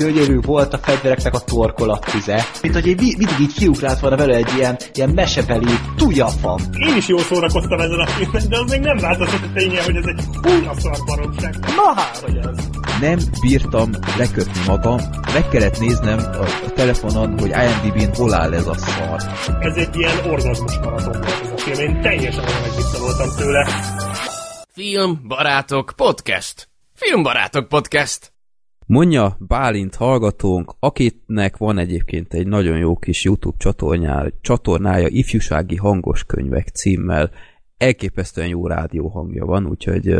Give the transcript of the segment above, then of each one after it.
gyönyörű volt a fegyvereknek a torkolattize. Mint hogy egy, mindig így kiugrált volna vele egy ilyen, ilyen mesebeli tujafam. Én is jól szórakoztam ezen a filmen, de az még nem változott a ténye, hogy ez egy húnya szar baromság. Na hát, hogy ez. Nem bírtam lekötni magam, meg kellett néznem a, a telefonon, hogy IMDb-n hol áll ez a szar. Ez egy ilyen orgazmus maraton volt ez a film. Én teljesen olyan voltam tőle. Film Barátok Podcast. Filmbarátok Podcast. Mondja Bálint hallgatónk, akitnek van egyébként egy nagyon jó kis YouTube csatornája, csatornája Ifjúsági Hangos Könyvek címmel. Elképesztően jó rádió hangja van, úgyhogy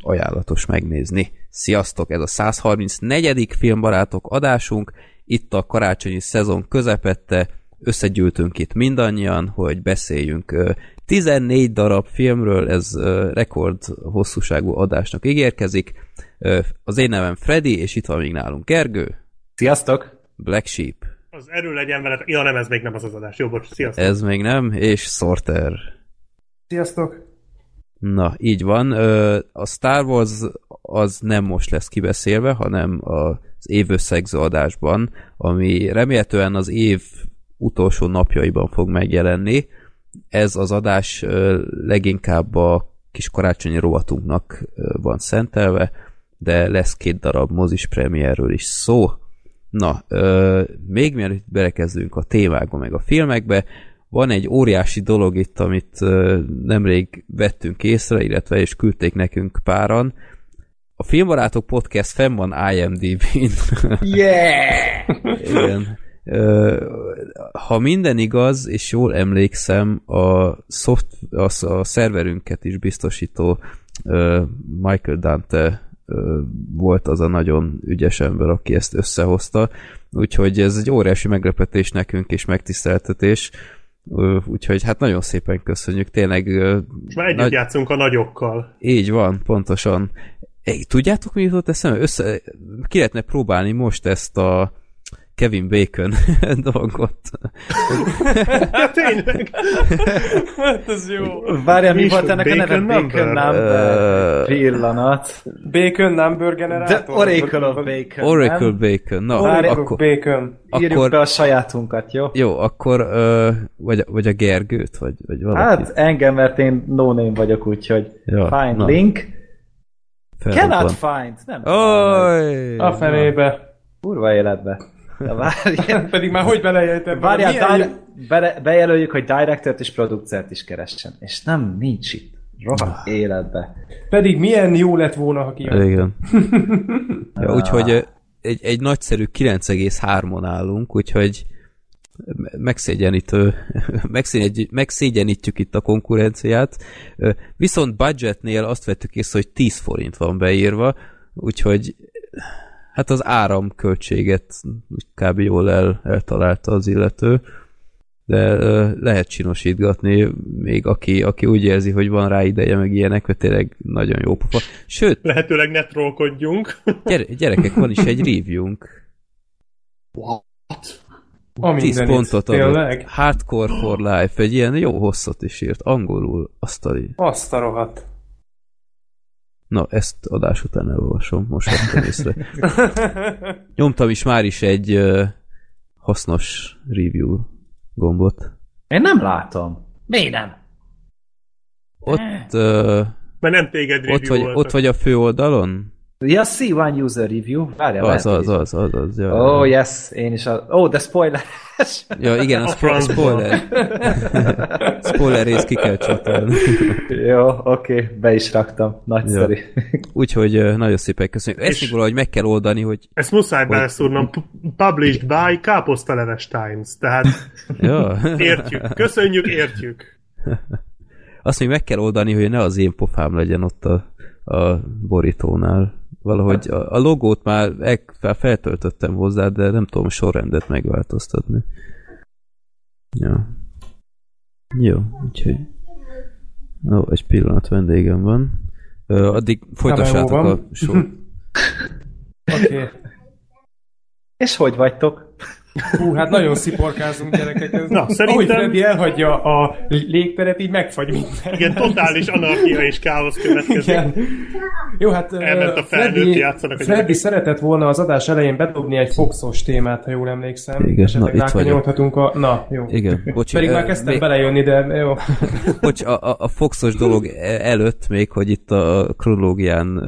ajánlatos megnézni. Sziasztok, ez a 134. filmbarátok adásunk, itt a karácsonyi szezon közepette, összegyűltünk itt mindannyian, hogy beszéljünk 14 darab filmről, ez rekord hosszúságú adásnak ígérkezik. Az én nevem Freddy, és itt van még nálunk Gergő. Sziasztok! Black Sheep. Az erő legyen veled. Ja, nem, ez még nem az az adás. Jó, bocs, sziasztok. Ez még nem, és Sorter. Sziasztok! Na, így van. A Star Wars az nem most lesz kibeszélve, hanem az év összegző adásban, ami remélhetően az év utolsó napjaiban fog megjelenni. Ez az adás leginkább a kis karácsonyi rovatunknak van szentelve, de lesz két darab mozis premierről is szó. Na, még mielőtt belekezdünk a témákba, meg a filmekbe, van egy óriási dolog itt, amit nemrég vettünk észre, illetve és küldték nekünk páran. A Filmbarátok Podcast fenn van IMDb-n. Yeah! Igen ha minden igaz, és jól emlékszem, a, szoft, a, a szerverünket is biztosító Michael Dante volt az a nagyon ügyes ember, aki ezt összehozta, úgyhogy ez egy óriási meglepetés nekünk és megtiszteltetés, úgyhogy hát nagyon szépen köszönjük, tényleg... Most már együtt nagy... játszunk a nagyokkal. Így van, pontosan. Hey, tudjátok, mi jutott eszembe? Össze... Ki lehetne próbálni most ezt a Kevin Bacon dolgot. ja, tényleg? hát ez jó. Várjál, mi, volt ennek Bacon a neve? Bacon number. Uh, Pillanat. Bacon number generátor? The Oracle of Bacon. Oracle nem? Bacon. Na, Oracle akkor, Bacon. Írjuk akkor, be a sajátunkat, jó? Jó, akkor uh, vagy, vagy a Gergőt, vagy, vagy valakit. Hát engem, mert én no name vagyok, úgyhogy ja, find na. link. Felrobban. Cannot find. Nem Oly, a fenébe. Kurva életbe. Várjál. Pedig már hogy belejöltem? Várjál, di- be, bejelöljük, hogy directort és producert is keressen. És nem, nincs itt. Rohadt ah. életbe. Pedig milyen jó lett volna, ha kijön. Igen. ja, úgyhogy egy, egy nagyszerű 9,3-on állunk, úgyhogy megszégyenítő, megszégyenítjük itt a konkurenciát. Viszont budgetnél azt vettük észre, hogy 10 forint van beírva, úgyhogy hát az áramköltséget kb. jól el, eltalálta az illető, de lehet csinosítgatni, még aki, aki úgy érzi, hogy van rá ideje, meg ilyenek, hogy tényleg nagyon jó pofa. Sőt... Lehetőleg ne trollkodjunk. Gyere, gyerekek, van is egy reviewunk. What? A 10 pontot adott. Hardcore for Life, egy ilyen jó hosszat is írt, angolul, azt a... Azt a rohadt. Na, ezt adás után elolvasom, most vettem észre. Nyomtam is már is egy uh, hasznos review gombot. Én nem látom. Miért nem? Ott... Uh, Mert nem téged ott vagy, ott vagy a fő oldalon? Ja, C1 user review. Várjál, az, az, az, az, az, ja. Oh, yes, én is a... Oh, de spoiler. ja, igen, a, a spoiler. spoiler rész ki kell csatolni. Jó, oké, okay, be is raktam. Nagyszerű. Ja. Úgyhogy nagyon szépen köszönjük. Ezt még valahogy meg kell oldani, hogy... Ezt muszáj beleszúrnom. Published by Káposztaleves Times. Tehát ja. értjük. Köszönjük, értjük. Azt még meg kell oldani, hogy ne az én pofám legyen ott a, a borítónál. Valahogy a, a logót már feltöltöttem hozzá, de nem tudom sorrendet megváltoztatni. Ja. Jó, úgyhogy... Ó, egy pillanat vendégem van. Ö, addig folytassátok a sor. Oké. okay. És hogy vagytok? Hú, hát nagyon sziporkázunk gyerekek. Ez, Na, szerintem- Ahogy Freddy elhagyja a légteret, így megfagy minden. Igen, totális anarchia és káosz következik. Igen. Jó, hát Elment a felnőtt, Freddy, játszanak a Freddy gyerekek. szeretett volna az adás elején bedobni egy foxos témát, ha jól emlékszem. Igen, Esetleg na, itt vagyok. a... Na, jó. Igen, bocsi, Pedig már kezdtem még- belejönni, de jó. Bocs, a, a, Foxos dolog e- előtt még, hogy itt a kronológián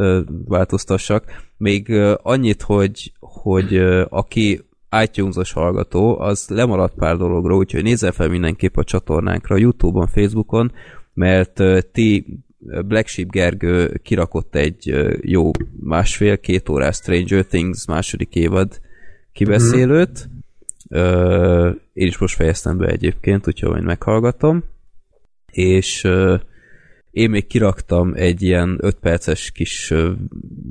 változtassak, még annyit, hogy, hogy aki iTunes-os hallgató, az lemaradt pár dologról, úgyhogy nézze fel mindenképp a csatornánkra, Youtube-on, Facebookon, mert ti Black Sheep Gergő kirakott egy jó másfél-két órás Stranger Things második évad kibeszélőt. Ö, én is most fejeztem be egyébként, úgyhogy majd meghallgatom és ö, én még kiraktam egy ilyen 5 perces kis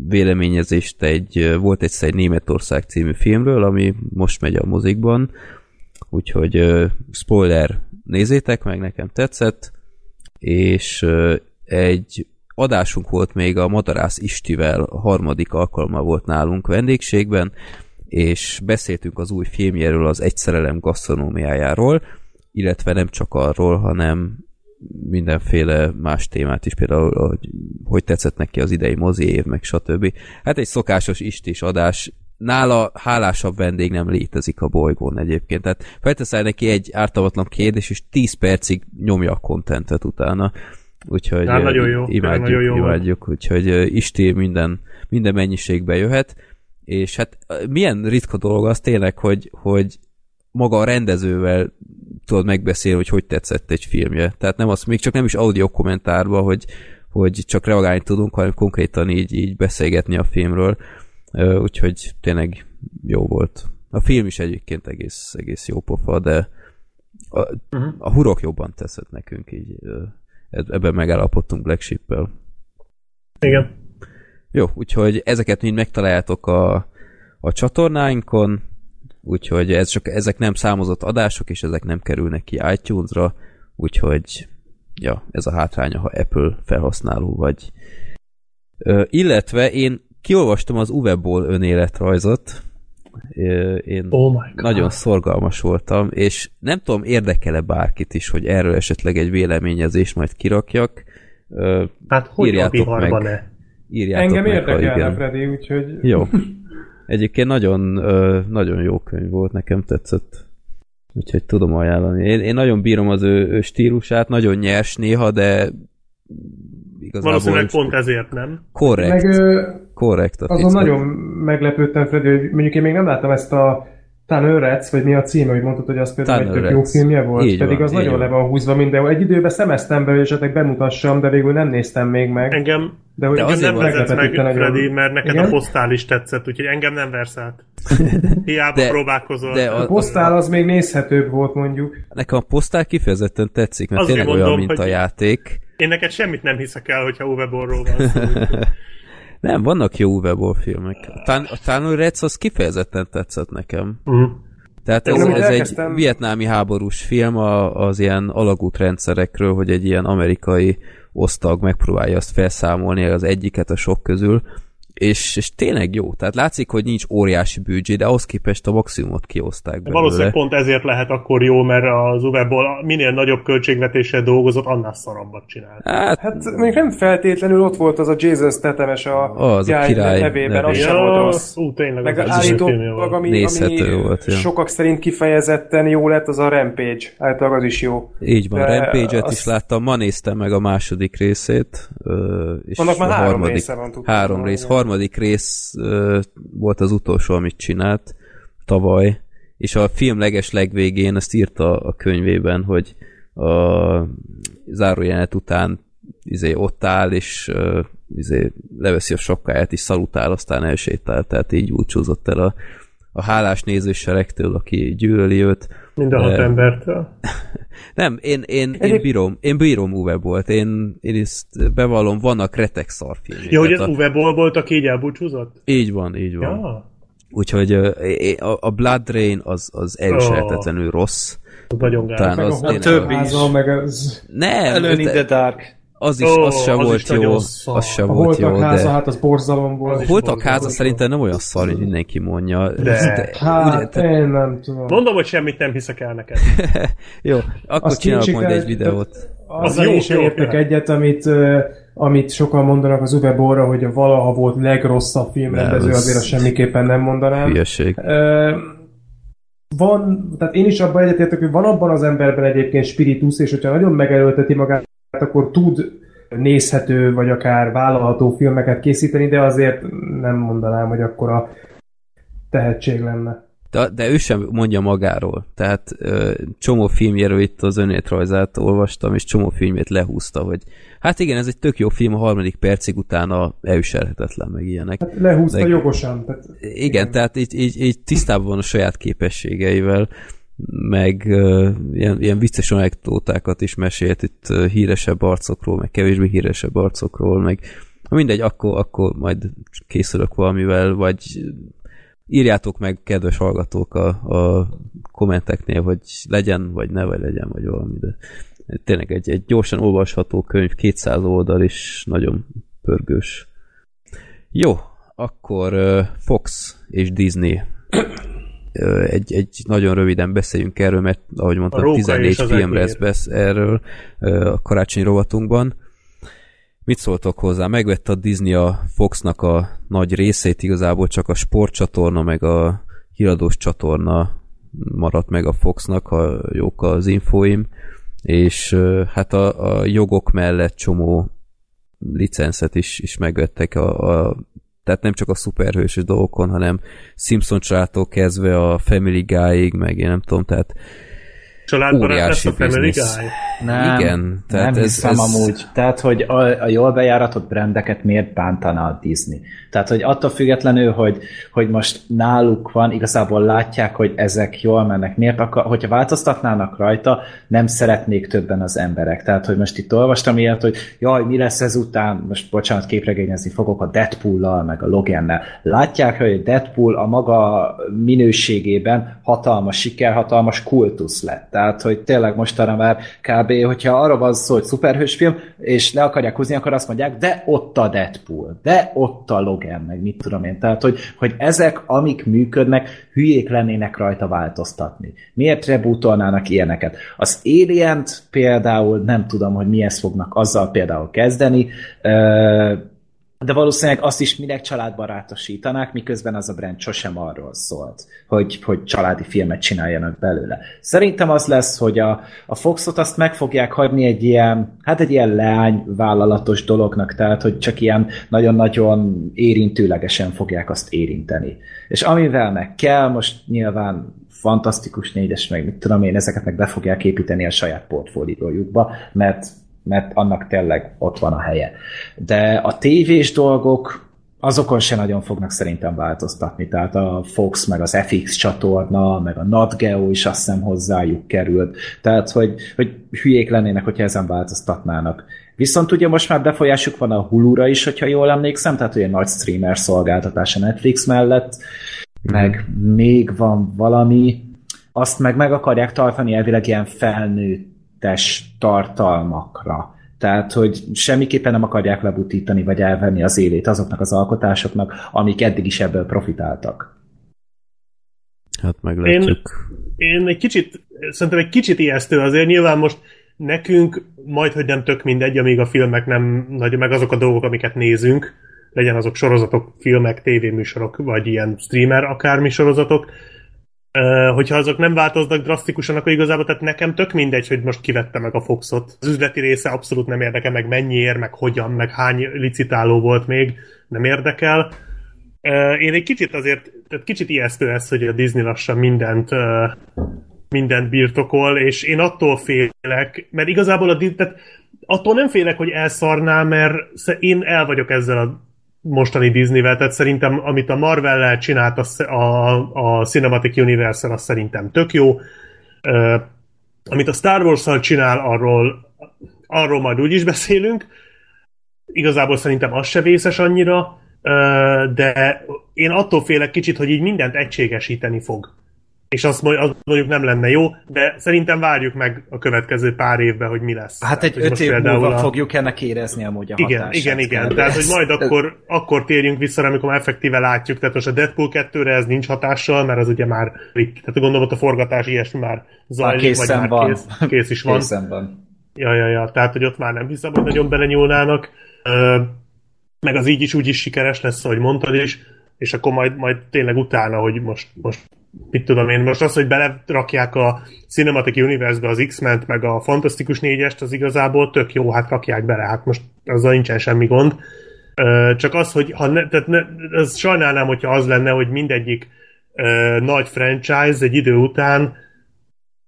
véleményezést, egy, volt egyszer egy Németország című filmről, ami most megy a mozikban, úgyhogy spoiler, nézzétek meg, nekem tetszett, és egy adásunk volt még a Madarász Istivel, a harmadik alkalma volt nálunk vendégségben, és beszéltünk az új filmjéről, az Egyszerelem gasztronómiájáról, illetve nem csak arról, hanem mindenféle más témát is, például, hogy, hogy tetszett neki az idei mozi év, meg stb. Hát egy szokásos istis adás, nála hálásabb vendég nem létezik a bolygón egyébként. Tehát felteszel neki egy ártalmatlan kérdés, és 10 percig nyomja a kontentet utána. Úgyhogy Hát, eh, nagyon jó. imádjuk, Nagyon jó imádjuk. Úgyhogy Isti minden, minden mennyiségbe jöhet. És hát milyen ritka dolog az tényleg, hogy, hogy maga a rendezővel tudod megbeszélni, hogy hogy tetszett egy filmje. Tehát nem az, még csak nem is audio kommentárba, hogy, hogy csak reagálni tudunk, hanem konkrétan így, így beszélgetni a filmről. Úgyhogy tényleg jó volt. A film is egyébként egész, egész jó pofa, de a, uh-huh. a hurok jobban teszett nekünk így. Ebben megállapodtunk Black Sheep-el. Igen. Jó, úgyhogy ezeket mind megtaláljátok a, a csatornáinkon, úgyhogy ez csak, ezek nem számozott adások, és ezek nem kerülnek ki iTunes-ra, úgyhogy ja, ez a hátránya, ha Apple felhasználó vagy. Ö, illetve én kiolvastam az Uweból önéletrajzot, Ö, én Oh my god. nagyon szorgalmas voltam, és nem tudom, érdekele bárkit is, hogy erről esetleg egy véleményezést majd kirakjak. Ö, Hát hogy a meg. ne? Írjátok Engem meg, érdekelne. Freddy, úgyhogy... Jó. Egyébként nagyon, ö, nagyon jó könyv volt, nekem tetszett. Úgyhogy tudom ajánlani. Én, én nagyon bírom az ő, ő stílusát, nagyon nyers néha, de igazából Valószínűleg pont ezért nem. korrekt. Meg ö, korrekt a azon nagyon meglepődtem, Freddy, hogy mondjuk én még nem láttam ezt a Tunnel Rats, vagy mi a címe, hogy mondtad, hogy az például egy Tunnel tök jó filmje volt, Így pedig van, az nagyon van. le van húzva mindenhol. Egy időben szemeztem be, hogy esetleg bemutassam, de végül nem néztem még meg. Engem, De hogy De engem nem vezetsz meg, nagyon. Freddy, mert neked Igen? a posztál is tetszett, úgyhogy engem nem versz át. Hiába De- próbálkozol. de A a, posztál az még nézhetőbb volt mondjuk. nekem a posztál kifejezetten tetszik, mert Azért tényleg olyan, mondom, mint a játék. Én neked semmit nem hiszek el, hogyha Uwe Borról van szó. Nem, vannak jó Uwe filmek. A, Tán- a az kifejezetten tetszett nekem. Mhm. Tehát Én ez, ez egy vietnámi háborús film a, az ilyen alagútrendszerekről, hogy egy ilyen amerikai osztag megpróbálja azt felszámolni az egyiket a sok közül, és, és tényleg jó. Tehát látszik, hogy nincs óriási büdzsé, de ahhoz képest a maximumot kihozták belőle. Valószínűleg pont ezért lehet akkor jó, mert az Uwe-ból minél nagyobb költségvetéssel dolgozott, annál szarabbat csinált. Hát, Hát még nem feltétlenül ott volt az a Jason Statham-es a, Az a király nevében, az sem volt rossz. ú, tényleg Meg az állítólag, ami, Nézhető ami volt, ja. sokak szerint kifejezetten jó lett, az a Rampage. Általában az is jó. így van, De Rampage-et azt- is láttam, ma néztem meg a második részét, és Annak már a három harmadik, része van, tudtam Három rész. igen. Harmadik rész ö, volt az utolsó, amit csinált tavaly, és a film leges legvégén ezt írta a könyvében, hogy a zárójelenet után izé, ott áll, és uh, izé, leveszi a sokkáját, és szalutál, aztán elsétál, tehát így búcsúzott el a, a hálás nézőseregtől, aki gyűlöli őt. Mind a hat De- embertől. Nem, én, én, én Egyéb- bírom, én bírom Uwe volt, én, én ezt bevallom, vannak retek szarfilmjek. Ja, hogy ez Tehát a- Uwe-ból volt, aki így elbúcsúzott? Így van, így van. Ja, Úgyhogy a, a Blood Rain az, az elviselhetetlenül rossz. az nagyon gáz. Meg az a többi is. meg az... Nem, Alone in de- the Dark. Az is, Ó, az se az volt is jó, az se A volt jó, háza, de... hát az borzalom volt. Az is Holtak háza szerintem nem olyan szar, hogy mindenki mondja. De. Hát, ugye, te, én nem tudom. Mondom, hogy semmit nem hiszek el neked. jó, akkor Azt csinálok majd egy videót. Jó, én sem jó, értek jöhet. egyet, amit, ö, amit sokan mondanak az Uwe Borra, hogy a valaha volt legrosszabb filmrendező, azért azt semmiképpen nem mondanám. Hülyeség. Ö, van, tehát én is abban egyetértek, hogy van abban az emberben egyébként spiritus, és hogyha nagyon megerőlteti magát, akkor tud nézhető, vagy akár vállalható filmeket készíteni, de azért nem mondanám, hogy akkor a tehetség lenne. De, de ő sem mondja magáról. Tehát ö, csomó filmjéről itt az önéletrajzát olvastam, és csomó filmjét lehúzta, hogy hát igen, ez egy tök jó film, a harmadik percig utána elviselhetetlen, meg ilyenek. Hát lehúzta De- jogosan. Tehát, Igen, igen. tehát így, így, így tisztában van a saját képességeivel, meg uh, ilyen, ilyen vicces anekdótákat is mesélt itt híresebb arcokról, meg kevésbé híresebb arcokról, meg mindegy, akkor, akkor majd készülök valamivel, vagy írjátok meg, kedves hallgatók, a, a kommenteknél, hogy legyen, vagy ne, vagy legyen, vagy valami, de tényleg egy, egy gyorsan olvasható könyv, 200 oldal is nagyon pörgős. Jó, akkor Fox és Disney egy, egy nagyon röviden beszéljünk erről, mert ahogy mondtam, Róka 14 és az film lesz besz erről a karácsonyi rovatunkban. Mit szóltok hozzá? Megvette a Disney a Foxnak a nagy részét, igazából csak a sportcsatorna, meg a híradós csatorna maradt meg a Foxnak, ha jók az infóim, és hát a, a jogok mellett csomó licenszet is, is megvettek a, a tehát nem csak a szuperhősös dolgokon, hanem Simpson családtól kezdve a Family Guy-ig, meg én nem tudom, tehát Családbarát lesz a Family. Guy. Nem, Igen, tehát nem ez- hiszem ez- amúgy. Tehát, hogy a, a jól bejáratott brendeket miért bántana a Disney? Tehát, hogy attól függetlenül, hogy, hogy most náluk van, igazából látják, hogy ezek jól mennek. Miért akar, hogyha változtatnának rajta, nem szeretnék többen az emberek. Tehát, hogy most itt olvastam ilyet, hogy jaj, mi lesz ezután, most bocsánat, képregényezni fogok a Deadpool-lal, meg a Logannel. Látják, hogy Deadpool a maga minőségében hatalmas siker, hatalmas kultusz lett. Tehát, hogy tényleg mostanra már kb. Hogyha arra van szó, hogy szuperhős film, és le akarják húzni, akkor azt mondják, de ott a Deadpool, de ott a Logan, meg mit tudom én. Tehát, hogy, hogy ezek, amik működnek, hülyék lennének rajta változtatni. Miért rebootolnának ilyeneket? Az alien például nem tudom, hogy mi ezt fognak azzal például kezdeni, Ö, de valószínűleg azt is minek családbarátosítanák, miközben az a brand sosem arról szólt, hogy, hogy családi filmet csináljanak belőle. Szerintem az lesz, hogy a, a Foxot azt meg fogják hagyni egy ilyen, hát egy ilyen leányvállalatos dolognak, tehát hogy csak ilyen nagyon-nagyon érintőlegesen fogják azt érinteni. És amivel meg kell, most nyilván fantasztikus négyes, meg mit tudom én, ezeket meg be fogják építeni a saját portfóliójukba, mert mert annak tényleg ott van a helye. De a tévés dolgok azokon se nagyon fognak szerintem változtatni. Tehát a Fox, meg az FX csatorna, meg a Nat Geo is azt hiszem hozzájuk került. Tehát, hogy, hogy hülyék lennének, hogyha ezen változtatnának. Viszont ugye most már befolyásuk van a Hulu-ra is, hogyha jól emlékszem, tehát ugye nagy streamer szolgáltatás a Netflix mellett, meg még van valami, azt meg meg akarják tartani elvileg ilyen felnőttes tartalmakra. Tehát, hogy semmiképpen nem akarják lebutítani, vagy elvenni az élét azoknak az alkotásoknak, amik eddig is ebből profitáltak. hát meglátjuk. Én egy kicsit, szerintem egy kicsit ijesztő azért, nyilván most nekünk majd, hogy nem tök mindegy, amíg a filmek nem nagy, meg azok a dolgok, amiket nézünk, legyen azok sorozatok, filmek, tévéműsorok, vagy ilyen streamer akármi sorozatok, hogyha azok nem változnak drasztikusan, akkor igazából tehát nekem tök mindegy, hogy most kivette meg a Foxot. Az üzleti része abszolút nem érdekel, meg mennyiért, meg hogyan, meg hány licitáló volt még, nem érdekel. Én egy kicsit azért, tehát kicsit ijesztő ez, hogy a Disney lassan mindent mindent birtokol, és én attól félek, mert igazából a tehát attól nem félek, hogy elszarná, mert én el vagyok ezzel a mostani Disney-vel, tehát szerintem amit a Marvel-lel csinált a, a, a Cinematic Universe-el, az szerintem tök jó. Uh, amit a Star Wars-szal csinál, arról, arról majd úgy is beszélünk. Igazából szerintem az se vészes annyira, uh, de én attól félek kicsit, hogy így mindent egységesíteni fog. És azt mondjuk, azt mondjuk nem lenne jó, de szerintem várjuk meg a következő pár évben, hogy mi lesz. Hát egy öt év múlva a- fogjuk ennek érezni amúgy a igen, hatását. igen, igen. kb. Tehát, hogy majd akkor, akkor térjünk vissza, amikor már effektíve látjuk. Tehát most a Deadpool 2-re ez nincs hatással, mert az ugye már. Tehát gondolom ott a forgatás ilyesmi már Már zajlik, vagy készen már van. kész, kész is van. Készen van. Ja, ja, ja. Tehát, hogy ott már nem hiszem, hogy nagyon belenyúlnának. Meg az így is úgy is sikeres lesz, ahogy mondtad is, és akkor majd, majd tényleg utána, hogy most, most mit tudom én, most az, hogy belerakják a Cinematic Universe-be az X-ment, meg a Fantasztikus négyest, az igazából tök jó, hát rakják bele, hát most azzal nincsen semmi gond. Csak az, hogy ha ne, tehát ne, az sajnálnám, hogyha az lenne, hogy mindegyik ö, nagy franchise egy idő után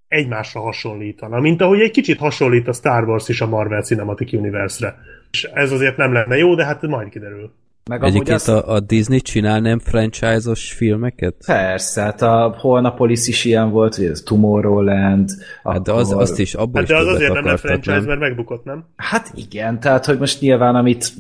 egymásra hasonlítana, mint ahogy egy kicsit hasonlít a Star Wars is a Marvel Cinematic Universe-re. És ez azért nem lenne jó, de hát majd kiderül. Meg Egyébként azt, a, a Disney csinál nem franchise-os filmeket? Persze, hát a Holnapolis is ilyen volt, hogy ez Tomorrowland. Hát de az, akkor- azt is, abból Hát is de az azért nem lett franchise, nem? mert megbukott, nem? Hát igen, tehát hogy most nyilván amit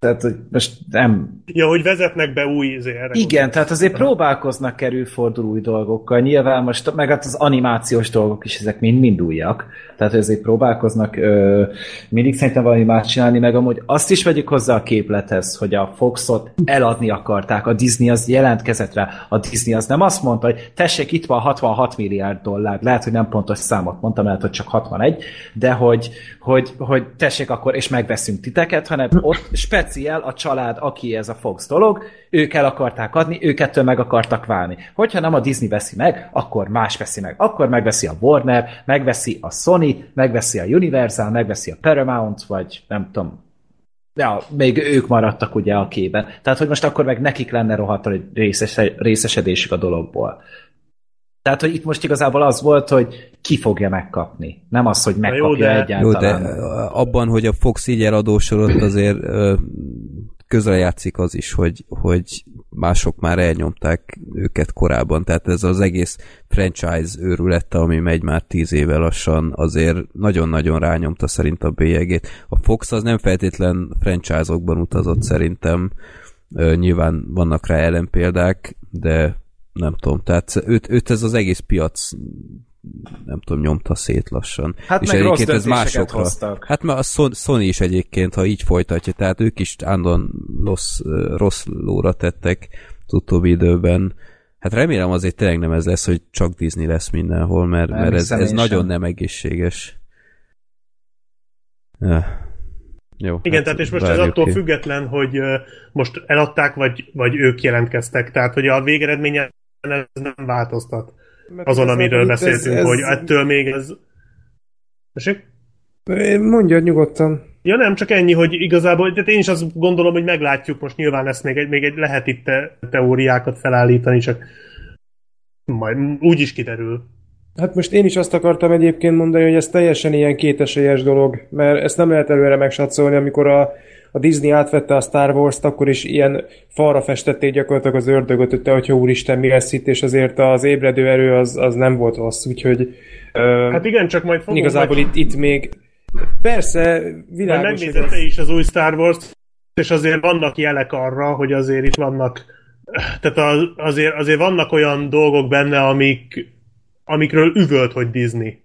tehát hogy most nem Ja, hogy vezetnek be új izé, erre Igen, tehát azért próbálkoznak kerülfordul új dolgokkal. Nyilván most, meg hát az animációs dolgok is, ezek mind-mind újak. Tehát azért próbálkoznak ö, mindig szerintem valami más csinálni, meg amúgy azt is vegyük hozzá a képlethez, hogy a Foxot eladni akarták. A Disney az jelentkezett rá. A Disney az nem azt mondta, hogy tessék, itt van 66 milliárd dollár. Lehet, hogy nem pontos számot mondtam, lehet, hogy csak 61, de hogy, hogy, hogy tessék akkor, és megveszünk titeket, hanem ott speciál a család, aki ez a Fox dolog, ők el akarták adni, ők ettől meg akartak válni. Hogyha nem a Disney veszi meg, akkor más veszi meg. Akkor megveszi a Warner, megveszi a Sony, megveszi a Universal, megveszi a Paramount, vagy nem tudom, Ja, még ők maradtak ugye a kében. Tehát, hogy most akkor meg nekik lenne rohadt részes, részesedésük a dologból. Tehát, hogy itt most igazából az volt, hogy ki fogja megkapni. Nem az, hogy megkapja jó, de- Jó, egyáltalán. de abban, hogy a Fox így eladósodott, azért közrejátszik az is, hogy, hogy mások már elnyomták őket korábban, tehát ez az egész franchise őrülette, ami megy már tíz éve lassan, azért nagyon-nagyon rányomta szerint a bélyegét. A Fox az nem feltétlen franchise-okban utazott szerintem, nyilván vannak rá ellenpéldák, de nem tudom, tehát őt, őt ez az egész piac nem tudom, nyomta szét lassan. Hát meg rossz döntéseket hoztak. Hát mert a Son- Sony is egyébként, ha így folytatja, tehát ők is állandóan rossz, rossz lóra tettek az utóbbi időben. Hát remélem azért tényleg nem ez lesz, hogy csak Disney lesz mindenhol, mert, Nem mert ez, ez nagyon sem. nem egészséges. Ja. Jó. Igen, hát tehát és most ez attól ki. független, hogy most eladták, vagy, vagy ők jelentkeztek. Tehát, hogy a végeredményen ez nem változtat Mert azon, amiről beszéltünk, ez, ez, hogy ettől még ez... Tessék? Mondja nyugodtan. Ja nem, csak ennyi, hogy igazából, tehát én is azt gondolom, hogy meglátjuk, most nyilván ezt még egy, még egy lehet itt te, teóriákat felállítani, csak majd úgy is kiderül. Hát most én is azt akartam egyébként mondani, hogy ez teljesen ilyen kétesélyes dolog, mert ezt nem lehet előre megsatszolni, amikor a, a Disney átvette a Star Wars-t, akkor is ilyen falra festették gyakorlatilag az ördögöt, hogy te, hogyha úristen, mi lesz itt, és azért az ébredő erő az, az nem volt rossz, úgyhogy ö, Hát igen, csak majd fogunk igazából majd, itt, itt még persze majd világos, hogy megnézed te is az új Star Wars és azért vannak jelek arra, hogy azért itt vannak tehát az, azért, azért vannak olyan dolgok benne, amik amikről üvölt, hogy Disney.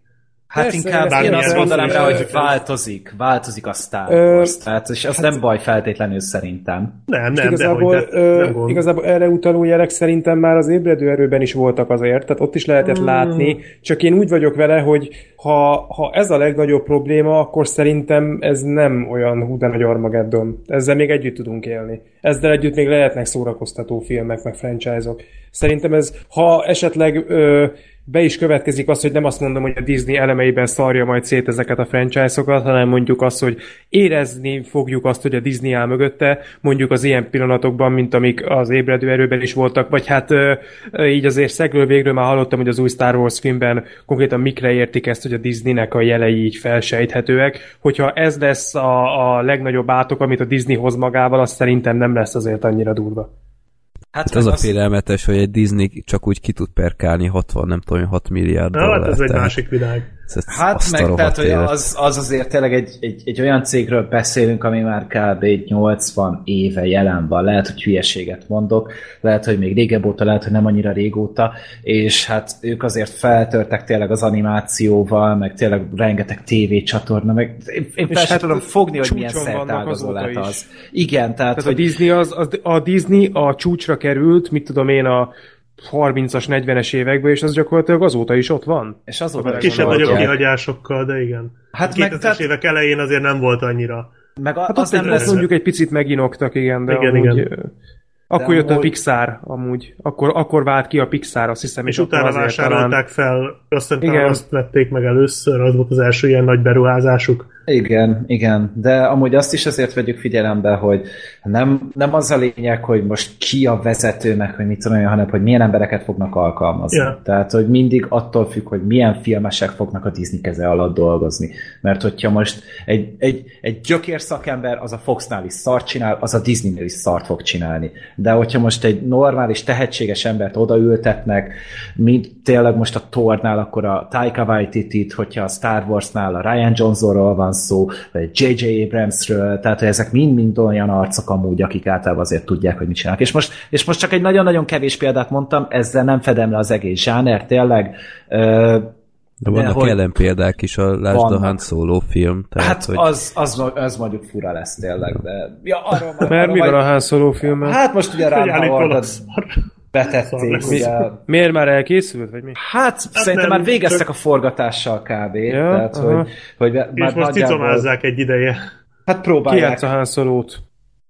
Hát Persze, inkább én azt mondanám rá, hogy változik, változik a Star Ö, Wars. Tehát, és az nem baj feltétlenül szerintem. Nem, nem, igazából, dehogy, de, ö, nem gond. igazából erre utaló jelek szerintem már az ébredő erőben is voltak azért, tehát ott is lehetett Hmm. látni, csak én úgy vagyok vele, hogy ha, ha ez a legnagyobb probléma, akkor szerintem ez nem olyan hú de nagy Armageddon. Ezzel még együtt tudunk élni. Ezzel együtt még lehetnek szórakoztató filmek, meg franchise-ok. Szerintem ez, ha esetleg ö, be is következik az, hogy nem azt mondom, hogy a Disney elemeiben szarja majd szét ezeket a franchise-okat, hanem mondjuk azt, hogy érezni fogjuk azt, hogy a Disney áll mögötte, mondjuk az ilyen pillanatokban, mint amik az ébredő erőben is voltak, vagy hát így azért szegről végről már hallottam, hogy az új Star Wars filmben konkrétan mikre értik ezt, hogy a Disneynek a jelei így felsejthetőek. Hogyha ez lesz a, a legnagyobb átok, amit a Disney hoz magával, az szerintem nem lesz azért annyira durva. Hát Hát az meg a félelmetes, hogy egy Disney csak úgy ki tud perkálni 60, nem tudom, 6 milliárd Na, hát ez egy tehát- másik világ. Hát a meg, tehát, hogy az, az azért tényleg egy, egy, egy olyan cégről beszélünk, ami már kb. 80 éve jelen van. Lehet, hogy hülyeséget mondok, lehet, hogy még régebb óta, lehet, hogy nem annyira régóta, és hát ők azért feltörtek tényleg az animációval, meg tényleg rengeteg tévécsatorna, meg én, én fel hát tudom fogni, hogy milyen szertágazó is. az. Igen, tehát, Tehát a hogy Disney, az, az, a Disney a csúcsra került, mit tudom én, a 30-as, 40-es években, és az gyakorlatilag azóta is ott van. és azóta is Kisebb-nagyobb tartják. kihagyásokkal, de igen. Hát Hát meg- 2000-es tehát- évek elején azért nem volt annyira. Meg a, Hát az ott, nem azt mondjuk egy picit meginoktak, igen, de Igen, amúgy, igen. Akkor De jött a amúgy- Pixar, amúgy. Akkor, akkor vált ki a Pixar, azt hiszem. És akkor utána vásárolták talán- fel, aztán Igen. azt vették meg először, az volt az első ilyen nagy beruházásuk. Igen, igen, de amúgy azt is azért vegyük figyelembe, hogy nem, nem az a lényeg, hogy most ki a vezető, meg hogy mit tudom én, hanem hogy milyen embereket fognak alkalmazni. Ja. Tehát, hogy mindig attól függ, hogy milyen filmesek fognak a Disney keze alatt dolgozni. Mert hogyha most egy, egy, egy gyökér szakember az a Foxnál is szart csinál, az a Disneynél is szart fog csinálni. De hogyha most egy normális, tehetséges embert odaültetnek, mint tényleg most a Tornál, akkor a Taika Waititi-t, hogyha a Star Warsnál a Ryan Johnsonról van szó, vagy J.J. Abramsről, tehát hogy ezek mind-mind olyan arcok amúgy, akik általában azért tudják, hogy mit csinálnak. És most, és most csak egy nagyon-nagyon kevés példát mondtam, ezzel nem fedem le az egész zsáner, tényleg. Ö, De vannak hogy- ellenpéldák is, a Lásd a. Han Solo film. Tehát, hát hogy az, az, az mondjuk fura lesz tényleg, de... Ja, arról, majd- Mert arról mi van majd- a Han Solo filmmel? Hát most ugye Hogy rám szar. Betették, ugye... Miért már elkészült, vagy mi? Hát, szerintem nem, már végeztek csak- a forgatással kb. Ja, tehát, aha. hogy, hogy már És most cicomázzák egy ideje. Hát Ki próbálják. játsz a Han Solo-t?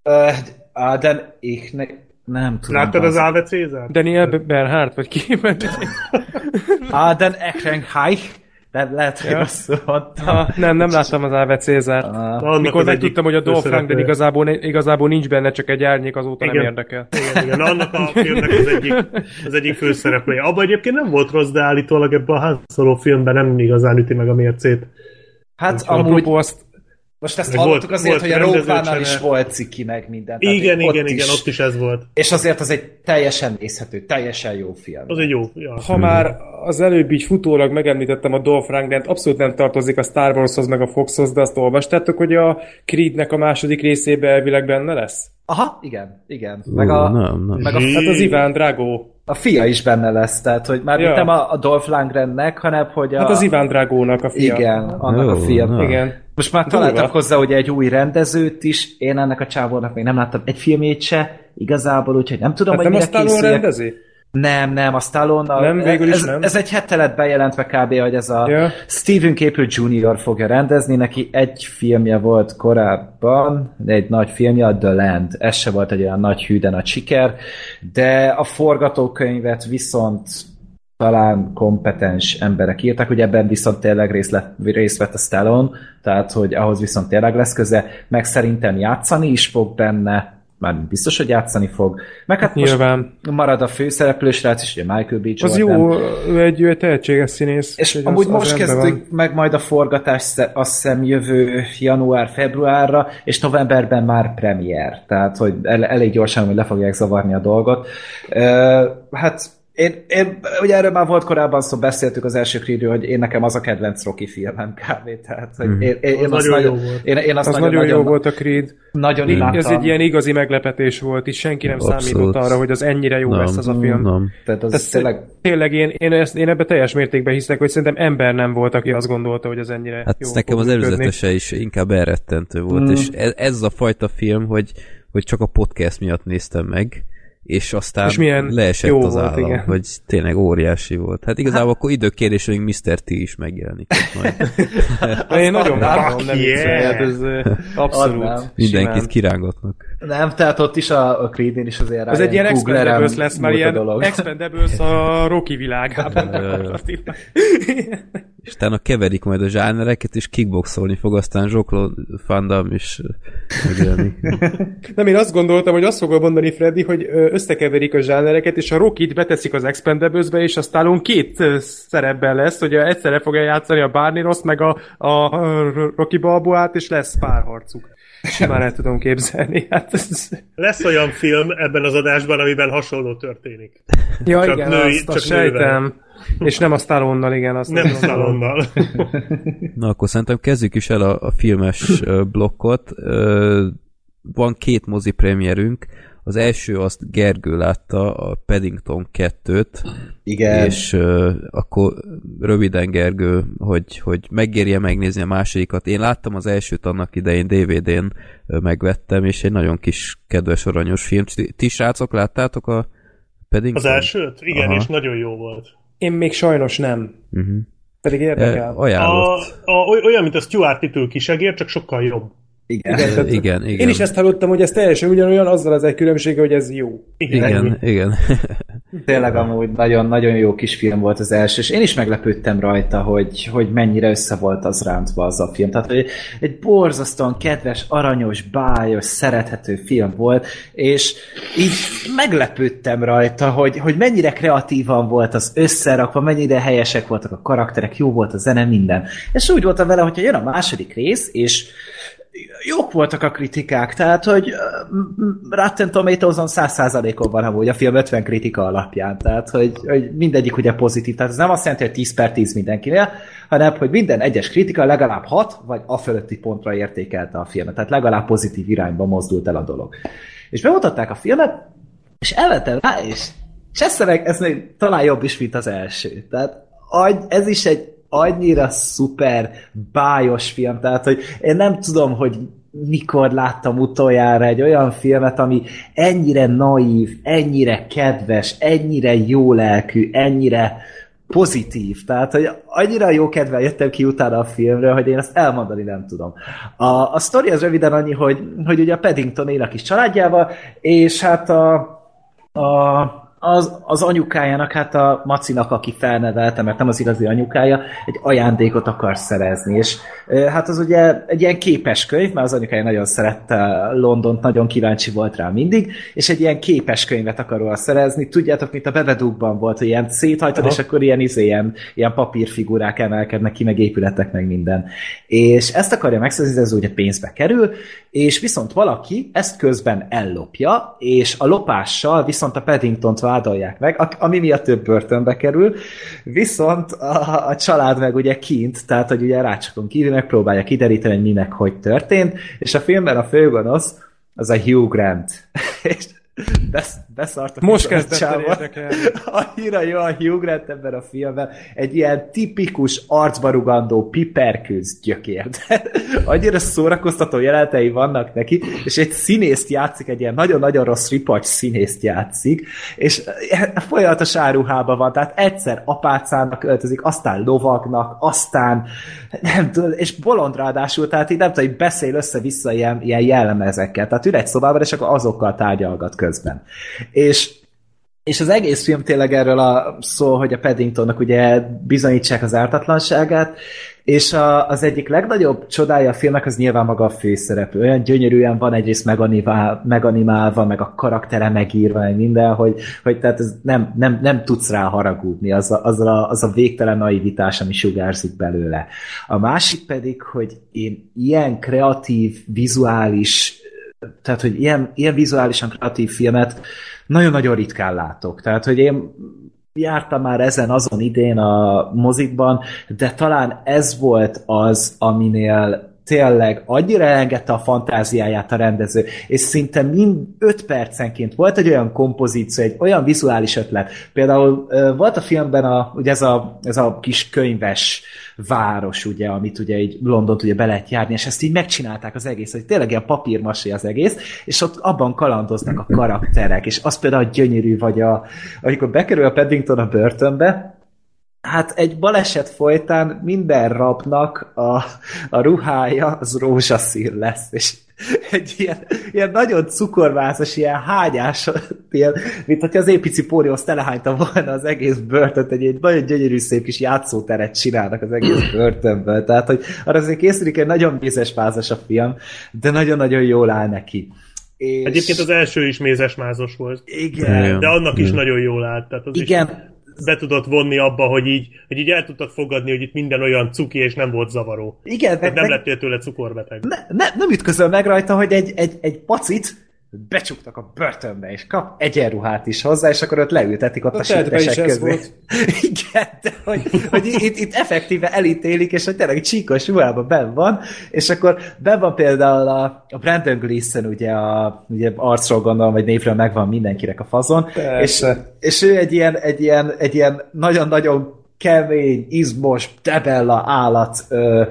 Uh, Aden, ich ne, nem tudom. Láttad az Ave Cézár? Daniel Bernhardt, vagy ki? Aden Ehrenreich, de lehet, hogy Ja. rosszul mondtam. Ah, nem, nem láttam az Ave Cézárt. Ah, Mikor megtudtam, hogy a Dolph főszereplője. Lundgren igazából, igazából nincs benne, csak egy árnyék, azóta nem Igen. érdekel. Igen, igen, annak a filmnek az egyik, az egyik főszereplője. Abban egyébként nem volt rossz, de állítólag ebben a Han Solo filmben nem igazán üti meg a mércét. hát Amúgy- amúgy, Apropó azt, most ezt hallottuk volt- azért, volt hogy a. One-nal is volt ciki meg minden. Tehát Igen, ott igen, is. igen, ott is ez volt. És azért az egy teljesen nézhető, teljesen jó film. Az egy jó. Ja. ha már az előbb így futólag megemlítettem a Dolph Lundgren-t, abszolút nem tartozik a Star Warshoz meg a Foxhoz, de azt olvastátok, hogy a Creednek a második részébe elvileg benne lesz? Aha, igen, igen. Meg a, nem, nem. meg a, Hát az Iván Drago. a fia is benne lesz, tehát hogy már Ja. nem a, a Dolph Lundgrennek, hanem hogy a... Hát az Iván Dragónak a fia. Igen, annak a Jó, fia. na. Igen. Most már Durva. találtak hozzá ugye egy új rendezőt is, én ennek a csávónak még nem láttam egy filmét se, igazából, úgyhogy nem tudom, Hát hogy nem mire Stallone készüljek. rendezi? Nem, nem, a Stallone. Nem, végül is ez, nem. ez egy hete lett bejelentve kb., hogy ez a Ja. Steven Caple Jr. fogja rendezni, neki egy filmje volt korábban, egy nagy filmje, a The Land. Ez se volt egy olyan nagy hű, de nagy siker, de a forgatókönyvet viszont talán kompetens emberek írtak, hogy ebben viszont tényleg részt, lett, részt vett a Stallone, tehát hogy ahhoz viszont tényleg lesz köze, meg szerintem játszani is fog benne, már biztos, hogy játszani fog. Meg hát most Nyilván. marad a főszereplő srác is, ugye Michael B. Az Jordan. jó, ő egy ő egy tehetséges színész. És amúgy az- az most rendben kezdődik meg majd a forgatás, azt hiszem jövő január-februárra, és novemberben már premier. Tehát, hogy el, elég gyorsan, hogy le fogják zavarni a dolgot. Uh, hát én, én, ugye erről már volt korábban szó, beszéltük az első Creedről, hogy én nekem az a kedvenc Rocky filmem kb. Tehát, hogy Mhm. én, én, én Az azt nagyon jó volt. én, én azt Az nagyon, nagyon, nagyon, jó volt a Creed. nagyon imádtam. Ez egy ilyen igazi meglepetés volt, és senki nem Abszolút. számított arra, hogy az ennyire jó nem, lesz az a film. Nem. Tehát az Tehát tényleg Tényleg én, én, ezt, én ebbe teljes mértékben hiszek, hogy szerintem ember nem volt, aki azt gondolta, hogy az ennyire Hát jó nekem az előzetese is inkább elrettentő volt, Mm. és ez, ez a fajta film, hogy, hogy csak a podcast miatt néztem meg, és aztán És milyen leesett jó az volt, állam, igen. hogy tényleg óriási volt. Hát igazából akkor időkérés, hogy Mr. T is megjelenik. Majd. Én nagyon várom, nem Yeah. viccelj, hát ez abszolút. Az nem. Mindenkit simán. kirángatnak. nem, tehát ott is a, a Creednél is azért Ez egy ilyen Expendables lesz, már ilyen. Expendables a Rocky világában. És utána keverik majd a zsánereket, és kickboxolni fog, aztán Zsokló Van Damme is megjelenik. Nem, én azt gondoltam, hogy azt fogom mondani, Freddy, hogy összekeverik a zsánereket, és a Rocky-t beteszik az Expendables-be, és a Stallone két szerepben lesz, hogy egyszerre fogja játszani a Barney Ross, meg a, a, Rocky Balboát, és lesz párharcuk. Simán el tudom képzelni. Hát ez... Lesz olyan film ebben az adásban, amiben hasonló történik. Ja, Csak igen, női- azt, csak azt nővel. És nem a Stallone-nal, igen. Azt Nem Stallone-nal. Na akkor szerintem kezdjük is el a, a filmes blokkot. Van két mozi premierünk. Az első azt Gergő látta, a Paddington 2-t, Igen. és ö, akkor röviden Gergő, hogy, hogy megérje megnézni a másodikat. Én láttam az elsőt annak idején DVD-n ö, megvettem, és egy nagyon kis kedves aranyos film. Ti, ti srácok láttátok a Paddington? Az elsőt? Igen, Aha. és nagyon jó volt. Én még sajnos nem. Uh-huh. Pedig E, érdekel. ajánlott. A, a, oly- olyan, mint a Stuart Little kisegér, csak sokkal jobb. Igen. Igen, Igen, tehát igen, igen. Én is ezt hallottam, hogy ez teljesen ugyanolyan, azzal az egy különbsége, hogy ez jó. Igen, igen. Tényleg amúgy nagyon-nagyon jó kis film volt az első, és én is meglepődtem rajta, hogy, hogy mennyire össze volt az rántva az a film. Tehát, hogy egy borzasztóan kedves, aranyos, bájos, szerethető film volt, és így meglepődtem rajta, hogy, hogy mennyire kreatívan volt az összerakva, mennyire helyesek voltak a karakterek, jó volt a zene, minden. És úgy voltam vele, hogyha jön a második rész, és jók voltak a kritikák, tehát, hogy Rotten Tomatoes-on 100%-on van amúgy a film 50 kritika alapján, tehát, hogy, hogy mindegyik ugye pozitív, tehát ez nem azt jelenti, hogy 10 per 10 mindenkinél, hanem, hogy minden egyes kritika legalább 6 vagy a fölötti pontra értékelte a filmet, tehát legalább pozitív irányba mozdult el a dolog. És bemutatták a filmet, és elmentem rá, és Cseszerek, ez még talán jobb is, mint az első. Tehát ez is egy annyira szuper, bájos film, tehát hogy én nem tudom, hogy mikor láttam utoljára egy olyan filmet, ami ennyire naív, ennyire kedves, ennyire jó lelkű, ennyire pozitív. Tehát, hogy annyira jó kedvel jöttem ki utána a filmről, hogy én ezt elmondani nem tudom. A, a sztori az röviden annyi, hogy, hogy ugye a Paddington él a kis családjával, és hát a, a az, az anyukájának, hát a Macinak, aki felnevelte, mert nem az igazi anyukája, egy ajándékot akar szerezni, és hát az ugye egy ilyen képes könyv, mert az anyukája nagyon szerette Londont, nagyon kíváncsi volt rá mindig, és egy ilyen képes könyvet akar róla szerezni. Tudjátok, mint a Bebedúkban volt, hogy ilyen széthajtod, Aha. és akkor ilyen, izé, ilyen, ilyen papírfigurák emelkednek ki, meg épületek, meg minden. És ezt akarja megszerezni, ez ugye pénzbe kerül, és viszont valaki ezt közben ellopja, és a lopással viszont a Paddingtont vádolják meg, ami miatt több börtönbe kerül, viszont a, a család meg ugye kint, tehát hogy ugye rácsokon kívül megpróbálja kideríteni, hogy mi meg hogy történt, és a filmben a főgonosz az a Hugh Grant. és besz, beszartak Most kezdett el érdekelni. Annyira jó a Hugh Grant ebben a filmben. Egy ilyen tipikus arcba rugandó piperkőz gyökér. Annyira szórakoztató jelenetei vannak neki, és egy színészt játszik, egy ilyen nagyon-nagyon rossz ripacs színészt játszik, és folyamatos áruhában van, tehát egyszer apácának öltözik, aztán lovagnak, aztán nem tudom, és bolond ráadásul, tehát így nem tudom, hogy beszél össze-vissza ilyen, ilyen jellemezekkel. Tehát ül egy szobában, és akkor azokkal tárgyalgat közben. És és az egész film tényleg erről a szó, hogy a Paddingtonnak ugye bizonyítsák az ártatlanságát, és a, az egyik legnagyobb csodája a filmnek az nyilván maga a főszereplő. Olyan gyönyörűen van egyrészt meganimál, meganimálva, meg a karaktere megírva, meg minden, hogy, hogy tehát ez nem, nem, nem tudsz rá haragudni, az a, az, a, az a végtelen naivitás, ami sugárzik belőle. A másik pedig, hogy én ilyen kreatív, vizuális tehát, hogy ilyen, ilyen vizuálisan kreatív filmet nagyon-nagyon ritkán látok. Tehát, hogy én jártam már ezen azon idén a mozikban, de talán ez volt az, aminél tényleg annyira elengedte a fantáziáját a rendező, és szinte mind 5 percenként volt egy olyan kompozíció, egy olyan vizuális ötlet. Például volt a filmben a, ugye ez a, ez a kis könyves város, ugye, amit ugye így Londont ugye be lehet járni, és ezt így megcsinálták az egész, hogy tényleg ilyen papírmasé az egész, és ott abban kalandoznak a karakterek, és az például gyönyörű, vagy a, amikor bekerül a Paddington a börtönbe, Hát egy baleset folytán minden rabnak a, a ruhája az rózsaszín lesz, és egy ilyen, ilyen nagyon cukorvázas, ilyen hányás, ilyen, mint hogyha az épici pórióhoz telehányta volna az egész börtönt, egy, egy nagyon gyönyörű szép kis játszóteret csinálnak az egész börtönből. Tehát, hogy arra azért készülik egy nagyon mézes vázas a film, de nagyon-nagyon jól áll neki. És... Egyébként az első is mézesmázos volt. Igen. Igen. De annak is Igen. nagyon jól állt. Tehát az Igen, is be tudott vonni abba, hogy így, hogy így el tudtad fogadni, hogy itt minden olyan cuki, és nem volt zavaró. igen, Tehát nem meg- lettél tőle cukorbeteg. ne, ne, nem ütközöl meg rajta, hogy egy, egy, egy pacit becsuktak a börtönbe, és kap egyenruhát is hozzá, és akkor ott leültetik ott a, a sípesek közé. Igen, de hogy, hogy itt, itt effektíve elítélik, és hogy tényleg csíkos ruhában ben van, és akkor ben van például a, a Brandon Gleeson, ugye, a, ugye arcról gondolom, vagy névről megvan mindenkinek a fazon, és, és ő egy ilyen, egy ilyen, egy ilyen nagyon-nagyon kemény, izmos, debella állat ö,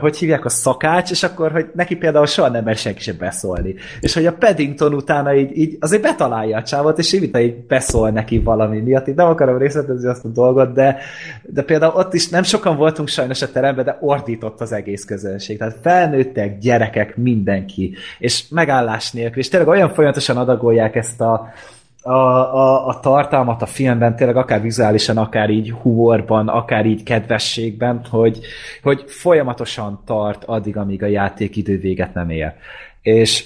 hogy hívják a szakács, és akkor, hogy neki például soha nem mer senki sem beszólni. És hogy a Paddington utána így, így azért betalálja a csávot, és így, így beszól neki valami miatt. Így nem akarom részletezni azt a dolgot, de, de például ott is nem sokan voltunk sajnos a teremben, de ordított az egész közönség. Tehát felnőttek, gyerekek, mindenki. És megállás nélkül. És tényleg olyan folyamatosan adagolják ezt a, a, a, a tartalmat a filmben, tényleg akár vizuálisan, akár így humorban, akár így kedvességben, hogy, hogy folyamatosan tart addig, amíg a játékidő véget nem ér. És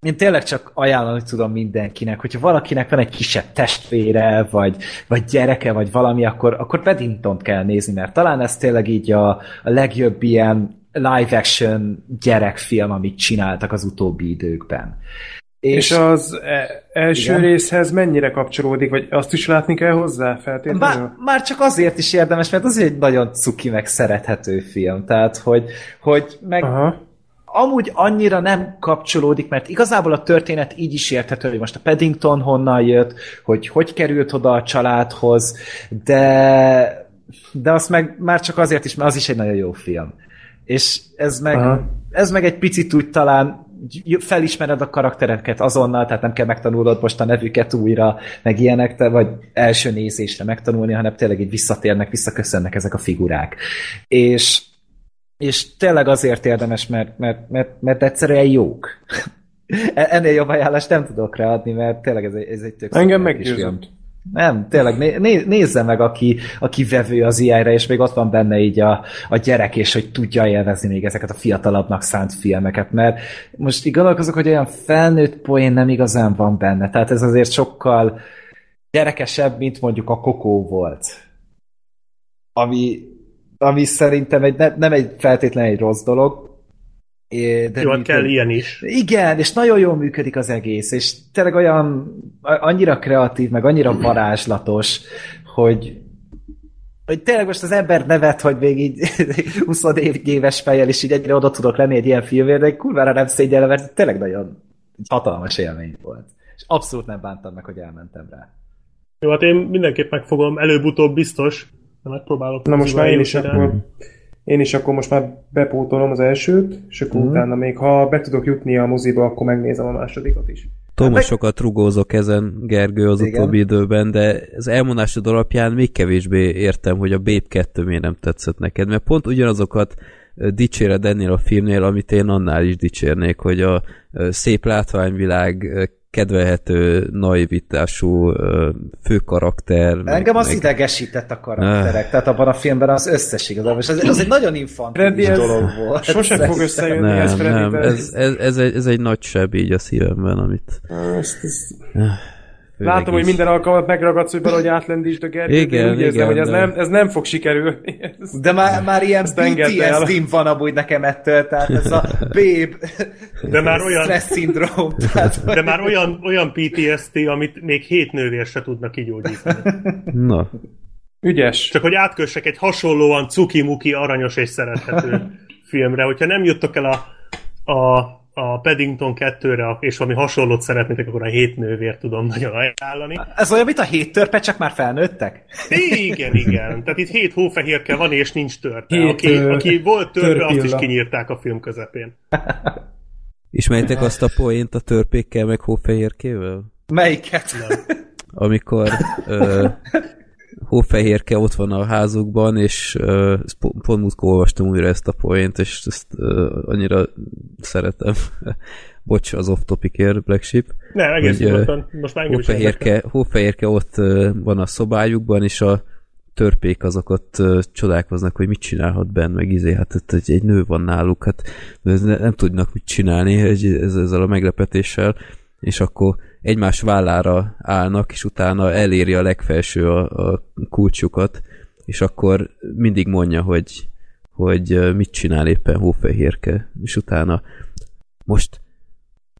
én tényleg csak ajánlani tudom mindenkinek, hogyha valakinek van egy kisebb testvére, vagy, vagy gyereke, vagy valami, akkor, akkor paddington kell nézni, mert talán ez tényleg így a, a legjobb ilyen live action gyerekfilm, amit csináltak az utóbbi időkben. És, és az e- első igen. részhez mennyire kapcsolódik, vagy azt is látni kell hozzá feltétlenül? Már, már csak azért is érdemes, mert az egy nagyon cuki, meg szerethető film. Tehát, hogy, hogy meg Aha. amúgy annyira nem kapcsolódik, mert igazából a történet így is érthető, hogy most a Paddington honnan jött, hogy hogy került oda a családhoz, de de azt meg már csak azért is, mert az is egy nagyon jó film. És ez meg, ez meg egy picit úgy talán felismered a karaktereket azonnal, tehát nem kell megtanulnod most a nevüket újra, meg ilyenek, te, vagy első nézésre megtanulni, hanem tényleg így visszatérnek, visszaköszönnek ezek a figurák. És, és tényleg azért érdemes, mert, mert, mert, mert egyszerűen jók. E-, ennél jobb ajánlást nem tudok ráadni, mert tényleg ez egy, ez egy tök Engem meggyőzött. Nem, tényleg, né, nézze meg, aki, aki vevő az ilyen és még ott van benne így a, a gyerek, és hogy tudja élvezni még ezeket a fiatalabbnak szánt filmeket, mert most így gondolkozok, hogy olyan felnőtt poén nem igazán van benne, tehát ez azért sokkal gyerekesebb, mint mondjuk a kokó volt. Ami, ami szerintem egy, ne, nem egy feltétlenül egy rossz dolog, de Jó, hát kell ilyen is. Igen, és nagyon jól működik az egész, és tényleg olyan annyira kreatív, meg annyira varázslatos, hogy hogy tényleg most az ember nevet, hogy még így 20 éves fejjel is így egyre oda tudok lenni egy ilyen filmért, de kurvára nem szégyellem, mert tényleg nagyon hatalmas élmény volt. És abszolút nem bántam meg, hogy elmentem rá. Jó, hát én mindenképp megfogom, előbb-utóbb biztos, de megpróbálok. Na most már én is akkor én is akkor most már bepótolom az elsőt, és akkor mm. utána még, ha be tudok jutni a moziba, akkor megnézem a másodikat is. Tudom, hogy sokat rugózok ezen, Gergő, az Igen. utóbbi időben, de az elmondásod alapján még kevésbé értem, hogy a Babe 2 miért nem tetszett neked, mert pont ugyanazokat dicséred ennél a filmnél, amit én annál is dicsérnék, hogy a szép látványvilág kedvelhető, naivitású főkarakter. Engem az meg... idegesített a karakterek, uh. tehát abban a filmben az összes igazából, és az, az egy nagyon infantilis dolog volt. Sose fog összejönni nem, ez Freddy, nem, ez, ez, ez, egy, ez egy nagy seb így a szívemben, amit... Ezt, ezt... Látom, hogy minden alkalmat megragadsz, hogy valahogy átlendítsd a Gergőt, igen, úgy érzem, igen, hogy ez, de... nem, ez nem fog sikerülni. Ez, de már, már ilyen PTSD-m van amúgy nekem ettől, tehát ez a babe de már olyan, stress szindróm. Tehát, de már olyan, olyan PTSD, amit még hét nővér se tudnak kigyógyítani. Na. Ügyes. Csak hogy átkössek egy hasonlóan cuki-muki, aranyos és szerethető filmre. Hogyha nem juttok el a, a a Paddington 2-re, és valami hasonlót szeretnétek, akkor a hét nővér tudom nagyon ajánlani. Ez olyan, mint a hét törpe, csak már felnőttek? Igen, igen. Tehát itt hét hófehérke van, és nincs törpe. Hét, aki, aki volt törpe, törpilla. azt is kinyírták a film közepén. Ismerjétek azt a poént a törpékkel, meg hófehérkével? Melyiket? Nem. Amikor ö, hófehérke ott van a házukban, és uh, pont múltkor olvastam újra ezt a poént, és ezt uh, annyira szeretem. Bocs, az off-topicért, Black Sheep. Ne, egész hogy, most már hófehérke, hófehérke ott uh, van a szobájukban, és a törpék azok ott uh, csodálkoznak, hogy mit csinálhat benne, meg izé, hát ott egy, egy nő van náluk, hát ne, nem tudnak mit csinálni egy, ezzel a meglepetéssel, és akkor egymás vállára állnak, és utána eléri a legfelső a, a kulcsukat, és akkor mindig mondja, hogy, hogy mit csinál éppen hófehérke, és utána most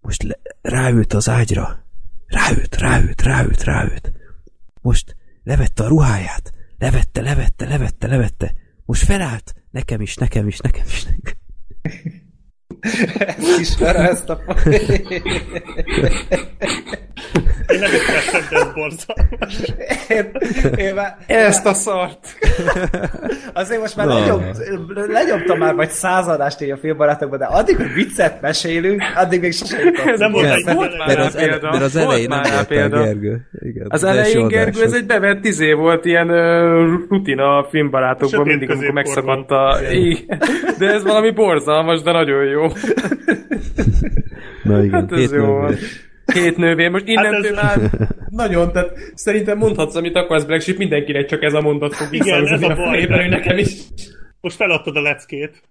most le, ráült az ágyra. Ráült, ráült, ráült, ráült. Most levette a ruháját. Levette, levette, levette, levette. Most felállt. Nekem is, nekem is, nekem is. Nekem. Ezt ismerem ezt a Én nem értettem, de ez borzalmas. én, én már, Ezt a szart! azért most már Na. legyobb, legyobtam már vagy századást így a filmbarátokban, de addig, hogy viccet mesélünk, addig még sosem jutottunk. Nem volt egy volt már az, példa. mert az elején nem volt példa. Gergő. Igen, Az elején, Gergő, ez egy bevett izé volt, ilyen rutina a filmbarátokban, mindig, amikor megszakadt a... De ez valami borzalmas, de nagyon jó. Na igen, Hát ez két jó. nővér. Két nővér. Most innentől Hát ez- már nagyon, tehát szerintem mondhatsz, amit akarsz, Black Sheep, mindenkinek csak ez a mondat fog Igen, ez a visszahangzni baj. fejében, hogy nekem is. Most feladtad a leckét.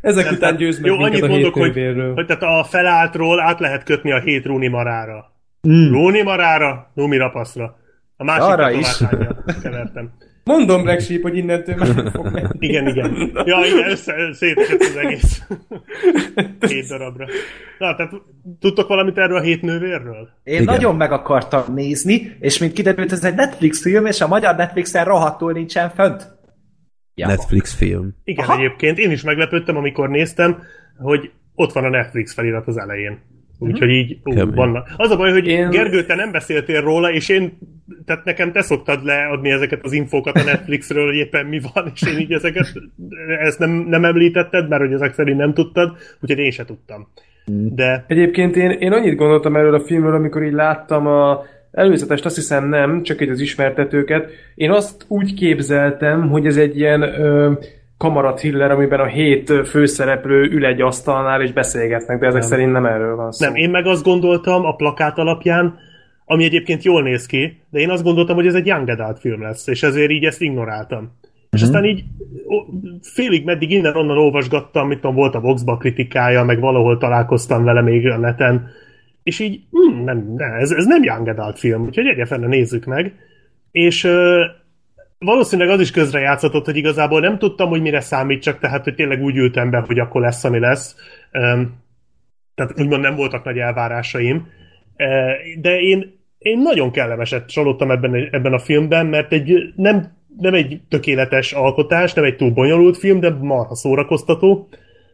Ezek Nem, után hát győz meg Jó, annyit a mondok, hogy, hogy tehát a felálltról át lehet kötni a hét Rúni marára. Mm. Rúni marára, Numi rapaszra. A másik Arra a is. Kevertem. Mondom, Black Sheep, hogy innentől már nem fog menni. Igen, igen. Ja, igen, össze, szétesett az egész. Hét darabra. Na, tehát tudtok valamit erről a hét nővérről? Én Igen. nagyon meg akartam nézni, és mint kiderült, ez egy Netflix film, és a magyar Netflixen rohadtul nincsen fönt. Ja. Netflix film. Igen, Aha. egyébként én is meglepődtem, amikor néztem, hogy ott van a Netflix felirat az elején. Úgyhogy így ú, vannak. Az a baj, hogy Én- én... Gergő, te nem beszéltél róla, és én, tehát nekem te szoktad leadni ezeket az infókat a Netflixről, hogy éppen mi van, és én így ezeket, ezt nem, nem említetted, mert hogy ezek szerint nem tudtad, úgyhogy én se tudtam. De Egyébként én, én annyit gondoltam erről a filmről, amikor így láttam a előzetest, azt hiszem nem, csak egy az ismertetőket. Én azt úgy képzeltem, hogy ez egy ilyen ö, kamara thriller, amiben a hét főszereplő ül egy asztalnál és beszélgetnek, de ezek nem. szerint nem erről van szó. nem, én meg azt gondoltam a plakát alapján, ami egyébként jól néz ki, de én azt gondoltam, hogy ez egy young adult film lesz, és ezért így ezt ignoráltam. És aztán így félig meddig innen-onnan olvasgattam, mit tudom, volt a Voxba kritikája, meg valahol találkoztam vele még a neten, és így, hm, nem, nem ez, ez nem young adult film, úgyhogy egyre fenne nézzük meg. És valószínűleg az is közrejátszott, hogy igazából nem tudtam, hogy mire számítsak, tehát hogy tényleg úgy ültem be, hogy akkor lesz, ami lesz. Tehát úgymond nem voltak nagy elvárásaim. De én, én nagyon kellemeset csalódtam ebben, ebben a filmben, mert egy nem, nem egy tökéletes alkotás, nem egy túl bonyolult film, de marha szórakoztató.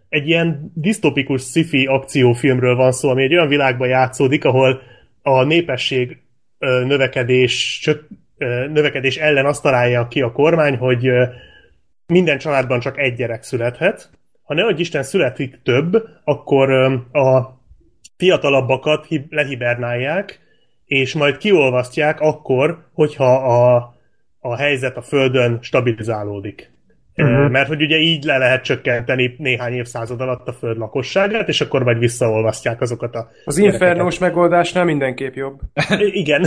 Egy ilyen disztopikus sci-fi akciófilmről van szó, ami egy olyan világban játszódik, ahol a népesség növekedés, növekedés ellen azt találja ki a kormány, hogy minden családban csak egy gyerek születhet. Ha nehogy Isten születik több, akkor a fiatalabbakat hi- lehibernálják, és majd kiolvasztják akkor, hogyha a, a helyzet a Földön stabilizálódik. Uh-huh. Mert hogy ugye így le lehet csökkenteni néhány évszázad alatt a Föld lakosságát, és akkor majd visszaolvasztják azokat a Az infernós megoldásnál mindenképp jobb. Igen.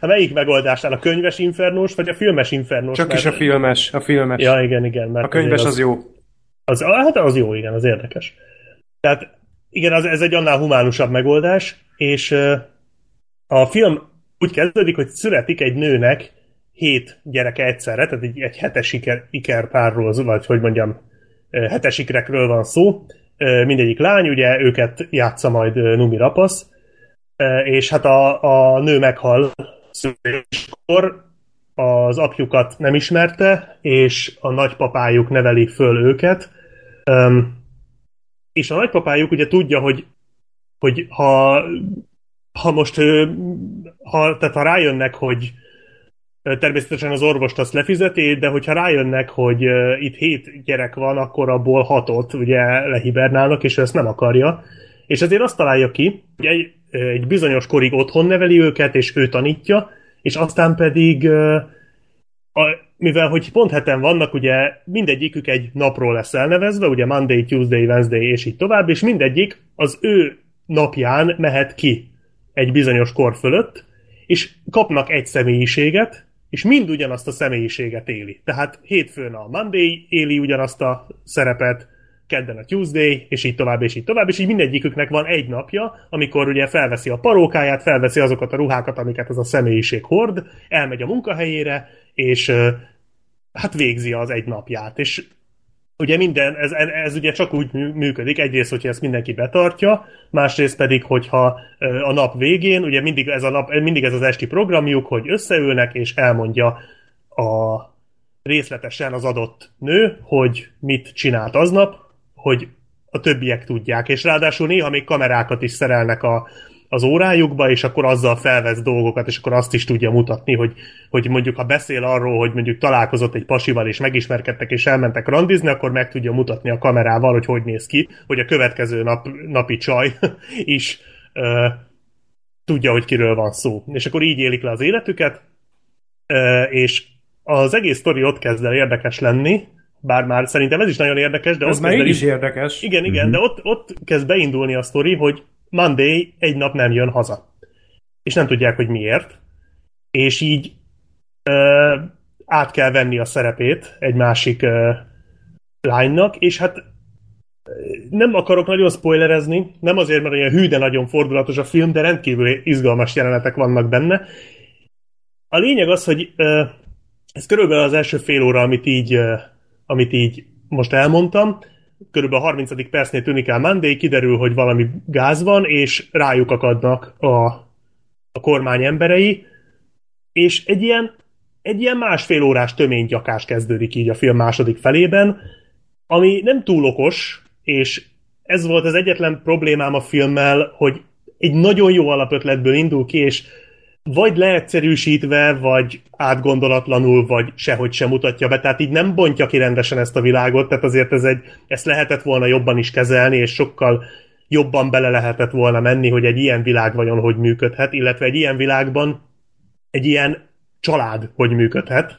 A melyik megoldásnál? A könyves infernós, vagy a filmes infernós? Csak is a Mert- filmes, a filmes. Ja, igen, igen. Mert a könyves azért az jó. Az, hát az jó, igen, az érdekes. Tehát igen, az, ez egy annál humánusabb megoldás, és a film úgy kezdődik, hogy születik egy nőnek hét gyereke egyszerre, tehát egy, egy hetes iker, ikerpárról, vagy hogy mondjam, hetes ikrekről van szó. Mindegyik lány, ugye őket játsza majd Numi Rapasz, és hát a, a nő meghal szüléskor, az apjukat nem ismerte, és a nagypapájuk neveli föl őket. És a nagypapájuk ugye tudja, hogy, hogy ha, ha most ha, tehát ha rájönnek, hogy természetesen az orvost azt lefizeti, de hogyha rájönnek, hogy itt hét gyerek van, akkor abból hatot ugye lehibernálnak, és ő ezt nem akarja. És ezért azt találja ki, hogy egy, egy bizonyos korig otthon neveli őket, és ő tanítja, és aztán pedig a, mivel hogy pont heten vannak, ugye mindegyikük egy napról lesz elnevezve, ugye Monday, Tuesday, Wednesday, és így tovább, és mindegyik az ő napján mehet ki egy bizonyos kor fölött, és kapnak egy személyiséget, és mind ugyanazt a személyiséget éli. Tehát hétfőn a Monday éli ugyanazt a szerepet, kedden a Tuesday, és így tovább, és így tovább, és így mindegyiküknek van egy napja, amikor ugye felveszi a parókáját, felveszi azokat a ruhákat, amiket az a személyiség hord, elmegy a munkahelyére, és hát végzi az egy napját. És ugye minden, ez, ez ugye csak úgy működik, egyrészt, hogyha ezt mindenki betartja, másrészt pedig, hogyha a nap végén, ugye mindig ez, a nap, mindig ez az esti programjuk, hogy összeülnek, és elmondja a részletesen az adott nő, hogy mit csinált aznap, hogy a többiek tudják, és ráadásul néha még kamerákat is szerelnek a, az órájukba, és akkor azzal felvesz dolgokat, és akkor azt is tudja mutatni, hogy, hogy mondjuk ha beszél arról, hogy mondjuk találkozott egy pasival, és megismerkedtek, és elmentek randizni, akkor meg tudja mutatni a kamerával, hogy hogy néz ki, hogy a következő nap, napi csaj is ö, tudja, hogy kiről van szó. És akkor így élik le az életüket, ö, és az egész sztori ott kezd el érdekes lenni, bár már szerintem ez is nagyon érdekes, de Ez ott már így is érdekes. igen, igen, uh-huh. de ott, ott kezd beindulni a sztori, hogy Monday egy nap nem jön haza. És nem tudják, hogy miért. És így ö, át kell venni a szerepét egy másik ö, lánynak, és hát nem akarok nagyon spoilerezni, nem azért, mert olyan hű, de nagyon fordulatos a film, de rendkívül izgalmas jelenetek vannak benne. A lényeg az, hogy ö, ez körülbelül az első fél óra, amit így, amit így most elmondtam, körülbelül a 30. percnél tűnik el Monday, kiderül, hogy valami gáz van, és rájuk akadnak a, a kormány emberei, és egy ilyen, egy ilyen másfél órás töménygyakás kezdődik így a film második felében, ami nem túl okos, és ez volt az egyetlen problémám a filmmel, hogy egy nagyon jó alapötletből indul ki, és vagy leegyszerűsítve, vagy átgondolatlanul, vagy sehogy sem mutatja be, tehát így nem bontja ki rendesen ezt a világot, tehát azért ez egy, ezt lehetett volna jobban is kezelni, és sokkal jobban bele lehetett volna menni, hogy egy ilyen világ vajon hogy működhet, illetve egy ilyen világban egy ilyen család hogy működhet.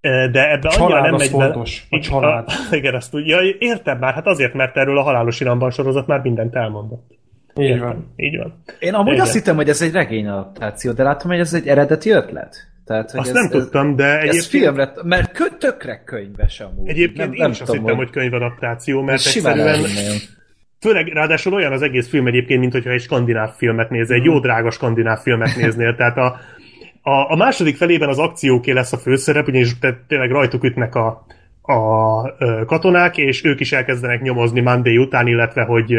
De ebbe A annyira család nem az megy fontos. A család. A, igen, azt úgy, ja, értem már, hát azért, mert erről a halálos iramban sorozat már mindent elmondott. Így Értem. van. Így van. Én amúgy Igen. azt hittem, hogy ez egy regény adaptáció, de látom, hogy ez egy eredeti ötlet. Tehát, hogy Azt ez, nem ez, tudtam, de Ez egyébként, filmre, mert kö, tökre könyves amúgy. egyébként én is azt hittem, hogy könyvadaptáció, mert egyszerűen. Főleg, ráadásul olyan az egész film egyébként, mint hogyha egy skandináv filmet nézel, egy jó drága skandináv filmet néznél. Tehát a, a, a második felében az akcióké lesz a főszerep, ugyanis tényleg rajtuk ütnek a, a ö, katonák, és ők is elkezdenek nyomozni Monday után, illetve hogy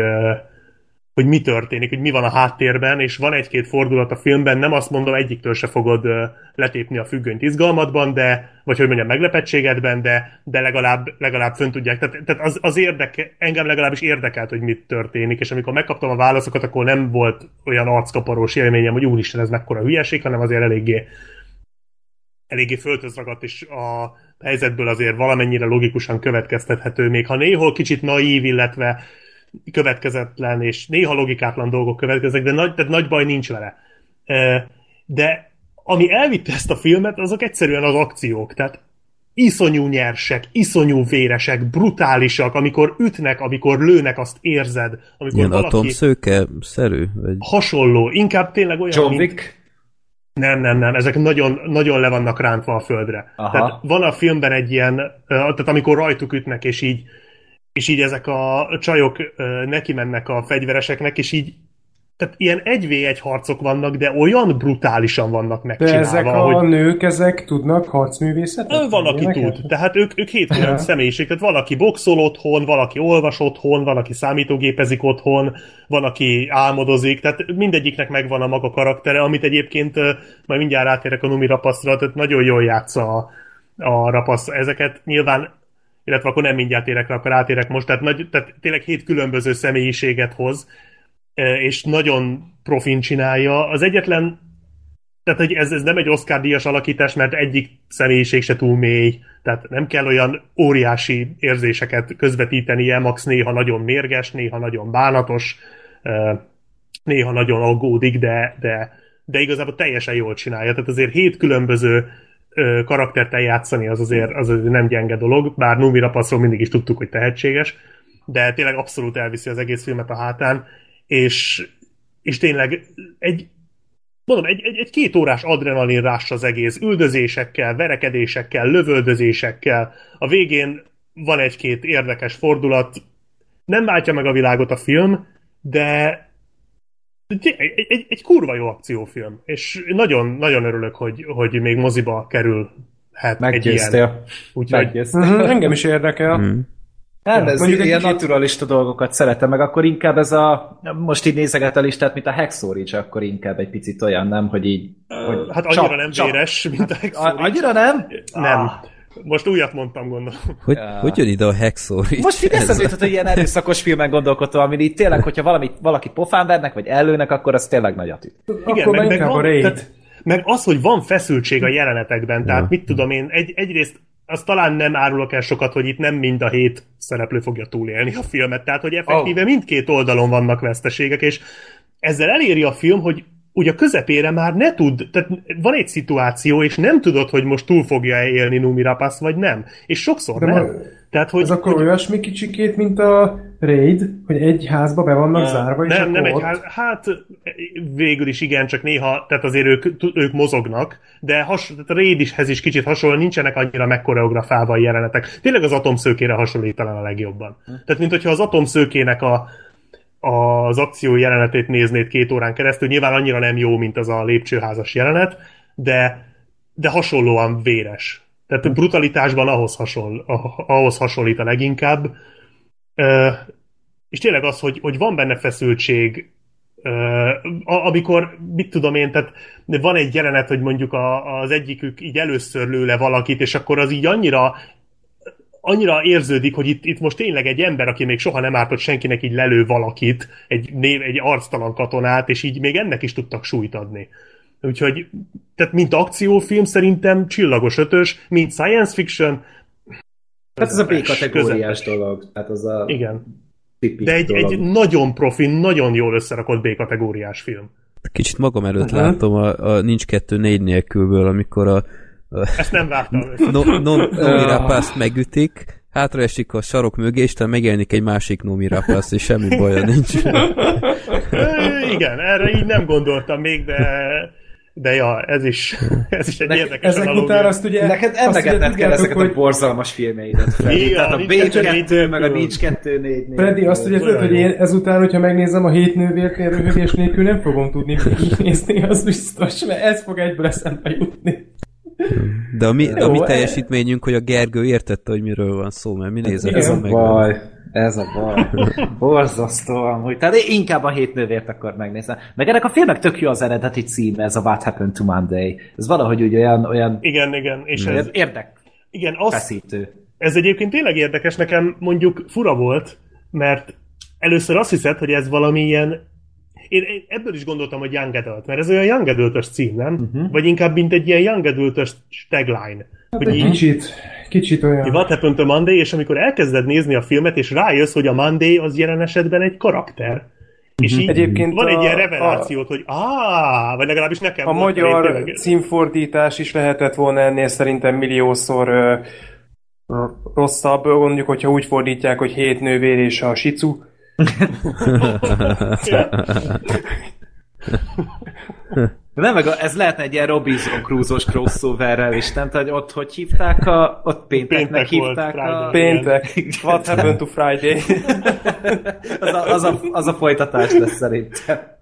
hogy mi történik, hogy mi van a háttérben, és van egy-két fordulat a filmben, nem azt mondom, egyiktől se fogod letépni a függönyt izgalmatban, de, vagy hogy mondjam, meglepettségedben, de, de legalább, legalább fönn tudják. Tehát, tehát az, az érdeke, engem legalábbis érdekelt, hogy mit történik, és amikor megkaptam a válaszokat, akkor nem volt olyan arckaparós élményem, hogy úristen, ez mekkora hülyeség, hanem azért eléggé eléggé földhöz ragadt, és a helyzetből azért valamennyire logikusan következtethető, még ha néhol kicsit naív, illetve következetlen, és néha logikátlan dolgok következnek, de nagy, tehát nagy baj nincs vele. De ami elvitte ezt a filmet, azok egyszerűen az akciók. Tehát iszonyú nyersek, iszonyú véresek, brutálisak, amikor ütnek, amikor lőnek, azt érzed. Amikor Ilyen valaki atomszőke-szerű? Vagy... hasonló, inkább tényleg olyan, John mint- Wick? nem, nem, nem, ezek nagyon, nagyon le vannak rántva a földre. Aha. Tehát van a filmben egy ilyen, tehát amikor rajtuk ütnek, és így, és így ezek a csajok neki mennek a fegyvereseknek, és így tehát ilyen 1v1 harcok vannak, de olyan brutálisan vannak De megcsinálva, ezek a hogy nők, ezek tudnak harcművészetet? Ö, van, aki Ilyeneket? tud. Tehát ők, ők hétfőn Aha. személyiség. Tehát valaki boxol otthon, valaki olvas otthon, valaki számítógépezik otthon, van, aki álmodozik. Tehát mindegyiknek megvan a maga karaktere, amit egyébként majd mindjárt átérek a Numi rapasztra, tehát nagyon jól játsza a, a rapasz ezeket. Nyilván illetve akkor nem mindjárt érek rá, akkor átérek most. Tehát, nagy, tehát tényleg hét különböző személyiséget hoz, ö, és nagyon profin csinálja. Az egyetlen tehát hogy ez, ez nem egy Oscar díjas alakítás, mert egyik személyiség se túl mély, tehát nem kell olyan óriási érzéseket közvetítenie, Max néha nagyon mérges, néha nagyon bánatos, ö, néha nagyon aggódik, de, de, de igazából teljesen jól csinálja. Tehát azért hét különböző karaktert eljátszani az azért, az azért nem gyenge dolog, bár Numi Rapaszról mindig is tudtuk, hogy tehetséges, de tényleg abszolút elviszi az egész filmet a hátán, és, és tényleg egy, mondom, egy, egy, egy két órás adrenalin az egész, üldözésekkel, verekedésekkel, lövöldözésekkel. A végén van egy-két érdekes fordulat, nem váltja meg a világot a film, de egy, egy, egy, kurva jó akciófilm, és nagyon, nagyon örülök, hogy, hogy még moziba kerül hát egy ilyen. Meggyőztél. Úgyhogy Meggyőztél. Mhm, Engem is érdekel. Mm. Nem, ez mondjuk ilyen kicsit- naturalista dolgokat szeretem, meg akkor inkább ez a, most így nézeget a listát, mint a Hexor is, akkor inkább egy picit olyan, nem, hogy így... Hogy Hát annyira nem véres, mint a A, Hexor. annyira nem? Nem. Ah. Most újat mondtam, gondolom. Hogy, Ja. hogy jön ide a Hexor? Most így eszembe jutott, hogy ilyen erőszakos filmen gondolkodtam, ami így tényleg, hogyha valami, valaki pofán vernek, vagy ellőnek, akkor az tényleg nagy atű. Akkor már inkább a van, tehát, meg az, hogy van feszültség a jelenetekben, tehát Ja. mit tudom én, egy, egyrészt az talán nem árulok el sokat, hogy itt nem mind a hét szereplő fogja túlélni a filmet, tehát hogy effektíve oh. mindkét oldalon vannak veszteségek, és ezzel eléri a film, hogy ugye a közepére már ne tud, tehát van egy szituáció, és nem tudod, hogy most túl fogja élni Numi Rapace, vagy nem. És sokszor De nem. ma- Tehát, hogy, Ez akkor olyasmi kicsikét, mint a Raid, hogy egy házba be vannak zárva, és nem, akkor nem egy ott... ház, hát végül is igen, csak néha, tehát azért ők, ők mozognak, de has, tehát a Raidishez is kicsit hasonló, nincsenek annyira megkoreografálva a jelenetek. Tényleg az atomszőkére hasonlít talán a legjobban. Tehát, mint hogyha az atomszőkének a, az akció jelenetét néznéd két órán keresztül, nyilván annyira nem jó, mint az a lépcsőházas jelenet, de, de hasonlóan véres. Tehát brutalitásban ahhoz, hasonl, ah- ahhoz hasonlít a leginkább. És tényleg az, hogy, hogy van benne feszültség, amikor, mit tudom én, tehát van egy jelenet, hogy mondjuk az egyikük így először lő le valakit, és akkor az így annyira annyira érződik, hogy itt, itt most tényleg egy ember, aki még soha nem ártott senkinek, így lelő valakit, egy, név, egy arctalan katonát, és így még ennek is tudtak súlyt adni. Úgyhogy, tehát mint akciófilm szerintem csillagos ötös, mint science fiction, Hát ez a B-kategóriás dolog. Tehát az a Igen. De egy, dolog. egy nagyon profi, nagyon jól összerakott B-kategóriás film. Kicsit magam előtt Aha. látom a, a Nincs kettő négy nélkülből, amikor a Ezt nem vártam. össze. no, no, Nomi Rapászt megütik, hátraesik a sarok mögé, és talán megjelenik egy másik Nomi Rapász, és semmi baja nincs. Igen, erre így nem gondoltam még, de de ja, ez is, ez is egy Nek- érdekes Ezek analógia. után azt ugye... Neked emlegetned kell ezeket hogy a borzalmas filmeidet, Freddy. Igen, Tehát a B2, meg a nincs 2 4 4 Freddy, azt ugye tudod, hogy én ezután, hogyha megnézem a hét nővért, én röhögés nélkül nem fogom tudni nézni, az biztos, mert ez fog egyből eszembe jutni. De a mi, a Jó, mi teljesítményünk, hogy a Gergő értette, hogy miről van szó, mert mi nézett. Ez a meg. baj. Ez a baj. Borzasztó amúgy. Tehát én inkább a hét nővért akkor megnézem. Meg ennek a filmnek tök jó az eredeti címe, ez a What Happened to Monday. Ez valahogy úgy olyan, olyan Igen, igen, és ez, érdek igen, az, feszítő. ez egyébként tényleg érdekes, nekem mondjuk fura volt, mert először azt hiszed, hogy ez valami ilyen én ebből is gondoltam, hogy Young Adult, mert ez olyan Young adult cím, nem? Uh-huh. Vagy inkább, mint egy ilyen Young adult tagline. Hát hogy egy így, kicsit, kicsit olyan. What happened to Monday, és amikor elkezded nézni a filmet, és rájössz, hogy a Monday az jelen esetben egy karakter. És így Egyébként van a- egy ilyen revelációt, hogy áh, vagy legalábbis nekem A magyar címfordítás is lehetett volna ennél szerintem milliószor ö, rosszabb, mondjuk, hogyha úgy fordítják, hogy hét nővér és a sicu. De nem, meg a- ez lehetne egy ilyen Robinson Crusoe-os crossoverrel is, nem? Tehát ott hogy hívták a... Ott pénteknek Péntek volt, hívták a... Friday. Péntek. Igen. What happened to Friday? Az a, az, a, az a folytatás lesz szerintem.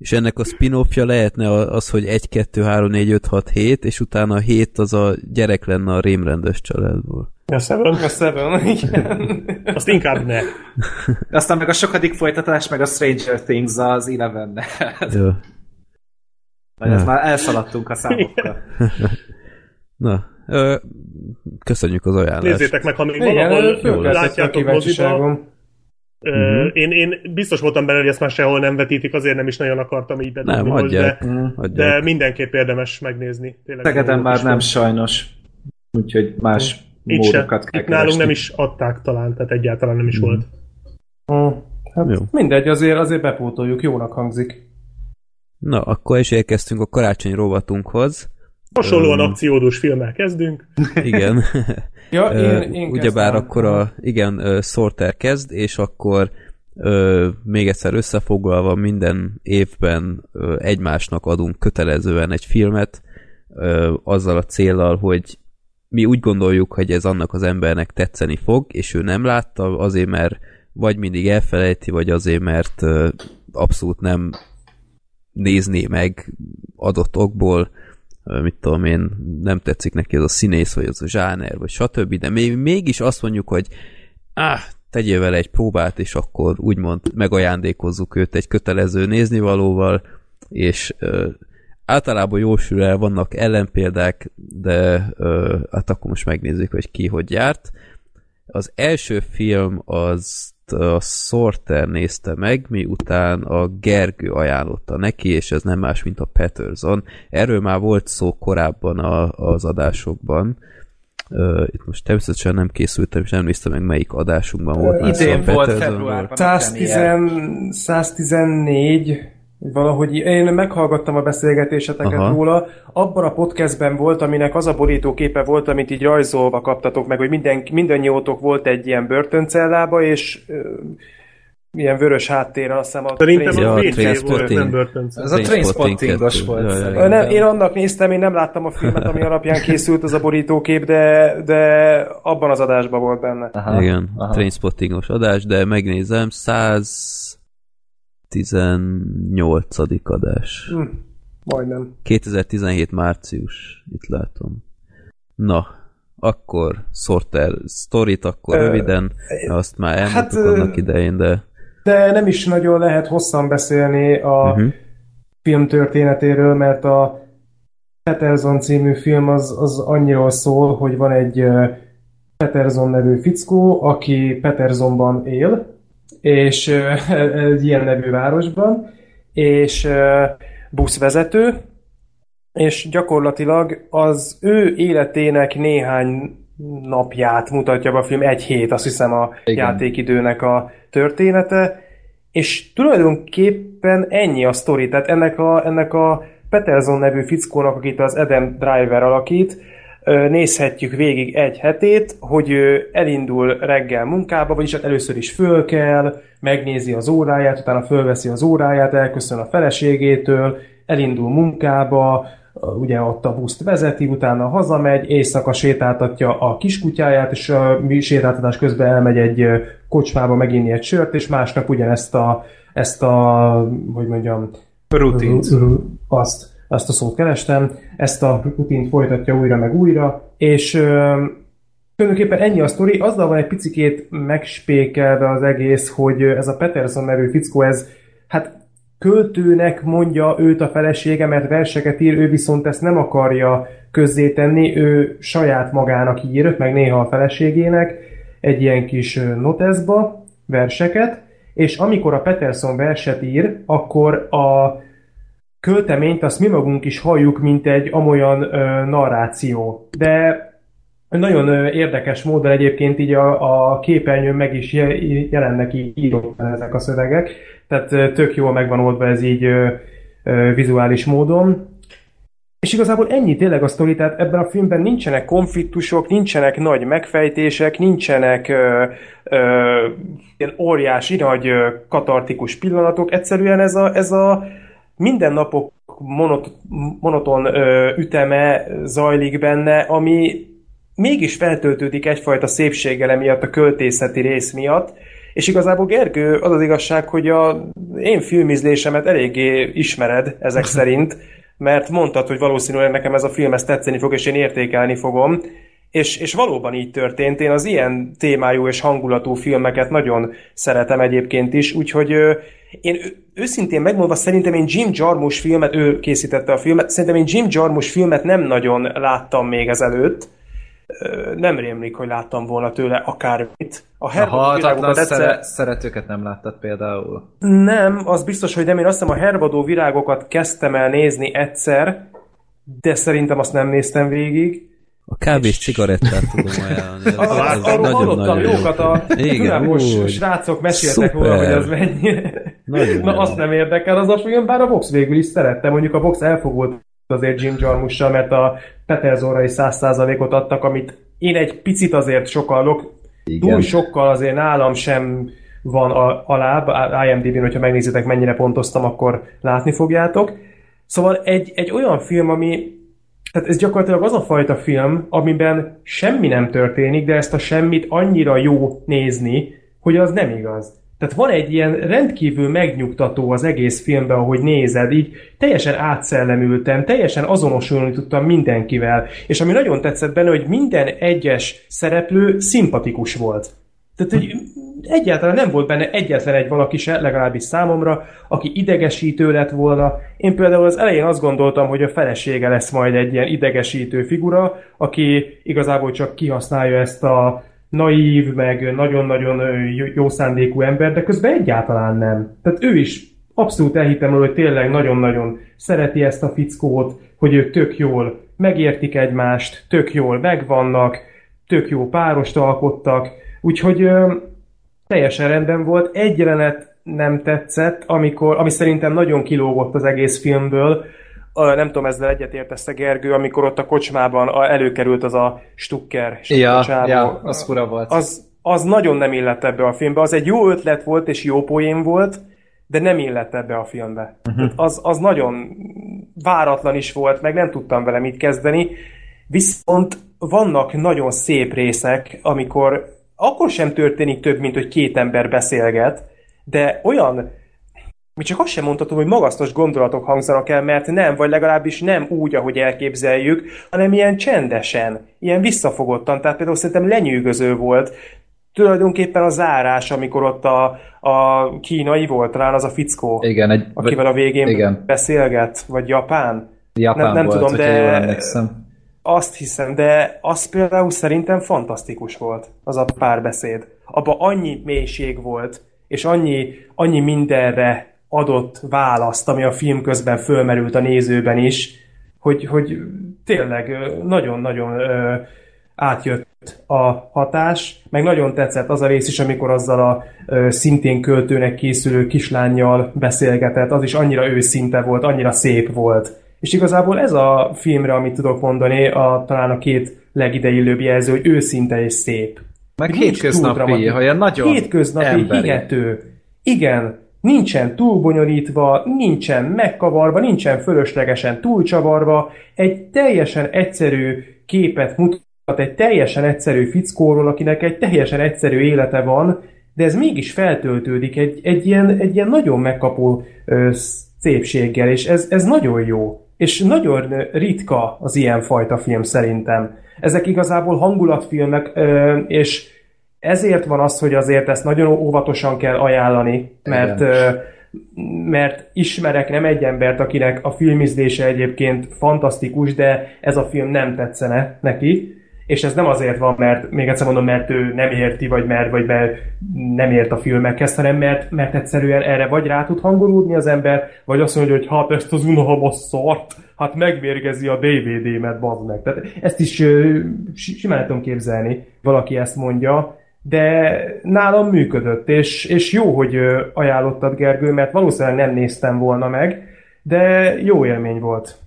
És ennek a spin-offja lehetne az, hogy 1, 2, 3, 4, 5, 6, 7, és utána a 7 az a gyerek lenne a rémrendes családból. A Seven. A Seven, igen. Azt inkább ne. Aztán meg a sokadik folytatás, meg a Stranger Things az eleven Jó. Vagy ez Ja. már elszaladtunk a számokkal. Na, ö, köszönjük az ajánlást. Nézzétek meg, ha még Igen, valahol látjátok moziba. Ö, Én, én biztos voltam benne, hogy ezt már sehol nem vetítik, azért nem is nagyon akartam így bedobni, Nem, most, adják. de, adják. de mindenképp érdemes megnézni. Tényleg jó már nem sajnos. Úgyhogy más Itt se. módokat kell Itt nálunk nem is adták talán, tehát egyáltalán nem is volt. Hm, Hát Jó. mindegy, azért, azért bepótoljuk, jónak hangzik. Na, akkor is érkeztünk a karácsony rovatunkhoz. Hasonlóan Öm. akciódús filmmel kezdünk. Igen. Ja, én, én Ugyebár akkor a, igen, ö, Sorter kezd, és akkor ö, még egyszer összefoglalva minden évben ö, egymásnak adunk kötelezően egy filmet, ö, azzal a céllal, hogy mi úgy gondoljuk, hogy ez annak az embernek tetszeni fog, és ő nem látta, azért mert vagy mindig elfelejti, vagy azért mert ö, abszolút nem nézné meg adott okból, mit tudom én, nem tetszik neki az a színész, vagy az a zsáner, vagy stb., de még, mégis azt mondjuk, hogy áh, tegyél vele egy próbát, és akkor úgymond megajándékozzuk őt egy kötelező néznivalóval, és ö, általában jól sül el, vannak ellenpéldák, de ö, hát akkor most megnézzük, hogy ki hogy járt. Az első film az a Sorter nézte meg, miután a Gergő ajánlotta neki, és ez nem más, mint a Patterson. Erről már volt szó korábban a, az adásokban. Uh, itt most természetesen nem készültem, és nem néztem meg, melyik adásunkban volt. Uh, idén volt februárban. 110, 114 valahogy én meghallgattam a beszélgetéseteket Aha. róla. Abban a podcastben volt, aminek az a borítóképe volt, amit így rajzolva kaptatok meg, hogy minden, mindannyiótok volt egy ilyen börtöncellába, és uh, ilyen vörös háttérre, azt hiszem a Szerintem Ja, a Trainspotting. Ez a Trainspottingos volt. Ja, ja. Nem, én annak néztem, én nem láttam a filmet, ami alapján készült az a borítókép, de, de abban az adásban volt benne. Aha, Igen, aha. Trainspottingos adás, de megnézem, 118. adás. Hm, majdnem. 2017 március, itt látom. Na, akkor Sorter sztorit, akkor Ö, röviden, azt már elmondtuk hát, annak idején, de De nem is nagyon lehet hosszan beszélni a uh-huh. film történetéről, mert a Peterson című film az, az annyiról szól, hogy van egy Peterson nevű fickó, aki Petersonban él, és egy ilyen nevű városban, és buszvezető, és gyakorlatilag az ő életének néhány napját mutatja be a film, egy hét, azt hiszem a Igen. játékidőnek a története, és tulajdonképpen ennyi a sztori, tehát ennek a, ennek a Peterson nevű fickónak, akit az Adam Driver alakít, nézhetjük végig egy hetét, hogy elindul reggel munkába, vagyis hát először is föl kell, megnézi az óráját, utána fölveszi az óráját, elköszön a feleségétől, elindul munkába, ugye ott a buszt vezeti, utána hazamegy, éjszaka sétáltatja a kiskutyáját, és a mi sétáltatás közben elmegy egy kocsmába meginni egy sört, és másnap ugyanezt a, ezt a, hogy mondjam, Rutint. ru- ru- azt, azt a szót kerestem, ezt a rutint folytatja újra meg újra, és ö, tulajdonképpen ennyi a sztori, azzal van egy picikét megspékelve az egész, hogy ez a Peterson nevű fickó, ez hát költőnek mondja őt a felesége, mert verseket ír, ő viszont ezt nem akarja közzétenni, ő saját magának ír, meg néha a feleségének egy ilyen kis noteszba verseket, és amikor a Peterson verset ír, akkor a költeményt azt mi magunk is halljuk, mint egy amolyan ö, narráció. De nagyon ö, érdekes módon egyébként így a, a képernyőn meg is je- jelennek így ezek a szövegek, tehát ö, tök jól megvan oldva ez így ö, ö, vizuális módon. És igazából ennyi tényleg a sztori, tehát ebben a filmben nincsenek konfliktusok, nincsenek nagy megfejtések, nincsenek ö, ö, ilyen óriási nagy ö, katartikus pillanatok, egyszerűen ez a, ez a mindennapok monot, monoton ö, üteme zajlik benne, ami mégis feltöltődik egyfajta szépséggel miatt a költészeti rész miatt, és igazából Gergő, az az igazság, hogy a én filmizlésemet eléggé ismered ezek szerint, mert mondtad, hogy valószínűleg nekem ez a film ezt tetszeni fog, és én értékelni fogom, és, és valóban így történt. Én az ilyen témájú és hangulatú filmeket nagyon szeretem egyébként is, úgyhogy ö, én őszintén megmondva szerintem én Jim Jarmusch filmet, ő készítette a filmet, szerintem én Jim Jarmusch filmet nem nagyon láttam még ezelőtt. Nem rémlik, hogy láttam volna tőle akármit. A A virágokat egyszer... szere- szeretőket nem láttad például. Nem, az biztos, hogy nem. Én azt hiszem a hervadó virágokat kezdtem el nézni egyszer, de szerintem azt nem néztem végig. a kávés cigarettát tudom ajánlani. Arról hallottam jókat, a Igen, srácok meséltek róla, hogy az mennyire. Nagyon Na azt nem érdekel az a film, bár a Vox végül is szerette. Mondjuk a Vox elfogult azért Jim Jarmussal, mert a Petersonra is 100%-ot adtak, amit én egy picit azért sokallok. Igen. Túl sokkal azért nálam sem van a, alább, IMDb-n, hogyha megnézitek, mennyire pontoztam, akkor látni fogjátok. Szóval egy, egy olyan film, ami tehát ez gyakorlatilag az a fajta film, amiben semmi nem történik, de ezt a semmit annyira jó nézni, hogy az nem igaz. Tehát van egy ilyen rendkívül megnyugtató az egész filmben, ahogy nézed, így teljesen átszellemültem, teljesen azonosulni tudtam mindenkivel, és ami nagyon tetszett benne, hogy minden egyes szereplő szimpatikus volt. Tehát, hogy egyáltalán nem volt benne egyetlen egy valaki se, legalábbis számomra, aki idegesítő lett volna. Én például az elején azt gondoltam, hogy a felesége lesz majd egy ilyen idegesítő figura, aki igazából csak kihasználja ezt a naív, meg nagyon-nagyon jó szándékú ember, de közben egyáltalán nem. Tehát ő is abszolút elhittem hogy tényleg nagyon-nagyon szereti ezt a fickót, hogy ők tök jól megértik egymást, tök jól megvannak, tök jó párost alkottak, úgyhogy ö, teljesen rendben volt. Egy jelenet nem tetszett, amikor, ami szerintem nagyon kilógott az egész filmből, nem tudom, ezzel egyetértesz a Gergő, amikor ott a kocsmában előkerült az a Stucker ja, ja, az fura volt. Az, az nagyon nem illett ebbe a filmbe. Az egy jó ötlet volt, és jó poén volt, de nem illett ebbe a filmbe. Uh-huh. Az, az nagyon váratlan is volt, meg nem tudtam vele mit kezdeni. Viszont vannak nagyon szép részek, amikor akkor sem történik több, mint hogy két ember beszélget, de olyan mi csak azt sem mondhatom, hogy magasztos gondolatok hangzanak el, mert nem, vagy legalábbis nem úgy, ahogy elképzeljük, hanem ilyen csendesen, ilyen visszafogottan. Tehát például szerintem lenyűgöző volt tulajdonképpen a zárás, amikor ott a, a kínai volt, talán az a fickó, igen, egy, akivel a végén igen. beszélget, vagy japán. Japán nem, nem volt, tudom, de jól emlékszem. Azt hiszem, de az például szerintem fantasztikus volt, az a párbeszéd. Abba annyi mélység volt, és annyi, annyi mindenre adott választ, ami a film közben fölmerült a nézőben is, hogy, hogy tényleg nagyon-nagyon átjött a hatás, meg nagyon tetszett az a rész is, amikor azzal a ö, szintén költőnek készülő kislányjal beszélgetett, az is annyira őszinte volt, annyira szép volt. És igazából ez a filmre, amit tudok mondani, a, talán a két legideillőbb jelző, hogy őszinte és szép. Meg hétköznapi, hogy nagyon Hétköznapi, emberi. hihető. Igen, nincsen túlbonyolítva, nincsen megkavarva, nincsen fölöslegesen túlcsavarva, egy teljesen egyszerű képet mutat egy teljesen egyszerű fickóról, akinek egy teljesen egyszerű élete van, de ez mégis feltöltődik egy, egy, ilyen, egy ilyen nagyon megkapó ö, szépséggel, és ez, ez nagyon jó. És nagyon ritka az ilyen fajta film szerintem. Ezek igazából hangulatfilmek, ö, és ezért van az, hogy azért ezt nagyon óvatosan kell ajánlani, mert ö, mert ismerek nem egy embert, akinek a filmizlése egyébként fantasztikus, de ez a film nem tetszene neki, és ez nem azért van, mert még egyszer mondom, mert ő nem érti, vagy mert, vagy mert nem ért a filmekhez, hanem mert, mert egyszerűen erre vagy rá tud hangolódni az ember, vagy azt mondja, hogy hát ezt az unalmas szart, hát megvérgezi a DVD-met, bazd meg. Tehát ezt is uh, simán tudom képzelni, valaki ezt mondja, de nálam működött, és, és jó, hogy ajánlottad Gergő, mert valószínűleg nem néztem volna meg, de jó élmény volt.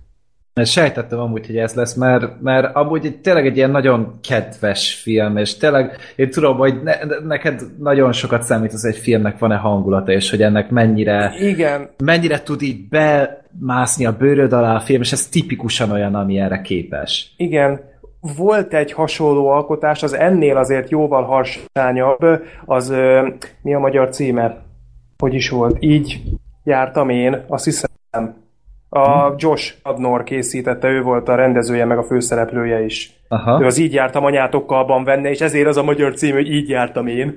Sejtettem amúgy, hogy ez lesz, mert, mert amúgy tényleg egy ilyen nagyon kedves film, és tényleg én tudom, hogy ne, neked nagyon sokat számít az egy filmnek van-e hangulata, és hogy ennek mennyire, Igen. mennyire tud így bemászni a bőröd alá a film, és ez tipikusan olyan, ami erre képes. Igen. Volt egy hasonló alkotás, az ennél azért jóval harsányabb, az mi a magyar címe? Hogy is volt? Így jártam én, azt hiszem a hm. Josh Adnor készítette, ő volt a rendezője, meg a főszereplője is. Aha. Ő az Így jártam anyátokkal benne, és ezért az a magyar cím, hogy Így jártam én.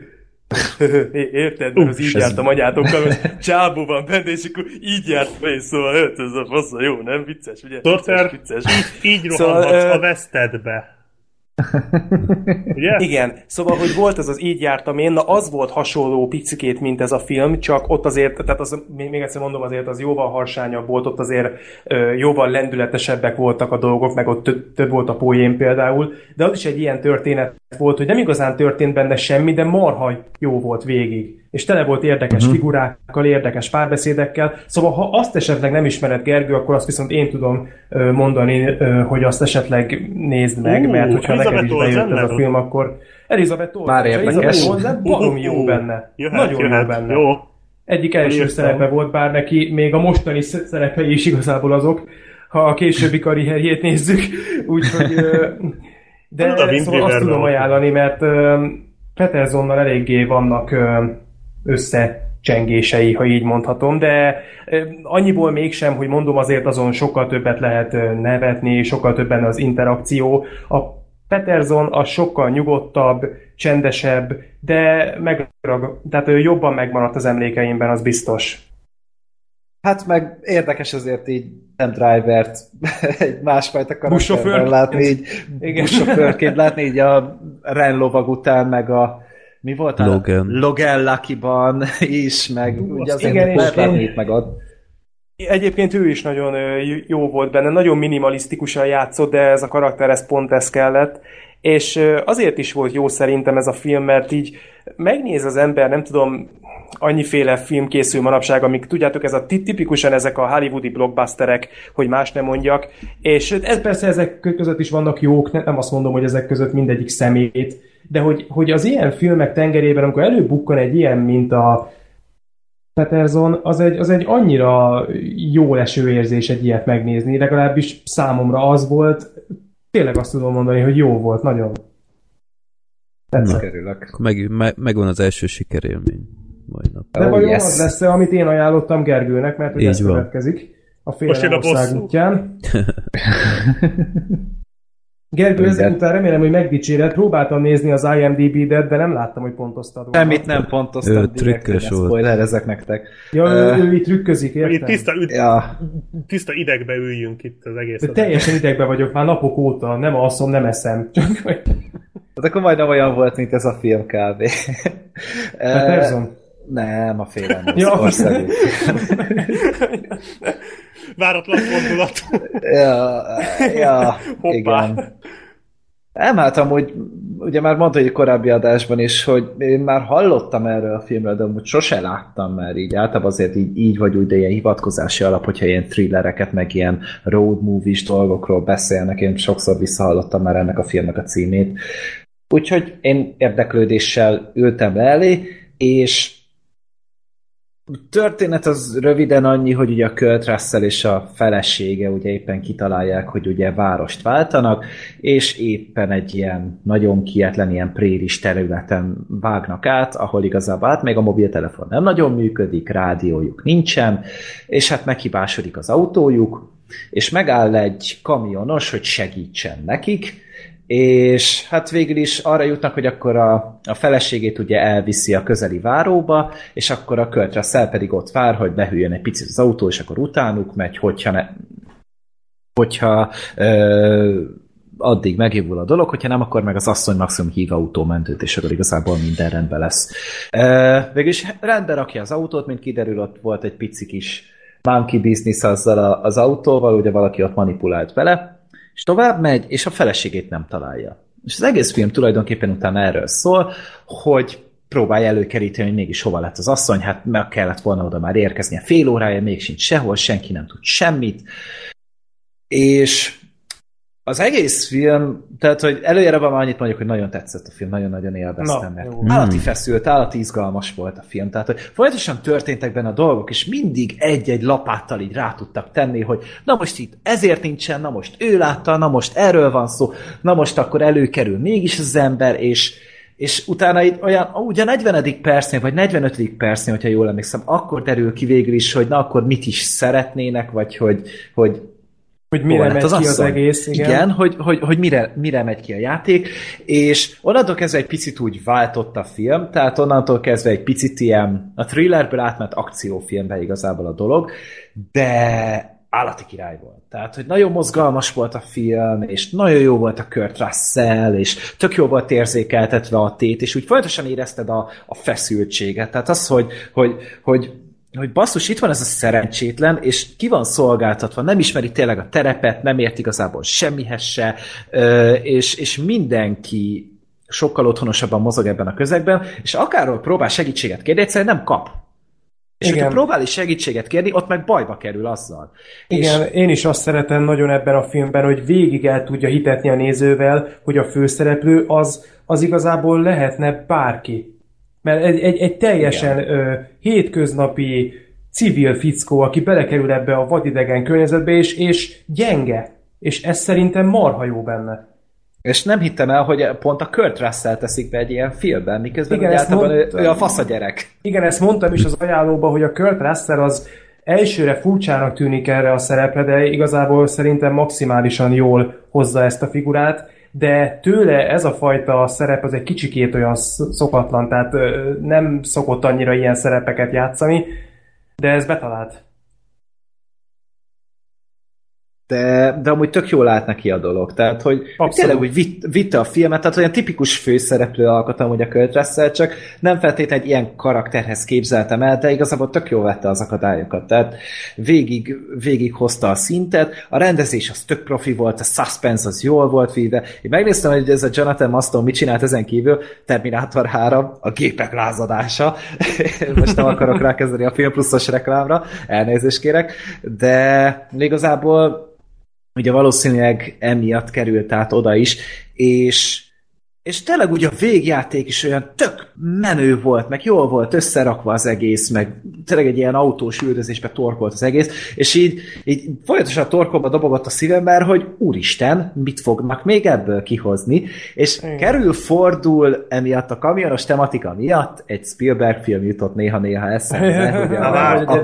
Érted? Mert az így jártam anyátokkal, hogy csábú van benne, és akkor így jártam én, szóval ez a fasz, jó, nem vicces, ugye? Torter, vicces, vicces. így, így szóval, rohanhatsz a vesztedbe. Ugye? Igen, szóval, hogy volt ez az így jártam én, na az volt hasonló picikét, mint ez a film, csak ott azért, tehát az, még egyszer mondom, azért az jóval harsányabb volt, ott azért ö, jóval lendületesebbek voltak a dolgok, meg ott több, több volt a poén például, de az is egy ilyen történet volt, hogy nem igazán történt benne semmi, de marha jó volt végig és tele volt érdekes uh-huh. figurákkal, érdekes párbeszédekkel. Szóval, ha azt esetleg nem ismered Gergő, akkor azt viszont én tudom mondani, hogy azt esetleg nézd meg, uh, mert hogyha neked is bejött ez a film, akkor Elizabeth Olsen. Már érdekes. Olsen baromi jó benne. Jöhet, Nagyon jöhet. jó benne. Jó. Egyik első szerepe volt, bár neki még a mostani szerepei is igazából azok, ha a későbbi karrierjét nézzük. Úgyhogy... De szóval azt tudom ajánlani, mert Petersonnal eléggé vannak összecsengései, ha így mondhatom, de annyiból mégsem, hogy mondom azért azon sokkal többet lehet nevetni, sokkal többen az interakció. A Peterson az sokkal nyugodtabb, csendesebb, de megrag, tehát ő jobban megmaradt az emlékeimben, az biztos. Hát meg érdekes azért így nem drivert egy másfajta karakterben látni, így Igen. buszsofőrként látni, így a Ren lovag után, meg a mi volt? a- Logan. Logan Lucky-ban is, meg Hú, ugye azért igen, lehet és én- látni itt meg ott. Egyébként ő is nagyon jó volt benne, nagyon minimalisztikusan játszott, de ez a karakter, ez pont ez kellett. És azért is volt jó szerintem ez a film, mert így megnéz az ember, nem tudom, annyiféle film készül manapság, amik tudjátok, ez a ti- tipikusan ezek a hollywoodi blockbusterek, hogy más nem mondjak, és ez persze ezek között is vannak jók, ne- nem azt mondom, hogy ezek között mindegyik szemét, de hogy, hogy az ilyen filmek tengerében, amikor előbukkan egy ilyen, mint a Peterson, az egy, az egy annyira jó leső érzés egy ilyet megnézni, legalábbis számomra az volt, tényleg azt tudom mondani, hogy jó volt, nagyon. Tetszett. Meg, me, megvan az első sikerélmény. Majdnem. De Oh, vajon yes. az lesz amit én ajánlottam Gergőnek, mert hogy Így ez van. következik a bosszú. útján. Gergő, ezek Mindent. után remélem, hogy megdicséred. Próbáltam nézni az IMDb-det, de nem láttam, hogy pontoztad volna. Semmit nem pontoztam, Ő trükkös volt. spoiler ezek nektek. Ja, ő, Ö, ő itt trükközik, értem? Itt tiszta, üd, Ja, tiszta idegbe üljünk itt az egész. De teljesen idegbe vagyok már napok óta, nem alszom, nem eszem. Csak hogy... hát akkor majdnem olyan volt, mint ez a film kb. Peterson? Nem, a félelem. Ja. Váratlan fordulat. ja, ja igen. Nem, hát amúgy, ugye már mondta egy korábbi adásban is, hogy én már hallottam erről a filmről, de amúgy sose láttam már így. Általában azért így, így vagy úgy, de ilyen hivatkozási alap, hogyha ilyen thrillereket, meg ilyen road movies dolgokról beszélnek, én sokszor visszahallottam már ennek a filmnek a címét. Úgyhogy én érdeklődéssel ültem le elé, és történet az röviden annyi, hogy ugye a Kurt Russell és a felesége ugye éppen kitalálják, hogy ugye várost váltanak, és éppen egy ilyen nagyon kietlen, ilyen préris területen vágnak át, ahol igazából hát még a mobiltelefon nem nagyon működik, rádiójuk nincsen, és hát meghibásodik az autójuk, és megáll egy kamionos, hogy segítsen nekik, és hát végül is arra jutnak, hogy akkor a, a feleségét ugye elviszi a közeli váróba, és akkor a Kurt Russell pedig ott vár, hogy behűljön egy picit az autó, és akkor utánuk megy, hogyha, ne, hogyha ö, addig megévul a dolog, hogyha nem, akkor meg az asszony maximum hív autómentőt, és akkor igazából minden rendben lesz. Ö, végülis rendbe rakja az autót, mint kiderül, ott volt egy pici kis monkey business azzal a, az autóval, ugye valaki ott manipulált vele, és tovább megy, és a feleségét nem találja. És az egész film tulajdonképpen utána erről szól, hogy próbálja előkeríteni, hogy mégis hova lett az asszony, hát meg kellett volna oda már érkeznie fél órája, még sincs sehol, senki nem tud semmit, és az egész film, tehát, hogy előjáróban már annyit mondjuk, hogy nagyon tetszett a film, nagyon-nagyon élveztem, Na, mert jó. állati feszült, állati izgalmas volt a film, tehát, hogy folyamatosan történtek benne a dolgok, és mindig egy-egy lapáttal így rá tudtak tenni, hogy na most itt ezért nincsen, na most ő látta, na most erről van szó, na most akkor előkerül mégis az ember, és és utána itt olyan, ugye a 40. percnél, vagy 45. percnél, hogyha jól emlékszem, akkor derül ki végül is, hogy na akkor mit is szeretnének, vagy hogy, hogy Hogy mire lett megy ki az asszony. egész, igen. igen hogy, hogy, hogy mire, mire megy ki a játék, és onnantól kezdve egy picit úgy váltott a film, tehát onnantól kezdve egy picit ilyen a thrillerből átment akciófilmbe igazából a dolog, de állati király volt. Tehát, hogy nagyon mozgalmas volt a film, és nagyon jó volt a Kurt Russell, és tök jó volt érzékeltetve a tét, és úgy folyamatosan érezted a, a feszültséget. Tehát az, hogy, hogy, hogy hogy basszus, itt van ez a szerencsétlen, és ki van szolgáltatva, nem ismeri tényleg a terepet, nem ért igazából semmihez se, és, és mindenki sokkal otthonosabban mozog ebben a közegben, és akárról próbál segítséget kérni, egyszerűen nem kap. És Igen. hogyha próbál is segítséget kérni, ott meg bajba kerül azzal. Igen, És, én is azt szeretem nagyon ebben a filmben, hogy végig el tudja hitetni a nézővel, hogy a főszereplő az, az igazából lehetne bárki. Mert egy, egy, egy teljesen ö, hétköznapi civil fickó, aki belekerül ebbe a vadidegen környezetbe, és, és gyenge. És ez szerintem marha jó benne. és nem hittem el, hogy pont a Kurt Russell teszik be egy ilyen filmben, miközben Igen, általában mondtam. ő a fasz a gyerek. Igen, ezt mondtam is az ajánlóban, hogy a Kurt Russell az elsőre furcsának tűnik erre a szerepre, de igazából szerintem maximálisan jól hozza ezt a figurát, de tőle ez a fajta szerep az egy kicsikét olyan sz- szokatlan, tehát nem szokott annyira ilyen szerepeket játszani, de ez betalált. De, de amúgy tök jól állt neki a dolog. Tehát, hogy Abszolút. tényleg úgy vitt, vitte a filmet, tehát olyan tipikus főszereplő alkat amúgy a Kurt Russell, csak nem feltétlenül egy ilyen karakterhez képzeltem el, de igazából tök jól vette az akadályokat. Tehát végig, végig hozta a szintet, a rendezés az tök profi volt, a suspense az jól volt véve. Én megnéztem, hogy ez a Jonathan Maston mit csinált ezen kívül, Terminator 3, a gépek lázadása. Most nem akarok rákezdeni a Film Pluszos reklámra, elnézést kérek, de igazából ugye valószínűleg emiatt került át oda is, és és tényleg ugye a végjáték is olyan tök menő volt, meg jól volt összerakva az egész, meg tényleg egy ilyen autós üldözésbe torkolt az egész, és így, így folyamatosan a torkomba dobogott a szívem, mert hogy úristen, mit fognak még ebből kihozni, és Igen. kerül, fordul emiatt a kamionos tematika miatt, egy Spielberg film jutott néha-néha eszembe, ugye a, a, a,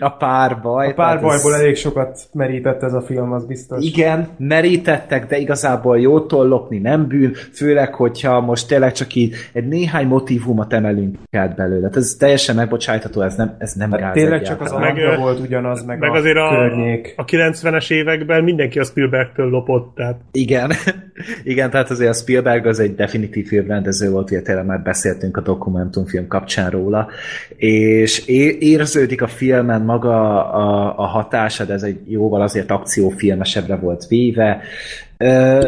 a párbaj. A párbajból ez... elég sokat merített ez a film, az biztos. Igen, merítettek, de igazából jótól lopni nem bűn, főleg, hogyha most tényleg csak így egy néhány motivumot emelünk át belőle. Tehát ez teljesen megbocsájtható, ez nem, ez nem hát gáz Tényleg csak az meg, volt ugyanaz, meg, meg a azért a, környék. a 90-es években mindenki a Spielbergtől lopott, tehát... Igen, igen, tehát azért a Spielberg az egy definitív filmrendező volt, ugye tényleg már beszéltünk a dokumentumfilm kapcsán róla, és érződik a filmen maga a, a hatása, de ez egy jóval azért akciófilmesebbre volt véve. Ö,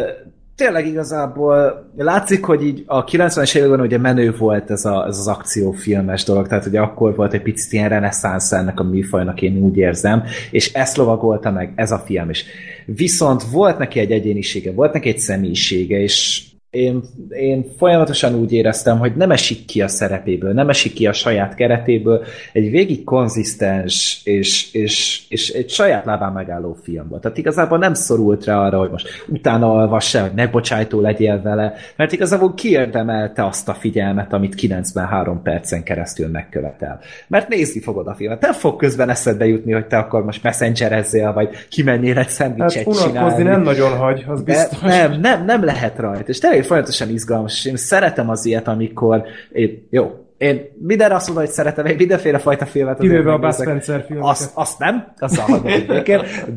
tényleg igazából látszik, hogy így a 90-es években ugye menő volt ez, a, ez az akciófilmes dolog, tehát ugye akkor volt egy picit ilyen reneszánsz ennek a műfajnak, én úgy érzem, és ezt lovagolta meg ez a film is. Viszont volt neki egy egyénisége, volt neki egy személyisége, és én, én folyamatosan úgy éreztem, hogy nem esik ki a szerepéből, nem esik ki a saját keretéből, egy végig konzisztens és, és, és egy saját lábán megálló film volt. Tehát igazából nem szorult rá arra, hogy most utána olvassa, hogy megbocsájtó legyél vele, mert igazából kiérdemelte azt a figyelmet, amit 93 percen keresztül megkövetel. Mert nézni fogod a filmet. Nem fog közben eszedbe jutni, hogy te akkor most messengerezzél, vagy kimennél egy szendvicset hát, csinálni. nem nagyon hagy, az biztos. De nem, nem, nem lehet rajta. És tényleg folyamatosan izgalmas, és én szeretem az ilyet, amikor én, jó, én minden azt mondom, hogy szeretem, én mindenféle fajta filmet. Kivéve a Buzz Spencer filmeket. Azt, azt nem, azt hallgatom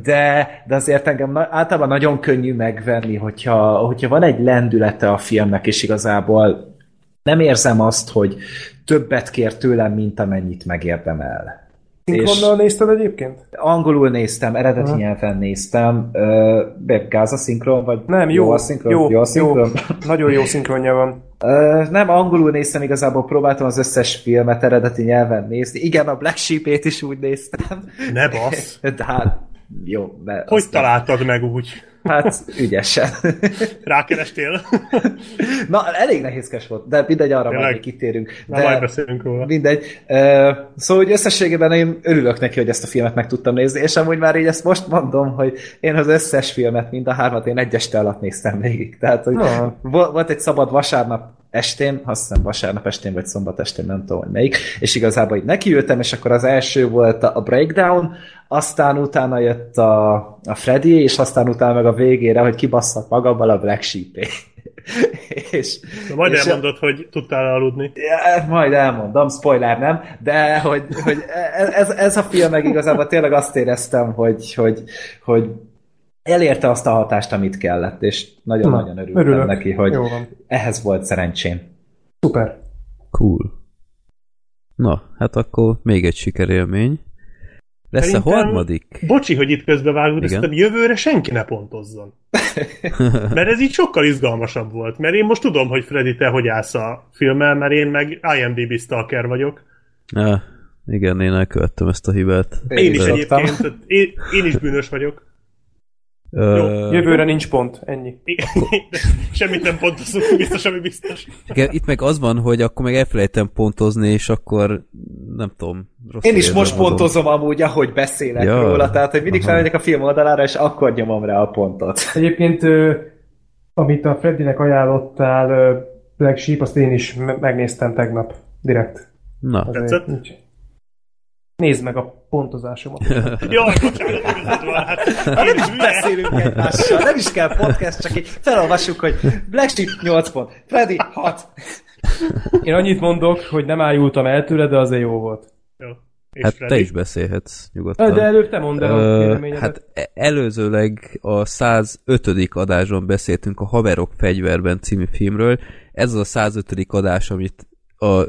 de, de azért engem általában nagyon könnyű megvenni, hogyha, hogyha van egy lendülete a filmnek, és igazából nem érzem azt, hogy többet kér tőlem, mint amennyit megérdemel. Szinkronnal nézted egyébként? Angolul néztem, eredeti uh-huh. nyelven néztem. Uh, gáz a szinkron, vagy nem, jó, jó a szinkron? Jó, jó, a szinkron? jó. Nagyon jó szinkronja van. Uh, nem, angolul néztem, igazából próbáltam az összes filmet eredeti nyelven nézni. Igen, a Black Sheep-ét is úgy néztem. Ne basz! De hát, jó. De hogy találtad nem... meg úgy? Hát, ügyesen. Rákerestél? Na, elég nehézkes volt, de mindegy, arra Tényleg? majd kitérünk. De majd beszélünk róla. Mindegy. Szóval, hogy összességében én örülök neki, hogy ezt a filmet meg tudtam nézni, és amúgy már így ezt most mondom, hogy én az összes filmet, mind a hármat, én egy este alatt néztem végig. Tehát, hogy no. volt egy szabad vasárnap estén, azt hiszem vasárnap estén, vagy szombat estén, nem tudom, hogy melyik, és igazából így nekiültem, és akkor az első volt a Breakdown, aztán utána jött a, a Freddy, és aztán utána meg a végére, hogy kibasszak magammal a Black sheep és, Na majd és elmondod, a... hogy tudtál aludni. Ja, majd elmondom, spoiler nem, de hogy, hogy ez, ez a film meg igazából tényleg azt éreztem, hogy, hogy, hogy elérte azt a hatást, amit kellett, és nagyon-nagyon örültem örülök. neki, hogy ehhez volt szerencsém. Szuper. Cool. Na, hát akkor még egy sikerélmény. Lesz Szerintem, a harmadik? Bocsi, hogy itt közbevágunk, de szerintem jövőre senki ne pontozzon. mert ez így sokkal izgalmasabb volt. Mert én most tudom, hogy Freddy, te hogy állsz a filmmel, mert én meg IMDb stalker vagyok. Ja, igen, én elkövettem ezt a hibát. Én, én is egyébként, én, én is bűnös vagyok. Jó, jövőre nincs pont, ennyi. Semmit nem pontozunk, biztos, ami biztos. Igen, itt meg az van, hogy akkor meg elfelejtem pontozni, és akkor nem tudom. Rossz Én is most azon. pontozom amúgy, ahogy beszélek ja. róla, tehát hogy mindig felmegyek a film oldalára, és akkor nyomom rá a pontot. Egyébként, amit a Freddynek ajánlottál, Black Sheep, azt én is megnéztem tegnap, direkt. Na. Tetszett? Nézd meg a pontozásomat. Jaj, bocsánat, igazad van. Hát, Nem is beszélünk egymással, nem is kell podcast, csak így felolvassuk, hogy Black Sheep 8 pont, Freddy 6. Én annyit mondok, hogy nem ájultam el tőle, de azért jó volt. Jó. És Hát Freddy? te is beszélhetsz nyugodtan. De előbb te mondd el véleményedet. hát e- előzőleg a 105. adásban beszéltünk a Haverok fegyverben című filmről. Ez az a 105. adás, amit a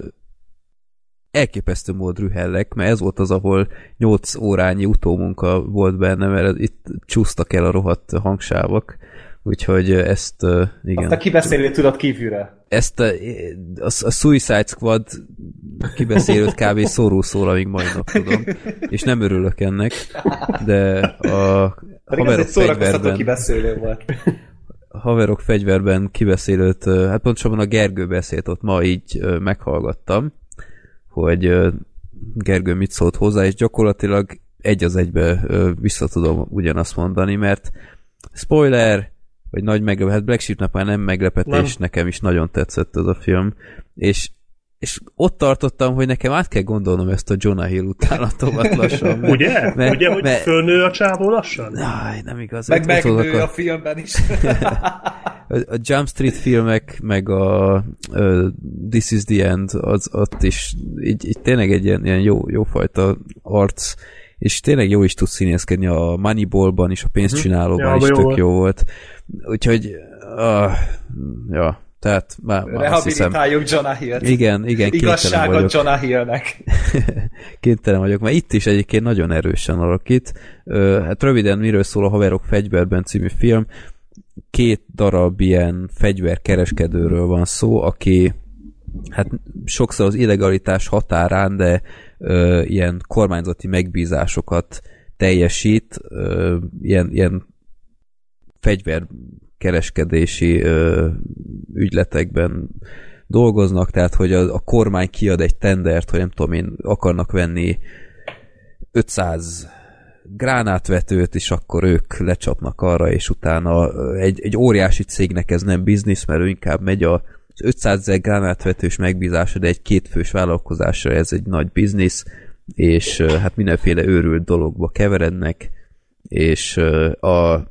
elképesztő mód rühellek, mert ez volt az, ahol 8 órányi utómunka volt benne, mert itt csúsztak el a rohadt hangsávok. Úgyhogy ezt, igen. Azt a kibeszélő tudod kívülre. Ezt a, a, a Suicide Squad kibeszélőt kb. szóró szól, amíg mai nap tudom. És nem örülök ennek, de a Pedig haverok fegyverben, kibeszélő volt. haverok fegyverben kibeszélőt, hát pontosabban a Gergő beszélt ott ma így meghallgattam, hogy Gergő mit szólt hozzá, és gyakorlatilag egy az egybe vissza tudom ugyanazt mondani, mert spoiler, vagy nagy meglepetés, hát Black Sheepnek már nem meglepetés, Nem. nekem is nagyon tetszett ez a film, és és ott tartottam, hogy nekem át kell gondolnom ezt a Jonah Hill utánatomat lassan. mert- Ugye? mert- Ugye, hogy mert- fölnő a csávó lassan? Aj, nem igaz. Meg megnő a- a filmben is. a, a Jump Street filmek, meg a uh, This is the End, az ott is így, így tényleg egy ilyen, ilyen jó, jó fajta arc, és tényleg jó is tud színészkedni a Moneyballban is, a pénzcsinálóban Ja, is tök volt. jó volt. Úgyhogy, uh, ja, tehát már, már hiszem, Rehabilitáljuk Jonah Hill-t. igen, igen, Igazságot vagyok. Jonah Hillnek. kénytelen vagyok, mert itt is egyébként nagyon erősen alakít. Ö, Hát röviden miről szól a Haverok fegyverben című film. Két darab ilyen fegyverkereskedőről van szó, aki hát sokszor az illegalitás határán, de ö, ilyen kormányzati megbízásokat teljesít, ö, ilyen, ilyen fegyverkereskedési ö, ügyletekben dolgoznak, tehát hogy a, a kormány kiad egy tendert, hogy nem tudom én, akarnak venni 500 gránátvetőt, és akkor ők lecsapnak arra, és utána egy, egy óriási cégnek ez nem biznisz, mert ő inkább megy a az 500 ezer gránátvetős megbízása, de egy kétfős vállalkozásra ez egy nagy biznisz, és hát mindenféle őrült dologba keverednek, és a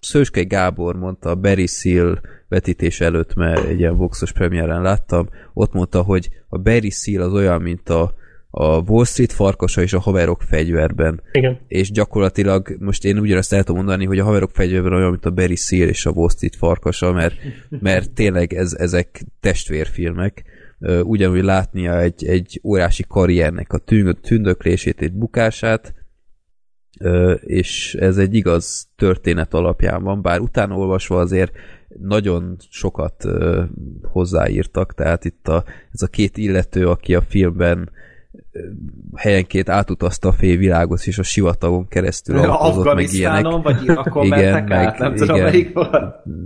Szőskei Gábor mondta a Barry Seal vetítés előtt, mert egy ilyen Voxos premiéren láttam, ott mondta, hogy a Barry Seal az olyan, mint a, a Wall Street farkasa és a haverok fegyverben. Igen. És gyakorlatilag most én ugyanazt el tudom mondani, hogy a haverok fegyverben olyan, mint a Barry Seal és a Wall Street farkasa, mert, mert tényleg ez, ezek testvérfilmek. Ugyanúgy látnia egy, egy óriási karriernek a tündöklését, egy bukását, és ez egy igaz történet alapján van, bár utána olvasva azért nagyon sokat hozzáírtak, tehát itt a, ez a két illető, aki a filmben helyenként átutazta a félvilágot, és a sivatagon keresztül autózott, meg ilyenek. Vagy Irakon Igen, meg- át, nem tudom igen. melyik.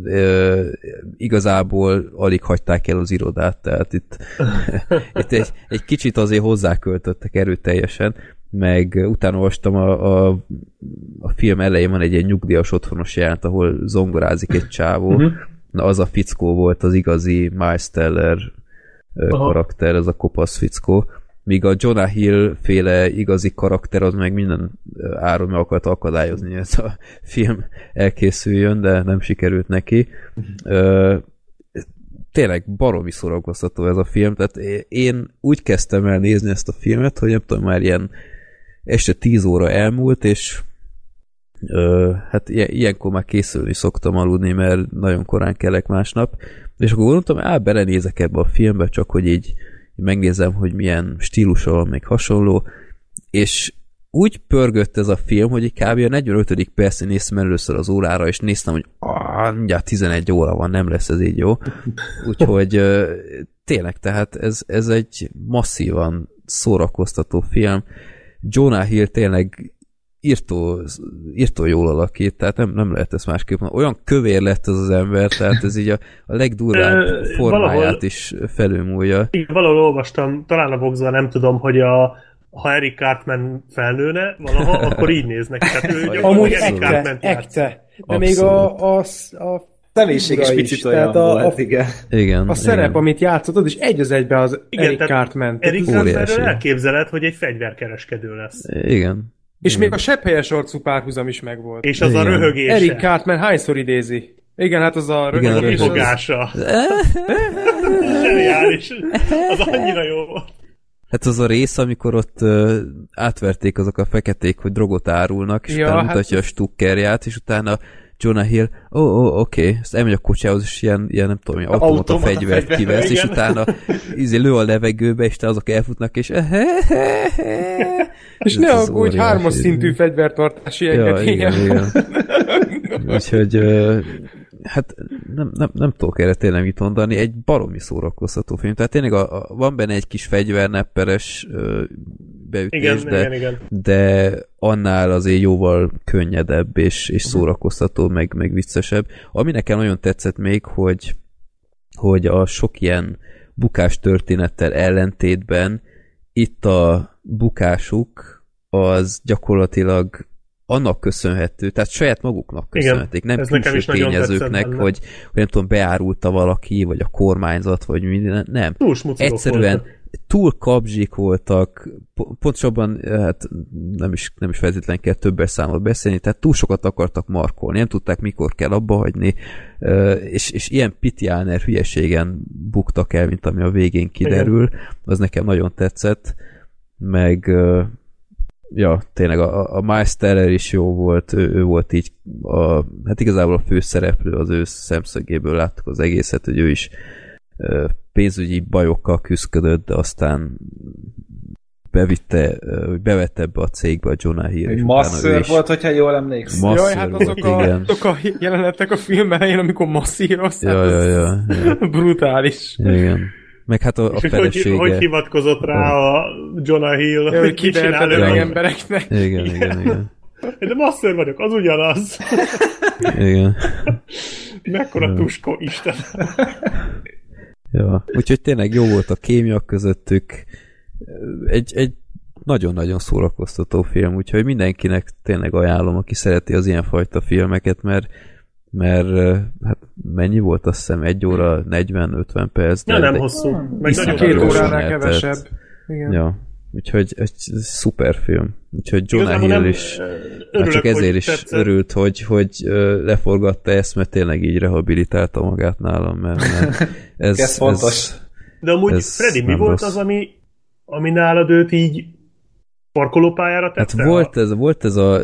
Ö, igazából alig hagyták el az irodát, tehát itt, itt egy, egy kicsit azért hozzáköltöttek erőteljesen, meg utána olvastam a, a, a film elején van egy ilyen nyugdíjas otthonos jelent, ahol zongorázik egy csávó. Mhm. Na az a fickó volt az igazi Miles Teller Aha. karakter, ez a kopasz fickó. Míg a Jonah Hill féle igazi karakter az meg minden áron meg akart akadályozni, hogy ez a film elkészüljön, de nem sikerült neki. Ö, tényleg baromi szórakoztató ez a film, tehát én úgy kezdtem el nézni ezt a filmet, hogy nem tudom, már ilyen este 10 óra elmúlt, és ö, hát ilyen, ilyenkor már készülni szoktam aludni, mert nagyon korán kelek másnap, és akkor gondoltam, á, belenézek ebbe a filmbe, csak hogy így megnézem, hogy milyen stílusa van, meg hasonló, és úgy pörgött ez a film, hogy kb. a 45. percén néztem először az órára, és néztem, hogy mindjárt 11 óra van, nem lesz ez így jó. Úgyhogy tényleg, tehát ez, ez egy masszívan szórakoztató film. Jonah Hill tényleg írtó, írtó jól alakít, tehát nem, nem lehet ezt másképp mondani. Olyan kövér lett ez az ember, tehát ez így a, a legdurvább formáját valahol- is felülmúlja. Igen, valahol olvastam, talán a Voxban nem tudom, hogy a, ha Eric Cartman felnőne valaha, akkor így néznek. Tehát ő Amúgy abszolút. ekte, ekte. De még a, a, a személyiség is picit is, olyan tehát a- volt, a- igen. Igen. A szerep, igen. amit játszott, az is egy az egybe az Igen, Eric Cartman. Óriási. Cartmanről elképzeled, hogy egy fegyverkereskedő lesz. Igen. És még a sepphelyes arcú párhuzam is megvolt. És az a Igen. röhögése. Eric Cartman hányszor idézi? Igen, hát az a Igen, a a röhögés. az- kifogása. Zseniális. Az annyira jó volt. Hát az a rész, amikor ott uh, átverték azok a feketék, hogy drogot árulnak, és Ja, utána hát- mutatja a stukkerját, és utána Jonah Hill, ó, oh, oh, oké, okay. ezt elmegy a kocsához, és ilyen, ilyen nem tudom, ilyen automata Automata fegyvert fegyver, kivesz, és utána izé, lő a levegőbe, és te azok elfutnak, és És Ez ne az aggódj, óriási. hármas szintű fegyvertartási Ja, engedélye. igen, igen. Úgyhogy hát nem, nem, nem tudok erre tényleg mit mondani, egy baromi szórakoztató film. Tehát tényleg a, a, van benne egy kis fegyvernepperes beütés, Igen, de, igen, igen. de annál azért jóval könnyedebb és, és szórakoztató, meg, meg viccesebb. Ami nekem nagyon tetszett még, hogy, hogy a sok ilyen bukás történettel ellentétben itt a bukásuk az gyakorlatilag annak köszönhető, tehát saját maguknak Igen, köszönhetik, nem külső tényezőknek, hogy, hogy nem tudom, beárulta valaki, vagy a kormányzat, vagy minden, nem. Túl Egyszerűen voltak. túl kapzsik voltak, po- pontosabban hát nem is, nem is feltétlenül kell többes számot beszélni, tehát túl sokat akartak markolni, nem tudták mikor kell abba hagyni, és, és ilyen pitiáner hülyeségen buktak el, mint ami a végén kiderül, az nekem nagyon tetszett, meg ja, tényleg a, a Miles Teller is jó volt, ő, ő volt így, a, hát igazából a főszereplő az ő szemszögéből láttuk az egészet, hogy ő is ö, pénzügyi bajokkal küzdött, de aztán bevitte, bevette ebbe a cégbe a Jonah Hill, ő Masször is volt, hogyha jól emlékszem. Jaj, hát volt, azok a, igen. azok a jelenetek a film elején, amikor masszírozták. Ja, ja, ja, ja, Brutális. igen. Meg hát a, a És hogy, felesége. hogy hivatkozott rá a Jonah Hill, Ja, hogy hogy kiverted csinál öreg embereknek. Igen, igen, igen. De masször vagyok, az ugyanaz. Igen. Mekkora tuskó, Isten. Ja. Úgyhogy tényleg jó volt a kémia közöttük. Egy, egy nagyon-nagyon szórakoztató film, úgyhogy mindenkinek tényleg ajánlom, aki szereti az ilyenfajta filmeket, mert mert hát mennyi volt azt hiszem, egy óra 40-50 perc. Ja, de- nem de hosszú. Meg Viszont nagyon Két óránál kevesebb. Igen. Ja. Úgyhogy egy szuper film. Úgyhogy Jonah Igazából Hill nem, is ö, már örülök, csak ezért is tetszett. örült, hogy, hogy leforgatta ezt, mert tényleg így rehabilitálta magát nálam, mert, mert ez, Ez fontos. Ez, De amúgy, Ez Freddy, mi nem volt rossz. az, ami, ami nálad őt így parkolópályára Hát tette? volt ez, volt ez a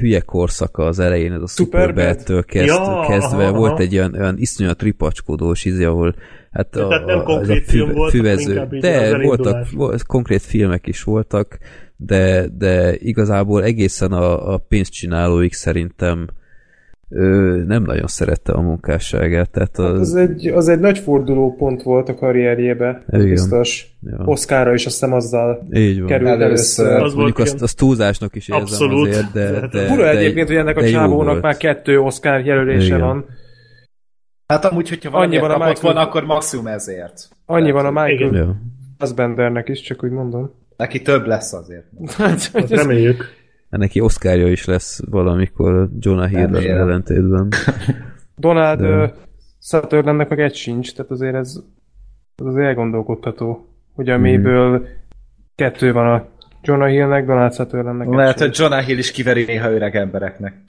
hülye korszaka az elején, ez a Superbad? Superbad-től kezd, Ja, kezdve, aha, volt aha. egy olyan, olyan iszonyat ripacskodós izé, ahol hát De tehát nem ez konkrét film volt, füvező, de voltak, volt, konkrét filmek is voltak, de, de igazából egészen a, a pénzcsinálóik szerintem ő nem nagyon szerette a munkásságát, tehát Hát az, az, egy, az egy nagy fordulópont volt a karrierjébe. Igen. Biztos. ja, Oszkára is azt hiszem azzal így van. került Először. először. Az Mondjuk azt, azt túlzásnak is érzem Abszolút. azért, de, Tehát de, Fura de, egyébként, hogy ennek a de csávónak már kettő Oscar jelölése Igen. van. Hát amúgy, hogyha Annyi valami van a Michael- volna, akkor maximum ezért. Annyi van a Michael Igen. Ja. Fassbendernek is, csak úgy mondom. Neki több lesz azért. Azt reméljük. Neki Oscarja is lesz valamikor Jonah Hill Remélem. Donald ellentétben. De- Sutherlandnek meg egy sincs, tehát azért ez, ez azért elgondolkodható, hogy amiből kettő van a Jonah Hillnek, Donald Sutherlandnek egy Lehet, hogy Jonah Hill is kiveri néha öreg embereknek.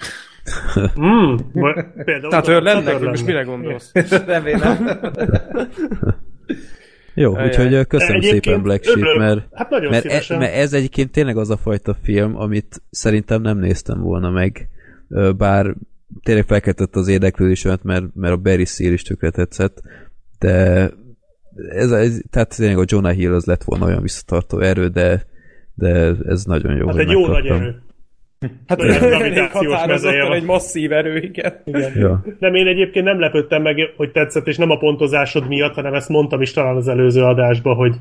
Mm, vagy például Sutherlandnek? Most mire gondolsz? Remélem. Jó, Ajaj. úgyhogy ö, köszönöm Egyébként szépen Black Sheep, mert, Hát nagyon mert, e, mert ez egyébként tényleg az a fajta film, amit szerintem nem néztem volna meg, bár tényleg felkeltett az érdeklődésemet, mert, mert a Barry Seal is tökre tetszett, de ez, ez, tehát tényleg a Jonah Hill az lett volna olyan visszatartó erő, de, de ez nagyon jó, Hát egy jó nagy erő. Hát elég határozottan egy masszív erő, igen. Ja. Nem, én egyébként nem lepődtem meg, hogy tetszett, és nem a pontozásod miatt, hanem ezt mondtam is talán az előző adásban, hogy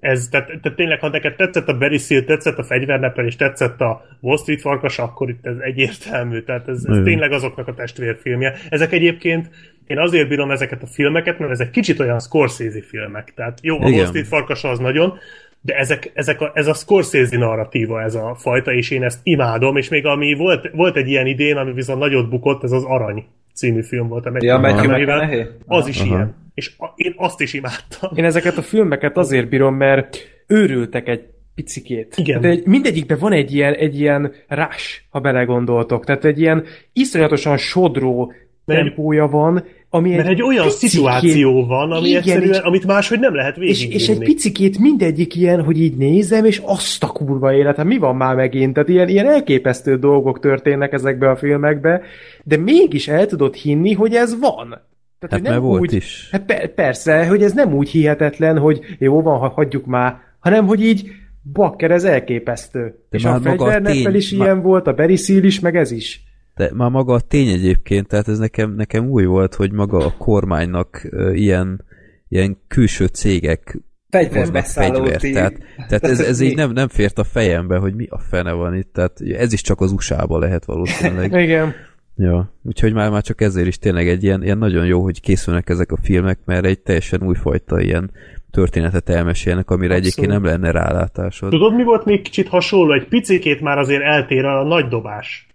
ez, tehát, tehát tényleg, ha neked tetszett a Barry Seal, tetszett a fegyvernepel, és tetszett a Wall Street farkas, akkor itt ez egyértelmű, tehát ez, ez Igen. tényleg azoknak a testvérfilmje. Ezek egyébként, én azért bírom ezeket a filmeket, mert ezek kicsit olyan Scorsese filmek, tehát jó, a Igen. Wall Street farkas az nagyon, de ezek, ezek a, ez a Scorsese narratíva, ez a fajta, és én ezt imádom, és még ami volt, volt egy ilyen idén, ami viszont nagyot bukott, ez az arany című film volt. A Ja, Matthew McConaughey? Az is Aha. ilyen. És a, én azt is imádtam. Én ezeket a filmeket azért bírom, mert őrültek egy picikét. Igen. Tehát egy, mindegyikben van egy ilyen, egy ilyen rush, ha belegondoltok. Tehát egy ilyen iszonyatosan sodró Mert- tempója van, ami Mert egy olyan picikét- szituáció van, ami Igen, egyszerűen, és- amit máshogy nem lehet És, végigvinni. és egy picikét mindegyik ilyen, hogy így nézem, és azt a kurva élet, hát mi van már megint? Tehát ilyen, ilyen elképesztő dolgok történnek ezekbe a filmekbe, de mégis el tudod hinni, hogy ez van. Tehát, Hát hogy mert volt is. Hát per- persze, hogy ez nem úgy hihetetlen, hogy jó van, ha hagyjuk már, hanem hogy így bakker, ez elképesztő. De és már a fegyverneppel is már- ilyen volt, a Berissil is, meg ez is. De már maga a tény egyébként, tehát ez nekem, nekem új volt, hogy maga a kormánynak ilyen, ilyen külső cégek fegyvert. tím. Tehát, tehát ez, ez így nem, nem fért a fejembe, hogy mi a fene van itt. Tehát ez is csak az USA-ba lehet valószínűleg. Igen. ja. Úgyhogy már, már csak ezért is tényleg egy ilyen, ilyen nagyon jó, hogy készülnek ezek a filmek, mert egy teljesen újfajta ilyen történetet elmesélnek, amire Abszolút. egyébként nem lenne rálátásod. Tudod, mi volt még kicsit hasonló? Egy picikét már azért eltér a nagy dobás.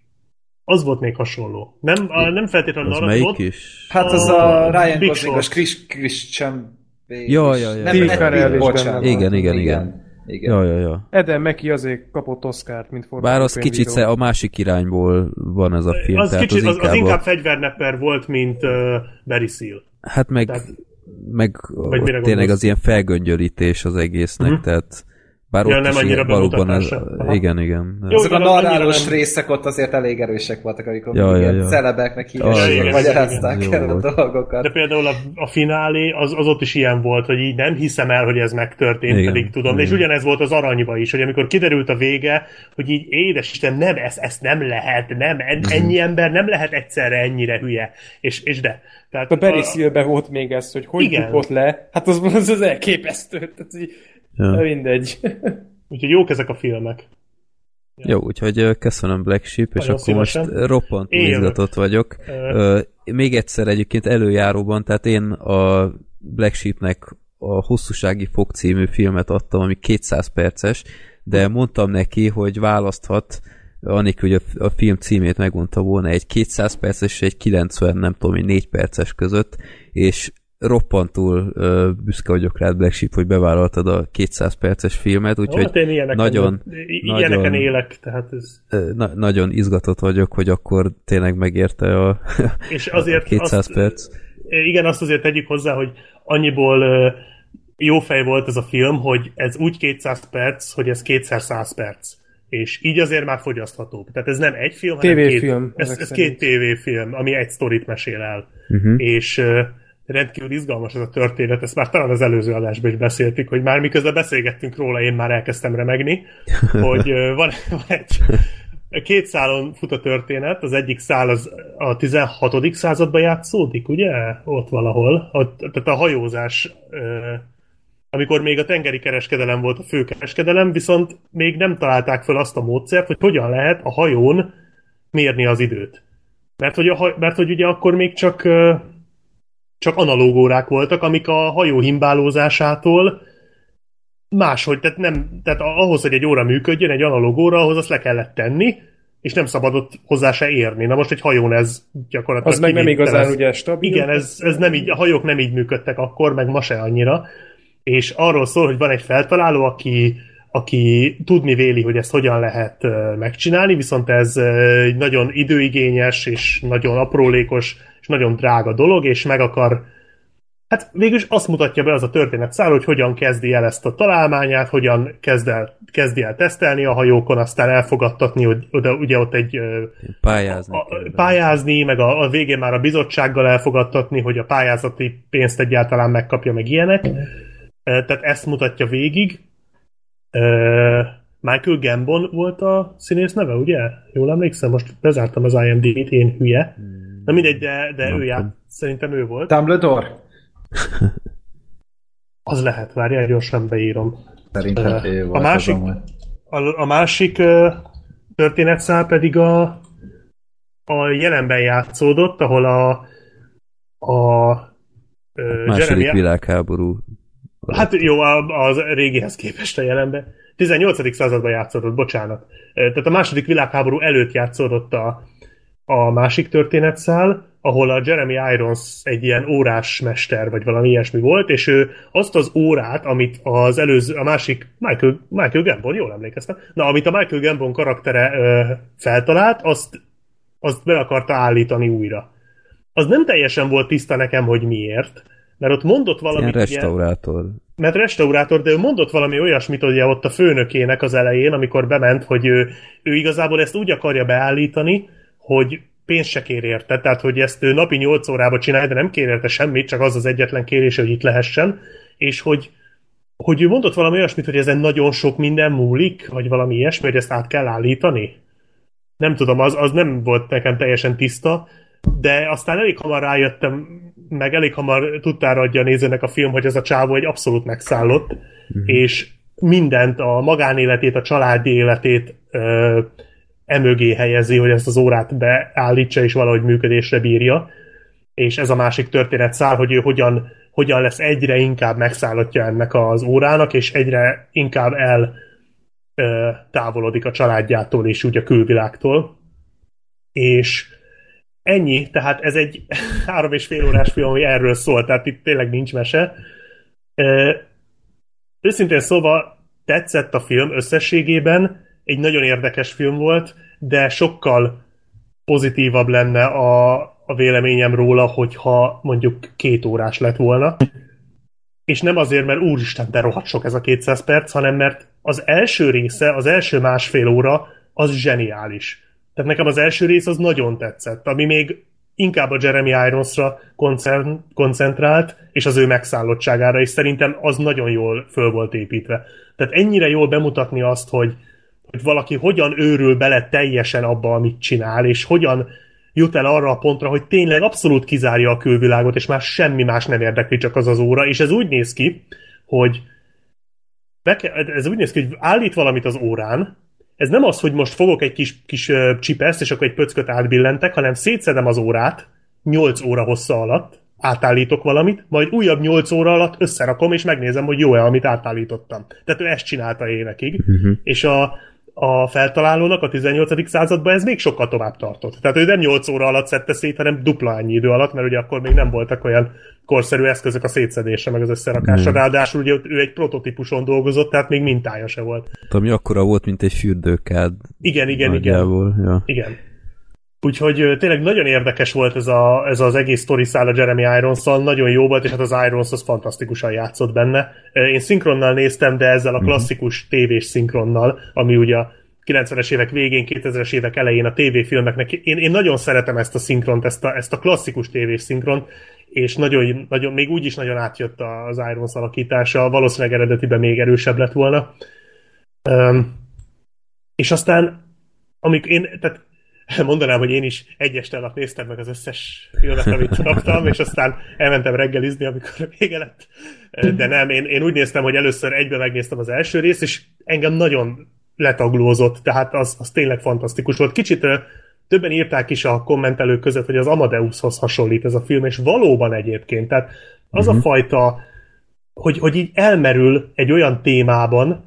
Az volt még hasonló. Nem, a, nem feltétlenül Az arra melyik volt. is? Hát az a A Ryan Goslingos. Chris, Christian Bale Ja, ja, ja. Nem, Steve nem, Carell is bocsánat. benne Igen, igen, igen. igen. Ja, ja, ja. Eden Meki azért kapott Oscárt, mint forgatókönyvíró. Bár az kicsit sze- a másik irányból van ez a film, Az, tehát kicsit, az az, inkább, az inkább a, fegyvernepper volt, mint uh, Barry Seal. hát meg, tehát- meg tényleg gondolsz? az ilyen felgöngyölítés az egésznek, Mhm. tehát bár Ja, ott nem is annyira valóban az, igen, igen. Jó, Azok a narrálós nem- részek ott azért elég erősek voltak, amikor Ja, ja, ja, celebeknek hívják, magyarázták el a dolgokat. De például a, a finálé, az, az ott is ilyen volt, hogy így nem hiszem el, hogy ez megtörtént, Igen, pedig tudom. igen. És ugyanez volt az aranyba is, hogy amikor kiderült a vége, hogy így édes Isten, nem, ez, ezt nem lehet, nem, Mhm. ennyi ember nem lehet egyszerre ennyire hülye. És, és de. Tehát A Barry Seal-ben volt még ez, hogy hogy Igen. bukott le. Hát az, az, az elképesztő. Tehát így, Ja. ja. mindegy. Úgyhogy jók ezek a filmek. Jó, úgyhogy köszönöm Black Sheep, és Nagyon akkor most szívesen. ö, roppant izgatott vagyok. Ö. Még egyszer egyébként előjáróban, tehát én a Black Sheepnek a Hosszúsági Fog című filmet adtam, ami 200 perces, de mondtam neki, hogy választhat, anélkül, hogy a, a film címét megmondta volna, egy 200 perces és egy 90, nem tudom, egy 4 perces között, és roppantul ö, büszke vagyok rád, Black Sheep, hogy bevállaltad a 200 perces filmet, úgyhogy hát én ilyeneken, nagyon, ilyeneken nagyon- élek, tehát ez... na, nagyon izgatott vagyok, hogy akkor tényleg megérte a, És a azért 200 azt, perc. igen, azt azért tegyük hozzá, hogy annyiból jó fej volt ez a film, hogy ez úgy 200 perc, hogy ez kétszer 100 perc. És így azért már fogyasztható. Tehát ez nem egy film, hanem két, ez, ezek ez szerint. két tévéfilm, ami egy sztorit mesél el. Uh-huh. És ö, rendkívül izgalmas ez a történet, ezt már talán az előző adásban is beszéltük, hogy már miközben beszélgettünk róla, én már elkezdtem remegni, hogy van, van egy két szálon fut a történet, az egyik szál az a 16. században játszódik, ugye? Ott valahol. Ott, tehát a hajózás, amikor még a tengeri kereskedelem volt a fő kereskedelem, viszont még nem találták fel azt a módszert, hogy hogyan lehet a hajón mérni az időt. Mert hogy, a, mert hogy ugye akkor még csak csak analóg órák voltak, amik a hajó himbálózásától máshogy, tehát, nem, tehát ahhoz, hogy egy óra működjön, egy analóg óra, ahhoz azt le kellett tenni, és nem szabadott hozzá se érni. Na most egy hajón ez gyakorlatilag Az meg nem igazán kivételes. ugye stabil. Igen, ez, ez nem így, a hajók nem így működtek akkor, meg ma se annyira. És arról szól, hogy van egy feltaláló, aki, aki tudni véli, hogy ezt hogyan lehet megcsinálni, viszont ez egy nagyon időigényes, és nagyon aprólékos, és nagyon drága dolog, és meg akar Hát végülis azt mutatja be az a történet szál, hogy hogyan kezdi el ezt a találmányát, hogyan kezd el, kezdi el tesztelni a hajókon, aztán elfogadtatni, hogy oda, ugye ott egy Pályázni. a, kell. pályázni, meg a, a végén már a bizottsággal elfogadtatni, hogy a pályázati pénzt egyáltalán megkapja, meg ilyenek. Tehát ezt mutatja végig. Michael Gambon volt a színész neve, ugye? Jól emlékszem, most bezártam az IMDb-t, én hülye. Na mindegy, de, de ő já, tudom. szerintem ő volt. Dumbledore? Az lehet, várjál, gyorsan beírom. Szerintem ő a másik-. A, a másik ö, történetszál pedig a, a jelenben játszódott, ahol a, a ö, Második Jeremy- világháború. Hát jó, az régihez képest a jelenben. 18. században játszódott, bocsánat. Tehát a második világháború előtt játszódott a, a másik történetszál, ahol a Jeremy Irons egy ilyen órás mester, vagy valami ilyesmi volt, és ő azt az órát, amit az előző, a másik Michael, Michael Gambon, jól emlékeztem, na, amit a Michael Gambon karaktere ö, feltalált, azt, azt be akarta állítani újra. Az nem teljesen volt tiszta nekem, hogy miért, mert ott mondott valamit... Ilyen restaurátor. mert restaurátor, de ő mondott valami olyasmit ugye ott a főnökének az elején, amikor bement, hogy ő, ő igazából ezt úgy akarja beállítani, hogy pénzt se kér érte, tehát hogy ezt ő napi 8 órába csinálja, de nem kér érte semmit, csak az az egyetlen kérés, hogy itt lehessen, és hogy, hogy ő mondott valami olyasmit, hogy ezen nagyon sok minden múlik, vagy valami ilyesmi, hogy ezt át kell állítani. Nem tudom, az, az nem volt nekem teljesen tiszta, de aztán elég hamar rájöttem, meg elég hamar tudtára adja a nézőnek a film, hogy ez a csávó egy abszolút megszállott, mm-hmm. és mindent, a magánéletét, a családi életét ö, emögé helyezi, hogy ezt az órát beállítsa és valahogy működésre bírja. És ez a másik történet szál, hogy ő hogyan, hogyan lesz egyre inkább megszállottja ennek az órának, és egyre inkább el ö, távolodik a családjától és úgy a külvilágtól. És ennyi, tehát ez egy három és fél órás film, ami erről szól, tehát itt tényleg nincs mese. Ö, őszintén szóval tetszett a film összességében, egy nagyon érdekes film volt, de sokkal pozitívabb lenne a, a véleményem róla, hogyha mondjuk két órás lett volna. És nem azért, mert úristen, de rohadt sok ez a 200 perc, hanem mert az első része, az első másfél óra, az zseniális. Tehát nekem az első rész az nagyon tetszett, ami még inkább a Jeremy Ironsra koncentrált, és az ő megszállottságára, és szerintem az nagyon jól föl volt építve. Tehát ennyire jól bemutatni azt, hogy, hogy valaki hogyan őrül bele teljesen abba, amit csinál, és hogyan jut el arra a pontra, hogy tényleg abszolút kizárja a külvilágot, és már semmi más nem érdekli, csak az az óra, és ez úgy néz ki, hogy ez úgy néz ki, hogy állít valamit az órán, ez nem az, hogy most fogok egy kis, kis csipeszt, és akkor egy pöcköt átbillentek, hanem szétszedem az órát 8 óra hossza alatt, átállítok valamit, majd újabb 8 óra alatt összerakom, és megnézem, hogy jó-e, amit átállítottam. Tehát ő ezt csinálta évekig, uh-huh. és a, a feltalálónak a 18. században ez még sokkal tovább tartott. Tehát ő nem 8 óra alatt szedte szét, hanem dupla annyi idő alatt, mert ugye akkor még nem voltak olyan korszerű eszközök a szétszedésre, meg az összerakásra. Hmm. Ráadásul ugye ő egy prototípuson dolgozott, tehát még mintája se volt. Ami akkora volt, mint egy fürdőkád. Igen, igen, igen. Ja. Igen. Úgyhogy tényleg nagyon érdekes volt ez, a, ez az egész sztori szál a Jeremy irons nagyon jó volt, és hát az Irons az fantasztikusan játszott benne. Én szinkronnal néztem, de ezzel a mhm. klasszikus tévés szinkronnal, ami ugye a 90-es évek végén, 2000-es évek elején a tévéfilmeknek. Én, én nagyon szeretem ezt a szinkront, ezt a, ezt a klasszikus tévés szinkront, és nagyon, nagyon, még úgy is nagyon átjött az Irons alakítása, valószínűleg eredetiben még erősebb lett volna. Um, és aztán, amikor én, tehát mondanám, hogy én is egy este alatt néztem meg az összes filmet, amit kaptam, és aztán elmentem reggelizni, amikor vége lett. De nem, én, én úgy néztem, hogy először egybe megnéztem az első részt, és engem nagyon letaglózott, tehát az, az tényleg fantasztikus volt. Kicsit többen írták is a kommentelők között, hogy az Amadeushoz hasonlít ez a film, és valóban egyébként. Tehát az uh-huh. a mhm. fajta, hogy, hogy így elmerül egy olyan témában,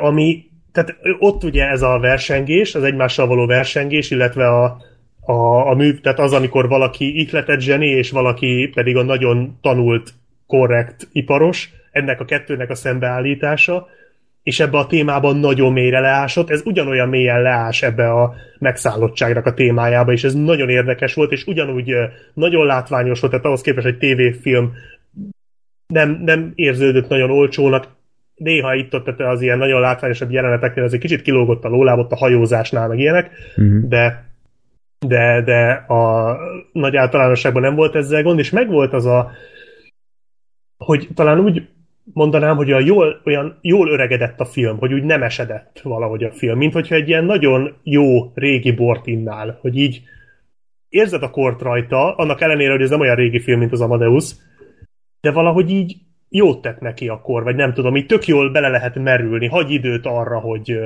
ami tehát ott ugye ez a versengés, az egymással való versengés, illetve a, a, a mű, tehát az, amikor valaki ihletett zseni, és valaki pedig a nagyon tanult, korrekt iparos, ennek a kettőnek a szembeállítása, és ebbe a témában nagyon mélyre leásott, ez ugyanolyan mélyen leás ebbe a megszállottságnak a témájába, és ez nagyon érdekes volt, és ugyanúgy nagyon látványos volt, tehát ahhoz képest egy tévéfilm nem, nem érződött nagyon olcsónak, néha itt ott az ilyen nagyon látványosabb jeleneteknél azért kicsit kilógott a lóláb ott a hajózásnál, meg ilyenek, uh-huh. de de, de a nagy általánosságban nem volt ezzel gond, és megvolt az a hogy talán úgy mondanám, hogy a jól, olyan jól öregedett a film, hogy úgy nem esedett valahogy a film, mint hogyha egy ilyen nagyon jó régi bort innál, hogy így érzed a kort rajta, annak ellenére, hogy ez nem olyan régi film, mint az Amadeus, de valahogy így jót tett neki akkor, vagy nem tudom, így tök jól bele lehet merülni, hagy időt arra, hogy,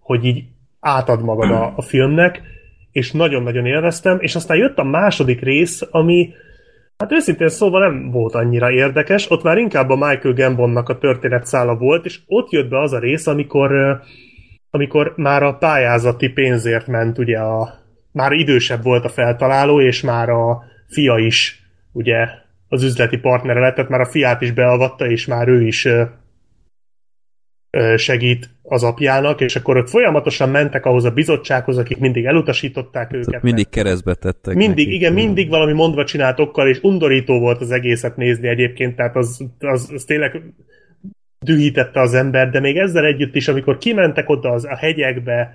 hogy így átad magad a, a filmnek, és nagyon-nagyon élveztem, és aztán jött a második rész, ami hát őszintén szóval nem volt annyira érdekes, ott már inkább a Michael Gambonnak a történetszála volt, és ott jött be az a rész, amikor amikor már a pályázati pénzért ment ugye a már idősebb volt a feltaláló, és már a fia is ugye az üzleti partnere lett, tehát már a fiát is beavatta, és már ő is segít az apjának, és akkor ott folyamatosan mentek ahhoz a bizottsághoz, akik mindig elutasították őket. Tehát mindig keresztbe tettek Mindig, nekik. igen, mindig valami mondva csináltokkal, és undorító volt az egészet nézni egyébként, tehát az, az, az tényleg dühítette az ember, de még ezzel együtt is, amikor kimentek oda az, a hegyekbe,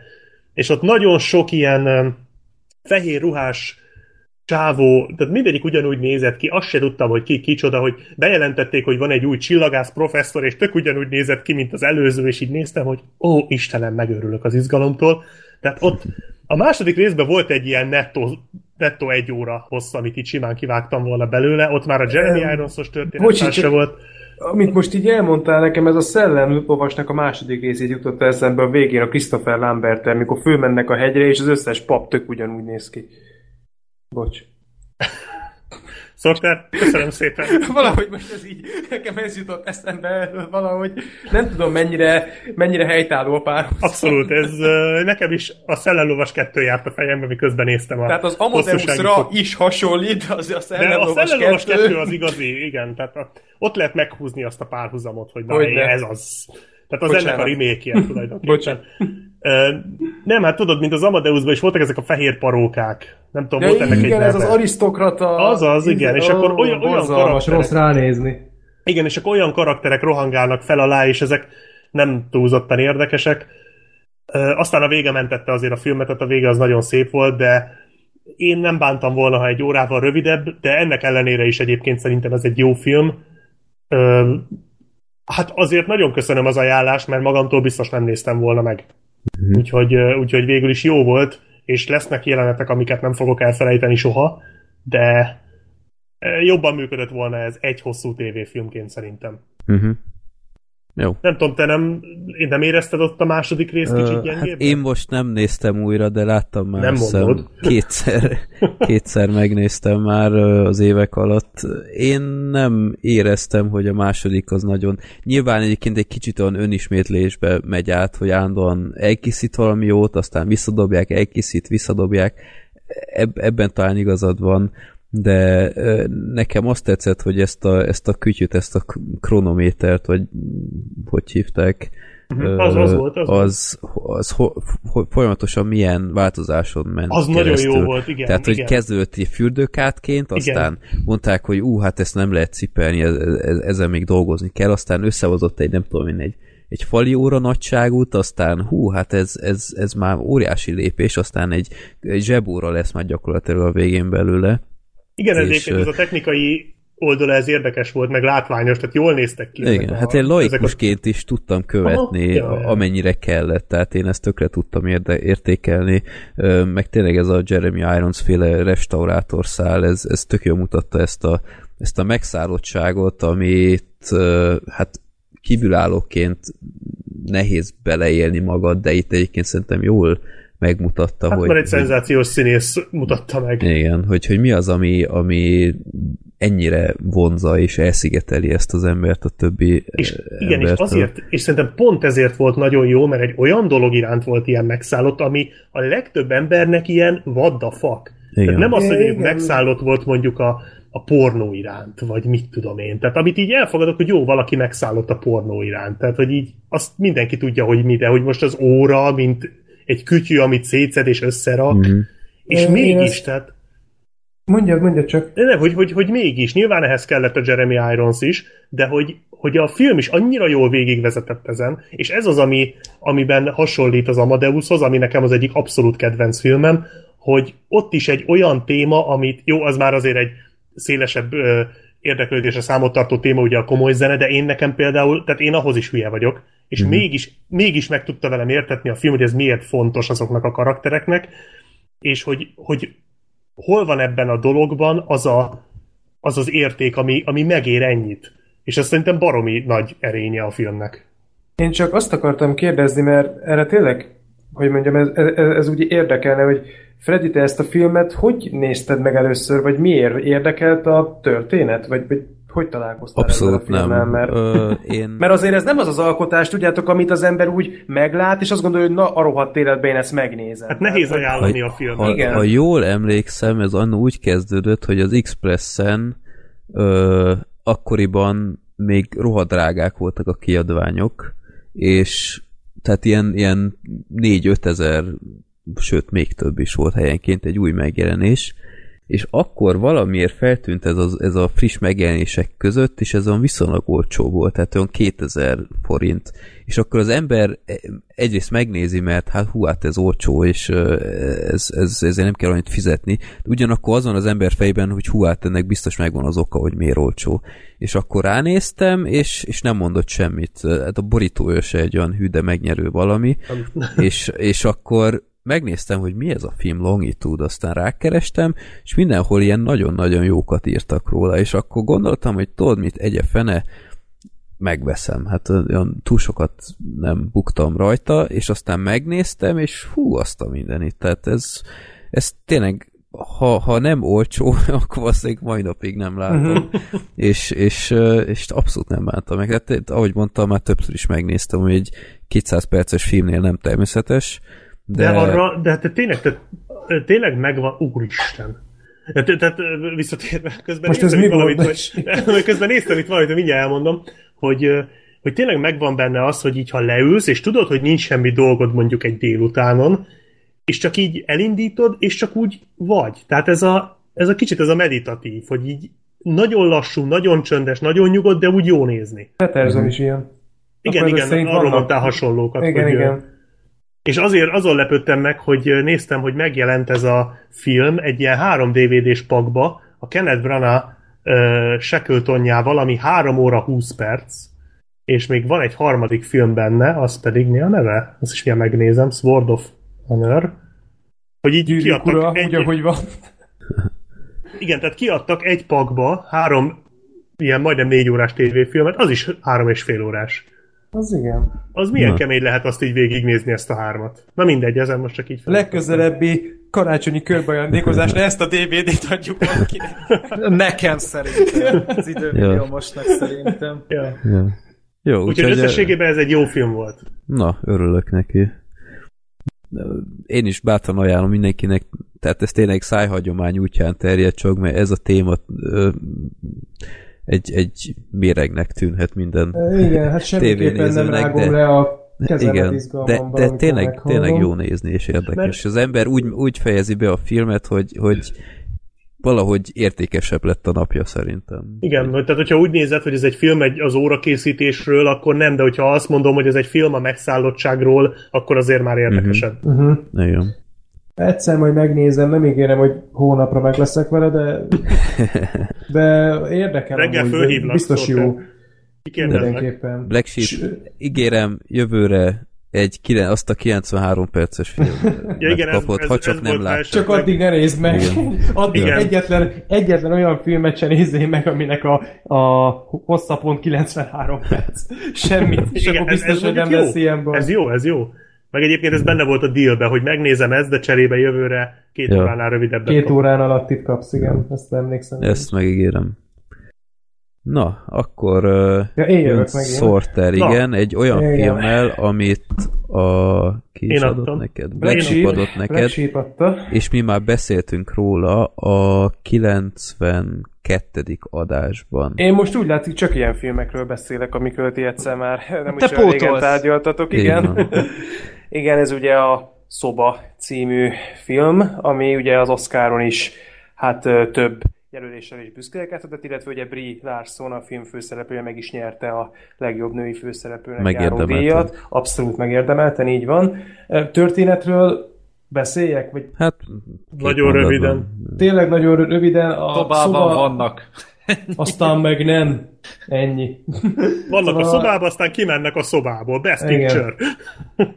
és ott nagyon sok ilyen fehér ruhás csávó, tehát mindegyik ugyanúgy nézett ki, azt se tudtam, hogy ki kicsoda, hogy bejelentették, hogy van egy új csillagász professzor, és tök ugyanúgy nézett ki, mint az előző, és így néztem, hogy ó, Istenem, megőrülök az izgalomtól. Tehát ott a második részben volt egy ilyen nettó, nettó egy óra hossz, amit így simán kivágtam volna belőle, ott már a Jeremy Irons-os történet se volt. Amit most így elmondtál nekem, ez a szellemlovasnak a második részét jutott eszembe a végén a Christopher lambert mikor fölmennek a hegyre, és az összes pap tök ugyanúgy néz ki. Bocs. Szoktár, köszönöm szépen. Valahogy most ez így, nekem ez jutott eszembe, valahogy nem tudom mennyire, mennyire helytálló a pár. Abszolút, ez nekem is a Szellemlovas 2 járt a fejembe, miközben néztem a Tehát az fok- is hasonlít, az a De a szellemlovas Szellemlovas kettő. 2 az igazi, igen, tehát a, ott lehet meghúzni azt a párhuzamot, hogy na, Hogyne. ez az. Tehát az Bocsánat. ennek a remake tulajdonképpen. Bocsánat. Nem, hát tudod, mint az Amadeusban is voltak ezek a fehér parókák. Nem tudom, Ja, volt ennek igen, egy ez az neve. arisztokrata... Azaz, igen, és akkor olyan- olyan karakterek. rossz ránézni. Igen, és akkor olyan karakterek rohangálnak fel alá, és ezek nem túlzottan érdekesek. Aztán a vége mentette azért a filmet, tehát a vége az nagyon szép volt, de én nem bántam volna, ha egy órával rövidebb, de ennek ellenére is egyébként szerintem ez egy jó film. Hát azért nagyon köszönöm az ajánlást, mert magamtól biztos nem néztem volna meg. Úgyhogy, ö, úgyhogy végül is jó volt, és lesznek jelenetek, amiket nem fogok elfelejteni soha, de jobban működött volna ez egy hosszú tévéfilmként szerintem. Uh-huh. Jó. Nem tudom, te nem, én nem érezted ott a második rész kicsit Ö, gyengébb? hát én most nem néztem újra, de láttam már Nem mondod. kétszer, kétszer megnéztem már az évek alatt. Én nem éreztem, hogy a második az nagyon... Nyilván egyébként egy kicsit olyan önismétlésbe megy át, hogy állandóan elkészít valami jót, aztán visszadobják, elkészít, visszadobják. Eb- ebben talán igazad van, de nekem azt tetszett, hogy ezt a, ezt a kütyüt, ezt a kronométert, vagy hogy hívták, Mhm, az- az volt, az az, az ho, ho, folyamatosan milyen változáson ment Az nagyon keresztül. jó volt, igen, Tehát, hogy igen. kezdődött egy fürdőkátként, aztán mondták, hogy ú, hát ezt nem lehet cipelni, ez, ez, ezen még dolgozni kell, aztán összehozott egy, nem tudom én, egy, egy fali óra nagyságút, aztán hú, hát ez, ez, ez már óriási lépés, aztán egy, egy zsebóra lesz már gyakorlatilag a végén belőle. Igen, ez és, ez a technikai oldala ez érdekes volt, meg látványos, tehát jól néztek ki. Igen, ezek hát a- én ezek a- laikusként is tudtam követni, Aha, ja, amennyire kellett, tehát én ezt tökre tudtam érde, értékelni, meg tényleg ez a Jeremy Irons féle restaurátorszál, ez, ez tök jól mutatta ezt a, ezt a megszállottságot, amit hát kívülállóként nehéz beleélni magad, de itt egyébként szerintem jól megmutatta, Hát hogy, már egy hogy szenzációs színész mutatta meg. igen, hogy, hogy mi az, ami, ami ennyire vonza és elszigeteli ezt az embert a többi És ö, igen, és azért, és szerintem pont ezért volt nagyon jó, mert egy olyan dolog iránt volt ilyen megszállott, ami a legtöbb embernek ilyen what the fuck. Igen. Tehát nem az, hogy Igen. megszállott volt mondjuk a, a pornó iránt, vagy mit tudom én. Tehát amit így elfogadok, hogy jó, valaki megszállott a pornó iránt. Tehát, hogy így azt mindenki tudja, hogy mi, de hogy most az óra, mint egy kütyű, amit szétszed és összerak, Mhm. és Én mégis, ezt- tehát Mondjad, mondjad csak. de nem, hogy, hogy, hogy mégis, nyilván ehhez kellett a Jeremy Irons is, de hogy, hogy a film is annyira jól végigvezetett ezen, és ez az, ami, amiben hasonlít az Amadeushoz, ami nekem az egyik abszolút kedvenc filmem, hogy ott is egy olyan téma, amit, jó, az már azért egy szélesebb ö, érdeklődésre számot tartó téma, ugye a komoly zene, de én nekem például, tehát én ahhoz is hülye vagyok, és mm-hmm. mégis, mégis meg tudta velem értetni a film, hogy ez miért fontos azoknak a karaktereknek, és hogy, hogy hol van ebben a dologban az a, az, az érték, ami, ami megér ennyit. És ez szerintem baromi nagy erénye a filmnek. Én csak azt akartam kérdezni, mert erre tényleg, hogy mondjam, ez, ez, ez úgy érdekelne, hogy Freddy, te ezt a filmet hogy nézted meg először, vagy miért érdekelt a történet? Vagy, vagy hogy találkoztál Abszolút ezzel a filmmel? nem. Mert, Ö, én... mert azért ez nem az az alkotás, tudjátok, amit az ember úgy meglát, és azt gondolja, hogy na, a rohadt életben én ezt megnézem. Hát nehéz Tehát, ajánlani a ha, filmet. Igen. ha jól emlékszem, ez annó úgy kezdődött, hogy az Expressen ö, akkoriban még rohadrágák voltak a kiadványok, és tehát ilyen, ilyen 4-5 ezer, sőt még több is volt helyenként egy új megjelenés, és akkor valamiért feltűnt ez, az, ez a friss megjelenések között, és ez olyan viszonylag olcsó volt, tehát olyan 2000 forint. És akkor az ember egyrészt megnézi, mert hát hú, hát ez olcsó, és ez, ez, ezért nem kell annyit fizetni. De ugyanakkor azon az ember fejben, hogy hú, hát ennek biztos megvan az oka, hogy miért olcsó. És akkor ránéztem, és, és nem mondott semmit. Hát a borítója se egy olyan hű, de megnyerő valami. és, és akkor megnéztem, hogy mi ez a film Longitude, aztán rákerestem, és mindenhol ilyen nagyon-nagyon jókat írtak róla, és akkor gondoltam, hogy tudod mit, egye fene, megveszem. Hát olyan túl sokat nem buktam rajta, és aztán megnéztem, és hú, azt a mindenit. Tehát ez, ez tényleg, ha, ha nem olcsó, akkor valószínűleg mai napig nem látom. és, és, és abszolút nem bántam meg. Hát, ahogy mondtam, már többször is megnéztem, hogy egy 200 perces filmnél nem természetes, De, de arra, de hát tényleg, te, tényleg megvan, úristen. Tehát, tehát visszatérve, közben Most ez mi valamit, hogy, közben néztem itt valamit, mindjárt elmondom, hogy, hogy tényleg megvan benne az, hogy így ha leülsz, és tudod, hogy nincs semmi dolgod mondjuk egy délutánon, és csak így elindítod, és csak úgy vagy. Tehát ez a, ez a kicsit ez a meditatív, hogy így nagyon lassú, nagyon csöndes, nagyon nyugodt, de úgy jó nézni. Peterson is ilyen. Igen, Akkor igen, arról mondtál hasonlókat. Igen, hogy, igen. És azért azon lepődtem meg, hogy néztem, hogy megjelent ez a film egy ilyen három DVD-s pakba, a Kenneth Branagh uh, Shackletonjával, ami 3 óra 20 perc, és még van egy harmadik film benne, az pedig mi a neve? Azt is milyen megnézem, Sword of Honor. Hogy így Gyűrűk kiadtak ura, egy, úgy, ahogy van. igen, tehát kiadtak egy pakba három ilyen majdnem négy órás tévéfilmet, az is három és fél órás. Az igen. Az milyen Na. kemény lehet azt így végignézni ezt a hármat. Na mindegy, ezen most csak így fel. Legközelebbi karácsonyi körbeajándékozásra ezt a DVD-t adjuk valakinek. Nekem szerintem. Az időmilliómosnak szerintem. Ja. Ja. Jó, Úgyhogy úgyhogy összességében ez egy jó film volt. na, örülök neki. Én is bátran ajánlom mindenkinek, tehát ez tényleg szájhagyomány útján terjed csak, mert ez a téma ö, egy, egy méregnek tűnhet minden Igen, hát semmiképpen nem rágom de- le a igen, de, de tényleg, tényleg jó nézni és érdekes. Mert- Az ember úgy, úgy fejezi be a filmet, hogy, hogy valahogy értékesebb lett a napja szerintem. Igen, tehát hogyha úgy nézed, hogy ez egy film egy, az órakészítésről, akkor nem, de hogyha azt mondom, hogy ez egy film a megszállottságról, akkor azért már érdekesebb. Uh-huh. Igen. Egyszer majd megnézem, nem ígérem, hogy hónapra meg leszek vele, de, de érdekel Reggel amúgy, fölhívlak, biztos jó. Mindenképpen. Black Sheep, ígérem, jövőre egy, kire- azt a 93 perces film Ja, igen, kapott, ez, ha csak ez nem lát. Csak addig ne nézd meg. Addig Igen. egyetlen, egyetlen olyan filmet sem nézzél meg, aminek a, a hosszapont 93 perc. Semmit. És Igen, akkor ez, biztos, ez hogy nem mondjuk lesz ilyenből. Ez jó, ez jó. Meg egyébként ez benne volt a dealbe, hogy megnézem ezt, de cserébe jövőre két Ja. óránál rövidebbet Két kapok. órán alatt itt kapsz, igen. Ezt emlékszem. Ezt megígérem. Na, akkor Ja, én jön jövök meg. Sorter, Na. igen, egy olyan Igen. filmmel, amit a... Ki is Én adott adtam. neked? Black Black Sheep adott neked, Black Sheep adta. és mi már beszéltünk róla a 92. adásban. Én most úgy látszik, csak ilyen filmekről beszélek, amikről ti egyszer már nem Te is régen pótolsz. tárgyaltatok. Igen. igen, ez ugye a Szoba című film, ami ugye az Oscaron is hát több jelöléssel is büszkélkedhetett, illetve ugye Brie Larson, a film főszereplője meg is nyerte a legjobb női főszereplőnek járó díjat. Abszolút megérdemelten, így van. Történetről beszéljek? Vagy Hát, Nagyon mondatban. röviden. tényleg nagyon röviden a Szobában szoba, vannak. aztán meg nem. Ennyi. Vannak a Szóval- szobába, aztán kimennek a szobából. Best Igen. picture.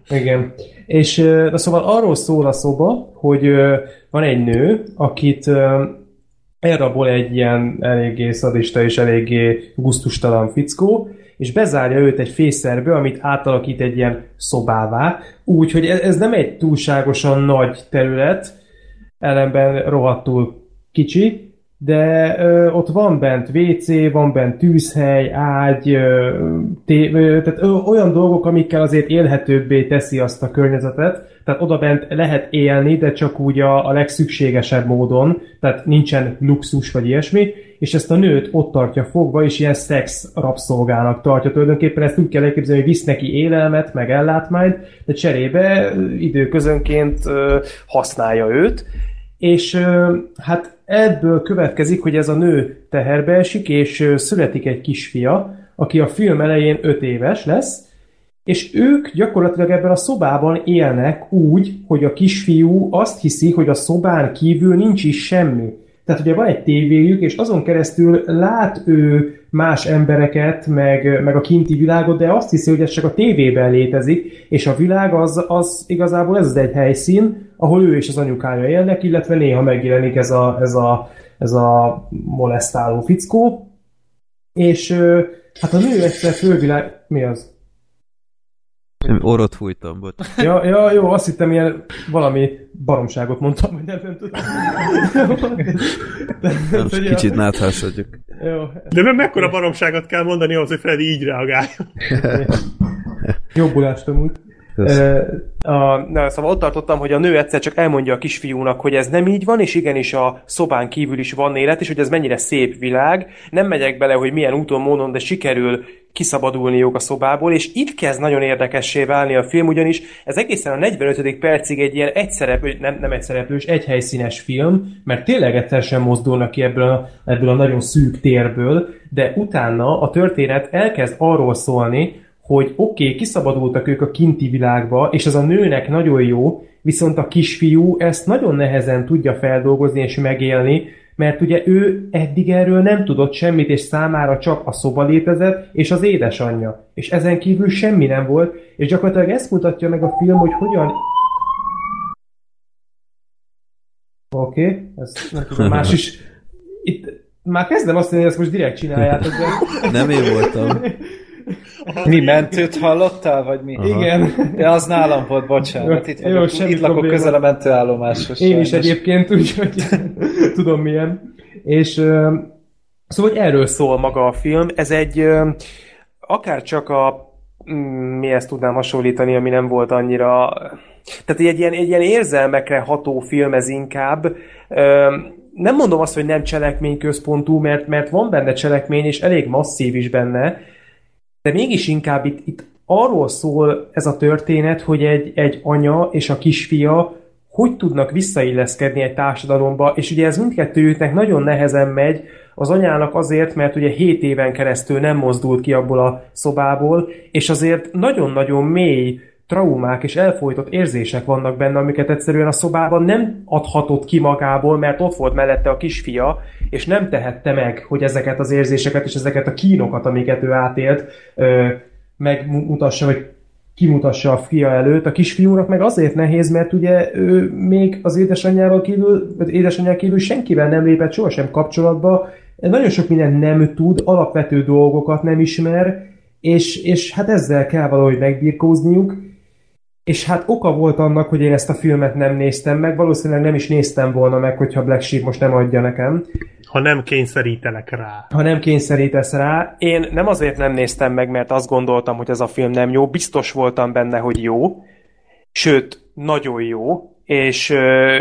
Igen. És na szóval arról szól a szoba, hogy van egy nő, akit elrabol egy ilyen eléggé szadista és eléggé guztustalan fickó, és bezárja őt egy fészerbe, amit átalakít egy ilyen szobává, úgy, hogy ez, ez nem egy túlságosan nagy terület, ellenben rohadtul kicsi, de ö, ott van bent WC, van bent tűzhely, ágy, ö, té, ö, tehát ö, olyan dolgok, amikkel azért élhetőbbé teszi azt a környezetet, tehát oda bent lehet élni, de csak úgy a, a legszükségesebb módon, tehát nincsen luxus vagy ilyesmi, és ezt a nőt ott tartja fogva, és ilyen szex rabszolgának tartja tulajdonképpen, ezt úgy kell elképzelni, hogy visz neki élelmet, meg ellátmányt, de cserébe időközönként ö, használja őt, és hát ebből következik, hogy ez a nő teherbe esik, és születik egy kisfia, aki a film elején 5 éves lesz, és ők gyakorlatilag ebben a szobában élnek úgy, hogy a kisfiú azt hiszi, hogy a szobán kívül nincs is semmi. Tehát ugye van egy tévéjük, és azon keresztül lát ő más embereket, meg, meg a kinti világot, de azt hiszi, hogy ez csak a tévében létezik, és a világ az, az igazából ez az egy helyszín, ahol ő és az anyukája élnek, illetve néha megjelenik ez a, ez a, ez a molesztáló fickó, és hát a nő egyszer fölvilág... Mi az? Orrot fújtam, bot. Ja, ja, jó, azt hittem ilyen valami baromságot mondtam, hogy nem, nem tudom. Nem, most kicsit náthásodjuk. Jó. De nem mekkora baromságot kell mondani ahhoz, hogy Freddy így reagáljon. Jobbulást amúgy. A, na, szóval ott tartottam, hogy a nő egyszer csak elmondja a kisfiúnak, hogy ez nem így van, és igenis a szobán kívül is van élet, és hogy ez mennyire szép világ. Nem megyek bele, hogy milyen úton, módon, de sikerül kiszabadulniuk a szobából, és itt kezd nagyon érdekessé válni a film, ugyanis ez egészen a 45. percig egy ilyen egyszereplő, nem, nem egyszereplős, egy helyszínes film, mert tényleg egyszer sem mozdulnak ki ebből a, ebből a nagyon szűk térből, de utána a történet elkezd arról szólni, hogy oké, okay, kiszabadultak ők a kinti világba, és az a nőnek nagyon jó, viszont a kisfiú ezt nagyon nehezen tudja feldolgozni és megélni, mert ugye ő eddig erről nem tudott semmit, és számára csak a szoba létezett, és az édesanyja. És ezen kívül semmi nem volt, és gyakorlatilag ezt mutatja meg a film, hogy hogyan... Oké, okay, ez nem tudom, más is... Itt már kezdem azt mondani, hogy ezt most direkt csináljátok, de... Nem én voltam. Mi mentőt hallottál, vagy mi? Aha. Igen. Ja, az nálam volt, bocsánat. Itt, Jó, vagyok, semmi itt lakok probléma. közel a mentőállomáshoz. Én is egyébként, úgyhogy tudom milyen. És szóval hogy erről szól maga a film. Ez egy akár csak a mm, mi ezt tudnám hasonlítani, ami nem volt annyira... Tehát egy ilyen, egy ilyen érzelmekre ható film ez inkább. Nem mondom azt, hogy nem cselekményközpontú, mert, mert van benne cselekmény, és elég masszív is benne, de mégis inkább itt, itt arról szól ez a történet, hogy egy, egy anya és a kisfia hogy tudnak visszailleszkedni egy társadalomba, és ugye ez mindkettőjüknek nagyon nehezen megy, az anyának azért, mert ugye 7 éven keresztül nem mozdult ki abból a szobából, és azért nagyon-nagyon mély traumák és elfolytott érzések vannak benne, amiket egyszerűen a szobában nem adhatott ki magából, mert ott volt mellette a kisfia, és nem tehette meg, hogy ezeket az érzéseket és ezeket a kínokat, amiket ő átélt, megmutassa, vagy kimutassa a fia előtt. A kisfiúnak meg azért nehéz, mert ugye ő még az édesanyjával kívül, vagy édesanyjával kívül senkivel nem lépett sohasem kapcsolatba, nagyon sok minden nem tud, alapvető dolgokat nem ismer, és, és hát ezzel kell valahogy megbirkózniuk, és hát oka volt annak, hogy én ezt a filmet nem néztem meg, valószínűleg nem is néztem volna meg, hogyha Black Sheep most nem adja nekem, Ha nem kényszerítelek rá. ha nem kényszerítesz rá. Én nem azért nem néztem meg, mert azt gondoltam, hogy ez a film nem jó, biztos voltam benne, hogy jó, sőt, nagyon jó, és ö,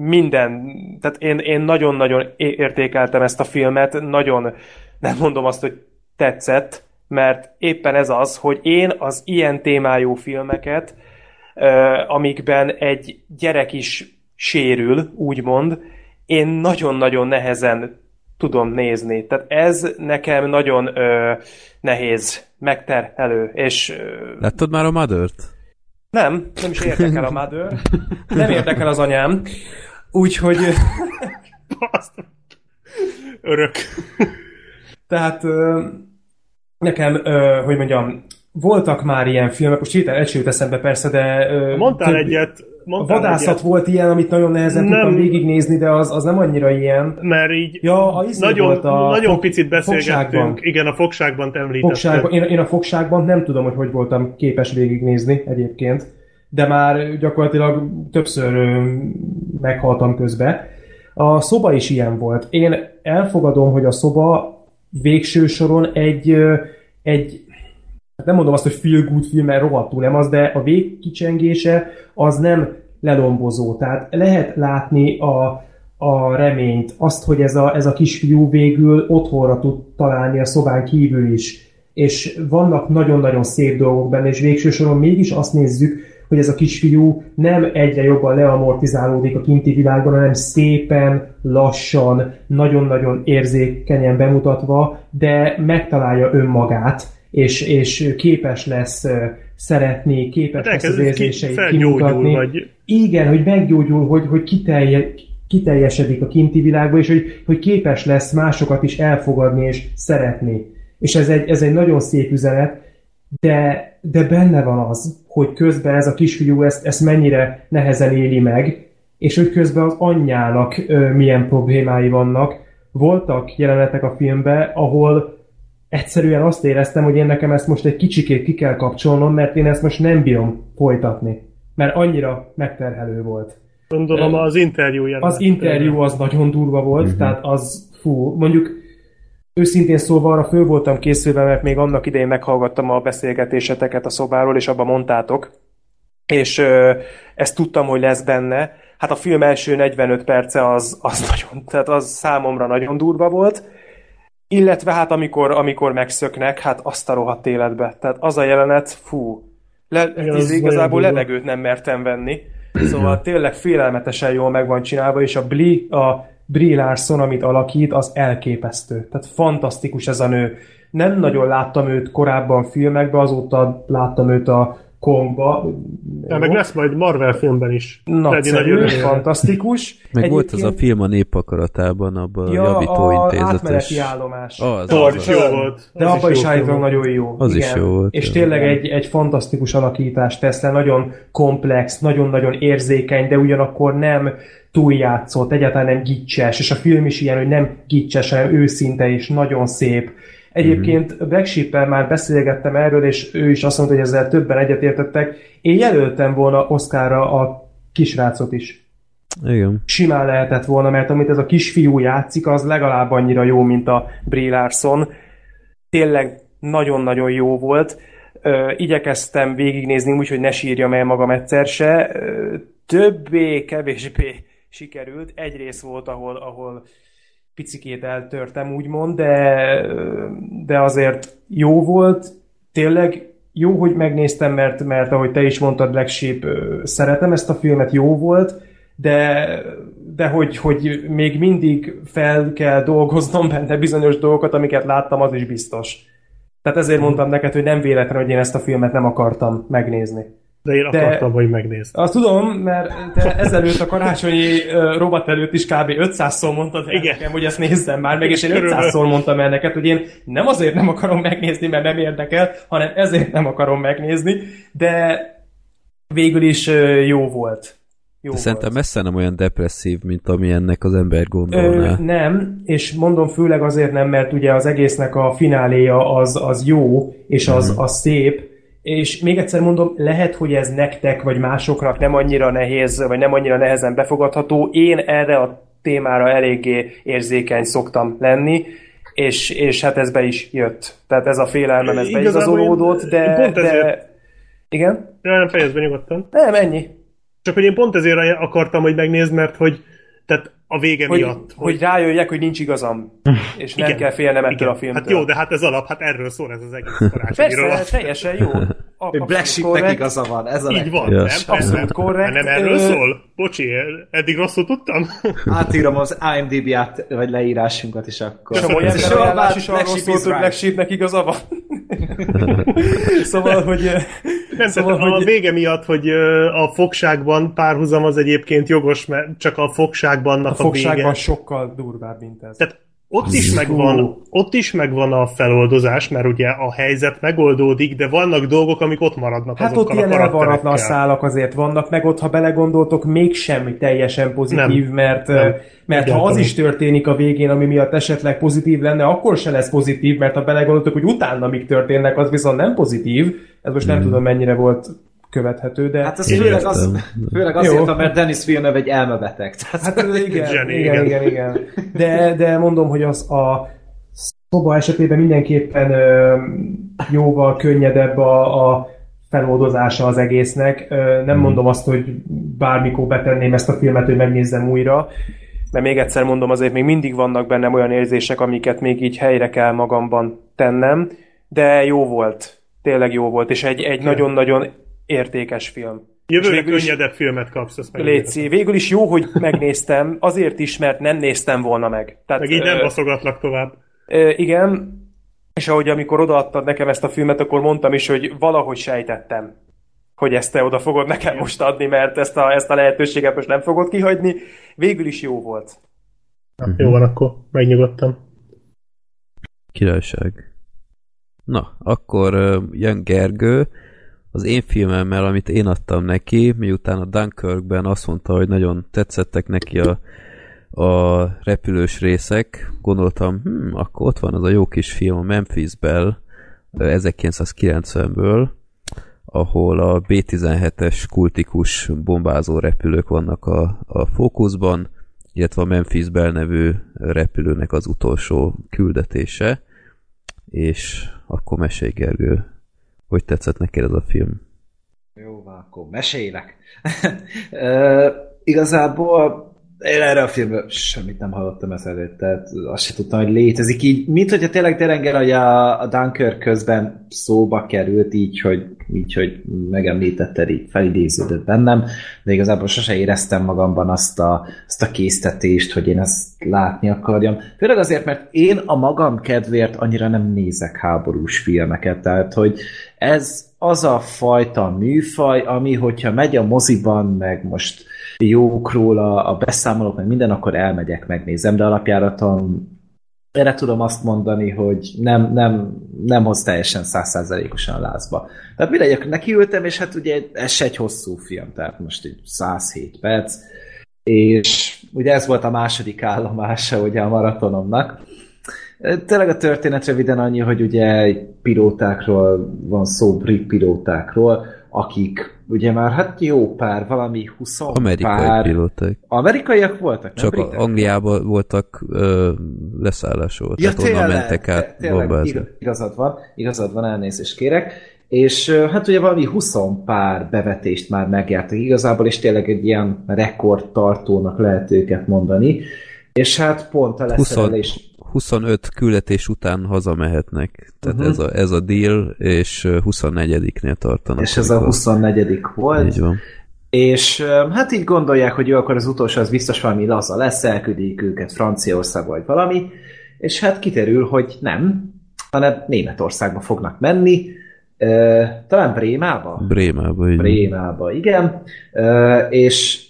minden, tehát én, én nagyon-nagyon értékeltem ezt a filmet, nagyon, nem mondom azt, hogy tetszett, mert éppen ez az, hogy én az ilyen témájú filmeket, amikben egy gyerek is sérül, úgymond, én nagyon-nagyon nehezen tudom nézni. Tehát ez nekem nagyon ö, nehéz, megterhelő, és ö, Láttad már a Mother-t? nem, nem is érdekel a mother, nem érdekel az anyám, úgyhogy. Örök. tehát ö, nekem, ö, hogy mondjam, voltak már ilyen filmek, most hirtelen egy eszembe persze, de... Ö, Mondtál több- egyet. A Mondtál vadászat egyet, volt ilyen, amit nagyon nehezen Nem. tudtam végignézni, de az, az nem annyira ilyen. mert így Ja, a izé nagyon, volt a nagyon fog- picit beszélgettünk. fogságban. Igen, a fogságban te említetted. Fogságban, én, én a fogságban nem tudom, hogy hogy voltam képes végignézni egyébként, de már gyakorlatilag többször ö, meghaltam közbe. A szoba is ilyen volt. Én elfogadom, hogy a szoba végső soron egy, egy hát nem mondom azt, hogy feel good film, mert rohadtul nem az, de a végkicsengése az nem lelombozó. Tehát lehet látni a, a reményt, azt, hogy ez a, ez a kisfiú végül otthonra tud találni a szobán kívül is. És vannak nagyon-nagyon szép dolgok benne, és végső soron mégis azt nézzük, hogy ez a kisfiú nem egyre jobban leamortizálódik a kinti világban, hanem szépen, lassan, nagyon-nagyon érzékenyen bemutatva, de megtalálja önmagát, és, és képes lesz szeretni, képes Hát lesz az ki- érzéseit felgyógyul, kimutatni. vagy- Igen, hogy meggyógyul, hogy, hogy kitelje, kiteljesedik a kinti világba, és hogy, hogy képes lesz másokat is elfogadni és szeretni. És ez egy, ez egy nagyon szép üzenet, de, de benne van az, hogy közben ez a kisfiú ezt, ezt mennyire nehezen éli meg, és hogy közben az anyjának ö, milyen problémái vannak. Voltak jelenetek a filmben, ahol egyszerűen azt éreztem, hogy én nekem ezt most egy kicsikét ki kell kapcsolnom, mert én ezt most nem bírom folytatni. Mert annyira megterhelő volt. Gondolom az interjú jelenet. Az interjú az nagyon durva volt, uh-huh. tehát az, fú, mondjuk őszintén szólva arra föl voltam készülve, mert még annak idején meghallgattam a beszélgetéseteket a szobáról, és abban mondtátok, és ö, ezt tudtam, hogy lesz benne. Hát a film első 45 perce az, az nagyon, tehát az számomra nagyon durva volt, illetve hát amikor, amikor megszöknek, hát azt a rohadt életbe. Tehát az a jelenet, fú, le, Igen, ez az igazából levegőt nem mertem venni. Szóval tényleg félelmetesen jól meg van csinálva, és a Bli, a Brie Larson, amit alakít, az elképesztő. Tehát fantasztikus ez a nő. Nem nagyon láttam őt korábban filmekben, azóta láttam őt a Kongba. Ja, meg lesz majd Marvel filmben is. Nagyszerű, fantasztikus. Meg volt az a Egyébként- film a nép akaratában, abban Ja, a javító a intézetes. átmeneti állomás. Az, Az az, is az. jó volt. De abban is állítólag nagyon jó. Az is jó volt, És ja. tényleg egy, egy fantasztikus alakítást tesz le, nagyon komplex, nagyon-nagyon érzékeny, de ugyanakkor nem túljátszott, egyáltalán nem gicses, és a film is ilyen, hogy nem gicses, hanem őszinte és nagyon szép. Egyébként. Black sheep már beszélgettem erről, és ő is azt mondta, hogy ezzel többen egyetértettek. Én jelöltem volna Oscarra a kisrácot is Igen. simán lehetett volna, mert amit ez a kisfiú játszik, az legalább annyira jó, mint a Brie Larson. Tényleg nagyon-nagyon jó volt. Igyekeztem végignézni úgy, hogy ne sírjam el magam egyszer se. Többé, kevésbé sikerült. Egy rész volt, ahol, ahol picikét eltörtem, úgymond, de, de azért jó volt. Tényleg jó, hogy megnéztem, mert, mert ahogy te is mondtad, Black Sheep, szeretem ezt a filmet, jó volt, de, de hogy, hogy még mindig fel kell dolgoznom benne bizonyos dolgokat, amiket láttam, az is biztos. Tehát ezért mondtam neked, hogy nem véletlen, hogy én ezt a filmet nem akartam megnézni. De én De- akartam, hogy megnézd. Azt tudom, mert te ezelőtt a karácsonyi robot előtt is kb. 500-szor mondtad el Igen. nekem, hogy ezt nézzem már meg, és én Körülbelül. 500-szor mondtam el neked, hogy én nem azért nem akarom megnézni, mert nem érdekel, hanem ezért nem akarom megnézni, de végül is jó volt. Jó De szerintem messze nem olyan depresszív, mint ami ennek az ember Ö, gondolná. nem, és mondom főleg azért nem, mert ugye az egésznek a fináléja az, az jó, és az, Mhm. az szép, és még egyszer mondom, lehet, hogy ez nektek, vagy másoknak nem annyira nehéz, vagy nem annyira nehezen befogadható. Én erre a témára eléggé érzékeny szoktam lenni, és, és hát ez be is jött. Tehát ez a félelmem, ez Igazából beigazolódott, de... pont ezért- de... Igen? Nem fejezd be nyugodtan. Nem, ennyi. Csak hogy én pont ezért akartam, hogy megnézd, mert hogy tehát a vége Hogy, miatt. hogy rájöjjek, hogy nincs igazam, és nem Igen, kell félnem ettől igen. a filmtől. Hát jó, de hát ez alap, hát erről szól ez az egész karácsonyi Persze, teljesen jó. Hogy Abszolút Black Sheepnek igaza van, ez a Így van, Ja. nem? Abszolút korrekt. Nem erről Ö, szól? Bocsi, eddig rosszul tudtam? Átírom az IMDb át, vagy leírásunkat is akkor. Köszönöm. ember So ajánlás is arról szólt, hogy. Black Sheepnek igaza van. szóval, hogy... Nem, Szóval, tehát a hogy- vége miatt, hogy ö, a fogságban párhuzam az egyébként jogos, mert csak a fogságban A a, fogságban vége. sokkal durvább, mint ez. Tehát ott is, megvan, ott is megvan a feloldozás, mert ugye a helyzet megoldódik, de vannak dolgok, amik ott maradnak Hát ott ilyen a elvarratlan szálak azért vannak, meg ott, ha belegondoltok, mégsem teljesen pozitív, Nem. mert, Nem. mert ha az is történik a végén, ami miatt esetleg pozitív lenne, akkor se lesz pozitív, mert ha belegondoltok, hogy utána mik történnek, az viszont nem pozitív. Ez most nem tudom, mennyire volt követhető, de... Hát az főleg, az, Értem. főleg azért, Jó. mert Dennis Villeneuve egy elmebeteg. Tehát, Hát igen, igen, igen. igen, igen. De, de mondom, hogy az a szoba esetében mindenképpen ö, jóval könnyedebb a, a feloldozása az egésznek. Ö, nem mondom azt, hogy bármikor betenném ezt a filmet, hogy megnézzem újra, mert még egyszer mondom, azért még mindig vannak bennem olyan érzések, amiket még így helyre kell magamban tennem, de jó volt. Tényleg jó volt, és egy, egy nagyon-nagyon értékes film. Jövőre könnyedebb filmet kapsz, ezt. Léci, végül is jó, hogy megnéztem, azért is, mert nem néztem volna meg. Tehát, Meg így nem ö, baszogatlak tovább. ö, igen, és ahogy amikor odaadtad nekem ezt a filmet, akkor mondtam is, hogy valahogy sejtettem, hogy ezt te oda fogod nekem most adni, mert ezt a, ezt a lehetőséget most nem fogod kihagyni. Végül is jó volt. Na, Jó van, akkor megnyugodtam. Királyság. Na, akkor ö, jön Gergő, az én filmemmel, amit én adtam neki, miután a Dunkirkben azt mondta, hogy nagyon tetszettek neki a, a repülős részek, gondoltam, hm, akkor ott van az a jó kis film, a Memphis Bell, ö, 1990-ből, ahol a B-17-es kultikus bombázó repülők vannak a, a fókuszban, illetve a Memphis Bell nevű repülőnek az utolsó küldetése, és akkor mesélj Gergő, hogy tetszett neked ez a film? Jó, akkor mesélek. igazából én erre a filmről semmit nem hallottam ezelőtt, tehát azt se tudtam, hogy létezik így, mint hogyha tényleg Derengel, hogy a, a Dunkirk közben szóba került így, hogy, így, hogy megemlítetted, így felidéződött bennem, de igazából sose éreztem magamban azt a, azt a késztetést, hogy én ezt látni akarjam. Főleg azért, mert én a magam kedvéért annyira nem nézek háborús filmeket, tehát hogy ez az a fajta műfaj, ami hogyha megy a moziban, meg most jók róla a beszámolók, meg minden, akkor elmegyek, megnézem, de alapjáraton erre tudom azt mondani, hogy nem, nem, nem hoz teljesen százszázalékosan lázba. Tehát mire gyakran nekiültem, és hát ugye ez se egy hosszú film, tehát most egy 107 perc, és ugye ez volt a második állomása ugye a maratonomnak. Tényleg a történet röviden annyi, hogy ugye egy pilótákról van szó, brit pilótákról, akik ugye már hát jó pár, valami 20 Amerikai pár... pilóták. Amerikaiak voltak, nem Csak britek? Angliában voltak ö, leszállásról, Ja, tehát onnan tényleg, mentek át tényleg, igazad van, igazad van, elnézést kérek. És hát ugye valami 20 pár bevetést már megjártak igazából, és tényleg egy ilyen rekordtartónak lehet őket mondani. És hát pont a 20, leszerelés... 25 küldetés után hazamehetnek. Tehát uh-huh. ez, a, ez a deal, és ö, 24-nél tartanak. És ez a amikor- 24 volt. Így van. És hát így gondolják, hogy jó, akkor az utolsó az biztos valami laza lesz, elküldik őket Franciaországba vagy valami, és hát kiterül, hogy nem, hanem Németországba fognak menni, talán Brémába? Brémába. Így. Brémába, igen, és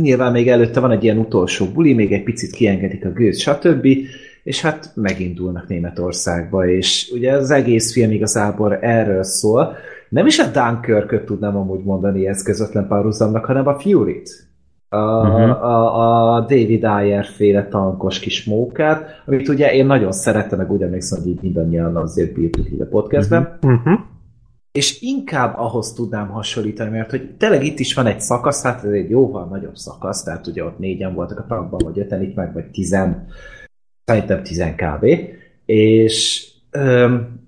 nyilván még előtte van egy ilyen utolsó buli, még egy picit kiengedik a gőz, stb., és hát megindulnak Németországba, és ugye az egész film igazából erről szól. Nem is a Dunkirköt tudnám amúgy mondani ez közvetlen párhuzamnak, hanem a Fury-t. A, uh-huh. a, a David Ayer féle tankos kis mókát, amit ugye én nagyon szerettem, meg úgy emlékszem, hogy így mindannyian azért bírtuk így a podcastben. Uh-huh. És inkább ahhoz tudnám hasonlítani, mert hogy tényleg itt is van egy szakasz, hát ez egy jóval nagyobb szakasz, tehát ugye ott négyen voltak a tankban, vagy öten itt meg, vagy tizen, szerintem tizen kb. És öm,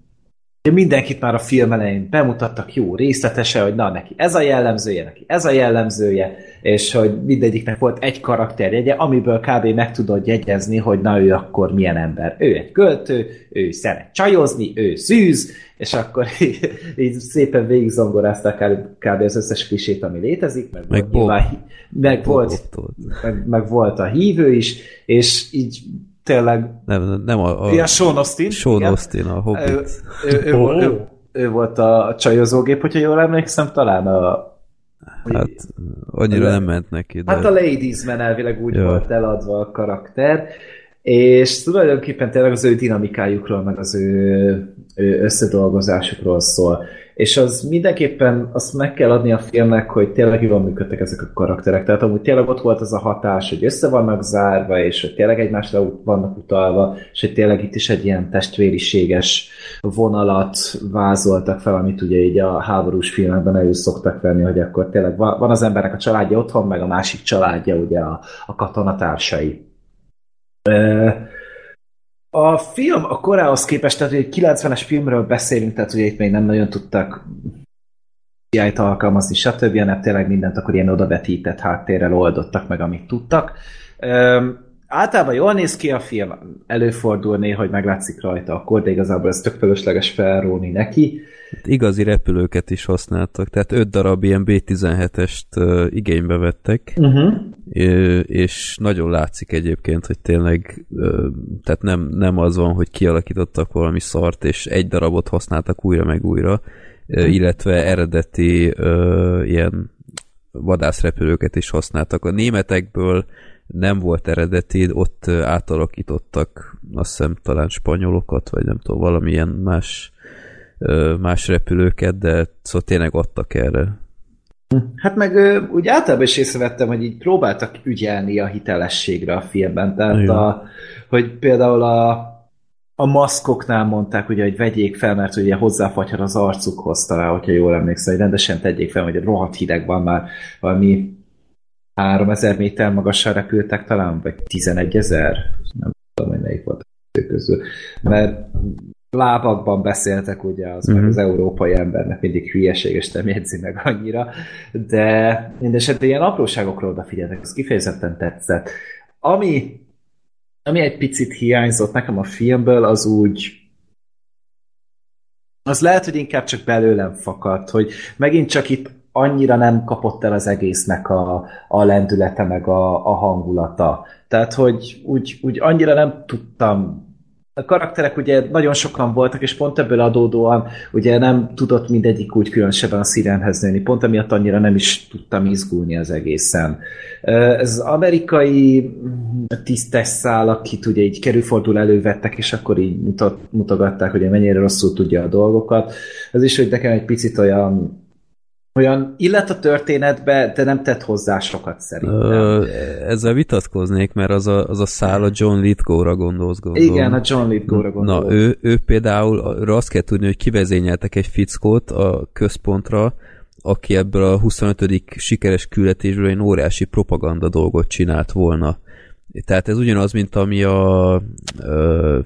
mindenkit már a film elején bemutattak jó részletese, hogy na neki ez a jellemzője, neki ez a jellemzője, és hogy mindegyiknek volt egy karakterjegye, amiből kb. meg tudod jegyezni, hogy na ő akkor milyen ember. Ő egy költő, ő szeret csajozni, ő szűz, és akkor így, így szépen végigzongorázták kb. az összes klisét, ami létezik, meg, Meg volt, nyilván- meg, volt. meg, meg volt a hívő is, és így tényleg Nem, nem a, a Ja, Sean Austin. Sean igen. Austin, a Hobbit. ő, ő, ő, ő, ő volt a csajozógép, hogyha jól emlékszem, talán a... Hát annyira Le- nem ment neki, de Hát a Ladies Man elvileg úgy Ja. volt eladva a karakter, és tulajdonképpen tényleg az ő dinamikájukról, meg az ő, összedolgozásukról szól. És az mindenképpen azt meg kell adni a filmnek, hogy tényleg jól működtek ezek a karakterek. Tehát amúgy tényleg ott volt az a hatás, hogy össze vannak zárva, és hogy tényleg egymásra vannak utalva, és hogy tényleg itt is egy ilyen testvériséges vonalat vázoltak fel, amit ugye így a háborús filmekben elő szoktak venni, hogy akkor tényleg van az embernek a családja otthon, meg a másik családja ugye a, a katonatársai. A film a korához képest, tehát egy 90-es filmről beszélünk, tehát ugye itt még nem nagyon tudtak CGI-t alkalmazni, stb. hanem tényleg mindent akkor ilyen odavetített háttérrel oldottak meg, amit tudtak. Üm, általában jól néz ki a film, előfordul néha, hogy meglátszik rajta akkor, de igazából ez tök fölösleges felróni neki. Igazi repülőket is használtak, tehát öt darab ilyen B-17-est uh, igénybe vettek, uh-huh. és nagyon látszik egyébként, hogy tényleg uh, tehát nem, nem az van, hogy kialakítottak valami szart, és egy darabot használtak újra meg újra, uh, illetve eredeti uh, ilyen vadászrepülőket is használtak. A németekből nem volt eredeti, ott átalakítottak azt hiszem talán spanyolokat, vagy nem tudom, valamilyen más más repülőket, de szóval tényleg adtak erre. Hát meg úgy általában is észrevettem, hogy így próbáltak ügyelni a hitelességre a filmben. Tehát, a, hogy például a, a maszkoknál mondták, ugye, hogy vegyék fel, mert ugye hozzáfagyhat az arcukhoz talán, hogyha jól emlékszem, hogy rendesen tegyék fel, hogy rohadt hideg van már valami 3000 méter magasan repültek talán, vagy 11 ezer, nem tudom, hogy melyik volt közül. Mert lábakban beszéltek, ugye az meg az európai embernek mindig hülyeség, és nem jegyzi meg annyira, de mindesetre ilyen apróságokról odafigyeltek, ez kifejezetten tetszett. Ami, ami egy picit hiányzott nekem a filmből, az úgy az lehet, hogy inkább csak belőlem fakadt, hogy megint csak itt annyira nem kapott el az egésznek a, a lendülete, meg a, a hangulata. Tehát, hogy úgy, úgy annyira nem tudtam a karakterek ugye nagyon sokan voltak, és pont ebből adódóan ugye nem tudott mindegyik úgy különösebben a szirenhez nőni. Pont emiatt annyira nem is tudtam izgulni az egészen. Ez az amerikai tisztes szál, akit ugye így kerülfordul elővettek, és akkor így mutat, mutogatták, hogy mennyire rosszul tudja a dolgokat. Ez is, hogy nekem egy picit olyan olyan illet a történetbe, de nem tett hozzá sokat szerintem. Ö, ezzel vitatkoznék, mert az a, az a szál a John Lithgow-ra gondolsz, gondolom. Igen, a John Lithgow-ra gondolom. Na, ő, ő például, azt kell tudni, hogy kivezényeltek egy fickót a központra, aki ebből a 25. sikeres küldetésből egy óriási propaganda dolgot csinált volna. Tehát ez ugyanaz, mint ami a ö,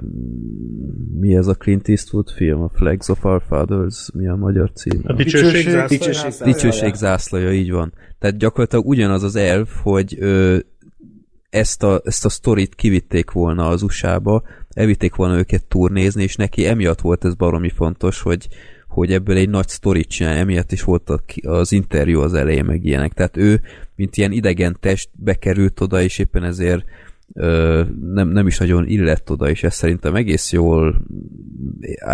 mi ez a Clint Eastwood film, a Flags of Our Fathers, mi a magyar cím? A dicsőség, dicsőség, dicsőség zászlaja, így van. Tehát gyakorlatilag ugyanaz az elv, hogy ö, ezt a, ezt a sztorit kivitték volna az USA-ba, elvitték volna őket turnézni, és neki emiatt volt ez baromi fontos, hogy, hogy ebből egy nagy sztorit csinál, emiatt is volt az interjú az elején, meg ilyenek. Tehát ő, mint ilyen idegen test bekerült oda, és éppen ezért nem, nem is nagyon illett oda, és ezt szerintem egész jól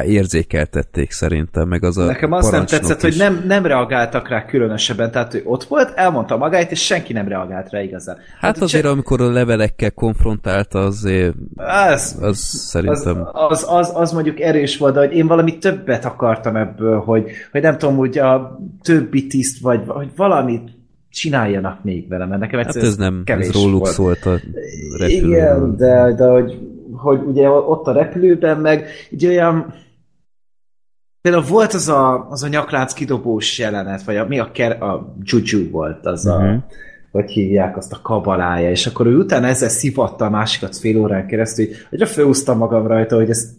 érzékeltették szerintem, meg az a Nekem azt nem tetszett, is. hogy nem, nem reagáltak rá különösebben, tehát ő ott volt, elmondta magáit, és senki nem reagált rá igazán. Hát, hát azért, se... amikor a levelekkel konfrontálta, azért az, az szerintem... Az, az, az, az mondjuk erős volt, de hogy én valami többet akartam ebből, hogy, hogy nem tudom, hogy a többi tiszt, vagy hogy valamit csináljanak még vele, mert nekem hát ez nem, kevés ez róluk volt. szólt a repülőben. Igen, de, de hogy, hogy ugye ott a repülőben meg ugye olyan Például volt az a, az a nyaklánc kidobós jelenet, vagy a, mi a, ker, a Juju volt, az uh-huh. a, mhm. hogy hívják azt a kabalája, és akkor ő utána ezzel szivatta a másikat fél órán keresztül, hogy felhúztam magam rajta, hogy ezt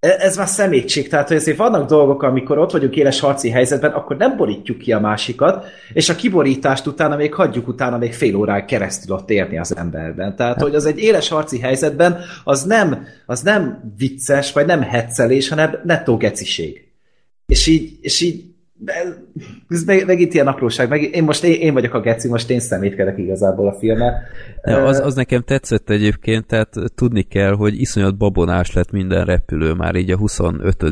ez már szemétség, tehát hogy azért vannak dolgok, amikor ott vagyunk éles harci helyzetben, akkor nem borítjuk ki a másikat, és a kiborítást utána még hagyjuk utána még fél órán keresztül ott érni az emberben. Tehát, hogy az egy éles harci helyzetben az nem, az nem vicces, vagy nem heccelés, hanem nettó geciség. És így, és így ez meg, megint ilyen apróság. Meg, én most én, én vagyok a geci, most én szemétkedek igazából a filmet. Ja, az, az nekem tetszett egyébként, tehát tudni kell, hogy iszonyat babonás lett minden repülő már így a 25.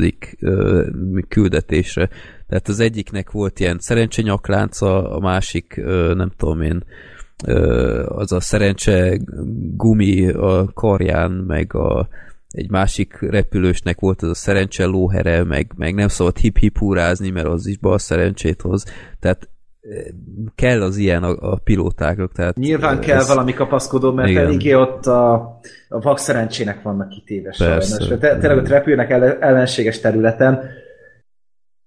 küldetésre. Tehát az egyiknek volt ilyen szerencsenyaklánca, a másik, nem tudom én, az a szerencse gumi a karján, meg a egy másik repülősnek volt ez a szerencse lóhere, meg, meg nem szabad hip-hip húrázni, mert az is bal szerencsét hoz. Tehát kell az ilyen a, a pilótáknak. Tehát Nyilván kell ez... valami kapaszkodó, mert Igen. eléggé ott a, a vak szerencsének vannak kitéve sajnos. Te, tényleg ott repülnek ellenséges területen,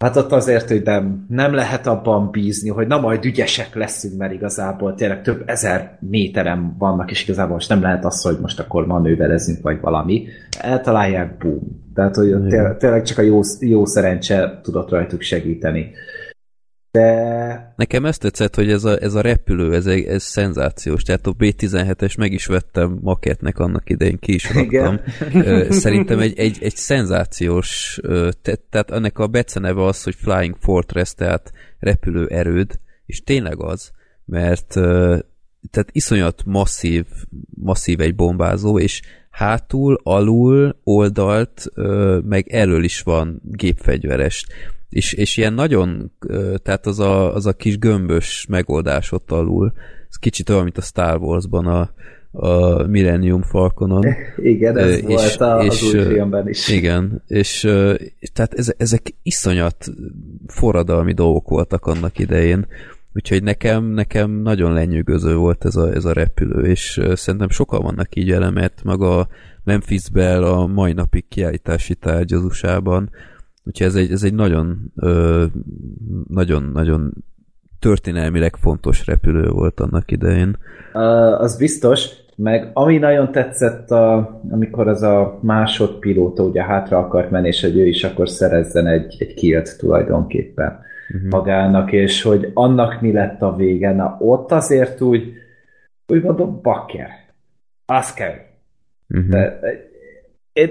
Hát ott azért, hogy nem, nem lehet abban bízni, hogy na majd ügyesek leszünk, mert igazából tényleg több ezer méteren vannak, és igazából most nem lehet az, hogy most akkor manőverezünk, vagy valami. Eltalálják, boom. Tehát, hogy tényleg, tényleg csak a jó, jó szerencse tudott rajtuk segíteni. De... Nekem ezt tetszett, hogy ez a, ez a repülő, ez, ez szenzációs. Tehát a B-17-es meg is vettem maketnek annak idején, ki is raktam. Szerintem egy, egy, egy szenzációs, tehát ennek a beceneve az, hogy Flying Fortress, tehát repülő erőd, és tényleg az, mert tehát iszonyat masszív, masszív egy bombázó, és hátul, alul, oldalt, meg elől is van gépfegyveres és, és ilyen nagyon, tehát az a, az a kis gömbös megoldás ott alul, ez kicsit olyan, mint a Star Wars-ban a, a Millennium Falconon. Igen, ez és, volt a, és, az új filmben is. Igen, és tehát ezek iszonyat forradalmi dolgok voltak annak idején, úgyhogy nekem, nekem nagyon lenyűgöző volt ez a, ez a repülő, és szerintem sokan vannak így elemet, maga Memphis Bell a mai napig kiállítási tárgy az USA-ban, Úgyhogy ez egy, ez egy nagyon, nagyon, nagyon történelmileg fontos repülő volt annak idején. Uh, az biztos, meg ami nagyon tetszett, a, amikor az a másodpilóta ugye hátra akart menni, és hogy ő is akkor szerezzen egy, egy kilt tulajdonképpen uh-huh. magának, és hogy annak mi lett a vége. Na ott azért úgy, úgy mondom, bakker. Az kell. Uh-huh. De, én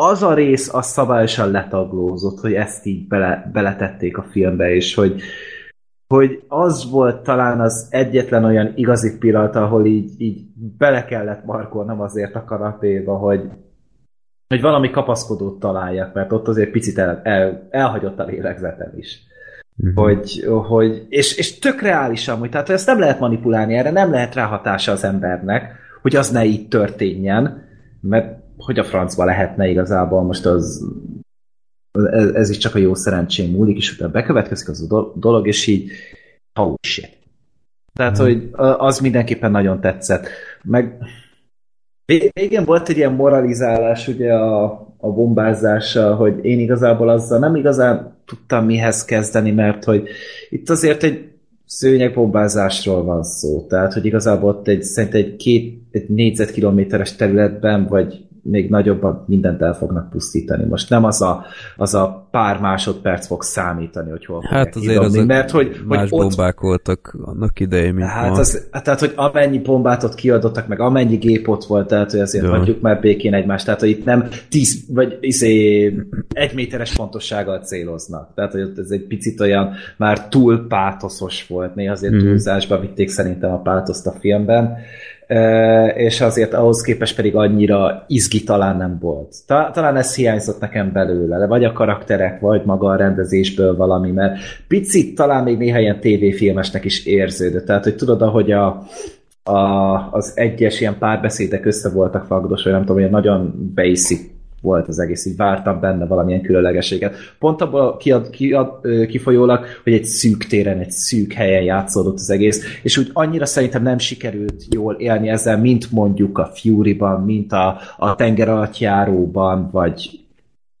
az a rész az szabályosan letaglózott, hogy ezt így bele, beletették a filmbe, és hogy, hogy az volt talán az egyetlen olyan igazi pillanat, ahol így, így bele kellett markolnom azért a kanapéba, hogy, hogy valami kapaszkodót találjak, mert ott azért picit el, el, elhagyott a lélegzetem is. Uh-huh. Hogy, hogy, és, és tök reálisan, hogy tehát ezt nem lehet manipulálni, erre nem lehet ráhatása az embernek, hogy az ne így történjen, mert hogy a francba lehetne igazából most az ez, ez is csak a jó szerencsém múlik, és utána bekövetkezik az a dolog, és így holy shit. Tehát, mm. hogy az mindenképpen nagyon tetszett. Meg végén volt egy ilyen moralizálás ugye a, a bombázással, hogy én igazából azzal nem igazán tudtam mihez kezdeni, mert hogy itt azért egy szőnyegbombázásról van szó. Tehát, hogy igazából ott egy, szerintem egy két egy négyzetkilométeres területben, vagy még nagyobban mindent el fognak pusztítani. Most nem az a, az a pár másodperc fog számítani, hogy hol Hát azért az mert hogy, más hogy ott, bombák voltak annak idején, mint hát ma. Az, tehát, hogy amennyi bombát ott kiadottak, meg amennyi gép ott volt, tehát, hogy azért ja. hagyjuk már békén egymást, tehát, hogy itt nem tíz, vagy izé, egy méteres pontossággal céloznak. Tehát, hogy ez egy picit olyan már túl pátoszos volt, néha azért mm. túlzásba vitték szerintem a pátoszt a filmben és azért ahhoz képest pedig annyira izgi talán nem volt. Talán ez hiányzott nekem belőle, vagy a karakterek, vagy maga a rendezésből valami, mert picit talán még néha ilyen tévéfilmesnek is érződött. Tehát, hogy tudod, ahogy a, a, az egyes ilyen párbeszédek össze voltak fagdos, vagy nem tudom, hogy nagyon basic volt az egész, így vártam benne valamilyen különlegességet. Pont abban kiad, kiad, kifolyólag, hogy egy szűk téren, egy szűk helyen játszódott az egész, és úgy annyira szerintem nem sikerült jól élni ezzel, mint mondjuk a Fury-ban, mint a, a tenger alatt járóban, vagy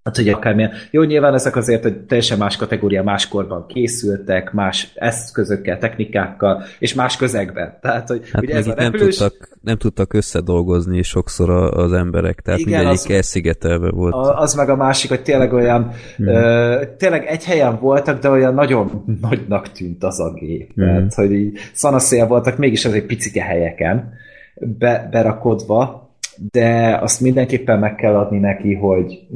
Hát, hogy akármilyen. Jó, nyilván ezek azért hogy teljesen más kategória, máskorban készültek, más eszközökkel, technikákkal, és más közegben. Tehát, hogy hát ugye ez a repülős... nem, tudtak, nem tudtak összedolgozni sokszor az emberek, tehát Igen, mindegyik elszigetelve volt. Az meg a másik, hogy tényleg olyan, hmm. ö, tényleg egy helyen voltak, de olyan nagyon nagynak tűnt az a gép. Hmm. Tehát, hogy így szanaszél voltak, mégis az egy picike helyeken be, berakodva, de azt mindenképpen meg kell adni neki, hogy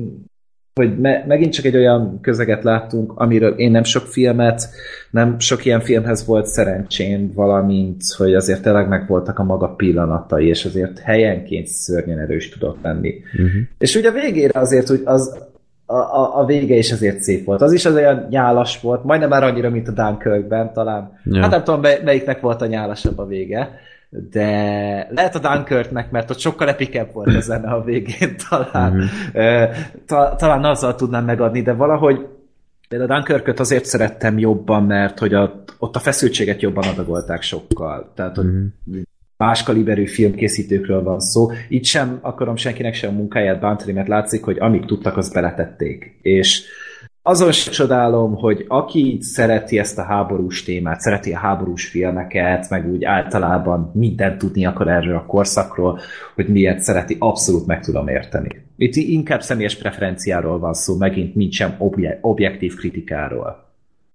hogy me, megint csak egy olyan közeget láttunk, amiről én nem sok filmet, nem sok ilyen filmhez volt szerencsém, valamint, hogy azért tényleg meg voltak a maga pillanatai, és azért helyenként szörnyen erős tudott lenni. Uh-huh. És ugye a végére azért hogy az, a, a, a vége is azért szép volt. Az is az olyan nyálas volt, majdnem már annyira, mint a Dunkirkben talán. Ja. Hát nem tudom, melyiknek volt a nyálasabb a vége, de lehet a Dunkirknek, mert ott sokkal epikebb volt a zene a végén talán. Mm-hmm. Ta, talán azzal tudnám megadni, de valahogy de a Dunkirköt azért szerettem jobban, mert hogy a, ott a feszültséget jobban adagolták sokkal. Tehát, hogy mm-hmm. más kaliberű filmkészítőkről van szó. Itt sem akarom senkinek sem a munkáját bántani, mert látszik, hogy amíg tudtak, azt beletették. És azon sem csodálom, hogy aki szereti ezt a háborús témát, szereti a háborús filmeket, meg úgy általában mindent tudni akar erről a korszakról, hogy miért szereti, abszolút meg tudom érteni. Itt inkább személyes preferenciáról van szó, megint nincsen objektív kritikáról.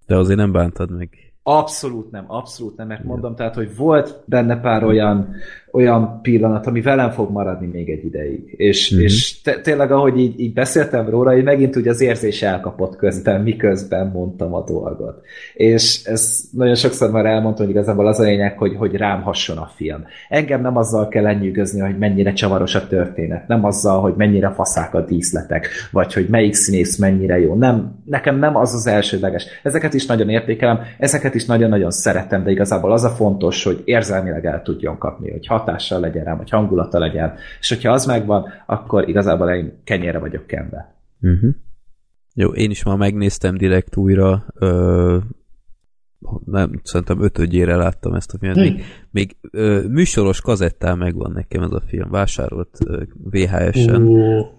De azért nem bántad meg. Abszolút nem, abszolút nem, mert mondom, tehát, hogy volt benne pár olyan olyan pillanat, ami velem fog maradni még egy ideig. És, mm-hmm. és te, tényleg, ahogy így, így beszéltem róla, így megint úgy az érzés elkapott közben, miközben mondtam a dolgot. És ez nagyon sokszor már elmondtam, hogy igazából az a lényeg, hogy, hogy rám hasson a film. Engem nem azzal kell lenyűgözni, hogy mennyire csavaros a történet, nem azzal, hogy mennyire faszák a díszletek, vagy hogy melyik színész mennyire jó. Nem, nekem nem az az elsődleges. Ezeket is nagyon értékelem, ezeket is nagyon-nagyon szeretem, de igazából az a fontos, hogy érzelmileg el tudjon kapni, hogy hat hatással legyen rám, vagy hangulata legyen. És hogyha az megvan, akkor igazából én kenyére vagyok kenve. Uh-huh. Jó, én is ma megnéztem direkt újra, ö, nem, szerintem ötödjére láttam ezt a filmet. Még, még ö, műsoros kazettál megvan nekem ez a film, vásárolt VHS-en.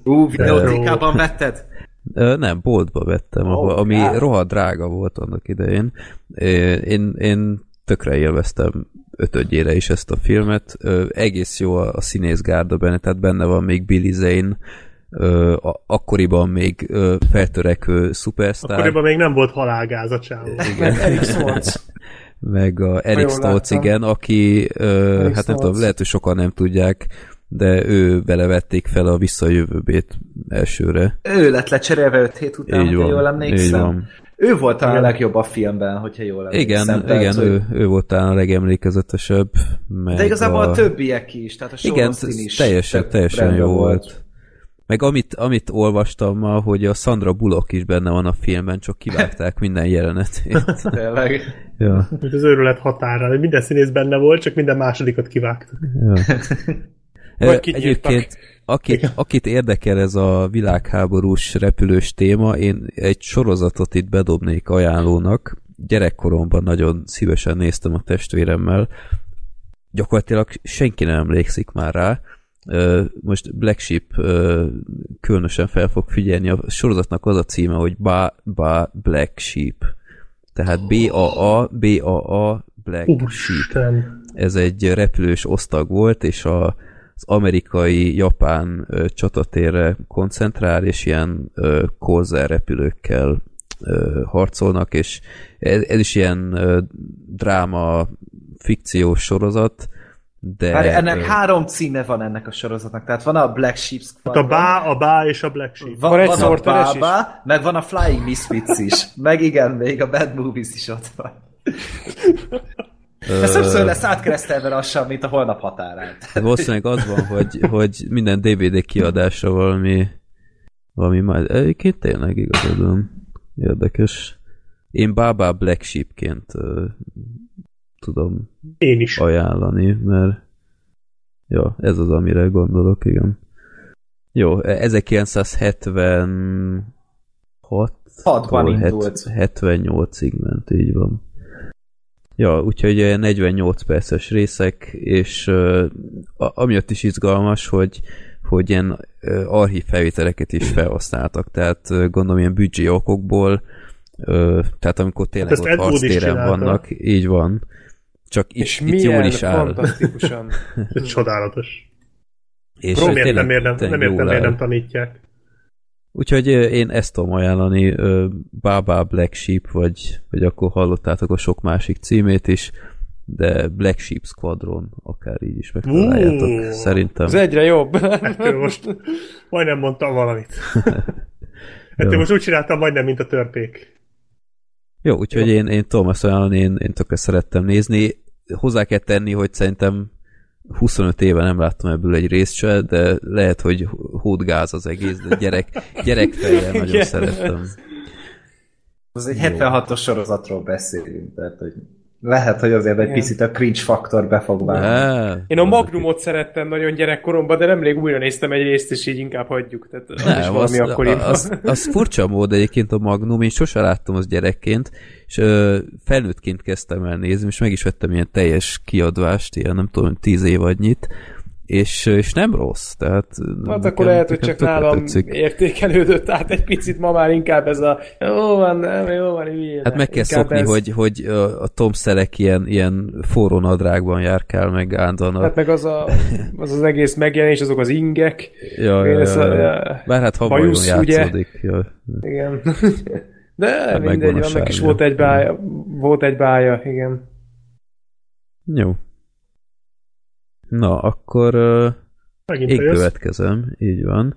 Ú, videótékában vetted? Ö, nem, boltba vettem, oh, ami God. rohadt drága volt annak idején. Én, én tökre élveztem ötödjére is ezt a filmet. Ö, egész jó a, a színészgárda benne, tehát benne van még Billy Zane, ö, a, akkoriban még ö, feltörekvő szupersztár. Akkoriban még nem volt halálgáz a csávó. Stoltz. Meg a Eric Stoltz, igen, aki, ö, hát nem tudom, lehet, hogy sokan nem tudják, de ő belevették fel a visszajövőbét elsőre. Ő lett lecserélve 5 hét után, így van, jól emlékszem. Így van. Ő volt a legjobb a filmben, hogyha jól emlékszem. Igen, igen ő, ő volt talán a legemlékezetesebb. Meg De igazából a... a többiek is, tehát a Igen, is teljesen, teljesen jó volt. volt. Meg amit, amit olvastam ma, hogy a Sandra Bullock is benne van a filmben, csak kivágták minden jelenetét. Tényleg. ja. Az őrület határa, minden színész benne volt, csak minden másodikat kivágtak. Ja. Vagy Egyébként akit, akit érdekel ez a világháborús repülős téma, én egy sorozatot itt bedobnék ajánlónak. Gyerekkoromban nagyon szívesen néztem a testvéremmel. Gyakorlatilag senki nem emlékszik már rá. Most Black Sheep különösen fel fog figyelni. A sorozatnak az a címe, hogy Ba, ba Black Sheep. Tehát B-A-A, B-A-A Black. Sheep. Ez egy repülős osztag volt, és a az amerikai-japán csatatérre koncentrál, és ilyen Corsair repülőkkel ö, harcolnak, és ez, ez is ilyen ö, dráma, fikciós sorozat, de... Várj, ennek ö... három címe van ennek a sorozatnak, tehát van a Black Sheep Squadron. A Bá, a Bá és a Black Sheep. Van, van, van a Bába, meg van a Flying Misfits is. meg igen, még a Bad Movies is ott van. Ez többször lesz átkeresztelve lassan, mint a holnap határán. Valószínűleg az van, hogy, hogy minden DVD kiadásra valami valami majd. Egyébként tényleg igazadom. Érdekes. Én Baba Black Sheepként uh, tudom Én is. ajánlani, mert ja, ez az, amire gondolok, igen. Jó, 1976 6-ban indult. 78-ig ment, így van. Ja, úgyhogy 48 perces részek, és uh, amiatt is izgalmas, hogy hogy ilyen uh, archív felvételeket is felhasználtak, tehát uh, gondolom ilyen büdzsé okokból, uh, tehát amikor tényleg hát ott harctéren vannak, így van. Csak és itt, itt jól is áll. fantasztikusan. Csodálatos. És Pró, miért nem, értem, nem értem, miért nem tanítják. Úgyhogy én ezt tudom ajánlani, Baba Black Sheep, vagy, vagy akkor hallottátok a sok másik címét is, de Black Sheep Squadron, akár így is megtaláljátok, uh, szerintem. Ez egyre jobb. Hát, most majdnem mondtam valamit. Hát most úgy csináltam majdnem, mint a törpék. Jó, úgyhogy Jó. én, én tudom ezt ajánlani, én, én tökre szerettem nézni. Hozzá kell tenni, hogy szerintem 25 éve nem láttam ebből egy részt se, de lehet, hogy hódgáz az egész, de gyerek, gyerekfejjel nagyon szerettem. Az egy 76-os sorozatról beszélünk, tehát hogy Lehet, hogy azért egy picit a cringe faktor be fog válni. Én a Magnumot szerettem nagyon gyerekkoromban, de nemrég újra néztem egy részt, és így inkább hagyjuk. Tehát az is Nem, az, valami akkoriban. az, az, furcsa mód egyébként a Magnum, én sose láttam az gyerekként, és ö, felnőttként kezdtem el nézni, és meg is vettem ilyen teljes kiadvást, ilyen nem tudom, tíz évadnyit, és, és nem rossz, tehát... Hát akkor lehet, hogy csak nálam tetszik. értékelődött át egy picit, ma már inkább ez a jó van, nem, jó van, hülye. Hát meg kell Inkább szokni, ez- hogy, hogy a, Tom Selleck ilyen, ilyen forró nadrágban járkál meg állandóan. A... Hát meg az, a, az az egész megjelenés, azok az ingek. ja, ja, ja, ja. Bár hát bajusz, ugye? játszódik. Ja. Igen. De Hát mindegy, annak is volt egy bája, volt egy bája, igen. Jó. Na, akkor uh, Megint én következem, így van.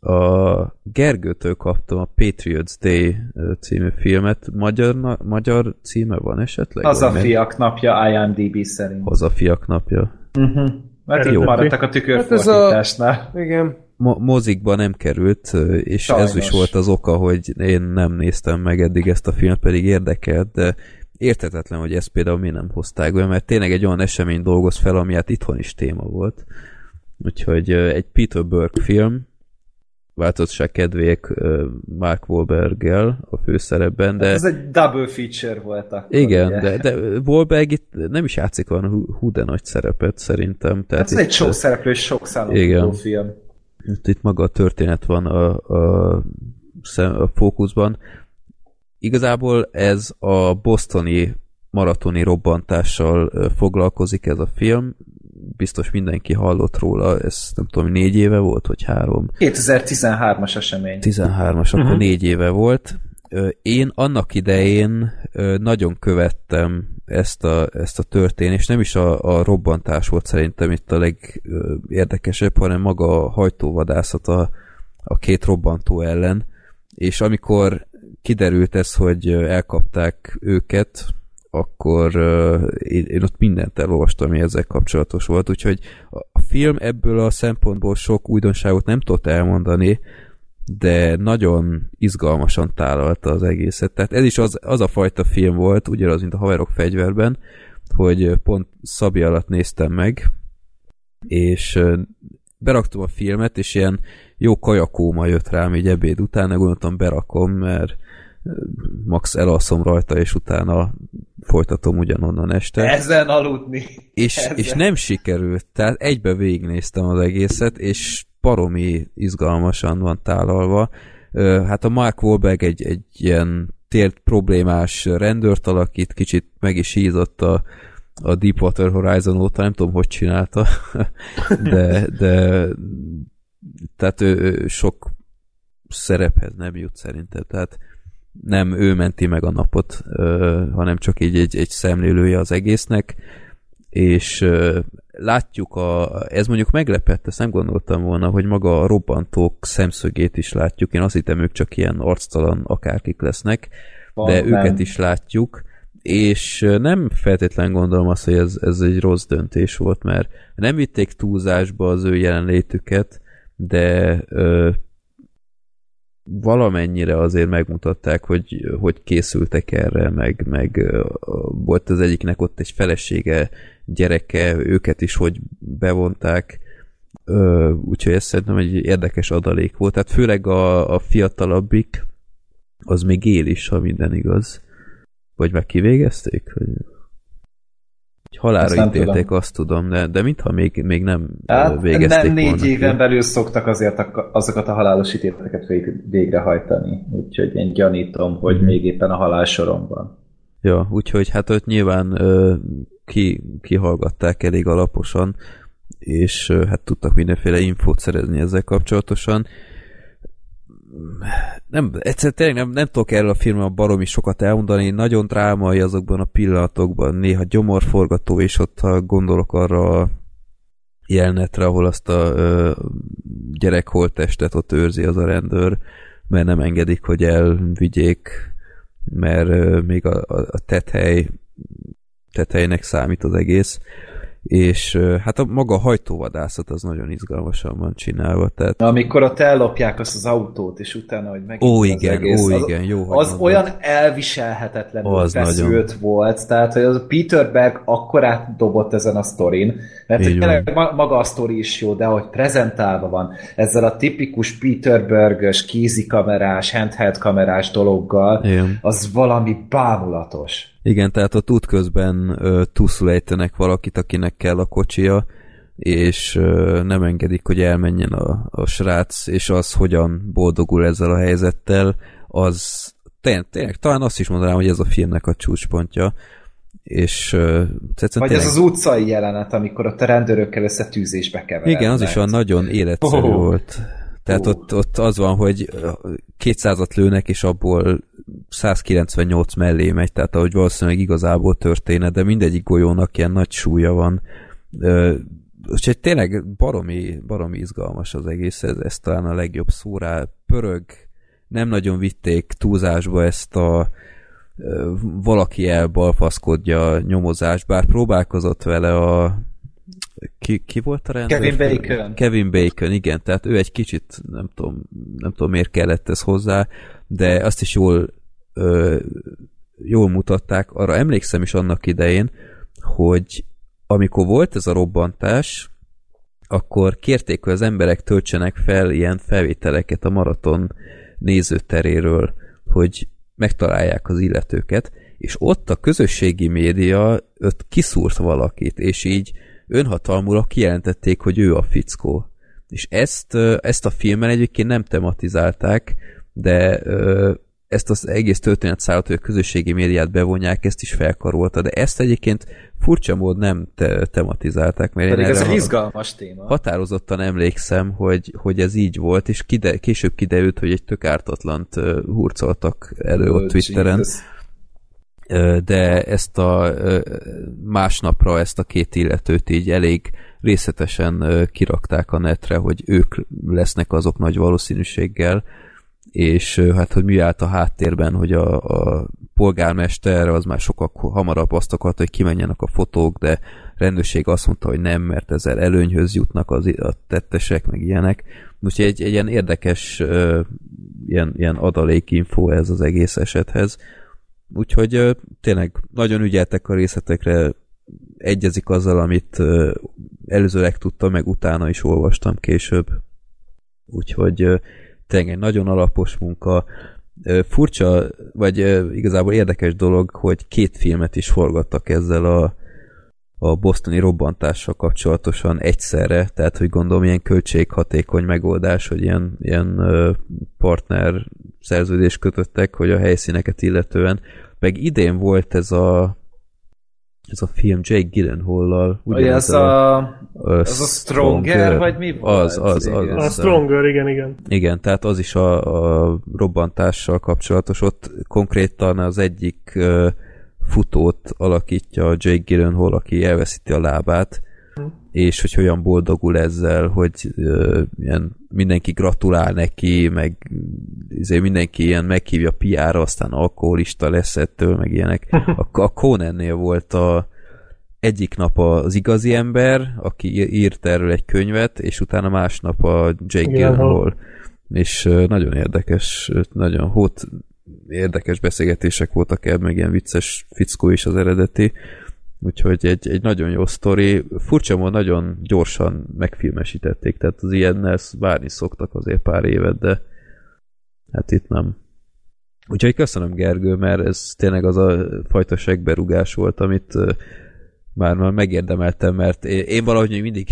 A Gergőtől kaptam a Patriots Day című filmet. Magyar, na, magyar címe van esetleg? Az a fiak napja IMDb szerint. Hazafiak napja. Uh-huh. Mert Eredeti. így maradtak a Hát ez a- tükörfordításnál. Igen. Mo- mozikba nem került, és ez Sajnos. is volt az oka, hogy én nem néztem meg eddig ezt a filmet, pedig érdekelt, de értetetlen, hogy ezt például mi nem hozták be, mert tényleg egy olyan esemény dolgoz fel, ami hát itthon is téma volt. Úgyhogy egy Peter Burke film, változatság kedvék Mark Wahlberg-gel a főszerepben, de... Ez egy double feature volt akkor. Igen, ugye. de, de Wahlberg itt nem is játszik olyan hú, de nagy szerepet szerintem. Tehát Hát ez egy sok szereplős, sok Igen. film. itt, itt maga a történet van a, a, a fókuszban. Igazából ez a bostoni maratoni robbantással foglalkozik ez a film. Biztos mindenki hallott róla, ez nem tudom, négy éve volt, vagy három. 2013-as esemény. 13-as, akkor négy éve volt. Én annak idején nagyon követtem ezt a, ezt a történést, nem is a, a robbantás volt szerintem itt a legérdekesebb, hanem maga a hajtóvadászat a, a két robbantó ellen, és amikor kiderült ez, hogy elkapták őket, akkor én, én ott mindent elolvastam, ami ezzel kapcsolatos volt, úgyhogy a, film ebből a szempontból sok újdonságot nem tudott elmondani, de nagyon izgalmasan tálalta az egészet. Tehát ez is az, az a fajta film volt, ugyanaz, mint a Haverok fegyverben, hogy pont Szabi alatt néztem meg, és beraktam a filmet, és ilyen jó kajakóma jött rám így ebéd után, de gondoltam berakom, mert max elalszom rajta, és utána folytatom ugyanonnan este. Ezen aludni. És, Ezzel. és nem sikerült, tehát egybe végignéztem az egészet, és paromi izgalmasan van tálalva. Hát a Mark Wahlberg egy, egy ilyen tért problémás rendőrt alakít, kicsit meg is hízott a, a Deepwater Horizon óta, nem tudom, hogy csinálta, de, de tehát ő, ő sok szerephez nem jut szerintem, tehát nem ő menti meg a napot, hanem csak így egy, egy szemlélője az egésznek, és látjuk, a, ez mondjuk meglepett, ezt nem gondoltam volna, hogy maga a robbantók szemszögét is látjuk, én azt hittem ők csak ilyen arctalan akárkik lesznek, de Van, őket nem. is látjuk, és nem feltétlen gondolom azt, hogy ez, ez egy rossz döntés volt, mert nem vitték túlzásba az ő jelenlétüket, de ö, valamennyire azért megmutatták, hogy, hogy készültek erre, meg, meg volt az egyiknek ott egy felesége, gyereke, őket is hogy bevonták, úgyhogy ez szerintem egy érdekes adalék volt. Tehát főleg a, a fiatalabbik, az még él is, ha minden igaz. Vagy meg kivégezték? Hogy, hogy Azt ítélték, tudom. azt tudom, de, de mintha még, még nem Hát végezték nem négy volna ki. éven belül szoktak azért ak- azokat a halálos ítéleteket vég- végrehajtani. Úgyhogy én gyanítom, hogy Mhm. még éppen a halál soromban. Ja, úgyhogy hát ott nyilván ö, ki, kihallgatták elég alaposan, és ö, hát tudtak mindenféle infót szerezni ezzel kapcsolatosan. Nem, egyszerűen tényleg nem, nem tudok erről a filmről baromi sokat elmondani, nagyon drámai azokban a pillanatokban, néha gyomorforgató, és ott ha gondolok arra a jelenetre, ahol azt a ö, gyerek holttestet ott őrzi az a rendőr, mert nem engedik, hogy elvigyék, mert ö, még a, a, a tethely tetejének számít az egész, és hát a maga a hajtóvadászat az nagyon izgalmasan van csinálva. Tehát... Na, amikor ott ellopják azt az autót, és utána, hogy meg Ó, igen, egész, ó, igen, az, jó. Az olyan elviselhetetlenül az feszült nagyon. volt, tehát hogy az Peter Berg akkor átdobott ezen a sztorin, mert tényleg maga a sztori is jó, de hogy prezentálva van ezzel a tipikus Peter Berg-ös kézikamerás, handheld kamerás dologgal, igen. az valami bámulatos. Igen, tehát ott útközben túlszul ejtenek valakit, akinek kell a kocsia, és ö, nem engedik, hogy elmenjen a, a srác, és az hogyan boldogul ezzel a helyzettel, az tényleg, tényleg talán azt is mondanám, hogy ez a filmnek a csúcspontja, és uh, Vagy tényleg... ez az utcai jelenet, amikor ott a rendőrökkel összetűzésbe keverednek. Igen, az is olyan nagyon életszerű oh. volt. Tehát ott, ott az van, hogy 200-at lőnek, és abból 198 mellé megy, tehát ahogy valószínűleg igazából történet, de mindegyik golyónak ilyen nagy súlya van. Úgyhogy tényleg baromi, baromi izgalmas az egész, ez, ez talán a legjobb szó rá. Pörög, nem nagyon vitték túlzásba ezt a valaki elbalfaszkodja nyomozást, bár próbálkozott vele a ki, ki volt a rendőr? Kevin Bacon. Kevin Bacon, igen, tehát ő egy kicsit, nem tudom, nem tudom miért kellett ez hozzá, de azt is jól ö, jól mutatták. Arra emlékszem is annak idején, hogy amikor volt ez a robbantás, akkor kérték, hogy az emberek töltsenek fel ilyen felvételeket a maraton nézőteréről, hogy megtalálják az illetőket, és ott a közösségi média ott kiszúrt valakit, és így önhatalmúra kijelentették, hogy ő a fickó. És ezt, ezt a filmen egyébként nem tematizálták, de ezt az egész történetszállat, hogy a közösségi médiát bevonják, ezt is felkarolta, de ezt egyébként furcsa mód nem te tematizálták. Mert Pedig ez egy izgalmas téma. Határozottan emlékszem, hogy, hogy ez így volt, és kide, később kiderült, hogy egy tök ártatlant hurcoltak elő oh, ott Twitteren. Jesus. De ezt a másnapra ezt a két illetőt így elég részletesen kirakták a netre, hogy ők lesznek azok nagy valószínűséggel, és hát hogy mi állt a háttérben, hogy a, a polgármester az már sokkal hamarabb azt akart, hogy kimenjenek a fotók, de rendőrség azt mondta, hogy nem, mert ezzel előnyhöz jutnak az, a tettesek, meg ilyenek. Úgyhogy egy, egy ilyen érdekes ilyen, ilyen adalékinfo ez az egész esethez. Úgyhogy tényleg nagyon ügyeltek a részletekre, egyezik azzal, amit előzőleg tudtam, meg utána is olvastam később. Úgyhogy tényleg egy nagyon alapos munka. Furcsa, vagy igazából érdekes dolog, hogy két filmet is forgattak ezzel a, a bosztoni robbantással kapcsolatosan egyszerre, tehát hogy gondolom ilyen költséghatékony megoldás, hogy ilyen, ilyen partner szerződést kötöttek, hogy a helyszíneket illetően. Meg idén volt ez a ez a film Jake Gyllenhaal-lal. Ugye ez a, a, az a Stronger, Stronger, vagy mi volt? Az, az, az, az, A Stronger, igen, igen. Igen, tehát az is a, a robbantással kapcsolatos. Ott konkrétan az egyik uh, futót alakítja Jake Gyllenhaal, aki elveszíti a lábát, és hogy hogyan boldogul ezzel, hogy uh, ilyen mindenki gratulál neki, meg izé, mindenki ilyen meghívja piára, aztán alkoholista lesz ettől, meg ilyenek. A, a Conannél volt a egyik nap az igazi ember, aki írt erről egy könyvet, és utána másnap a Jake Gyllenhaal. És uh, nagyon érdekes, nagyon hót érdekes beszélgetések voltak ebben, meg ilyen vicces fickó is az eredeti. Úgyhogy egy, egy nagyon jó sztori. Furcsa módon nagyon gyorsan megfilmesítették, tehát az ilyennel várni szoktak azért pár évet, de hát itt nem. Úgyhogy köszönöm Gergő, mert ez tényleg az a fajta segberugás volt, amit már, már megérdemeltem, mert én valahogy mindig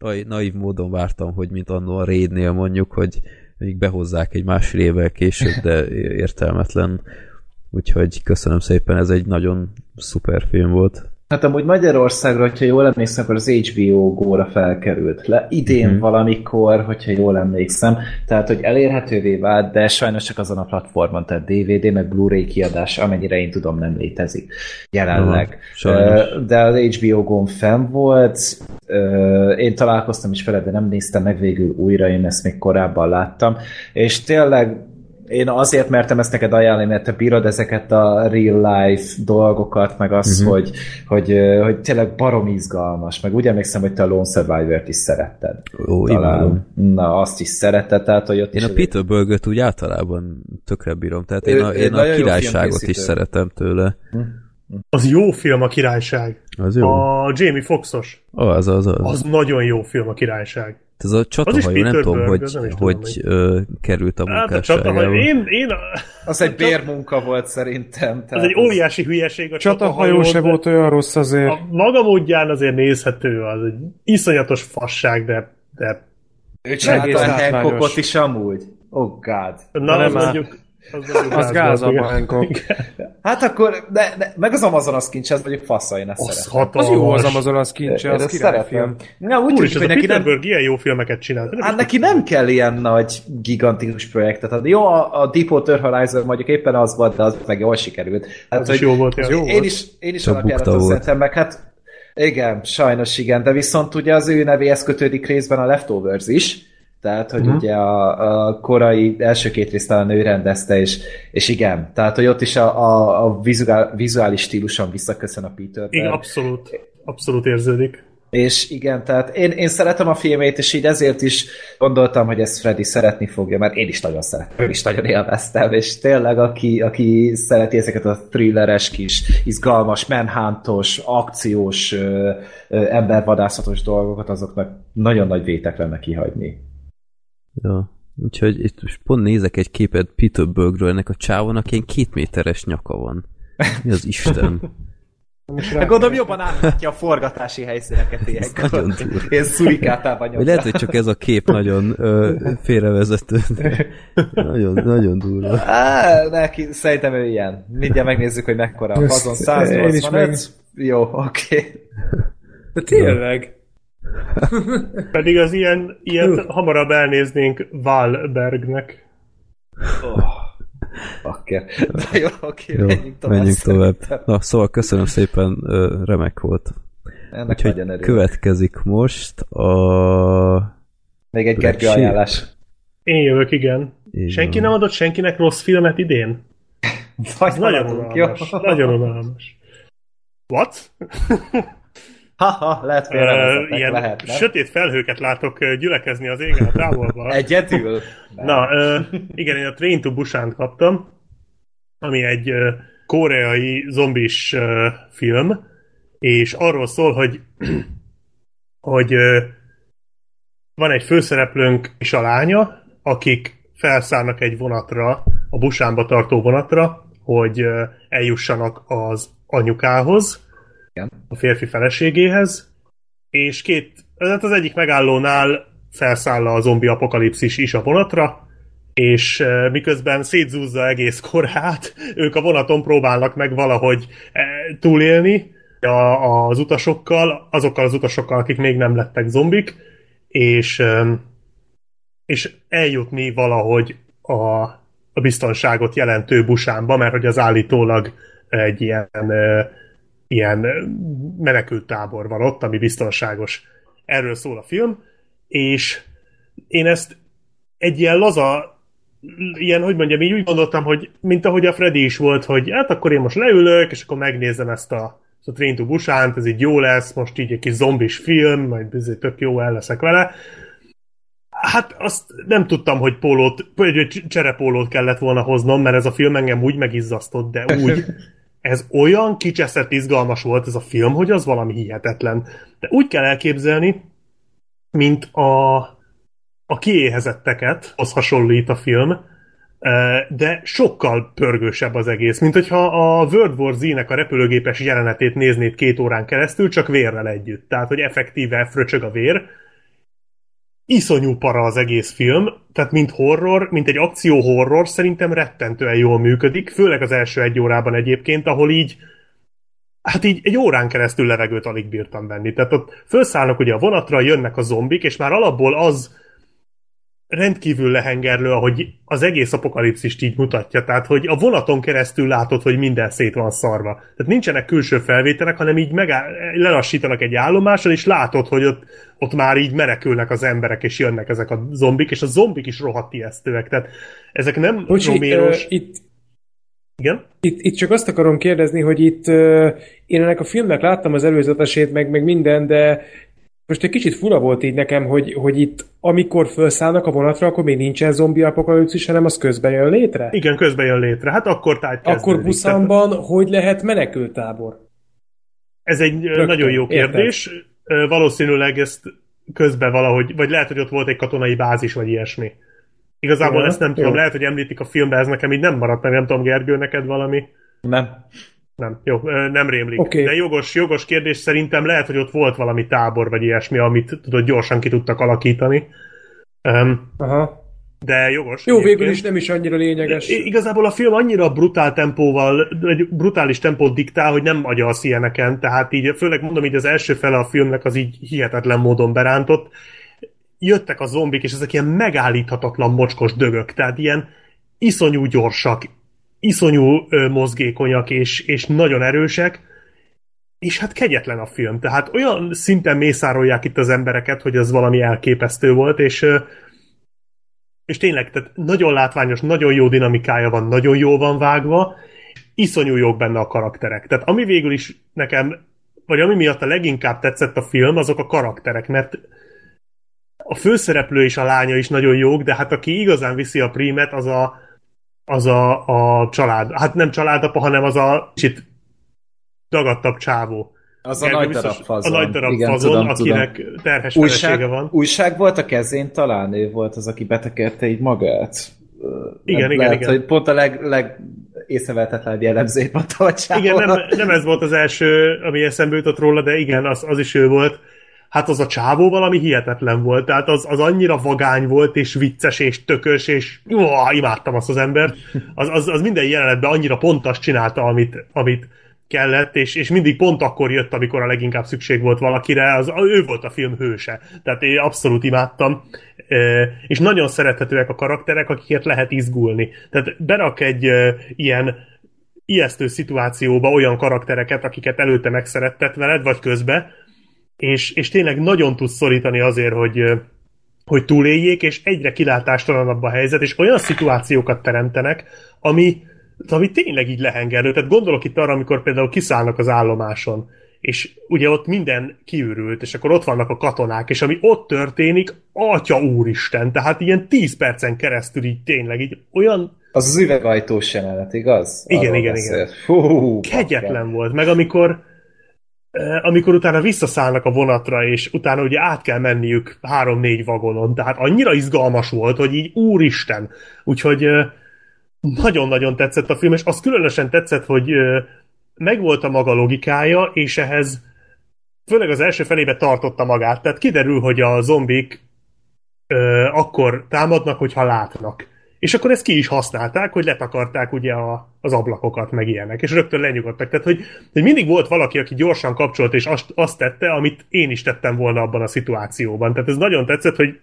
naív módon vártam, hogy mint annó a Raidnél mondjuk, hogy még behozzák egy másfél évvel később, de értelmetlen. Úgyhogy köszönöm szépen, ez egy nagyon szuper film volt. Hát amúgy Magyarországra, hogyha jól emlékszem, akkor az HBO góra felkerült le. Idén uh-huh. valamikor, hogyha jól emlékszem. Tehát, hogy elérhetővé vált, de sajnos csak azon a platformon, tehát DVD, meg Blu-ray kiadás, amennyire én tudom, nem létezik jelenleg. Uh, de az HBO gón fenn volt. Én találkoztam is vele, de nem néztem meg végül újra, én ezt még korábban láttam. És tényleg én azért mertem ezt neked ajánlani, mert te bírod ezeket a real life dolgokat, meg azt, uh-huh. hogy, hogy, hogy tényleg barom izgalmas, meg úgy emlékszem, hogy te a Lone Survivor-t is szeretted. Ó, Talán. Na, azt is szeretted, tehát hogy ott Én is a Peter Bergert úgy általában tökre bírom, tehát én Ő- a, én a királyságot is szeretem tőle. Az jó film a királyság. Az jó? A Jamie Foxos. Az, az, az. Az nagyon jó film a királyság. Ez a csatahajó, nem tudom, hogy, az nem tudom, hogy ö, került a Hát a csatahajó, munkásságába. én, én a, Az egy bérmunka volt szerintem. az tehát egy óriási hülyeség a Csatahajó se volt olyan rossz azért. A maga módján azért nézhető, az egy iszonyatos fasság, de, de Ő csinálta a. Hancockot is amúgy. Oh god. na, nem az mondjuk, az, Az gáz igen. Hancock. Hát akkor, de, de, meg az Amazonas kincs, az mondjuk faszal, én ezt Az szeretem. hatalmas. Az jó az Amazon, az kincse, az királyfilm. Na, úgy Úr, tűnik, hogy a neki nem, ilyen jó filmeket csinált. Nem Hát neki nem kell ilyen nagy, gigantikus projektet adni. Jó, a, a Deepwater Horizon mondjuk éppen az volt, de az meg jól sikerült. Hát, Az is jó volt, ja. jó Én is, én is alapjáratot szeretem, meg hát igen, sajnos igen, de viszont ugye az ő nevéhez kötődik részben a Leftovers is, tehát, hogy uh-huh. ugye a, a korai első két részt talán ő rendezte, és, és igen, tehát, hogy ott is a, a, a vizuál, vizuális stíluson visszaköszön a Peter Igen, abszolút, abszolút érződik. És igen, tehát én, én szeretem a filmét, és így ezért is gondoltam, hogy ezt Freddy szeretni fogja, mert én is nagyon szeretem, én is nagyon élveztem, és tényleg, aki, aki szereti ezeket a thrilleres kis, izgalmas, menhántos, akciós, ö, ö, embervadászatos dolgokat, azoknak nagyon nagy vétek lenne kihagyni. Ja. Úgyhogy itt most pont nézek egy képet Peter Bergről, ennek a csávónak ilyen két méteres nyaka van. Mi az Isten? Hát gondolom jobban átlátja a forgatási helyszíneket ilyenkor. nagyon. Ilyen szurikátában nyomja. lehet, hogy csak ez a kép nagyon ö, félrevezető. Nagyon, nagyon durva. Á, neki, szerintem ő ilyen. Mindjárt megnézzük, hogy mekkora a fazon. én is 185? Jó, oké. Okay. De tényleg. Pedig az ilyen, ilyet hamarabb elnéznénk Wahlbergnek. Oh, Bakker. Na jó, oké, Jó, menjünk tovább. menjünk tovább. szerintem. Na, szóval köszönöm szépen, remek volt. Ennek Úgyhogy következik most a... Még egy Gergő ajánlás. Én jövök, igen. Így Senki van. nem adott senkinek rossz filmet idén? Vagy nagyon unalmas. Nagyon unalmas. What? Haha, lehet félrevezetnek, ilyen lehet, nem? sötét felhőket látok gyülekezni az égen a távolban. Egyedül? Nem. Na, igen, én a Train to Busan kaptam, ami egy koreai zombis film, és arról szól, hogy hogy van egy főszereplőnk és a lánya, akik felszállnak egy vonatra, a Busánba tartó vonatra, hogy eljussanak az anyukához, Igen. a férfi feleségéhez, és két, hát az egyik megállónál felszáll a zombi apokalipszis is a vonatra, és miközben szétzúzza egész korát, ők a vonaton próbálnak meg valahogy túlélni a, az utasokkal, azokkal az utasokkal, akik még nem lettek zombik, és, és eljutni valahogy a, a biztonságot jelentő busánba, mert hogy az állítólag egy ilyen, ilyen eh, menekültábor van ott, ami biztonságos. Erről szól a film, és én ezt egy ilyen laza, ilyen, hogy mondjam, így úgy gondoltam, hogy mint ahogy a Freddy is volt, hogy hát akkor én most leülök, és akkor megnézem ezt a, ezt a Train to Busan-t, ez így jó lesz, most így egy kis zombis film, majd ez tök jó el leszek vele. Hát azt nem tudtam, hogy pólót, hogy cserepólót kellett volna hoznom, mert ez a film engem úgy megizzasztott, de úgy, ez olyan kicseszett izgalmas volt ez a film, hogy az valami hihetetlen. De úgy kell elképzelni, mint a, a kiéhezetteket, az hasonlít a film, eh, de sokkal pörgősebb az egész, mint hogyha a World War Z-nek a repülőgépes jelenetét néznéd két órán keresztül, csak vérrel együtt. Tehát, hogy effektíve fröcsög a vér. Iszonyú para az egész film, tehát mint horror, mint egy akció horror, szerintem rettentően jól működik, főleg az első egy órában egyébként, ahol így Hát így egy órán keresztül levegőt alig bírtam venni. Tehát ott felszállnak ugye a vonatra, jönnek a zombik, és már alapból az rendkívül lehengerlő, ahogy az egész apokalipszist így mutatja. Tehát, hogy a vonaton keresztül látod, hogy minden szét van szarva. Tehát nincsenek külső felvételek, hanem így megáll, lelassítanak egy állomáson, és látod, hogy ott, ott már így menekülnek az emberek, és jönnek ezek a zombik, és a zombik is rohadt ijesztőek. Tehát ezek nem Bocsi, roméros... uh, itt, Igen? itt, itt csak azt akarom kérdezni, hogy itt uh, én ennek a filmnek láttam az előzetesét, meg, meg minden, de most egy kicsit fura volt így nekem, hogy, hogy itt amikor felszállnak a vonatra, akkor még nincsen zombi apokalipszis, hanem az közben jön létre? Igen, közben jön létre. Hát akkor tájt Akkor Buszanban hogy lehet menekültábor? Ez egy Rögtön, nagyon jó kérdés. Érted. Valószínűleg ezt közben valahogy, vagy lehet, hogy ott volt egy katonai bázis, vagy ilyesmi. Igazából ja, ezt nem jó. tudom, lehet, hogy említik a filmben, ez nekem így nem maradt meg, nem tudom, Gergő, neked valami? Nem. Nem, jó, nem rémlik. Okay. De jogos, jogos kérdés szerintem lehet, hogy ott volt valami tábor, vagy ilyesmi, amit tudod, gyorsan ki tudtak alakítani. Um, Aha. De jogos. Jó, végül is nem is annyira lényeges. Igazából a film annyira brutál tempóval, egy brutális tempót diktál, hogy nem agyalsz ilyeneken, tehát így, főleg mondom, így az első fele a filmnek az így hihetetlen módon berántott. Jöttek a zombik, és ezek ilyen megállíthatatlan mocskos dögök, tehát ilyen iszonyú gyorsak, iszonyú mozgékonyak és, és nagyon erősek, és hát kegyetlen a film. Tehát olyan szinten mészárolják itt az embereket, hogy ez valami elképesztő volt, és és tényleg, tehát nagyon látványos, nagyon jó dinamikája van, nagyon jó van vágva, iszonyú jók benne a karakterek. Tehát ami végül is nekem, vagy ami miatt a leginkább tetszett a film, azok a karakterek, mert a főszereplő és a lánya is nagyon jók, de hát aki igazán viszi a prímet, az a, az a, a család. Hát nem családapa, hanem az a kicsit dagadtabb csávó. Az a nagy darab fazon. A nagy darab Igen, fazon, tudom, akinek tudom. terhes újság, van. Újság volt a kezén talán, ő volt az, aki betekerte így magát. Igen, nem, igen, lehet, igen. hogy pont a leg, leg észrevehetetlen jellemzőt mondta a Igen, nem, nem ez volt az első, ami eszembe jutott róla, de igen, az, az is ő volt. Hát az a csávó valami hihetetlen volt, tehát az, az annyira vagány volt, és vicces, és tökös, és ó, imádtam azt az embert. Az, az, az minden jelenetben annyira pontos csinálta, amit, amit kellett, és, és mindig pont akkor jött, amikor a leginkább szükség volt valakire, az, ő volt a film hőse. Tehát én abszolút imádtam, és nagyon szerethetőek a karakterek, akiket lehet izgulni. Tehát berak egy ilyen ijesztő szituációba olyan karaktereket, akiket előtte megszerettet veled, vagy közbe, és, és tényleg nagyon tudsz szorítani azért, hogy, hogy túléljék, és egyre kilátástalanabb a helyzet, és olyan szituációkat teremtenek, ami, ami tényleg így lehengerő. Tehát gondolok itt arra, amikor például kiszállnak az állomáson, és ugye ott minden kiürült, és akkor ott vannak a katonák, és ami ott történik, atya úristen, tehát ilyen 10 percen keresztül így tényleg így olyan... Az az üvegajtós jelenet, igaz? Igen, Arról igen, beszélt. igen. Fú, Kegyetlen bakra. volt, meg amikor amikor utána visszaszállnak a vonatra, és utána ugye át kell menniük három-négy vagonon, tehát annyira izgalmas volt, hogy így úristen. Úgyhogy nagyon-nagyon tetszett a film, és az különösen tetszett, hogy megvolt a maga logikája, és ehhez főleg az első felébe tartotta magát. Tehát kiderül, hogy a zombik akkor támadnak, hogyha látnak. És akkor ezt ki is használták, hogy letakarták ugye a, az ablakokat, meg ilyenek, és rögtön lenyugodtak. Tehát, hogy, hogy mindig volt valaki, aki gyorsan kapcsolt, és azt, azt tette, amit én is tettem volna abban a szituációban. Tehát ez nagyon tetszett, hogy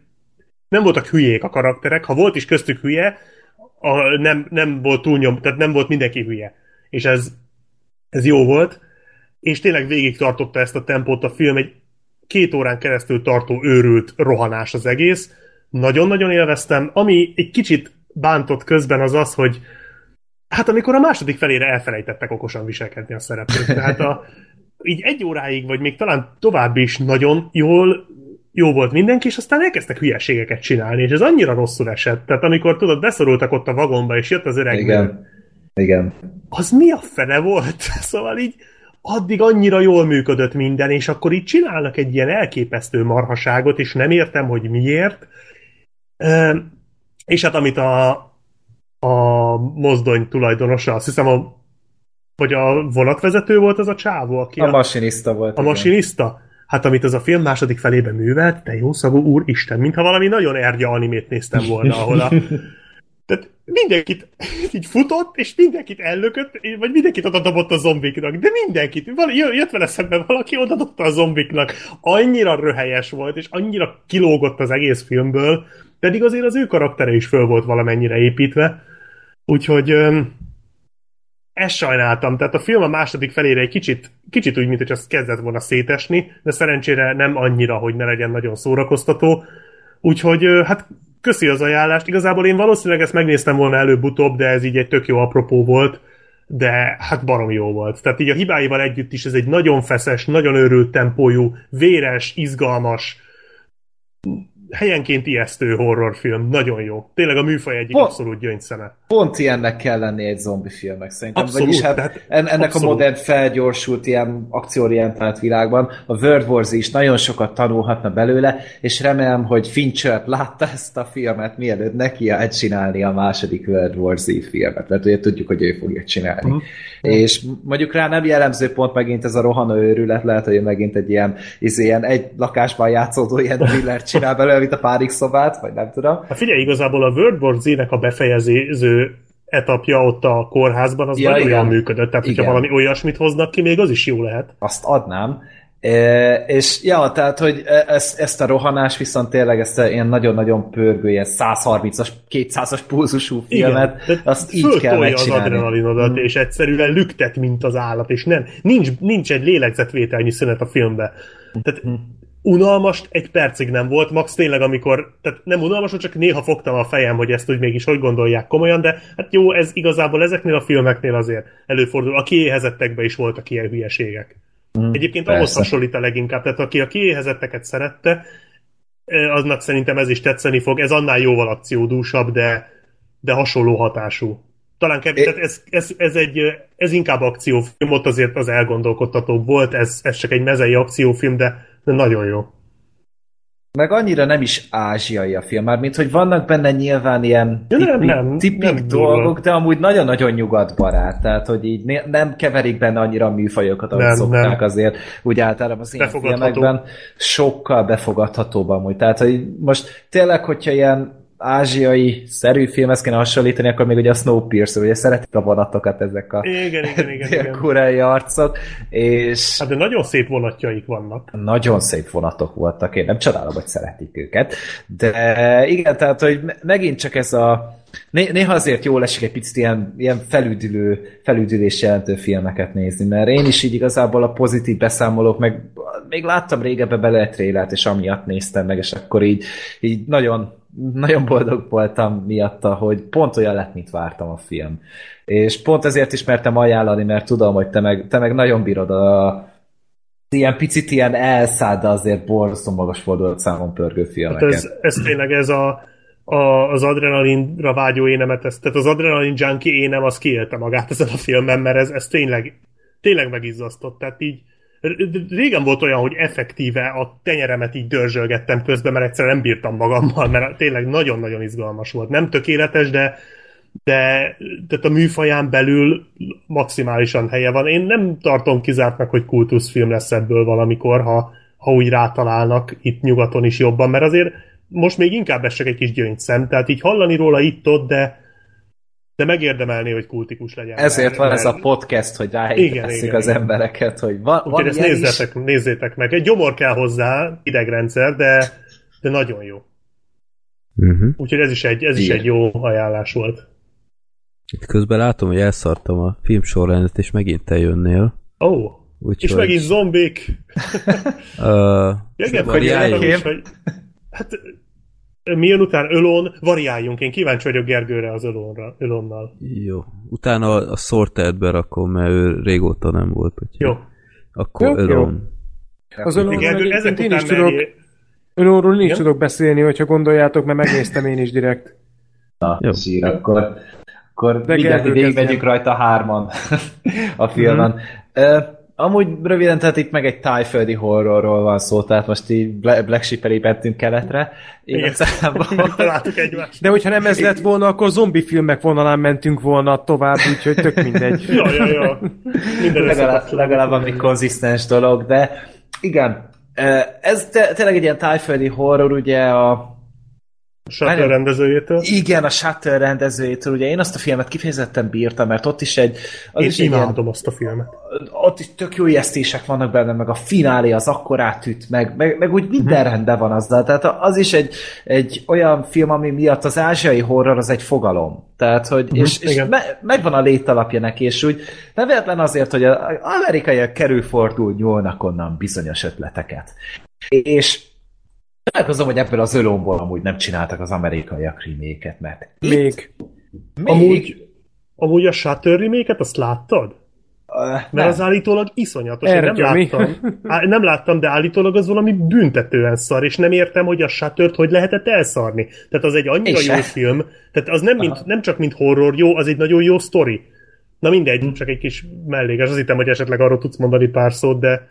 nem voltak hülyék a karakterek, ha volt is köztük hülye, a, nem, nem volt túlnyom, tehát nem volt mindenki hülye. És ez, ez jó volt, és tényleg végig tartotta ezt a tempót a film, egy két órán keresztül tartó őrült rohanás az egész. Nagyon-nagyon élveztem. Ami egy kicsit bántott közben az az, hogy hát amikor a második felére elfelejtettek okosan viselkedni a szereplők. Tehát a, így egy óráig, vagy még talán tovább is nagyon jól jó volt mindenki, és aztán elkezdtek hülyeségeket csinálni, és ez annyira rosszul esett. Tehát amikor tudod, beszorultak ott a vagonba, és jött az öreg Igen. Igen. Az mi a fene volt? Szóval így addig annyira jól működött minden, és akkor így csinálnak egy ilyen elképesztő marhaságot, és nem értem, hogy miért. És hát amit a, a mozdony tulajdonosa, azt hiszem a vagy a vonatvezető volt az a csávó, aki a, a masinista volt. A igen. masinista? Hát amit az a film második felében művelt, te jó szagú úr Isten, mintha valami nagyon ergya animét néztem volna, ahol a... Tehát mindenkit így futott, és mindenkit ellökött, vagy mindenkit odadobott a zombiknak, de mindenkit. Jött vele szemben valaki, odadobta a zombiknak. Annyira röhelyes volt, és annyira kilógott az egész filmből, pedig azért az ő karaktere is föl volt valamennyire építve, úgyhogy ezt sajnáltam, tehát a film a második felére egy kicsit, kicsit úgy, mint hogy azt kezdett volna szétesni, de szerencsére nem annyira, hogy ne legyen nagyon szórakoztató, úgyhogy hát köszi az ajánlást, igazából én valószínűleg ezt megnéztem volna előbb-utóbb, de ez így egy tök jó apropó volt, de hát barom jó volt. Tehát így a hibáival együtt is ez egy nagyon feszes, nagyon őrült tempójú, véres, izgalmas, helyenként ijesztő horrorfilm. Nagyon jó. Tényleg a műfaj egyik pont, abszolút gyöngyszeme. Pont ilyennek kell lenni egy zombi filmnek szerintem. Abszolút, Vagyis hát tehát ennek abszolút. a modern felgyorsult ilyen akcióorientált világban a World War Z is nagyon sokat tanulhatna belőle, és remélem, hogy Fincher látta ezt a filmet, mielőtt neki csinálni a második World War Z filmet, mert ugye tudjuk, hogy ő fogja csinálni. Mm. És mondjuk rá nem jellemző pont megint ez a rohanó őrület, lehet, hogy megint egy ilyen, izé, ilyen egy lakásban játszódó ilyen thriller csinál belőle, mint a párik szobát, vagy nem tudom. Hát figyelj, igazából a World War Z-nek a befejező etapja ott a kórházban, az ja, nagyon jól működött. Tehát, igen. hogyha valami olyasmit hoznak ki, még az is jó lehet. Azt adnám. E, és ja, tehát, hogy e, ezt, ezt a rohanás viszont tényleg ezt a ilyen nagyon-nagyon pörgő, ilyen 130-as, 200-as pulzusú filmet, Igen, azt így kell megcsinálni. az adrenalinodat, mm. és egyszerűen lüktet, mint az állat, és nem, nincs, nincs egy lélegzetvételnyi szünet a filmbe. Tehát mm unalmas egy percig nem volt, max tényleg amikor, tehát nem unalmas, csak néha fogtam a fejem, hogy ezt úgy mégis hogy gondolják komolyan, de hát jó, ez igazából ezeknél a filmeknél azért előfordul. A kiéhezettekben is voltak ilyen hülyeségek. Mm, Egyébként persze. ahhoz hasonlít a leginkább, tehát aki a kiéhezetteket szerette, aznak szerintem ez is tetszeni fog. Ez annál jóval akciódúsabb, de, de hasonló hatású. Talán kevés, é... ez, ez, ez, egy, ez inkább akciófilm, ott azért az elgondolkodtatóbb volt, ez, ez csak egy mezei akciófilm, de de nagyon jó. Meg annyira nem is ázsiai a film, már mint hogy vannak benne nyilván ilyen tipik, nem, nem, tipik nem dolgok, de amúgy nagyon-nagyon nyugatbarát, tehát hogy így nem keverik benne annyira a műfajokat, ahogy nem, szokták nem. azért, úgy általában az ilyen filmekben sokkal befogadhatóbb amúgy. Tehát, hogy most tényleg, hogyha ilyen ázsiai szerű filmhez kéne hasonlítani, akkor még ugye a Snowpiercer, ugye szeretik a vonatokat ezek a igen, igen, igen, igen. koreai arcok, és... Hát de nagyon szép vonatjaik vannak. Nagyon szép vonatok voltak, én nem csodálom, hogy szeretik őket, de igen, tehát, hogy megint csak ez a Néha azért jól esik egy picit ilyen, ilyen felüdülő, felüdülés jelentő filmeket nézni, mert én is így igazából a pozitív beszámolók, meg még láttam régebben bele egy trélát, és amiatt néztem meg, és akkor így, így nagyon nagyon boldog voltam miatta, hogy pont olyan lett, mint vártam a film. És pont ezért is mertem ajánlani, mert tudom, hogy te meg, te meg nagyon bírod a ilyen picit ilyen elszáll, de azért borzasztó magas fordulat számon pörgő filmeket. Hát ez, ez tényleg ez a, a, az adrenalinra vágyó énemet, ez, tehát az adrenalin junkie énem az kiélte magát ezen a filmen, mert ez, ez tényleg, tényleg megizzasztott. Tehát így régen volt olyan, hogy effektíve a tenyeremet így dörzsölgettem közben, mert egyszerűen nem bírtam magammal, mert tényleg nagyon-nagyon izgalmas volt. Nem tökéletes, de de tehát a műfaján belül maximálisan helye van. Én nem tartom kizártnak, hogy kultuszfilm lesz ebből valamikor, ha, ha úgy rátalálnak itt nyugaton is jobban, mert azért most még inkább ez egy kis gyöngyszem, tehát így hallani róla itt-ott, de de megérdemelni, hogy kultikus legyen. Ezért mert, van ez a podcast, hogy ráébresztjük az igen. embereket, hogy van, van ezt nézzétek, is? nézzétek meg. Egy gyomor kell hozzá, idegrendszer, de, de nagyon jó. Uh-huh. Úgyhogy ez is egy, ez is egy jó ajánlás volt. Itt közben látom, hogy elszartam a film sorrendet, és megint te jönnél. Ó, oh, Úgy, és hogy... megint zombik. uh, Igen, hogy, hogy, hát milyen után Ölon, variáljunk. Én kíváncsi vagyok Gergőre az Ölonra, Ölonnal. Jó. Utána a Sorted berakom, mert ő régóta nem volt. Úgyhogy jó. Akkor jó, Ölon. Jó. Az Ölon Gergő, ezek én is tudok, Ölonról nincs tudok beszélni, hogyha gondoljátok, mert megnéztem én is direkt. Na, jó. sír, akkor, akkor mindjárt végigmegyünk rajta hárman a filmen. Mm-hmm. Amúgy röviden, tehát itt meg egy tájföldi horrorról van szó, tehát most így Black Sheep elépentünk keletre. Igazából... egymást. De hogyha nem ez lett volna, akkor zombi filmek vonalán mentünk volna tovább, úgyhogy tök mindegy. ja, ja, ja. Minden legalább, legalább ami konzisztens dolog, de igen, ez te, tényleg egy ilyen tájföldi horror, ugye a Shutter Várjál. rendezőjétől. Igen, a Shutter rendezőjétől, ugye én azt a filmet kifejezetten bírtam, mert ott is egy, az Én is egy ilyen, imádom azt a filmet. ott is tök jó ijesztések vannak benne, meg a finálé az akkor átüt, meg, meg, meg úgy minden Mhm. rendben van azzal. Tehát az is egy, egy olyan film, ami miatt az ázsiai horror az egy fogalom. Tehát, hogy, és, és igen. me, megvan a létalapja neki, és úgy nem véletlen azért, hogy az amerikaiak kerülfordul nyúlnak onnan bizonyos ötleteket. És találkozom, hogy ebből az ölomból amúgy nem csináltak az amerikaiak reméket, mert itt Még. még, Amúgy, amúgy a Shutter remake azt láttad? uh, Mert nem. az állítólag iszonyatos. Én nem Erre, láttam. Á, nem láttam, de állítólag az valami büntetően szar, és nem értem, hogy a Shuttert hogy lehetett elszarni. Tehát az egy annyira És jó se. film, tehát az nem, mint, nem csak mint horror jó, az egy nagyon jó sztori. Na mindegy, csak egy kis mellékes. Azt hittem, hogy esetleg arról tudsz mondani pár szót, de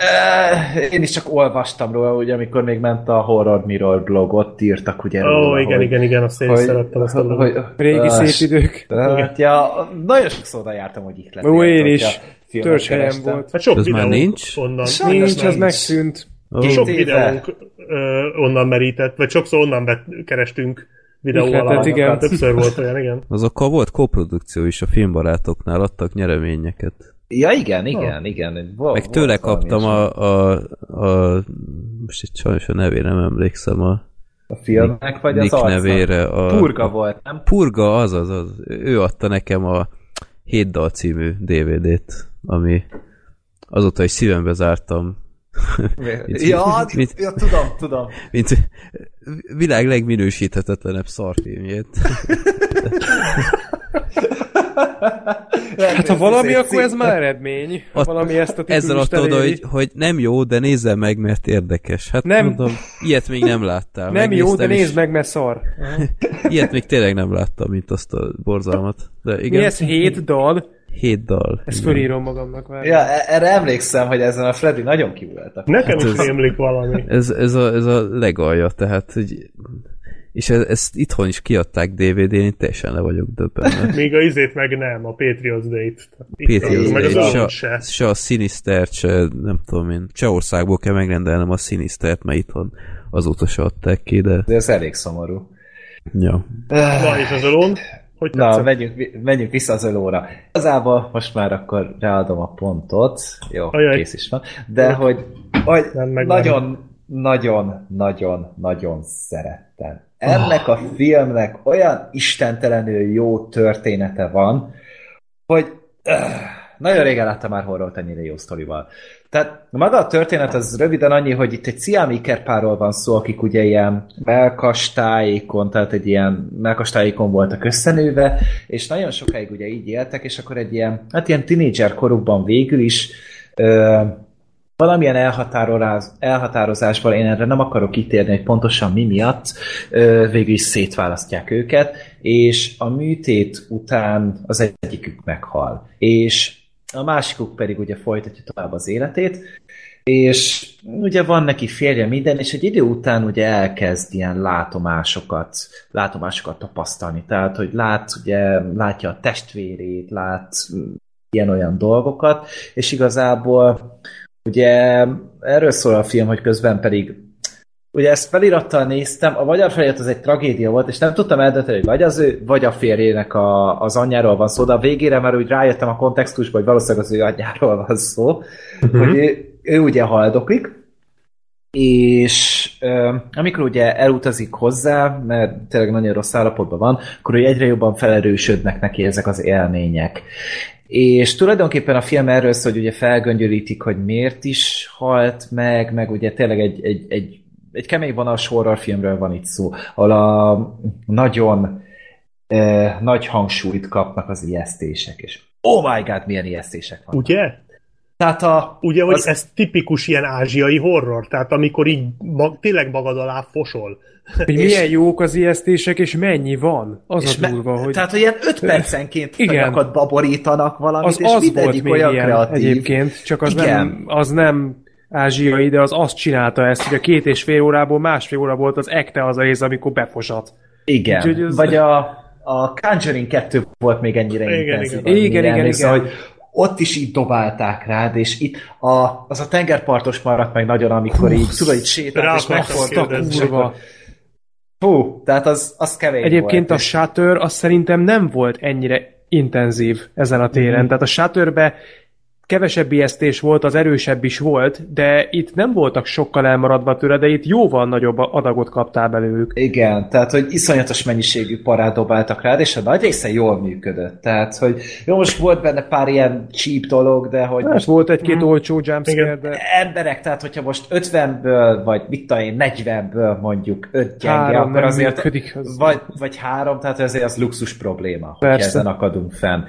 Én is csak olvastam róla, ugye, amikor még ment a Horror Mirror blog, ott írtak ugye ó, róla, igen, hogy, igen, igen, azt én is szerettem azt a hogy, hogy, Régi Ah, szép idők. Hát, ja, nagyon sokszor oda jártam, hogy itt Ó, én is. Törzs Törzshelyem volt. Hát sok Ez már nincs? onnan. Sajnos Nincs, az nincs. megszűnt. Két Sok videónk ö, onnan merített, vagy sokszor onnan bet, kerestünk videó alá. igen. Többször volt olyan, igen. azokkal volt koprodukció is a filmbarátoknál, adtak nyereményeket. Ja, igen, igen, igen. Vol, Meg tőle kaptam a, a, a most itt sajnos a nevére nem emlékszem a a filmnek, vagy az Nick arcnak? nevére. A, Purga volt, nem? Purga, az, az, az. Ő adta nekem a Hét dal című DVD-t, ami azóta is szívembe zártam. Mint- Ja, mint- ja, tudom, tudom. Mint világ legminősíthetetlenebb szarfilmjét. Hát ha valami, akkor ez már eredmény. Ha Ott- valami ezt a Ezzel adta oda, hogy, hogy nem jó, de nézzel meg, mert érdekes. Hát Nem. mondom, ilyet még nem láttál. Nem jó, de nézd meg, mert szar. Ilyet még tényleg nem láttam, mint azt a borzalmat. De Mi igen, ez? Hét dal? Hét dal. Ezt igen. fölírom magamnak. Várj. Ja, e- erre emlékszem, hogy ezen a Freddy nagyon kivoltak. Nekem Hát is ez- rémlik valami. Ez, ez, a, ez a legalja, tehát, hogy és ez, ezt itthon is kiadták DVD-n, én teljesen le vagyok döbbenve. Még a izét meg nem, a Patriots Day-t. Itt Patriots meg az Day, ölönt se, se. se a Sinistert, se nem tudom én, Csehországból kell megrendelnem a Sinistert, mert itthon azóta se adták ki, de De ez elég szomorú. ja. Na, és az ölön? Hogy Na, menjünk, menjünk vissza az ölóra. Igazából most már akkor ráadom a pontot. Jó, Ajaj. kész is van. De hogy, hogy Nem megvárom. nagyon, nagyon, nagyon, nagyon szerettem. Ennek a filmnek olyan istentelenül jó története van, hogy öh, nagyon régen láttam már horrort ennyire jó sztorival. Tehát maga a történet az röviden annyi, hogy itt egy sziámi ikerpárról van szó, akik ugye ilyen melkastájékon, tehát egy ilyen melkastájékon voltak összenőve, és nagyon sokáig ugye így éltek, és akkor egy ilyen, hát ilyen tinédzser korukban végül is ö, valamilyen elhatározás, elhatározásból, én erre nem akarok kitérni, hogy pontosan mi miatt, végül is szétválasztják őket, és a műtét után az egyikük meghal. És a másikuk pedig ugye folytatja tovább az életét, és ugye van neki férje minden, és egy idő után ugye elkezd ilyen látomásokat, látomásokat tapasztalni. Tehát, hogy lát, ugye, látja a testvérét, lát ilyen-olyan dolgokat, és igazából ugye erről szól a film, hogy közben pedig ugye ezt felirattal néztem, a magyar felirat az egy tragédia volt, és nem tudtam eldönteni, hogy vagy az ő, vagy a férjének a, az anyjáról van szó, de a végére már úgy rájöttem a kontextusba, hogy valószínűleg az ő anyjáról van szó, uh-huh. hogy ő, ő ugye haldoklik, és ö, amikor ugye elutazik hozzá, mert tényleg nagyon rossz állapotban van, akkor ugye egyre jobban felerősödnek neki ezek az élmények. És tulajdonképpen a film erről szól, hogy ugye felgöngyölítik, hogy miért is halt meg, meg ugye tényleg egy, egy, egy, egy kemény vonalas horrorfilmről van itt szó, ahol a nagyon eh, nagy hangsúlyt kapnak az ijesztések, és oh my god, milyen ijesztések van. Ugye? Tehát a, Ugye, hogy Az- ez tipikus ilyen ázsiai horror, tehát amikor így mag, tényleg magad alá fosol. Hogy És- milyen jók az ijesztések, és mennyi van. Az és a me- durva, hogy Tehát, hogy ilyen öt percenként Igen. Baborítanak valamit, az, és az volt mindegyik még olyan ilyen kreatív. egyébként, csak az Igen. nem, az nem ázsiai, de az azt csinálta ezt, hogy a két és fél órából másfél óra volt az ekte az a rész, amikor befosat. Igen. Úgyhogy ez- Vagy a, a Conjuring 2 volt még ennyire Igen, intenzív. igen. Igen, igen, emlékszem, igen. Hogy ott is így dobálták rád, és itt a, az a tengerpartos maradt meg nagyon, amikor így, tudod, így sétált, Rá és megfordult, akkor Kurva. Hú, tehát az, az kevés Egyébként volt. a Shutter az szerintem nem volt ennyire intenzív ezen a téren. Mhm. Tehát a Shutterbe kevesebb ijesztés volt, az erősebb is volt, de itt nem voltak sokkal elmaradva tőle, de itt jóval nagyobb adagot kaptál belőlük. Igen, tehát, hogy iszonyatos mennyiségű parát dobáltak rád, és a nagy része jól működött. Tehát, hogy jó, most volt benne pár ilyen cheap dolog, de hogy Hát most volt egy-két olcsó jumpscare, de emberek, tehát hogyha most 50-ből, vagy mit tudom én, 40-ből mondjuk 5 gyenge, Három akkor azért, működik, az- vagy, vagy három, tehát azért az luxus probléma, hogy Persze. ezen akadunk fenn.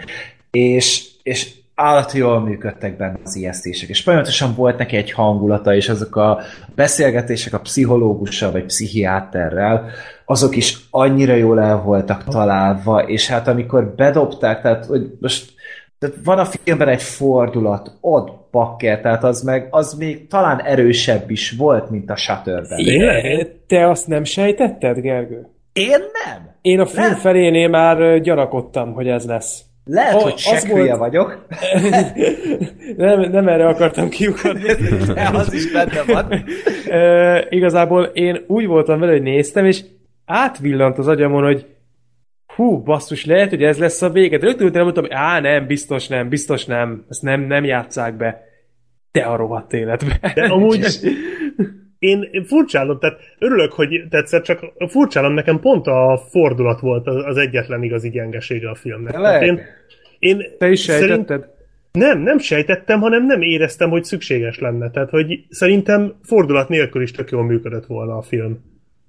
És, és állati jól működtek benne az ijesztések, és folyamatosan volt neki egy hangulata, és azok a beszélgetések a pszichológussal, vagy pszichiáterrel, azok is annyira jól el voltak találva, és hát amikor bedobták, tehát hogy most tehát van a filmben egy fordulat, ott bakker, tehát az meg, az még talán erősebb is volt, mint a Shutterben. Tényleg? te azt nem sejtetted, Gergő? Én nem! Én a film Nem. felénél már gyanakodtam, hogy ez lesz. Lehet, A- hogy az sekhülye volt- vagyok, nem, nem erre akartam kiukadni. de az is benne van. Ö, igazából én úgy voltam vele, hogy néztem, és átvillant az agyamon, hogy hú, basszus, lehet, hogy ez lesz a vége. De rögtön utána mondtam, hogy á, nem, biztos nem, biztos nem, ezt nem, nem játsszák be. Te a rohadt életbe. De amúgy én én furcsálom, tehát örülök, hogy tetszett, csak furcsálom, nekem pont a fordulat volt az egyetlen igazi gyengesége a filmnek. Tehát én, én Te is szerint- sejtetted? Nem, nem sejtettem, hanem nem éreztem, hogy szükséges lenne. Tehát, hogy szerintem fordulat nélkül is tök jól működött volna a film.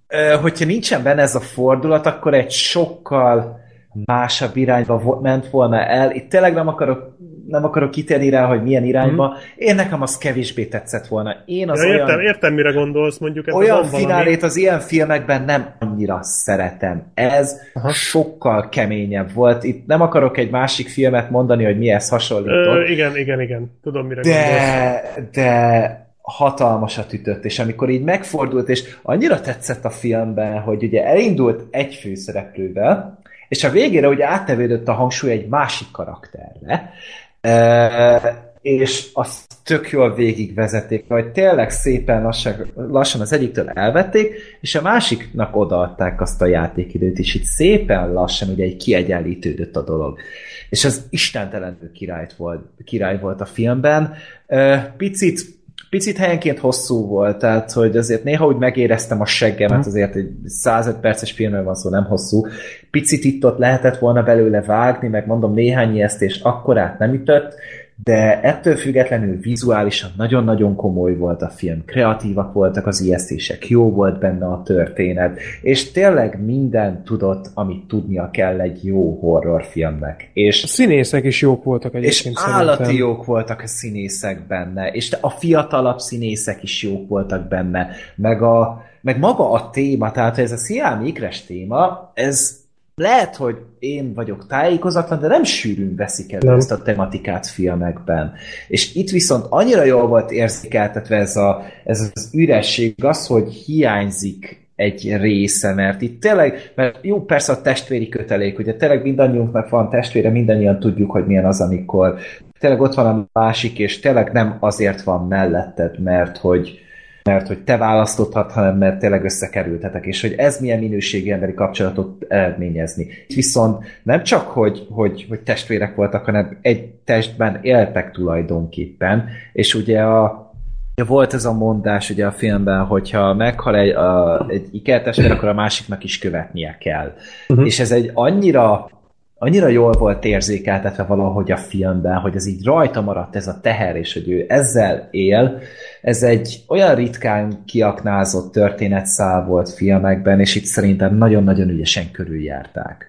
Ö, hogyha nincsen benne ez a fordulat, akkor egy sokkal másabb irányba ment volna el. Itt tényleg nem akarok, nem akarok kitérni rá, hogy milyen irányba. Mm. Én nekem az kevésbé tetszett volna. Én az. Ja, olyan, értem, értem, mire gondolsz, mondjuk ebben olyan finálét az ilyen filmekben nem annyira szeretem. Ez Aha. sokkal keményebb volt. Itt nem akarok egy másik filmet mondani, hogy mihez hasonlított. Ö, igen, igen, igen. Tudom, mire gondolsz. de, de hatalmasat ütött, és amikor így megfordult, és annyira tetszett a filmben, hogy ugye elindult egy főszereplővel, és a végére ugye áttevődött a hangsúly egy másik karakterre, és azt tök jól végigvezették, hogy tényleg szépen lassan, lassan az egyiktől elvették, és a másiknak odaadták azt a játékidőt, és itt szépen lassan ugye egy kiegyenlítődött a dolog. És az istentelenül király volt, király volt a filmben. Picit picit helyenként hosszú volt, tehát hogy azért néha úgy megéreztem a seggemet, azért egy 105 perces filmről van szó, nem hosszú. Picit itt-ott lehetett volna belőle vágni, meg mondom néhány ijesztés akkorát nem ütött, de ettől függetlenül vizuálisan nagyon-nagyon komoly volt a film, kreatívak voltak az ijesztések, jó volt benne a történet, és tényleg minden tudott, amit tudnia kell egy jó horrorfilmnek. És A színészek is jók voltak és egyébként állati szerintem. jók voltak a színészek benne, és a fiatalabb színészek is jók voltak benne, meg, a, meg maga a téma, tehát ez a Sziámi Ikres téma, ez lehet, hogy én vagyok tájékozatlan, de nem sűrűn veszik el Nem. ezt a tematikát filmekben. És itt viszont annyira jól volt érzékeltetve ez, a, ez az üresség, az, hogy hiányzik egy része, mert itt tényleg, mert jó, persze a testvéri kötelék, ugye tényleg mindannyiunknak van testvére, mindannyian tudjuk, hogy milyen az, amikor tényleg ott van a másik, és tényleg nem azért van melletted, mert hogy mert hogy te választhatod, hanem mert tényleg összekerültetek, és hogy ez milyen minőségi emberi kapcsolatot eredményezni. Viszont nem csak, hogy, hogy, hogy testvérek voltak, hanem egy testben éltek tulajdonképpen, és ugye a, volt ez a mondás ugye a filmben, hogyha meghal egy, a, egy ikertestvér, akkor a másiknak is követnie kell. Uh-huh. És ez egy annyira annyira jól volt érzékeltetve valahogy a filmben, hogy ez így rajta maradt ez a teher, és hogy ő ezzel él. Ez egy olyan ritkán kiaknázott történetszál volt filmekben, és itt szerintem nagyon-nagyon ügyesen körüljárták.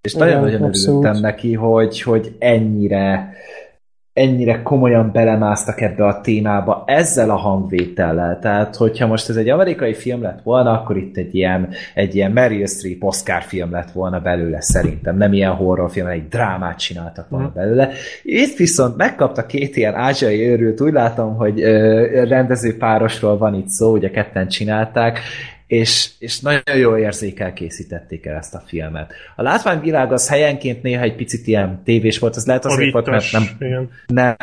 És nagyon-nagyon örültem neki, hogy, hogy ennyire ennyire komolyan belemásztak ebbe a témába ezzel a hangvétellel. Tehát, hogyha most ez egy amerikai film lett volna, akkor itt egy ilyen, egy ilyen Meryl Streep Oscar film lett volna belőle szerintem. Nem ilyen horrorfilm, egy drámát csináltak volna belőle. Itt viszont megkapta két ilyen ázsiai őrült, úgy látom, hogy ö, rendezőpárosról van itt szó, ugye ketten csinálták, és, és nagyon jól érzékel készítették el ezt a filmet. A látványvilág az helyenként néha egy picit ilyen tévés volt, az lehet azért volt, mert nem, igen. nem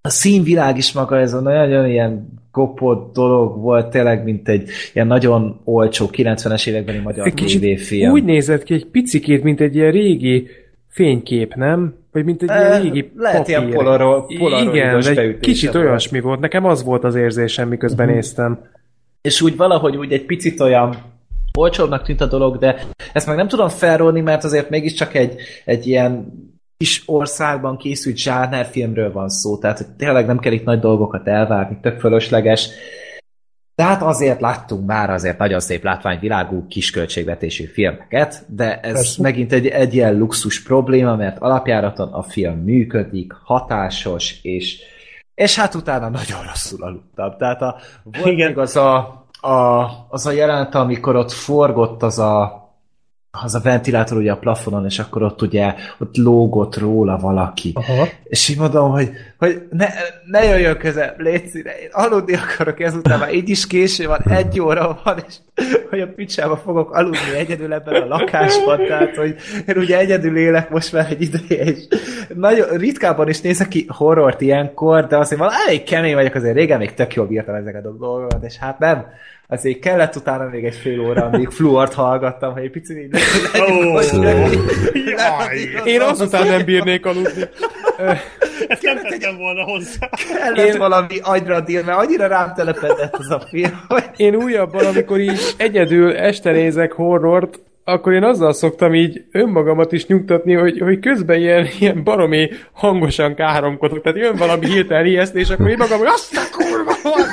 a színvilág is maga ez a nagyon ilyen kopott dolog volt, tényleg, mint egy ilyen nagyon olcsó 90-es évekbeni magyar tévéfilm. úgy nézett ki egy picikét, mint egy ilyen régi fénykép, nem? Vagy mint egy ilyen Eh, régi lehet papír. ilyen polaro- polaroidos Igen, egy kicsit volt. olyasmi volt. Nekem az volt az érzésem, miközben Mhm. néztem. És úgy valahogy úgy egy picit olyan olcsóbbnak tűnt a dolog, de ezt meg nem tudom felrólni, mert azért mégiscsak egy, egy ilyen kis országban készült zsánnerfilmről van szó, tehát hogy tényleg nem kell itt nagy dolgokat elvárni, tök fölösleges. Tehát azért láttunk már azért nagyon szép látványvilágú, kisköltségvetésű filmeket, de ez Persze. megint egy, egy ilyen luxus probléma, mert alapjáraton a film működik, hatásos, és és hát utána nagyon rosszul aludtam. Tehát a, volt Igen. még az a, a, az a jelenet, amikor ott forgott az a, az a ventilátor ugye a plafonon, és akkor ott ugye ott lógott róla valaki. Aha. És így mondom, hogy, hogy ne, ne jöjjön közel, légy színe, én aludni akarok ezután, már így is késő van, egy óra van, és hogy a picsába fogok aludni egyedül ebben a lakásban, tehát, hogy én ugye egyedül élek most már egy ideje, és nagyon ritkában is nézek ki horrort ilyenkor, de azért van elég kemény vagyok, azért régen még tök jól bírtam ezeket a dolgokat, és hát nem, azért kellett utána még egy fél óra, amíg fluort hallgattam, hogy egy picit így Én azután nem bírnék aludni. ezt nem tettem volna hozzá. kellett én... valami agyra dír, mert annyira rám telepedett az a film, hogy Én újabban, amikor így egyedül este nézek horrort, akkor én azzal szoktam így önmagamat is nyugtatni, hogy, hogy közben ilyen, ilyen baromi hangosan káromkodok. Tehát jön valami hirtelen ijesztés, akkor én magam, hogy azt a kurva, van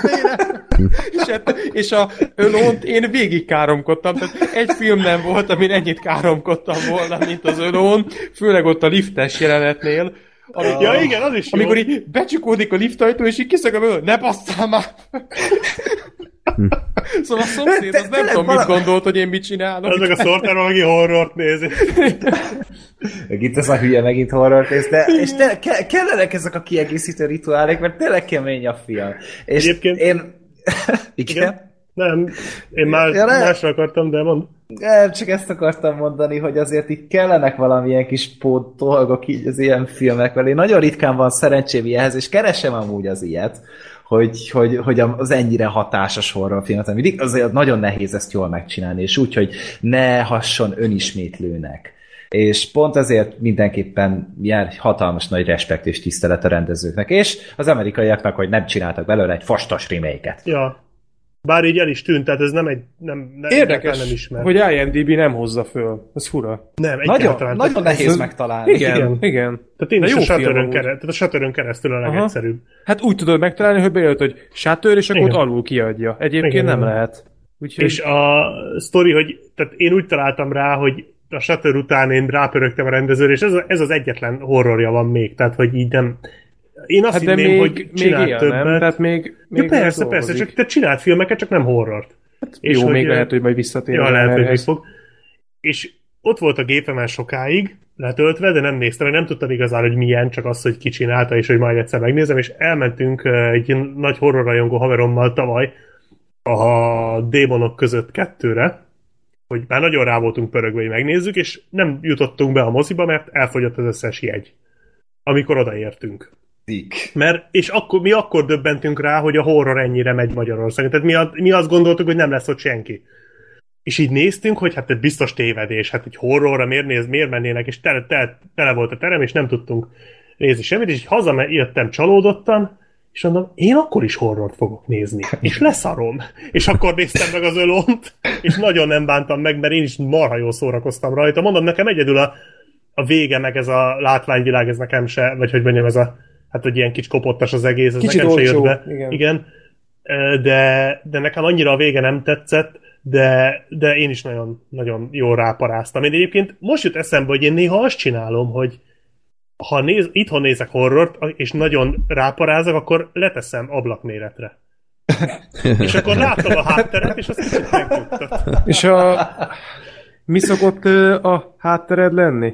és, hát, és a ölont én végig káromkodtam. Tehát egy film nem volt, amin ennyit káromkodtam volna, mint az ölón, főleg ott a liftes jelenetnél. Amikor, Ja, igen, az is jó. amikor így becsukódik a liftajtó, és így kiszögöm ne basszál már! szóval a szomszéd az nem tudom, mit gondolt, hogy én mit csinálok. Azok a szortáról, aki horrort nézi. meg itt ez a hülye megint horror néz, de és te, ke, kellenek ezek a kiegészítő rituálék, mert tényleg kemény a film. És Egyébként- én... Igen? Igen? Nem, én már Ja, másra akartam, de mond. Csak ezt akartam mondani, hogy azért itt kellenek valamilyen kis pót dolgok így az ilyen filmekvel. Én nagyon ritkán van szerencsém ilyenhez, és keresem amúgy az ilyet, hogy, hogy, hogy az ennyire hatásos horrorfilmet, mindig azért nagyon nehéz ezt jól megcsinálni, és úgy, hogy ne hasson önismétlőnek. És pont ezért mindenképpen jár hatalmas nagy respekt és tisztelet a rendezőknek, és az amerikaiaknak, hogy nem csináltak belőle egy fastas remake Ja. Bár így el is tűnt, tehát ez nem egy... Nem, nem, Érdekes, nem ismer. hogy IMDb nem hozza föl. Ez fura. Nem, Nagyon, egyáltalán. nagyon nehéz ez- megtalálni. Igen, igen. Igen. Tehát én De is jó a amúgy. kereszt, tehát a Shutterön keresztül a Aha. legegyszerűbb. Hát úgy tudod megtalálni, hogy bejött, hogy Shutter, és akkor Igen. ott alul kiadja. Egyébként Igen, nem igen. lehet. Úgyhogy... És a sztori, hogy tehát én úgy találtam rá, hogy a Shutter után én rápörögtem a rendezőre, és ez, a, ez az egyetlen horrorja van még, tehát hogy így nem... Én azt hát hinném, még, hogy még csinált él, többet. nem? Tehát még, még ja, persze, dolgozik. persze, csak te csinált filmeket, csak nem horrort. Hát, Jó, még lehet, hogy majd visszatér. Ja, lehet, hogy még fog. És ott volt a gépemen sokáig, letöltve, de nem néztem, mert nem tudtam igazán, hogy milyen, csak az, hogy ki csinálta, és hogy majd egyszer megnézem, és elmentünk egy ilyen nagy horrorrajongó haverommal tavaly a démonok között kettőre, hogy már nagyon rá voltunk pörögve, hogy megnézzük, és nem jutottunk be a moziba, mert elfogyott az összes jegy, amikor odaértünk. Szik. Mert, és akkor, mi akkor döbbentünk rá, hogy a horror ennyire megy Magyarországon. Tehát mi, a, mi azt gondoltuk, hogy nem lesz ott senki. És így néztünk, hogy hát ez biztos tévedés, hát egy horrorra miért, néz, miért mennének, és tele, tele, tele volt a terem, és nem tudtunk nézni semmit, és így hazajöttem csalódottan, és mondom, én akkor is horrort fogok nézni, és leszarom. És akkor néztem meg az ölont, és nagyon nem bántam meg, mert én is marha jól szórakoztam rajta. Mondom, nekem egyedül a, a vége, meg ez a látványvilág, ez nekem se, vagy hogy mondjam, ez a, hát hogy ilyen kicsi kopottas az egész, ez Kicsit nekem se jött olcsó, be. igen. igen. De, de nekem annyira a vége nem tetszett, de, de én is nagyon, nagyon jól ráparáztam. Én egyébként most jut eszembe, hogy én néha azt csinálom, hogy ha néz, itthon nézek horrort, és nagyon ráparázok, akkor leteszem ablakméretre. és akkor látom a hátteret, és az kicsit megnyugtat. És a... Mi szokott a háttered lenni?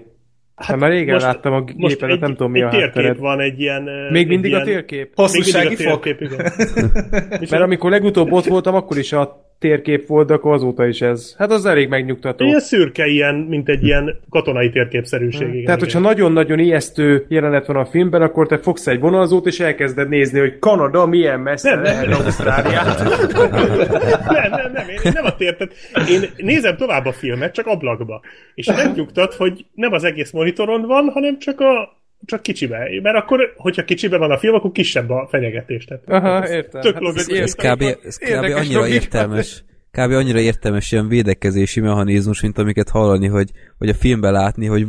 Hát már régen most- láttam a Most gépedet, egy, nem tudom mi egy a térkép van, egy ilyen... Még egy mindig ilyen, a térkép? Hosszúsági fok? térkép, igen. Mert amikor legutóbb ott voltam, akkor is a térkép volt, de akkor azóta is ez. Hát az elég megnyugtató. Ilyen szürke, ilyen, mint egy ilyen katonai térképszerűség. Igen, Tehát, hogyha nagyon-nagyon ijesztő jelenet van a filmben, akkor te fogsz egy vonalzót, és elkezded nézni, hogy Kanada milyen messze Nem, lehet nem. Ausztráliát. nem, nem, nem, én nem a tértet. Én nézem tovább a filmet, csak ablakba. És nem nyugtat, hogy nem az egész monitoron van, hanem csak a csak kicsibe. Mert akkor, hogyha kicsibe van a film, akkor kisebb a fenyegetés. Tehát Aha, értem. Tök Hát logikus. ez Ez kb. Ez kb. Annyira logika. értelmes. Kb. annyira értelmes ilyen védekezési mechanizmus, mint amiket hallani, hogy, hogy a filmben látni, hogy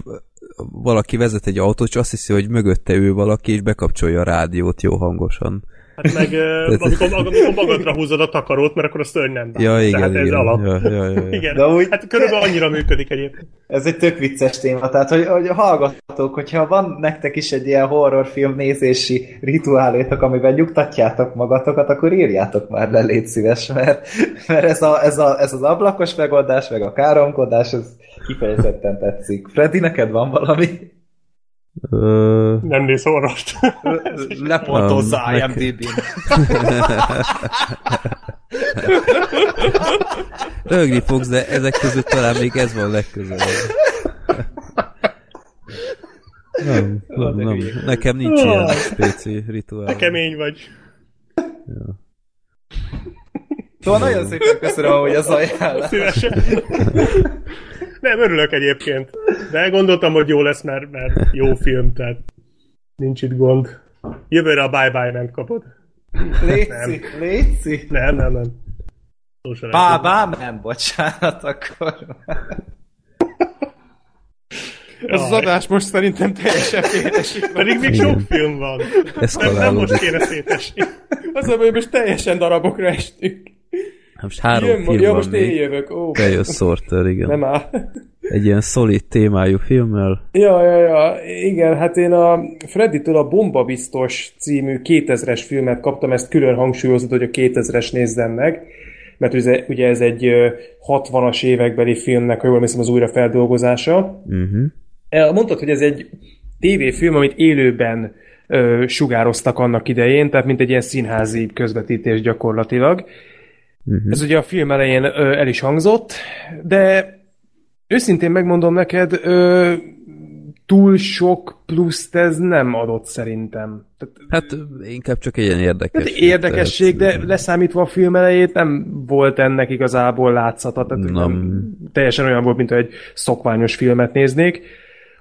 valaki vezet egy autót, és azt hiszi, hogy mögötte ő valaki, és bekapcsolja a rádiót jó hangosan. Hát meg amikor, amikor magadra húzod a takarót, mert akkor a szörny nem bánt. Ja, igen, Tehát ez igen. alap. Ja, ja, ja, ja. Igen. De úgy- Hát körülbelül annyira működik egyébként. Ez egy tök vicces téma, tehát hogy, hogy hallgatók, hogyha van nektek is egy ilyen horrorfilm nézési rituálétok, amiben nyugtatjátok magatokat, akkor írjátok már le, légy szíves, mert, mert ez, a, ez, a, ez az ablakos megoldás, meg a káromkodás, ez kifejezetten tetszik. Freddy, neked van valami? Ö, Nem néz horrost. Lepontozza Um, IMDb-n. Rögni fogsz, de ezek között talán még ez van legközelebb. Nem, nem, nem. Nekem nincs ilyen spéci rituál. Kemény vagy. Szóval nagyon szépen köszönöm, hogy az ajánlás. Szívesen. Nem, örülök egyébként. De gondoltam, hogy jó lesz, mert, mert jó film, tehát nincs itt gond. Jövőre a bye-bye nem kapod. Léci, léci. Nem, nem, nem. Bá, bá, nem, bocsánat, akkor. Ez az adás most szerintem teljesen félresít. Pedig még sok film van. Nem, nem most kéne szétesni. Az a baj, hogy most teljesen darabokra estünk. Most három Jön, film ja, van most én még. jövök. Ó, Bejössz Sorter, igen. nem áll. Egy ilyen szolid témájú filmmel. Ja, ja, ja, igen, hát én a Freddy-től a Bomba Biztos című 2000-es filmet kaptam, ezt külön hangsúlyozott, hogy a 2000-es nézzem meg, mert ugye, ugye ez egy ö, 60-as évekbeli filmnek, ha jól emlékszem, az újrafeldolgozása. Uh-huh. Mondtad, hogy ez egy tévéfilm, amit élőben ö, sugároztak annak idején, tehát mint egy ilyen színházi közvetítés gyakorlatilag. Uh-huh. Ez ugye a film elején ö, el is hangzott, de őszintén megmondom neked, ö, túl sok pluszt ez nem adott szerintem. Tehát, Hát inkább csak egy ilyen érdekes. tehát érdekesség, de leszámítva a film elejét nem volt ennek igazából látszata. Tehát Nem. nem. Teljesen olyan volt, mint egy szokványos filmet néznék.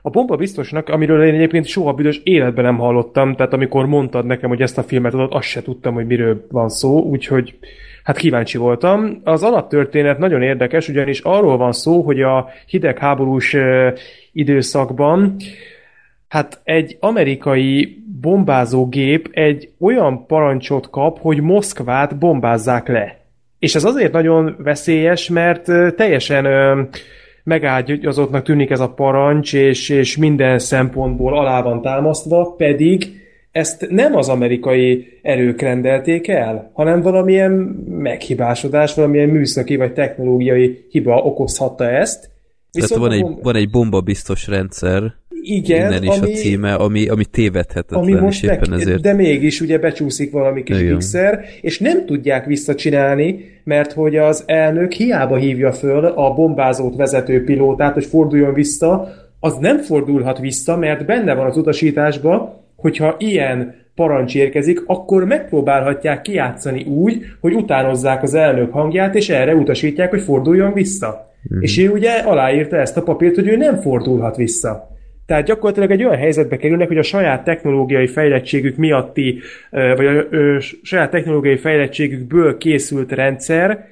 A bomba biztosnak, amiről én egyébként soha büdös életben nem hallottam, tehát amikor mondtad nekem, hogy ezt a filmet adod, azt se tudtam, hogy miről van szó, úgyhogy hát kíváncsi voltam. Az alaptörténet nagyon érdekes, ugyanis arról van szó, hogy a hidegháborús időszakban Hát egy amerikai bombázógép egy olyan parancsot kap, hogy Moszkvát bombázzák le. És ez azért nagyon veszélyes, mert teljesen megágyazottnak tűnik ez a parancs, és, és minden szempontból alá van támasztva, pedig ezt nem az amerikai erők rendelték el, hanem valamilyen meghibásodás, valamilyen műszaki vagy technológiai hiba okozhatta ezt. Tehát van egy, van egy bomba biztos rendszer, igen, innen is ami, a címe, ami, ami tévedhetetlen, ami most és éppen meg, ezért. de mégis ugye becsúszik valami kis Igen. és nem tudják visszacsinálni, mert hogy az elnök hiába hívja föl a bombázót vezető pilótát, hogy forduljon vissza, az nem fordulhat vissza, mert benne van az utasításban, hogyha ilyen parancs érkezik, akkor megpróbálhatják kijátszani úgy, hogy utánozzák az elnök hangját, és erre utasítják, hogy forduljon vissza. Mm. És ő ugye aláírta ezt a papírt, hogy ő nem fordulhat vissza. Tehát gyakorlatilag egy olyan helyzetbe kerülnek, hogy a saját technológiai fejlettségük miatti, vagy a saját technológiai fejlettségükből készült rendszer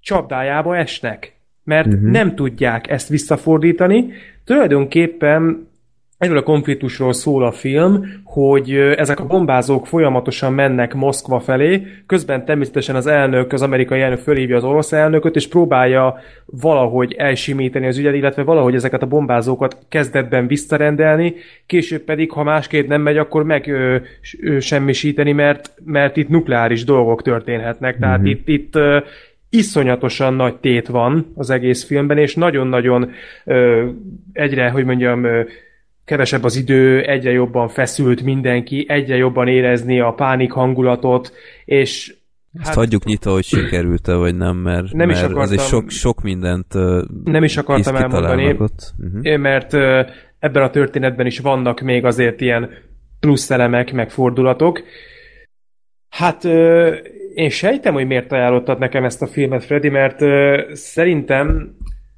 csapdájába esnek. Mert uh-huh. nem tudják ezt visszafordítani. Tulajdonképpen Erről a konfliktusról szól a film, hogy ezek a bombázók folyamatosan mennek Moszkva felé, közben természetesen az elnök, az amerikai elnök fölhívja az orosz elnököt, és próbálja valahogy elsimítani az ügyet, illetve valahogy ezeket a bombázókat kezdetben visszarendelni, később pedig, ha másképp nem megy, akkor meg ö, ö, semmisíteni, mert, mert itt nukleáris dolgok történhetnek. Tehát Mhm. itt, itt ö, iszonyatosan nagy tét van az egész filmben, és nagyon-nagyon ö, egyre, hogy mondjam, ö, kevesebb az idő, egyre jobban feszült mindenki, egyre jobban érezni a pánik hangulatot, és Ezt hát, hagyjuk nyitva, hogy sikerült-e, vagy nem, mert, Nem is mert akartam- azért sok, sok mindent uh, Nem is akartam elmondani. Ott. Uh-huh. mert ö, ebben a történetben is vannak még azért ilyen plusz elemek, meg fordulatok. Hát ö, én sejtem, hogy miért ajánlottad nekem ezt a filmet, Freddy, mert ö, szerintem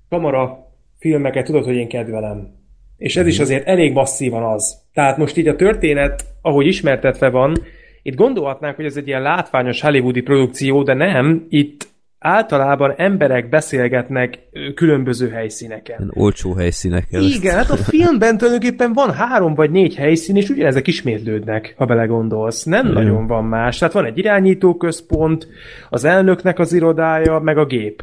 kamera filmeket tudod, hogy én kedvelem. És ez is azért elég masszívan az. Tehát most így a történet, ahogy ismertetve van, itt gondolhatnánk, hogy ez egy ilyen látványos hollywoodi produkció, de nem, itt általában emberek beszélgetnek különböző helyszíneken. Olcsó helyszínekkel. Igen, hát a filmben tulajdonképpen van három vagy négy helyszín, és ugyanezek ismétlődnek, ha belegondolsz. Nem Igen. nagyon van más. Tehát van egy irányítóközpont, az elnöknek az irodája, meg a gép.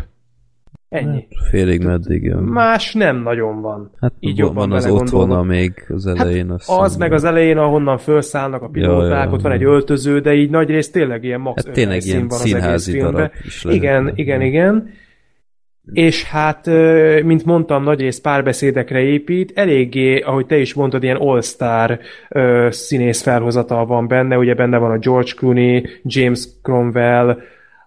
Ennyi. Félig meddig jön. Más nem nagyon van. Hát Így van, van az otthona még az elején. azt Az meg az elején, ahonnan felszállnak a pilóták, Ja, ja, ott van egy öltöző, de így nagy rész tényleg ilyen max Hát tényleg ilyen van az egész színházi darab is lehet. Igen, igen, igen. És hát, mint mondtam, nagyrészt párbeszédekre épít, eléggé, ahogy te is mondtad, ilyen all-star színész felhozatal van benne, ugye benne van a George Clooney, James Cromwell,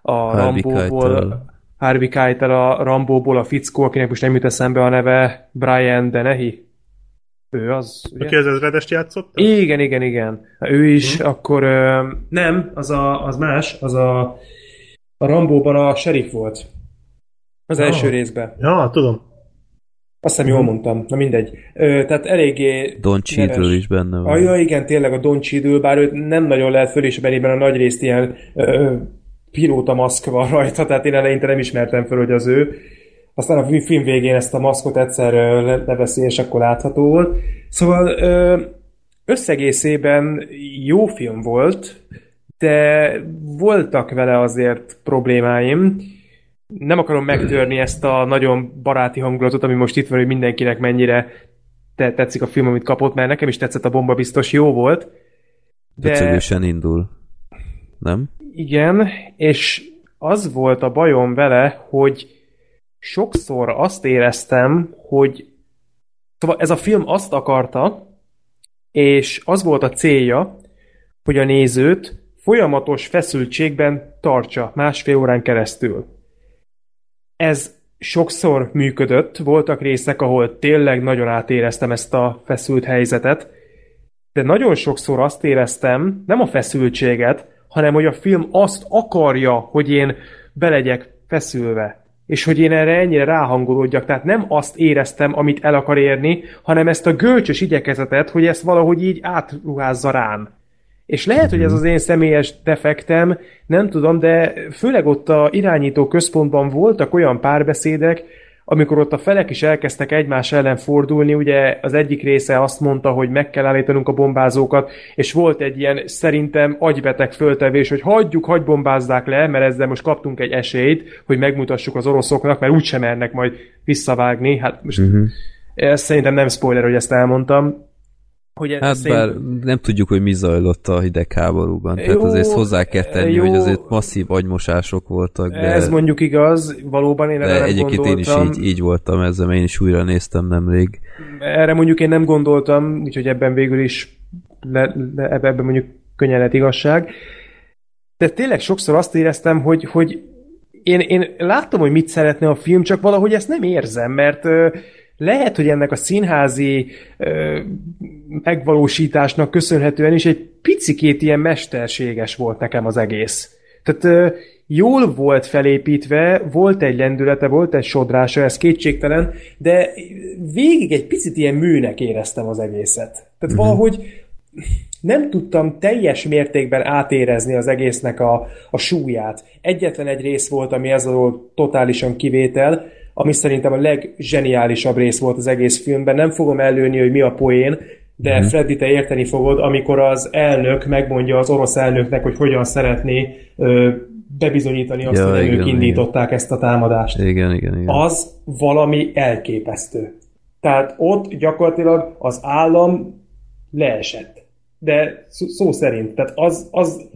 a Rambóból. Harvey Keitel a Rambóból, a fickó, akinek most nem jut eszembe a neve, Brian Dennehy. Ő az, ugye? Aki az ezredest játszott? Igen, igen, igen. Ő is, akkor ö, nem, az, a, az más, az a, a Rambóban a sheriff volt. Az Ah. első részben. Ja, tudom. Azt hiszem jól mondtam, na mindegy. Ö, tehát eléggé... Don Cheadle is benne van. Ah, ja, igen, tényleg a Don Cheadle, bár őt nem nagyon lehet fölismerni, mert a nagy részt ilyen ö, pilóta maszk van rajta, tehát én eleinte nem ismertem föl, hogy az ő. Aztán a film végén ezt a maszkot egyszer leveszi, és akkor látható volt. Szóval összegészében jó film volt, de voltak vele azért problémáim. Nem akarom megtörni ezt a nagyon baráti hangulatot, ami most itt van, hogy mindenkinek mennyire te tetszik a film, amit kapott, mert nekem is tetszett a bomba, biztos jó volt. De Döcögősen indul. Nem? igen, és az volt a bajom vele, hogy sokszor azt éreztem, hogy szóval ez a film azt akarta, és az volt a célja, hogy a nézőt folyamatos feszültségben tartsa másfél órán keresztül. Ez sokszor működött, voltak részek, ahol tényleg nagyon átéreztem ezt a feszült helyzetet, de nagyon sokszor azt éreztem, nem a feszültséget, hanem hogy a film azt akarja, hogy én belegyek feszülve. És hogy én erre ennyire ráhangolódjak. Tehát nem azt éreztem, amit el akar érni, hanem ezt a gölcsös igyekezetet, hogy ezt valahogy így átruházza rám. És lehet, hogy ez az én személyes defektem, nem tudom, de főleg ott a irányító központban voltak olyan párbeszédek, amikor ott a felek is elkezdtek egymás ellen fordulni, ugye az egyik része azt mondta, hogy meg kell állítanunk a bombázókat, és volt egy ilyen szerintem agybeteg föltevés, hogy hagyjuk, hagy bombázzák le, mert ezzel most kaptunk egy esélyt, hogy megmutassuk az oroszoknak, mert úgysem mernek majd visszavágni. Hát most Uh-huh. ez szerintem nem spoiler, hogy ezt elmondtam. Hogy Hát bár nem tudjuk, hogy mi zajlott a hidegháborúban. Tehát Jó, azért hozzá kell tenni, jó. hogy azért masszív agymosások voltak, de, Ez mondjuk igaz, valóban én erre nem egyébként én is gondoltam. így, így voltam ezzel, én is újra néztem nemrég. Erre mondjuk én nem gondoltam, úgyhogy ebben végül is le, le, ebben, mondjuk könnyen lett igazság. De tényleg sokszor azt éreztem, hogy, hogy én, én látom, hogy mit szeretne a film, csak valahogy ezt nem érzem, mert lehet, hogy ennek a színházi ö, megvalósításnak köszönhetően is egy picikét ilyen mesterséges volt nekem az egész. Tehát ö, jól volt felépítve, volt egy lendülete, volt egy sodrása, ez kétségtelen, de végig egy picit ilyen műnek éreztem az egészet. Tehát uh-huh. valahogy nem tudtam teljes mértékben átérezni az egésznek a, a súlyát. Egyetlen egy rész volt, ami ez alól totálisan kivétel, ami szerintem a legzseniálisabb rész volt az egész filmben. Nem fogom előni, hogy mi a poén, de Freddy, te érteni fogod, amikor az elnök megmondja az orosz elnöknek, hogy hogyan szeretné ö, bebizonyítani azt, Ja, hogy igen, ők indították ezt a támadást Igen, igen, igen. az valami elképesztő. Tehát ott gyakorlatilag az állam leesett. De szó szerint. Tehát az, az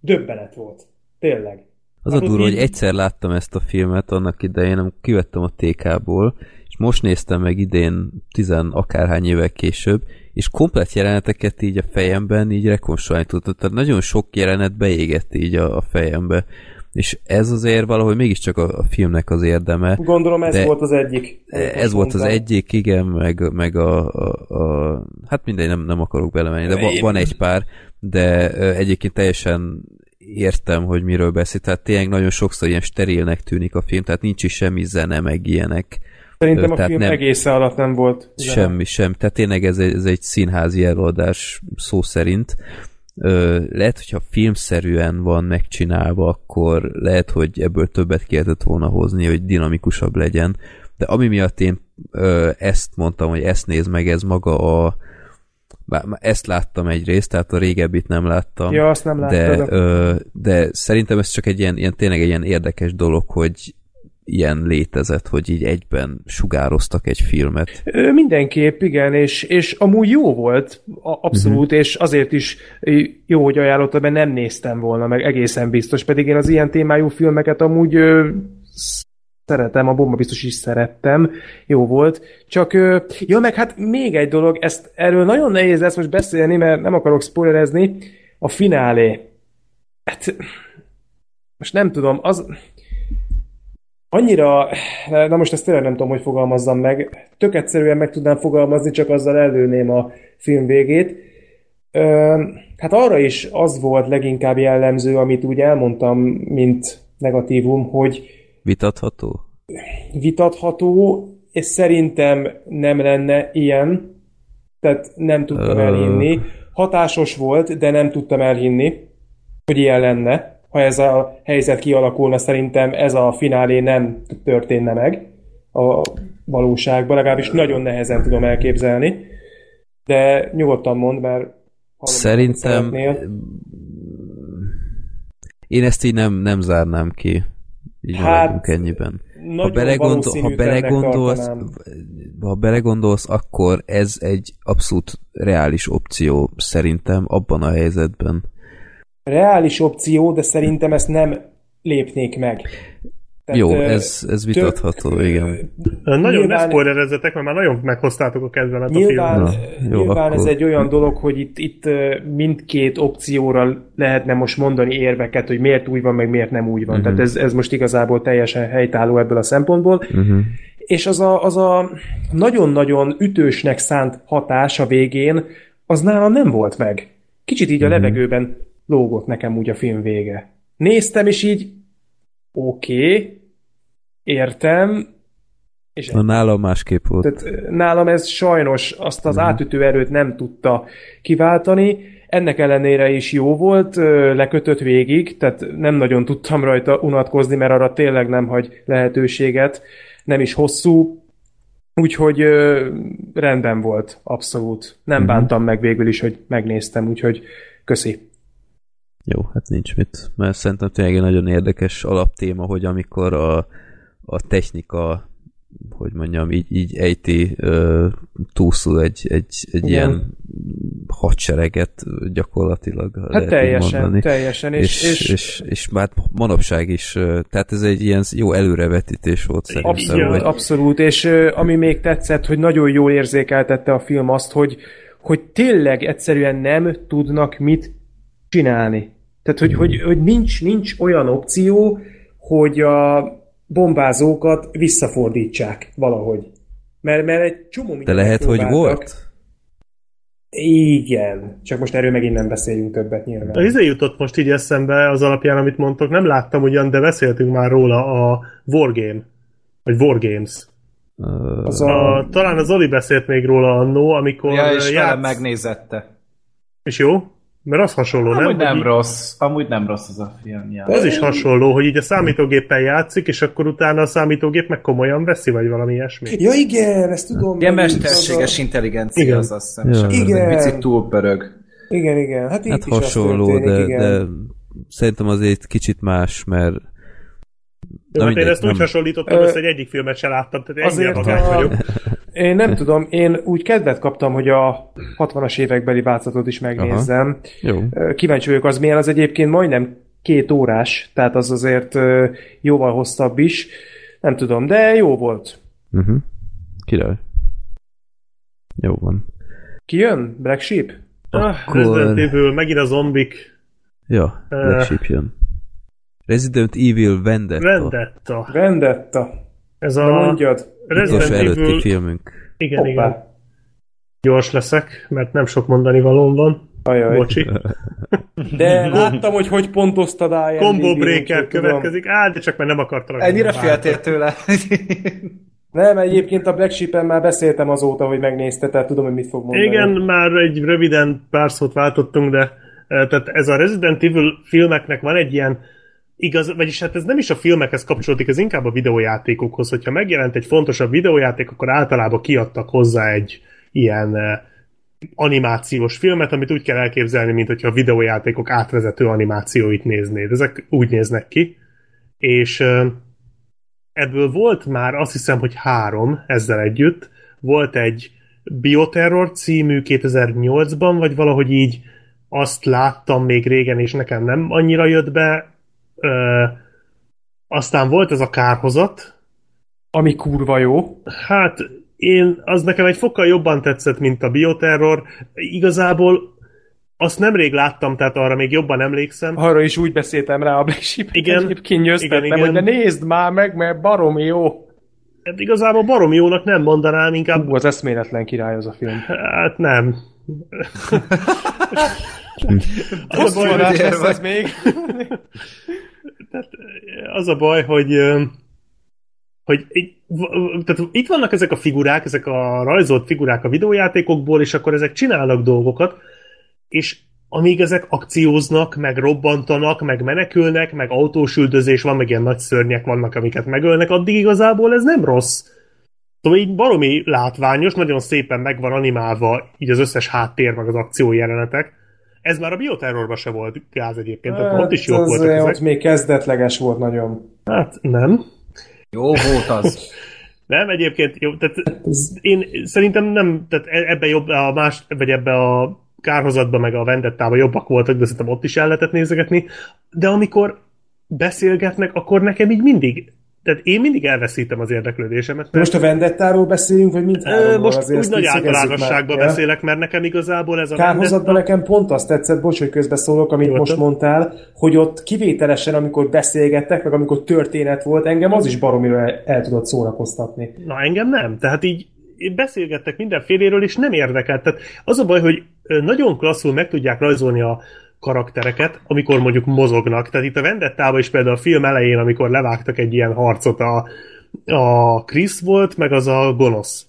döbbenet volt. Tényleg. Az a durva, hogy egyszer láttam ezt a filmet annak idején, amikor kivettem a TK-ból, és most néztem meg idén tizen akárhány évek később, és komplet jeleneteket így a fejemben így rekonstruálni tudtam. Tehát nagyon sok jelenet beégett így a, a fejembe. És ez azért valahogy mégiscsak a, a filmnek az érdeme. Gondolom ez De volt az egyik. Ez volt az egyik, igen, meg, meg a, a, a hát mindegy, nem, nem akarok belemenni, de va- van egy pár, de egyébként teljesen értem, hogy miről beszél, tehát tényleg nagyon sokszor ilyen sterilnek tűnik a film, tehát nincs is semmi zene, meg ilyenek. Szerintem a tehát film nem- egésze alatt nem volt. zene. Semmi, sem. Tehát tényleg ez egy, ez egy színházi előadás szó szerint. Ö, lehet, hogyha filmszerűen van megcsinálva, akkor lehet, hogy ebből többet kellett volna hozni, hogy dinamikusabb legyen. De ami miatt én ö, ezt mondtam, hogy ezt néz meg, ez maga a bár ezt láttam egyrészt, tehát a régebbit nem láttam. Ja, azt nem de, láttad. ö, de szerintem ez csak egy ilyen, ilyen, tényleg egy ilyen érdekes dolog, hogy ilyen létezett, hogy így egyben sugároztak egy filmet. Mindenképp, igen, és, és amúgy jó volt, abszolút, uh-huh. és azért is jó, hogy ajánlottad, mert nem néztem volna, meg egészen biztos, pedig én az ilyen témájú filmeket amúgy szeretem, a bomba biztos is szerettem, jó volt, csak, ja, meg hát még egy dolog, ezt erről nagyon nehéz lesz most beszélni, mert nem akarok spoilerezni, a finálé. Hát, most nem tudom, az, annyira, na most ezt tényleg nem tudom, hogy fogalmazzam meg, tök egyszerűen meg tudnám fogalmazni, csak azzal előném a film végét. Ö, hát arra is az volt leginkább jellemző, amit úgy elmondtam, mint negatívum, hogy Vitatható? vitatható, és szerintem nem lenne ilyen, tehát nem tudtam elhinni. Hatásos volt, de nem tudtam elhinni, hogy ilyen lenne. Ha ez a helyzet kialakulna, szerintem ez a finálé nem történne meg a valóságban, legalábbis nagyon nehezen tudom elképzelni. De nyugodtan mond, mert Szerintem szeretnél. én ezt így nem, nem zárnám ki. Így Hát, maradjunk ennyiben. Ha, belegondol, ha, belegondolsz, ha belegondolsz, akkor ez egy abszolút reális opció szerintem abban a helyzetben. Reális opció, de szerintem ezt nem lépnék meg. Tehát, Jó, ez, ez vitatható, igen. Nagyon ne Nyilván- spoilerezzetek, mert már nagyon meghoztátok a kedvemet a Nyilván, filmben. Na, jó, nyilván ez akkor- egy olyan dolog, hogy itt, itt mindkét opcióra lehetne most mondani érveket, hogy miért úgy van, meg miért nem úgy van. Mhm. Tehát ez, ez most igazából teljesen helytálló ebből a szempontból. Uh-huh. És az a, az a nagyon-nagyon ütősnek szánt hatás a végén, az nálam nem volt meg. Kicsit így a Mhm. levegőben lógott nekem úgy a film vége. Néztem, és így oké, okay, értem, és Na, nálam másképp volt. tehát nálam ez sajnos azt az átütő erőt nem tudta kiváltani. Ennek ellenére is jó volt, lekötött végig, tehát nem nagyon tudtam rajta unatkozni, mert arra tényleg nem hagy lehetőséget, nem is hosszú, úgyhogy rendben volt, abszolút. Nem Mhm. bántam meg végül is, hogy megnéztem, úgyhogy köszi. Jó, hát nincs mit, mert szerintem tényleg egy nagyon érdekes alaptéma, hogy amikor a, a technika, hogy mondjam, így, így ejti uh, túlszul egy, egy, egy Igen. ilyen hadsereget gyakorlatilag. Hát teljesen, mondani. teljesen, és, és, és, és, és már manapság is, ö, tehát ez egy ilyen jó előrevetítés volt szerintem. Abszolút, hogy, abszolút, és ö, ami még tetszett, hogy nagyon jól érzékeltette a film azt, hogy, hogy tényleg egyszerűen nem tudnak mit csinálni. Tehát, hogy, hogy, hogy nincs, nincs olyan opció, hogy a bombázókat visszafordítsák valahogy. Mert, mert egy csomó de lehet, hogy volt? Igen. Csak most erről megint nem beszéljünk többet nyilván. A izé jutott most így eszembe az alapján, amit mondtok. Nem láttam ugyan, de beszéltünk már róla a Wargame. Vagy Wargames. Ö, Az a, A, talán az Oli beszélt még róla annó, amikor Ja, és játsz... megnézette. És jó? Mert az hasonló, nem? Amúgy nem így- rossz. Amúgy nem rossz az a film. Ja. Az is hasonló, hogy így a számítógéppel játszik, és akkor utána a számítógép meg komolyan veszi, vagy valami ilyesmi. ja igen, ezt tudom. Ilyen mesterséges az intelligencia Igen. az azt hiszem. Ja. ez egy Igen. picit túlpörög. A... Igen, igen. Hát, hát hasonló, történik, de, igen. de szerintem azért kicsit más, mert Jó, hát én ezt úgy nem- hasonlítottam Ö, össze, hogy egyik filmet se láttam, tehát ennyire Azért vagány a... vagyok. Én nem tudom, én úgy kedvet kaptam, hogy a 60-as évekbeli változatot is megnézzem. jó. Ö, Kíváncsi vagyok, az milyen, az egyébként majdnem két órás, tehát az azért jóval hosszabb is. Nem tudom, de jó volt. Uh-huh. Király. Jó van. Ki jön? Black Sheep? Ah, Akkor- Resident Evil, megint a zombik. Ja. Black Sheep jön. Resident Evil Vendetta. Vendetta. Vendetta. Ez a mondjad. Resident Evil... filmünk. Igen, igen. Hoppá. Gyors leszek, mert nem sok mondani valóm van. Ajaj. Bocsi. De láttam, hogy hogy pontoztad IMDb-n, Combo Breaker következik. Á, de csak mert nem akartalak. Ennyire féltél tőle. Nem, egyébként a Black Sheep-en már beszéltem azóta, hogy megnézte, tehát tudom, hogy mit fog mondani. Igen, már egy röviden pár szót váltottunk, de eh, tehát ez a Resident Evil filmeknek van egy ilyen igaz, vagyis hát ez nem is a filmekhez kapcsolódik, ez inkább a videójátékokhoz. Hogyha megjelent egy fontosabb videójáték, akkor általában kiadtak hozzá egy ilyen eh, animációs filmet, amit úgy kell elképzelni, mint hogyha a videójátékok átvezető animációit néznéd. Ezek úgy néznek ki. És eh, ebből volt már azt hiszem, hogy három ezzel együtt. Volt egy Bioterror című 2008-ban, vagy valahogy így azt láttam még régen, és nekem nem annyira jött be. Ö, aztán volt ez a kárhozat. Ami kurva jó. Hát én, az nekem egy fokkal jobban tetszett, mint a Bioterror. Igazából azt nemrég láttam, tehát arra még jobban emlékszem. Arra is úgy beszéltem rá a Black sheep Igen. Egyébként nyöztettem, Igen, hogy de igen. nézd már meg, mert baromi jó. Hát igazából barom jónak nem mondanám, inkább Hú, az eszméletlen király az a film. Hát nem. Hosszú hogy, lesz ez még. az a baj, hogy hogy tehát itt vannak ezek a figurák, ezek a rajzolt figurák a videójátékokból, és akkor ezek csinálnak dolgokat, és amíg ezek akcióznak, meg robbantanak, meg menekülnek, meg autós üldözés van, meg ilyen nagy szörnyek vannak, amiket megölnek, addig igazából ez nem rossz. Szóval így baromi látványos, nagyon szépen meg van animálva így az összes háttér, meg az akció jelenetek. Ez már a bioterrorban se volt gáz egyébként, tehát ott is jók Hát, az, voltak Ott ezek. még kezdetleges volt nagyon. Hát nem. Jó volt az. Nem, egyébként jó, tehát Ez, én szerintem nem, tehát e- ebbe jobb, a más, vagy ebbe a kárhozatban, meg a vendettában jobbak voltak, de szerintem ott is el lehetett nézegetni. De amikor beszélgetnek, akkor nekem így mindig, tehát én mindig elveszítem az érdeklődésemet. Mert most a Vendettáról beszélünk, vagy Ö, mindháromról? most Azért úgy nagy általánosságban beszélek, mert nekem igazából ez a Kárhozatban Vendetta- nekem pont azt tetszett, bocs, hogy közbeszólok, amit Nyugodtan. most mondtál, hogy ott kivételesen, amikor beszélgettek, meg amikor történet volt, engem az is baromira el, el tudott szórakoztatni. Na engem nem. Tehát így beszélgettek mindenféléről, és nem érdekelt. Tehát az a baj, hogy ö, nagyon klasszul meg tudják rajzolni a karaktereket, amikor mondjuk mozognak. Tehát itt a Vendettában is például a film elején, amikor levágtak egy ilyen harcot, a, a Chris volt, meg az a gonosz.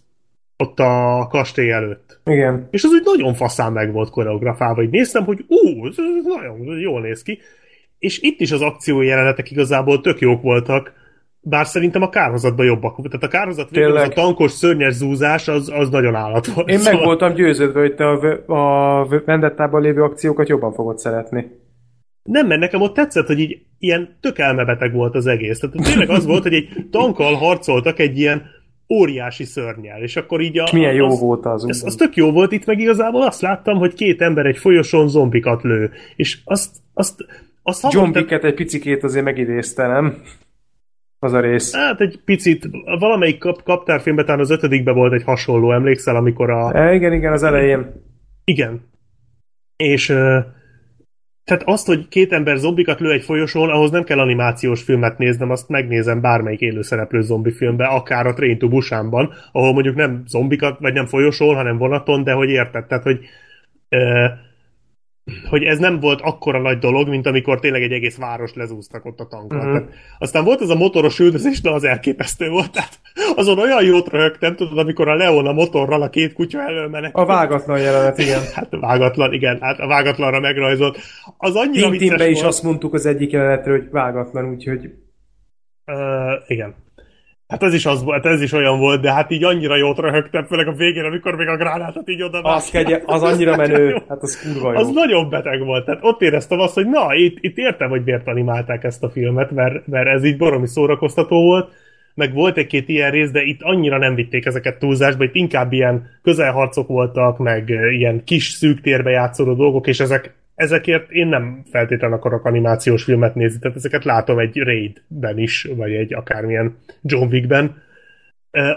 Ott a kastély előtt. Igen. És az úgy nagyon faszán meg volt koreografálva. Így néztem, hogy ú, ez nagyon jól néz ki. És itt is az akció jelenetek igazából tök jók voltak, bár szerintem a kárhozatban jobbak. Tehát a kárhozat végül az a tankos, szörnyes zúzás, az, az nagyon állat volt. Én meg voltam győződve, hogy te a, a Vendettában lévő akciókat jobban fogod szeretni. Nem, mert nekem ott tetszett, hogy így ilyen tök elmebeteg volt az egész. Tehát tényleg az volt, hogy egy tankkal harcoltak egy ilyen óriási szörnyel, és akkor így a... És milyen jó az, volt az. Ez, az tök jó volt, itt meg igazából azt láttam, hogy két ember egy folyosón zombikat lő, és azt, azt, azt John Wicket egy picikét azért megidézte, nem? Az a rész. Hát egy picit, valamelyik kap, kaptárfilmben talán az ötödikben volt egy hasonló, emlékszel, amikor a... E, igen, igen, az elején. Igen. És tehát azt, hogy két ember zombikat lő egy folyosón, ahhoz nem kell animációs filmet néznem, azt megnézem bármelyik élőszereplő zombi filmbe, akár a Train to Busanban, ahol mondjuk nem zombikat, vagy nem folyosón, hanem vonaton, de hogy érted, tehát hogy hogy ez nem volt akkora nagy dolog, mint amikor tényleg egy egész város lezúztak ott a tankkal. Mhm. Uh-huh. Tehát, aztán volt az a motoros üldözés, de az elképesztő volt. Tehát azon olyan jót röhögtem, tudod, amikor a Leon a motorral a két kutya elől menekült. A vágatlan jelenet, igen. Hát vágatlan, igen, hát a vágatlanra megrajzolt. Az annyira Tintinbe is volt. azt mondtuk az egyik jelenetre, hogy vágatlan, úgyhogy Uh, igen. Hát ez is, az, volt, ez is olyan volt, de hát így annyira jót röhögtem, főleg a végén, amikor még a gránátot így oda az, kegye, az annyira menő, hát az kurva jó. Az nagyon beteg volt. Tehát ott éreztem azt, hogy na, itt, itt értem, hogy miért animálták ezt a filmet, mert, mert ez így baromi szórakoztató volt, meg volt egy-két ilyen rész, de itt annyira nem vitték ezeket túlzásba, itt inkább ilyen közelharcok voltak, meg ilyen kis szűk térbe játszódó dolgok, és ezek, ezekért én nem feltétlenül akarok animációs filmet nézni, tehát ezeket látom egy Raid-ben is, vagy egy akármilyen John Wick-ben.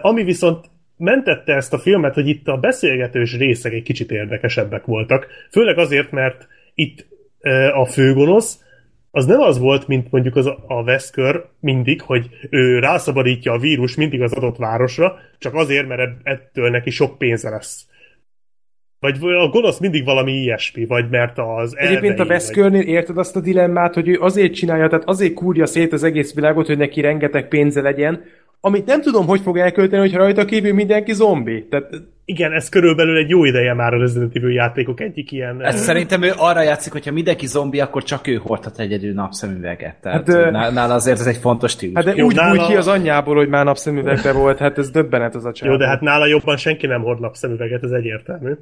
Ami viszont mentette ezt a filmet, hogy itt a beszélgetős részek egy kicsit érdekesebbek voltak. Főleg azért, mert itt a főgonosz az nem az volt, mint mondjuk az a Veszkör mindig, hogy ő rászabadítja a vírus mindig az adott városra, csak azért, mert ettől neki sok pénze lesz. Vagy a gonosz mindig valami ilyesmi, vagy mert az Egyébként a Veszkörnél vagy... érted azt a dilemmát, hogy ő azért csinálja, tehát azért kúrja szét az egész világot, hogy neki rengeteg pénze legyen, amit nem tudom, hogy fog elkölteni, hogyha rajta kívül mindenki zombi. Tehát... Igen, ez körülbelül egy jó ideje már a Resident Evil játékok egyik ilyen... Ez szerintem ő arra játszik, hogyha mindenki zombi, akkor csak ő hordhat egyedül napszemüveget. Tehát hát, nála azért ez egy fontos stílus. Hát de jó, úgy nála... ki az anyjából, hogy már napszemüvegbe volt, hát ez döbbenet az a csáv. Jó, de hát nála jobban senki nem hord napszemüveget, ez egyértelmű.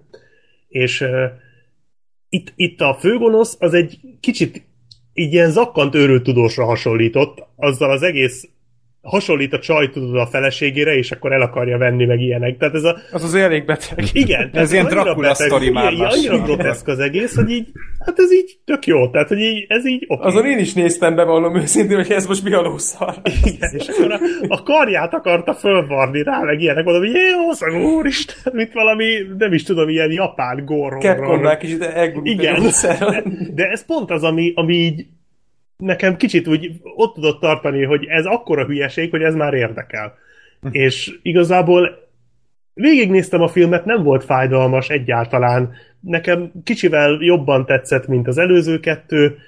És uh, itt, itt a főgonosz az egy kicsit így ilyen zakkant őrült tudósra hasonlított, azzal az egész hasonlít a csaj tudod a feleségére, és akkor el akarja venni meg ilyenek. Tehát ez a... Az az elég beteg. Igen. ez ilyen Dracula sztori már. Ilyen, annyira groteszk az egész, hogy így, hát ez így tök jó. Tehát, hogy így, ez így okay. Azon én is néztem be valami őszintén, hogy ez most mi a lószar. Igen, és akkor a, a karját akarta fölvarni rá, meg ilyenek, mondom, hogy jó, szag úristen, mint valami, nem is tudom, ilyen japán gorról. Capcomnál de Igen. De, de ez pont az, ami, ami így nekem kicsit úgy ott tudott tartani, hogy ez akkora hülyeség, hogy ez már érdekel. Hm. És igazából végignéztem a filmet, nem volt fájdalmas egyáltalán. Nekem kicsivel jobban tetszett, mint az előző kettő,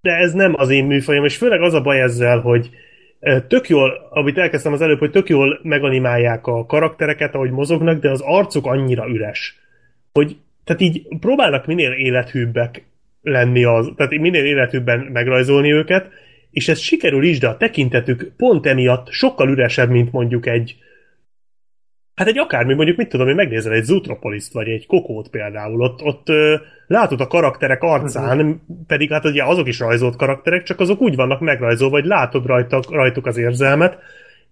de ez nem az én műfajom, és főleg az a baj ezzel, hogy tök jól, amit elkezdtem az előbb, hogy tök jól meganimálják a karaktereket, ahogy mozognak, de az arcuk annyira üres, hogy tehát így próbálnak minél élethűbbek lenni az, tehát minél életükben megrajzolni őket, és ez sikerül is, de a tekintetük pont emiatt sokkal üresebb, mint mondjuk egy Hát egy akármi, mondjuk mit tudom, hogy megnézel egy Zootropolis-t, vagy egy Kokót például, ott, ott ö, látod a karakterek arcán, uh-huh. pedig hát ugye azok is rajzolt karakterek, csak azok úgy vannak megrajzolva, vagy látod rajta, rajtuk az érzelmet.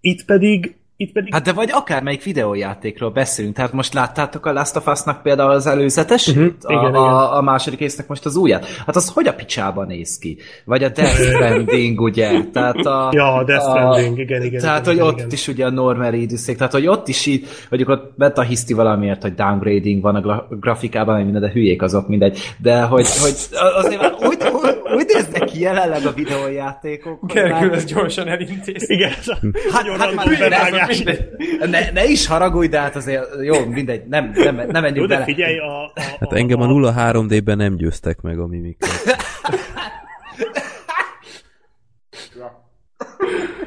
Itt pedig itt pedig... Hát de vagy akármelyik videójátékról beszélünk, tehát most láttátok a Last of Us-nak például az előzetes, uh-huh. a, igen, a, igen. A, a második résznek most az újat. Hát az hogy a picsába néz ki? Vagy a Death Stranding, ugye? Tehát a, ja, a Death Stranding, igen, igen. Tehát, igen, hogy igen, ott is ugye a Norman Reedus tehát, hogy ott is így, mondjuk ott beta hiszti valamiért, hogy downgrading van a grafikában, minden, de hülyék azok, mindegy. De hogy, hogy azért már úgy, úgy, úgy néznek ki jelenleg a videójátékok. Gergő, ez gyorsan elintéz. Igen, a hát, hát, ne, ne is haragudj, de hát azért jó, mindegy, nem, nem, nem menjünk jó, bele. figyelj, a, a, hát engem a 0-3D-ben nem győztek meg a mimiket.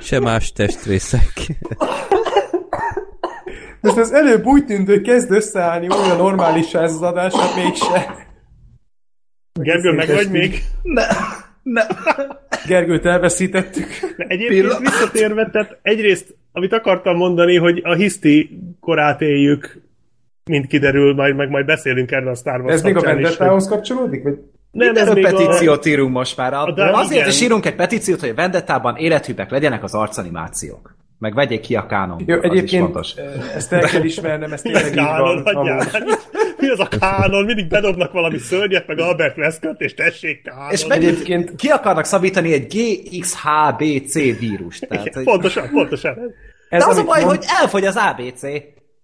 Se más testrészek. Most az előbb úgy tűnt, hogy kezd összeállni olyan normális ez az adás, hát mégse. Gergő, meg vagy még? Ne. Ne. Gergőt elveszítettük. De egyébként Pillan. visszatérve, tehát egyrészt, amit akartam mondani, hogy a hiszti korát éljük, mint kiderül, majd, meg majd beszélünk erről a Star Wars Ez még a Vendettához kapcsolódik? Vagy? Nem, ez még petíciót a... írunk most már. A, de azért igen. is írunk egy petíciót, hogy a Vendettában élethűbbek legyenek az arcanimációk. Meg vegyék ki a kánon. Jó, egyébként is ezt el kell ismernem, ezt tényleg így van. Mi az a kánon? Mindig bedobnak valami szörnyet, meg Albert Westkört, és tessék kánon. És meg egyébként ki akarnak szabítani egy GXHBC vírust. Tehát, Igen, pontosan, pontosan. Ez, De az a baj, mond... hogy elfogy az ABC.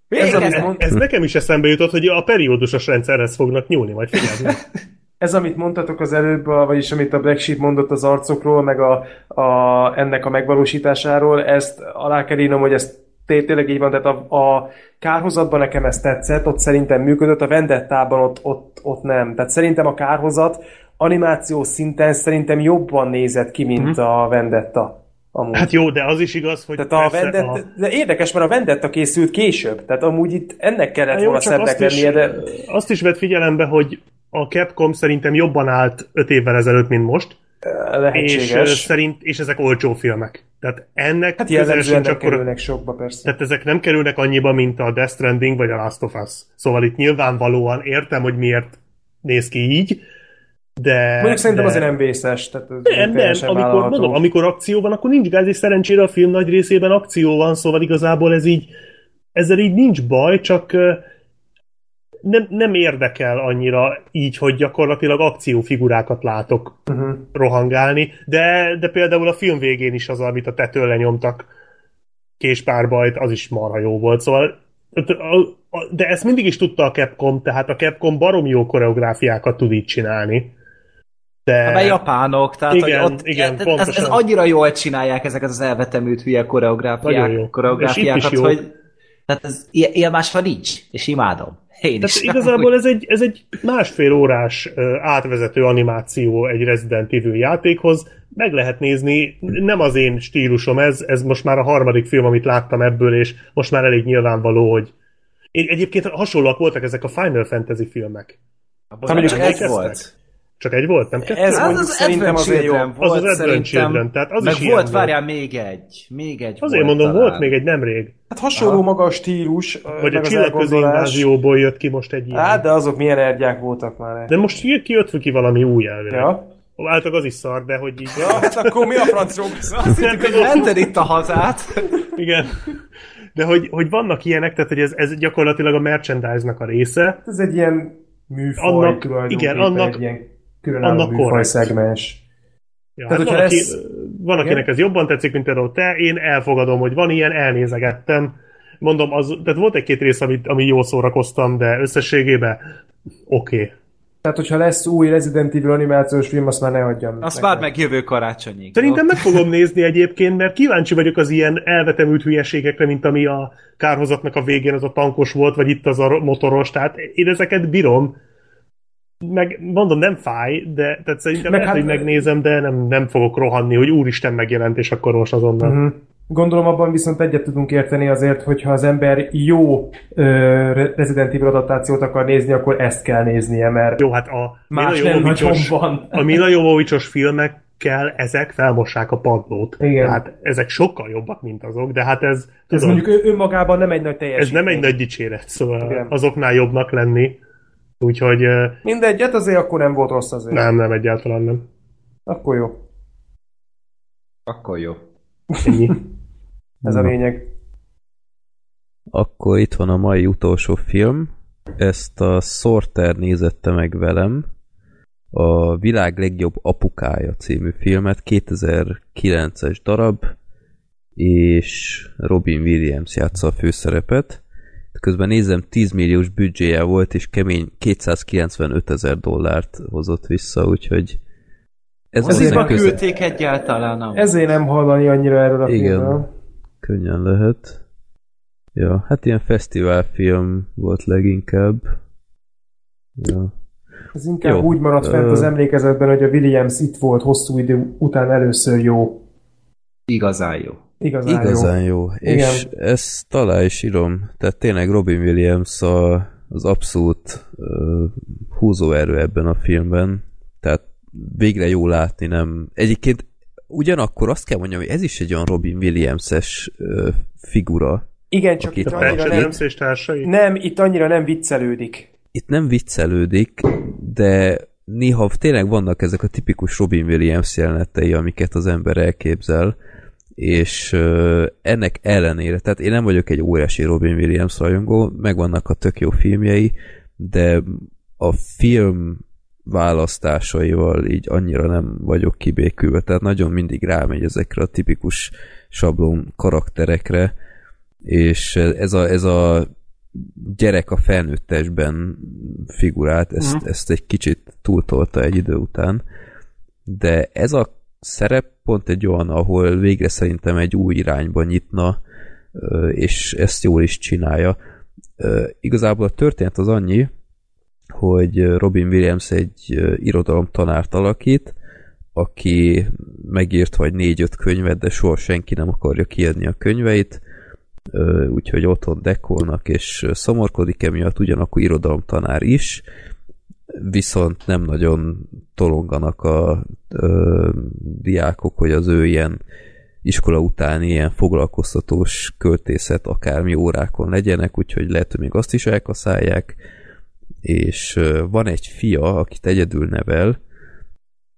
Ez, ez, ez nekem is eszembe jutott, hogy a periódusos rendszerhez fognak nyúlni, majd figyelni. ez, amit mondtatok az előbb, vagyis amit a Black Sheep mondott az arcokról, meg a, a, ennek a megvalósításáról, ezt alá kell írnom, hogy ez tényleg így van, tehát a, a kárhozatban nekem ez tetszett, ott szerintem működött, a Vendettában ott, ott, ott nem. Tehát szerintem a kárhozat animáció szinten szerintem jobban nézett ki, mint mm-hmm. a Vendetta. Amúgy. Hát jó, de az is igaz, hogy tehát a Vendetta, a... De érdekes, mert a Vendetta készült később, tehát amúgy itt ennek kellett hát volna szebbnek lennie, de... Azt is vett figyelembe, hogy a Capcom szerintem jobban állt 5 évvel ezelőtt, mint most. Lehetséges. És, szerint, és ezek olcsó filmek. Tehát ennek hát jellemzően nem kerülnek sokba, persze. Tehát ezek nem kerülnek annyiba, mint a Death Stranding vagy a Last of Us. Szóval itt nyilvánvalóan értem, hogy miért néz ki így, de... Mondjuk szerintem de... azért nem vészes. Tehát ez nem, nem, amikor, mondom, amikor akció van, akkor nincs gáz, és szerencsére a film nagy részében akció van, szóval igazából ez így, ezzel így nincs baj, csak nem, nem érdekel annyira így, hogy gyakorlatilag akciófigurákat látok uh-huh. rohangálni, de, de például a film végén is az, amit a tetőn lenyomtak késpárbajt, az is marha jó volt, szóval de ezt mindig is tudta a Capcom, tehát a Capcom barom jó koreográfiákat tud így csinálni. De... Hát mert japánok, tehát Igen, hogy ott, igen, ez, ez, pontosan. ez annyira jól csinálják ezeket az elvetemült hülye koreográfiák, Nagyon jó. koreográfiákat, hogy tehát ez, ilyen, ilyen másra nincs, és imádom. Én Tehát is. igazából ez egy, ez egy másfél órás átvezető animáció egy Resident Evil játékhoz. Meg lehet nézni, nem az én stílusom ez, ez most már a harmadik film, amit láttam ebből, és most már elég nyilvánvaló, hogy Én, egyébként hasonlóak voltak ezek a Final Fantasy filmek. Abban Hát mondjuk csak egy volt. Csak egy volt, nem kettő? Ez Az mondjuk az szerintem azért jó. Children Az volt, az Advent. Children, tehát az Meg is volt, volt. várjál, még egy. Még egy Azért volt mondom, talán. volt még egy nemrég. Hát hasonló Aha. maga a stílus, Vagy a az csillagközi invázióból jött ki most egy ilyen. Hát, de azok milyen ergyák voltak már. De most ki ki jött ki valami új elvileg. Ja. Általában az is szar, de hogy így... ja, hát akkor mi a francról? Azt hittük, hogy mented itt a hazát. Igen. De hogy, hogy vannak ilyenek, tehát hogy ez, ez gyakorlatilag a merchandise-nak a része. Ez egy ilyen műfaj Annak- igen, annak- egy ilyen különálló annak műfaj korrekt. szegmens. Ja, Tehát, hát van, aki, ez- van, akinek Igen? ez jobban tetszik, mint például te, én elfogadom, hogy van ilyen, elnézegettem. Mondom, az, tehát volt egy-két rész, amit, ami jól szórakoztam, de összességében oké. Okay. Tehát, hogyha lesz új Resident Evil animációs film, azt már ne hagyjam. Azt már meg jövő karácsonyig. Szerintem meg fogom nézni egyébként, mert kíváncsi vagyok az ilyen elvetemült hülyeségekre, mint ami a kárhozatnak a végén az a tankos volt, vagy itt az a motoros, tehát én ezeket bírom. Meg mondom, nem fáj, de tehát szerintem Meg lehet, hát- hogy megnézem, de nem, nem fogok rohanni, hogy úristen megjelent, és akkor most azonnal. Uh-huh. Gondolom abban viszont egyet tudunk érteni azért, hogyha az ember jó ö, Resident Evil adaptációt akar nézni, akkor ezt kell néznie, mert Jó, hát a más nem nagyon van. a Mila Jovovicsos filmekkel ezek felmossák a padlót. Igen. Tehát ezek sokkal jobbak, mint azok, de hát ez, Ez tudom, mondjuk ő, önmagában nem egy nagy teljesítmény. ez nem egy nagy dicséret, szóval Igen. azoknál jobbnak lenni. Úgyhogy Mindegy, hát azért akkor nem volt rossz azért. nem, nem, egyáltalán nem. Akkor jó. Akkor jó. Ennyi. Ez a lényeg. Akkor itt van a mai utolsó film. Ezt a Sorter nézette meg velem. A világ legjobb apukája című filmet, 2009-es darab, és Robin Williams játsza a főszerepet. Közben nézem, 10 milliós büdzséje volt, és kemény 295 ezer dollárt hozott vissza, úgyhogy ez Azért ma köze- küldték egyáltalán, nem? Ezért nem hallani annyira erről a Igen. filmről. könnyen lehet. Ja, hát ilyen fesztiválfilm volt leginkább. Ja. Ez inkább Jó. úgy maradt fent az emlékezetben, hogy a Williams itt volt hosszú idő után először jó. Igazán jó. Igazán, Igazán jó. jó. Igen. És ezt talán is írom. Tehát tényleg Robin Williams a, az abszolút uh, húzóerő ebben a filmben. Tehát végre jó látni, nem... Egyébként ugyanakkor azt kell mondjam, hogy ez is egy olyan Robin Williams-es uh, figura. Igen, csak itt A annyira nem, és társai? nem, itt annyira nem viccelődik. Itt nem viccelődik, de néha tényleg vannak ezek a tipikus Robin Williams jelenetei, amiket az ember elképzel, és uh, ennek ellenére, tehát én nem vagyok egy óriási Robin Williams rajongó, megvannak a tök jó filmjei, de a film választásaival így annyira nem vagyok kibékülve, tehát nagyon mindig rámegy ezekre a tipikus sablon karakterekre, és ez a, ez a gyerek a felnőttesben figurált, ezt, Mhm. ezt egy kicsit túltolta egy idő után, de ez a szerep pont egy olyan, ahol végre szerintem egy új irányba nyitna, és ezt jól is csinálja. Igazából a történet az annyi, hogy Robin Williams egy ö, irodalomtanárt alakít, aki megírt vagy négy-öt könyvet, de soha senki nem akarja kiadni a könyveit, úgyhogy otthon dekolnak, és szomorkodik emiatt, ugyanakkor irodalomtanár is, viszont nem nagyon tolonganak a ö, diákok, hogy az ő ilyen iskola utáni ilyen foglalkoztatós költészet akármi órákon legyenek, úgyhogy lehet, hogy még azt is elkaszálják, és ö, van egy fia, akit egyedül nevel,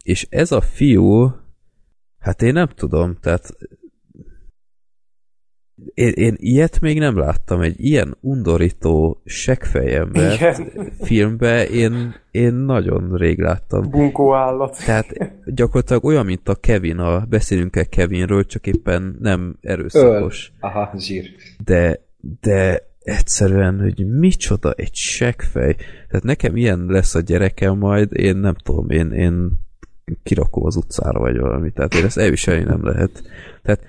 és ez a fiú, hát én nem tudom, tehát én, én ilyet még nem láttam, egy ilyen undorító seggfejember Igen. filmbe én, én nagyon rég láttam. Bunkó állat. Tehát gyakorlatilag olyan, mint a Kevin, a beszélünk el Kevinről, csak éppen nem erőszakos. Aha, zsír. De, de egyszerűen, hogy micsoda egy seggfej. Tehát nekem ilyen lesz a gyerekem majd, én nem tudom, én, én kirakom az utcára, vagy valami. Tehát én ezt elviselni nem lehet. Tehát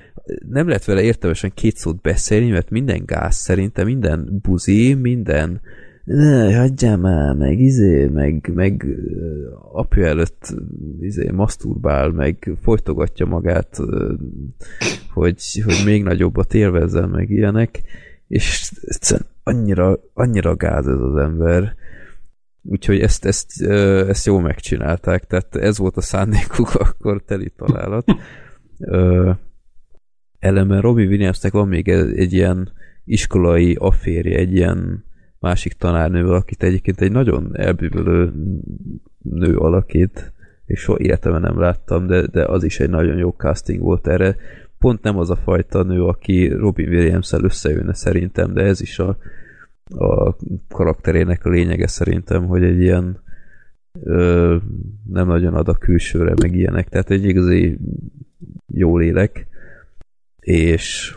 nem lehet vele értelmesen két szót beszélni, mert minden gáz szerintem, minden buzi, minden ne, hagyjál már, meg izé, meg, meg apja előtt izé, maszturbál, meg folytogatja magát, hogy, hogy még nagyobbat élvezzen, meg ilyenek, és egyszerűen annyira, annyira gáz ez az ember, úgyhogy ezt, ezt, ezt jól megcsinálták, tehát ez volt a szándékuk, akkor teli találat. Ellenben Robbie Williamsnek van még egy, ilyen iskolai afférje, egy ilyen másik tanárnővel, akit egyébként egy nagyon elbűvölő nő alakít, és soha életemben nem láttam, de, de az is egy nagyon jó casting volt erre. Pont nem az a fajta nő, aki Robin Williams-el összejönne szerintem, de ez is a, a karakterének a lényege szerintem, hogy egy ilyen ö, nem nagyon ad a külsőre, meg ilyenek, tehát egy igazi jó lélek, és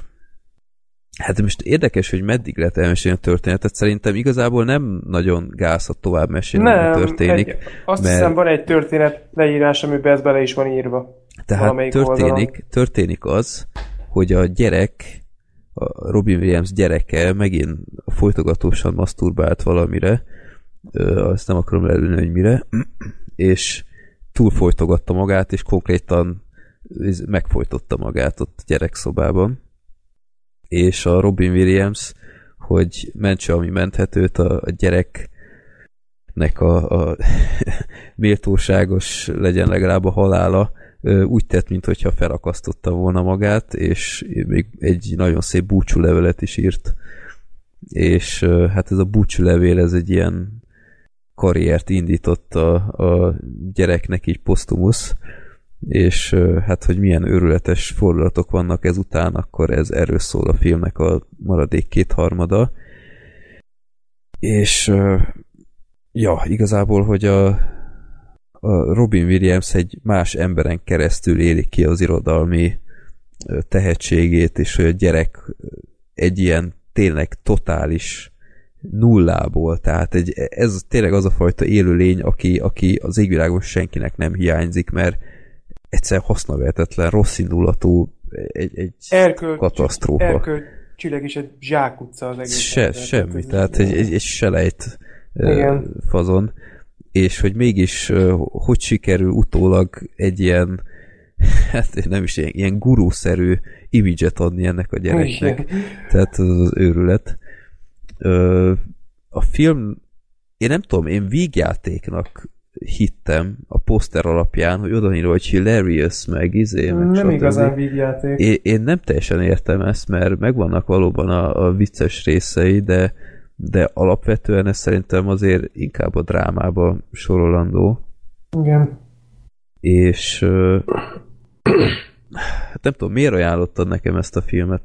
Hát most érdekes, hogy meddig lehet elmesélni a történetet. Szerintem igazából nem nagyon gáz, tovább mesélni, nem, történik. Egy, azt mert... hiszem van egy történet leírás, amiben ez bele is van írva. Tehát történik, történik az, hogy a gyerek, Robin Williams gyereke megint folytogatósan maszturbált valamire, azt nem akarom lelőni, hogy mire, és túlfolytogatta magát, és konkrétan megfojtotta magát ott a gyerekszobában. És a Robin Williams, hogy mentse, ami menthetőt a, a gyereknek a, a méltóságos legyen legalább a halála, úgy tett, mintha felakasztotta volna magát, és még egy nagyon szép búcsúlevelet is írt. És hát ez a búcsúlevél, ez egy ilyen karriert indított a, a gyereknek így posztumusz, és hát, hogy milyen őrületes fordulatok vannak ezután, akkor ez erről szól a filmnek a maradék kétharmada. És ja, igazából, hogy a, a Robin Williams egy más emberen keresztül éli ki az irodalmi tehetségét, és hogy a gyerek egy ilyen tényleg totális nullából, tehát egy, ez tényleg az a fajta élőlény, aki, aki az égvilágon senkinek nem hiányzik, mert egyszer hasznavehetetlen, rossz indulatú, egy, egy Erköl, katasztrófa. Erkölcsileg is egy zsákutca az egész. Se, ember, semmi, tehát, tehát egy, egy, egy selejt Igen. fazon. És hogy mégis hogy sikerül utólag egy ilyen hát nem is ilyen, ilyen gurúszerű imidzset adni ennek a gyereknek. Igen. Tehát az, az őrület. A film, én nem tudom, én vígjátéknak hittem a poszter alapján, hogy odaírva, hogy hilarious, meg izé, meg Nem stb. igazán vígjáték. Én, én nem teljesen értem ezt, mert megvannak valóban a, a vicces részei, de, de alapvetően ez szerintem azért inkább a drámába sorolandó. Igen. És hát nem tudom, miért ajánlottad nekem ezt a filmet?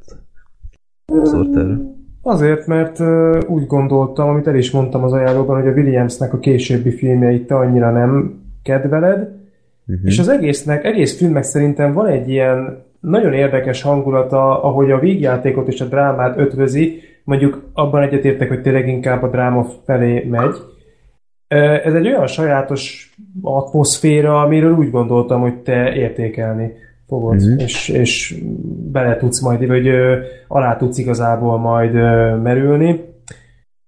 Sorter? Azért, mert úgy gondoltam, amit el is mondtam az ajánlóban, hogy a Williamsnek a későbbi filmjeit te annyira nem kedveled, uh-huh. és az egésznek, egész filmnek szerintem van egy ilyen nagyon érdekes hangulata, ahogy a vígjátékot és a drámát ötvözi, mondjuk abban egyetértek, hogy tényleg inkább a dráma felé megy. Ez egy olyan sajátos atmoszféra, amiről úgy gondoltam, hogy te értékelni fogod, uh-huh. és, és bele tudsz majd, vagy ö, alá tudsz igazából majd ö, merülni.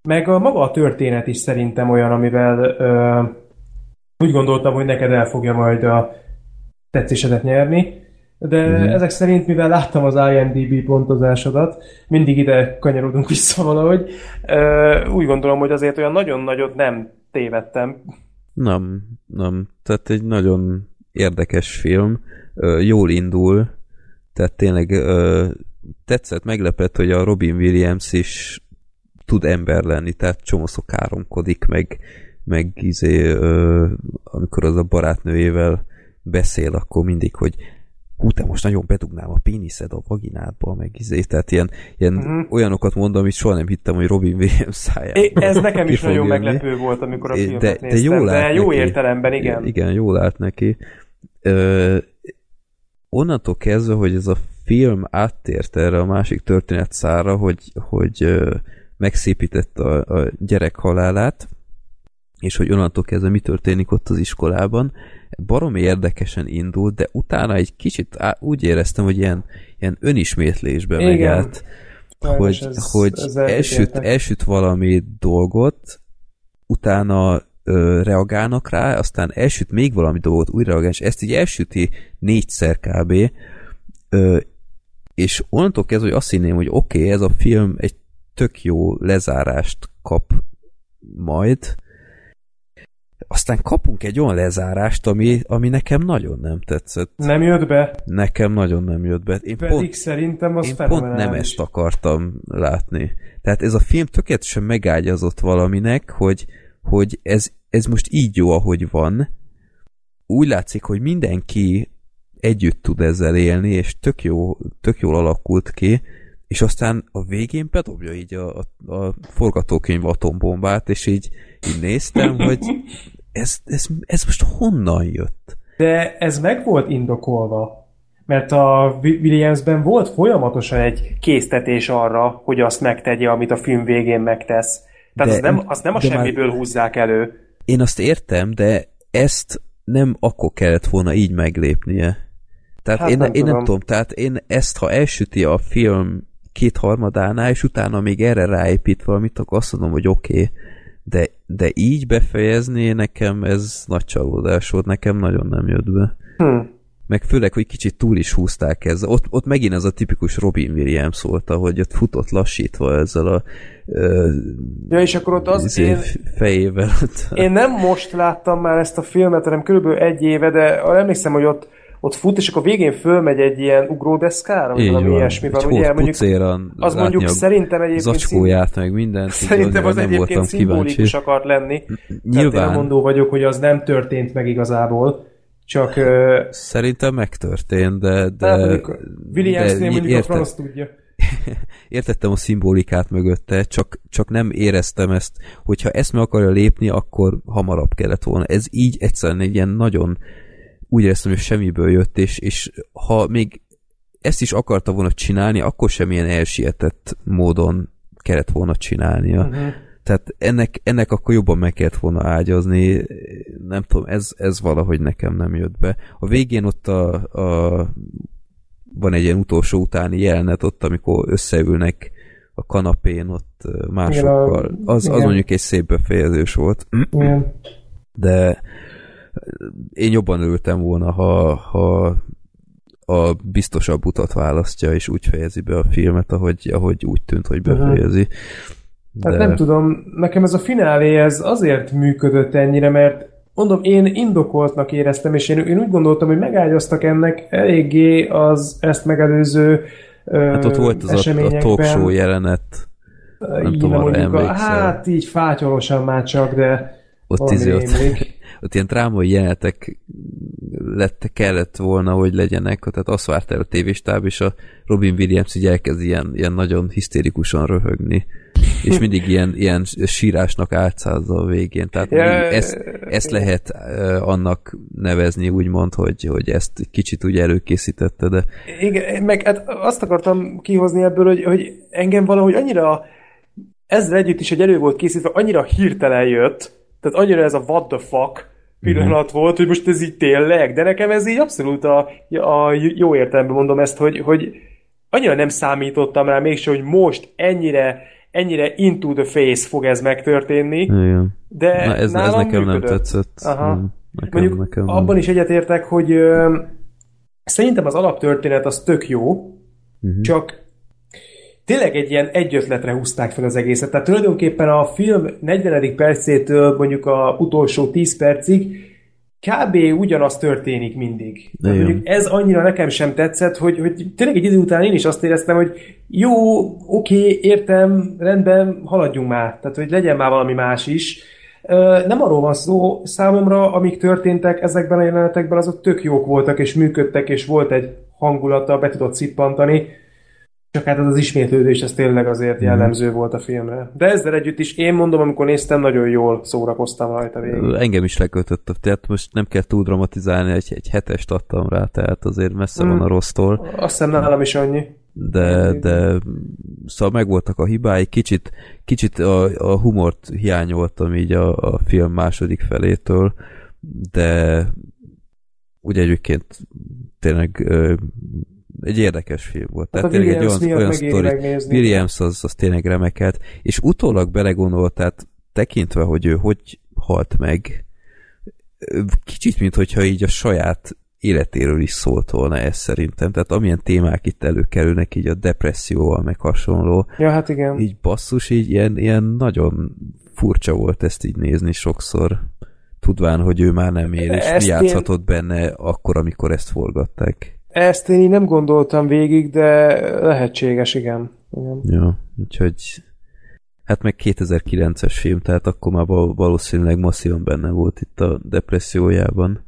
Meg a maga a történet is szerintem olyan, amivel ö, úgy gondoltam, hogy neked el fogja majd a tetszésedet nyerni, de uh-huh. ezek szerint, mivel láttam az IMDb pontozásodat, mindig ide kanyarodunk vissza valahogy, úgy gondolom, hogy azért olyan nagyon nagyot nem tévedtem. Nem, nem. Tehát egy nagyon érdekes film jól indul, tehát tényleg tetszett, meglepett, hogy a Robin Williams is tud ember lenni, tehát csomószor káromkodik, meg, meg izé, amikor az a barátnőjével beszél, akkor mindig, hogy hú, te most nagyon bedugnám a péniszed a vaginádba, meg izé, tehát ilyen, ilyen uh-huh. olyanokat mondom, amit soha nem hittem, hogy Robin Williams szájába. Ez nekem is nagyon jönni. meglepő volt, amikor a filmet de, néztem, de, jó de jó neki. értelemben, igen. Igen, jól állt neki. Ö, onnantól kezdve, hogy ez a film áttért erre a másik történet szára, hogy, hogy megszépítette a, a gyerek halálát, és hogy onnantól kezdve mi történik ott az iskolában. Baromi érdekesen indult, de utána egy kicsit á, úgy éreztem, hogy ilyen, ilyen önismétlésbe megy Igen. át, Sajnos hogy, ez- hogy ezzel elsüt, elsüt valami dolgot, utána ö, reagálnak rá, aztán elsüt még valami dolgot, újra reagál, és ezt így elsüti négyszer kb. Ö, és onnantól kezdve, hogy azt hinném, hogy oké, okay, ez a film egy tök jó lezárást kap majd, aztán kapunk egy olyan lezárást, ami, ami nekem nagyon nem tetszett. Nem jött be, Nekem nagyon nem jött be. Én pedig pont, szerintem az én pont nem ezt akartam látni. Tehát ez a film tökéletesen megágyazott valaminek, hogy, hogy ez, ez most így jó, ahogy van. Úgy látszik, hogy mindenki együtt tud ezzel élni, és tök, jó, tök jól alakult ki, és aztán a végén bedobja így a, a, a forgatókönyv atombombát, és így, így néztem, hogy ez, ez, ez most honnan jött? De ez meg volt indokolva. Mert a Wi- Williamsben volt folyamatosan egy késztetés arra, hogy azt megtegye, amit a film végén megtesz. Tehát De- azt nem, azt nem a de már- semmiből húzzák elő. Én azt értem, de ezt nem akkor kellett volna így meglépnie. Tehát Hát én, nem én nem tudom. tudom, tehát én ezt, ha elsüti a film kétharmadánál, és utána még erre ráépít valamit, akkor azt mondom, hogy oké, okay, de, de így befejezni nekem ez nagy csalódás volt, nekem nagyon nem jött be. Hm. Meg főleg, hogy kicsit túl is húzták ezzel. Ott, ott megint ez a tipikus Robin Williams volt, hogy ott futott lassítva ezzel a ö, Ja, és akkor ott az... izé Én, fejével. Ott. én nem most láttam már ezt a filmet, hanem körülbelül egy éve, de emlékszem, hogy ott, ott fut, és akkor végén fölmegy egy ilyen ugródeszkára, vagy valami ilyesmi van, ugye? Mondjuk, az mondjuk a szerintem egyébként zacskóját, meg mindent. Szerintem az egyébként szimbolikus akart lenni. Tehát én Nyilván, mondó vagyok, hogy az nem történt meg igazából. Csak szerintem megtörtént, de, de, hát mondjuk Williamsnél mondjuk a érte, franc tudja. értettem a szimbolikát mögötte, csak, csak nem éreztem ezt, hogyha ezt meg akarja lépni, akkor hamarabb kellett volna. Ez így egyszerűen egy ilyen nagyon úgy éreztem, hogy semmiből jött, és, és ha még ezt is akarta volna csinálni, akkor sem ilyen elsietett módon kellett volna csinálnia. Uh-huh. Tehát ennek, ennek akkor jobban meg kellett volna ágyazni, nem tudom, ez, ez valahogy nekem nem jött be. A végén ott a, a van egy ilyen utolsó utáni jelenet ott, amikor összeülnek a kanapén ott másokkal. Igen, Az, az mondjuk egy szép befejezés volt, Igen. de én jobban örültem volna, ha, ha a biztosabb utat választja, és úgy fejezi be a filmet, ahogy, ahogy úgy tűnt, hogy befejezi. Hát de... Hát nem tudom, nekem ez a finálé ez azért működött ennyire, mert mondom, én indokoltnak éreztem, és én, én úgy gondoltam, hogy megágyaztak ennek eléggé az ezt megelőző ö, Hát ott volt az a, a talk show jelenet. Nem így, tudom, arra emlékszel. Hát így fátyolosan már csak, de ott 15, tehát ilyen drámai jelenetek lett, kellett volna, hogy legyenek, tehát azt várt el a tévéstáb, és a Robin Williams így elkezd ilyen, ilyen nagyon hisztérikusan röhögni, és mindig ilyen, ilyen sírásnak álcázza a végén, tehát yeah. ezt, ezt lehet annak nevezni, úgymond, hogy, hogy ezt kicsit úgy előkészítette, de... Igen, meg hát azt akartam kihozni ebből, hogy, hogy engem valahogy annyira ezzel együtt is, hogy elő volt készítve, annyira hirtelen jött, tehát annyira ez a what the fuck, pillanat Mhm. volt, hogy most ez így tényleg, de nekem ez így abszolút a, a jó értelemben mondom ezt, hogy, hogy annyira nem számítottam rá mégse, hogy most ennyire ennyire into the face fog ez megtörténni, igen. de Na, ez, ez nálam nekem nem működött. tetszett. Aha. Mm, Nekem, Mondjuk nekem nem. abban is egyetértek, hogy ö, szerintem az alaptörténet az tök jó, Mhm. csak tényleg egy ilyen egy ötletre húzták fel az egészet. Tehát tulajdonképpen a film 40. percétől mondjuk a utolsó 10 percig kb. ugyanaz történik mindig. Tehát mondjuk ez annyira nekem sem tetszett, hogy, hogy tényleg egy idő után én is azt éreztem, hogy jó, oké, értem, rendben, haladjunk már. Tehát, hogy legyen már valami más is. Nem arról van szó számomra, amik történtek ezekben a jelenetekben, azok tök jók voltak, és működtek, és volt egy hangulata, be tudott szippantani. Csak hát az az ismétlődés, ez tényleg azért jellemző volt a filmre. De ezzel együtt is én mondom, amikor néztem, nagyon jól szórakoztam rajta végig. Engem is lekötött, tehát most nem kell túl dramatizálni, egy, egy hetest adtam rá, tehát azért messze Mm. van a rossztól. Azt hiszem nálam is annyi. de, de szóval megvoltak a hibái, kicsit, kicsit a, a humort hiányoltam így a, a film második felétől, de ugye egyébként tényleg egy érdekes film volt. Hát Tehát tényleg egy olyan, olyan sztori. Williams az, az tényleg remekelt, és utólag belegondolt, tehát tekintve, hogy ő hogy halt meg, kicsit, mint hogyha így a saját életéről is szólt volna ez szerintem. Tehát amilyen témák itt előkerülnek, így a depresszióval, meg hasonló, Ja, hát igen. így basszus, így ilyen, ilyen nagyon furcsa volt ezt így nézni sokszor, tudván, hogy ő már nem él, és Ezt mi én- játszhatott benne akkor, amikor ezt forgatták. Ezt én így nem gondoltam végig, de lehetséges, igen. igen. Ja, úgyhogy hát meg 2009-es film, tehát akkor már val- valószínűleg masszívan benne volt itt a depressziójában.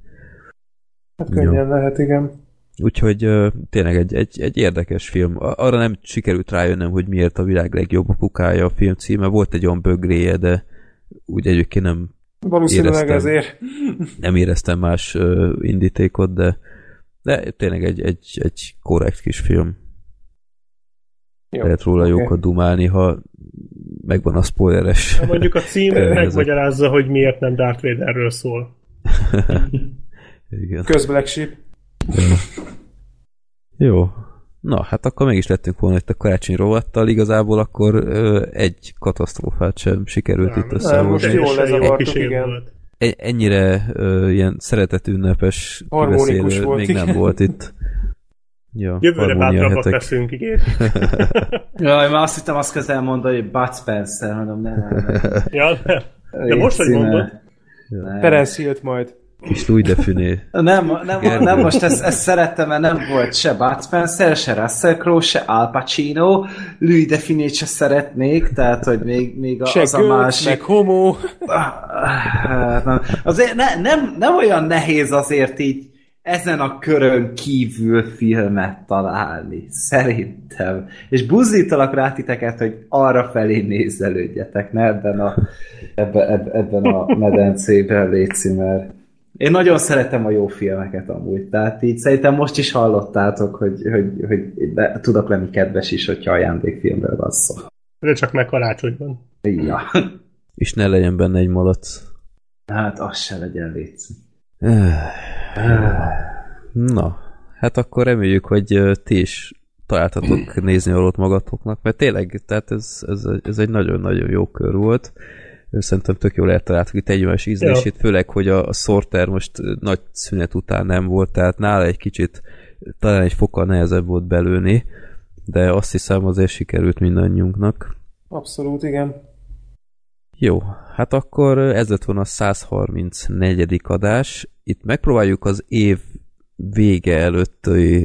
Hát könnyen lehet, igen. Úgyhogy ö, tényleg egy, egy, egy érdekes film. Arra nem sikerült rájönnöm, hogy miért a világ legjobb apukája a film címe. Volt egy olyan bögréje, de úgy egyébként nem, Valószínűleg Éreztem. ezért. nem éreztem más ö, indítékot, de, de tényleg egy, egy, egy korrekt kis film. Jó. Lehet róla oké. jókat dumálni, ha megvan a spoileres. Mondjuk a cím megmagyarázza, hogy miért nem Darth Vaderről szól. Igen. Köz Black Sheep. Jó. Na, hát akkor meg is lettünk volna itt a karácsony rovattal, igazából akkor ö, egy katasztrófát sem sikerült Nem, itt összehozni. most jól lezavartuk, igen. volt. E- ennyire ö, ilyen szeretetünnepes kibeszélő volt, még igen. nem volt itt. Ja, Jövőre bátrabbak leszünk, ígér. Jaj, már azt hittem azt közel mondani, hogy Bud Spencer, mondom, nem, nem, nem. Ja, de, de most, hogy mondod. Terence Hill-t majd. Kis Louis de Funé. Nem, nem, Gergő. nem most ezt, ezt szerettem, mert nem volt se Bud Spencer, se Russell Crowe, se Al Pacino, Louis de Finét se szeretnék, tehát, hogy még, még Se az a Götz, másik... meg homo. Hát, nem. Azért ne, nem, nem olyan nehéz azért így ezen a körön kívül filmet találni, szerintem. És buzdítalak rá titeket, hogy arra felé nézelődjetek, ne ebben a, ebbe, ebben a medencében létszi, mert én nagyon szeretem a jó filmeket amúgy, tehát így szerintem most is hallottátok, hogy, hogy, hogy de, tudok lenni kedves is, hogyha ajándékfilmről van szó. de csak meg karácsonyban. Ja. És ne legyen benne egy malac. Hát az se legyen létszik. Na, hát akkor reméljük, hogy ti is találtatok nézni valót magatoknak, mert tényleg, tehát ez, ez, ez egy nagyon-nagyon jó kör volt. Szerintem tök jól eltaláltuk itt egymás ízlését, főleg, hogy a, a Sorter most nagy szünet után nem volt, tehát nála egy kicsit talán egy fokkal nehezebb volt belőni, de azt hiszem azért sikerült mindannyiunknak. Abszolút, igen. Jó, hát akkor ez lett volna a 134. adás. Itt megpróbáljuk az év vége előtt, ö,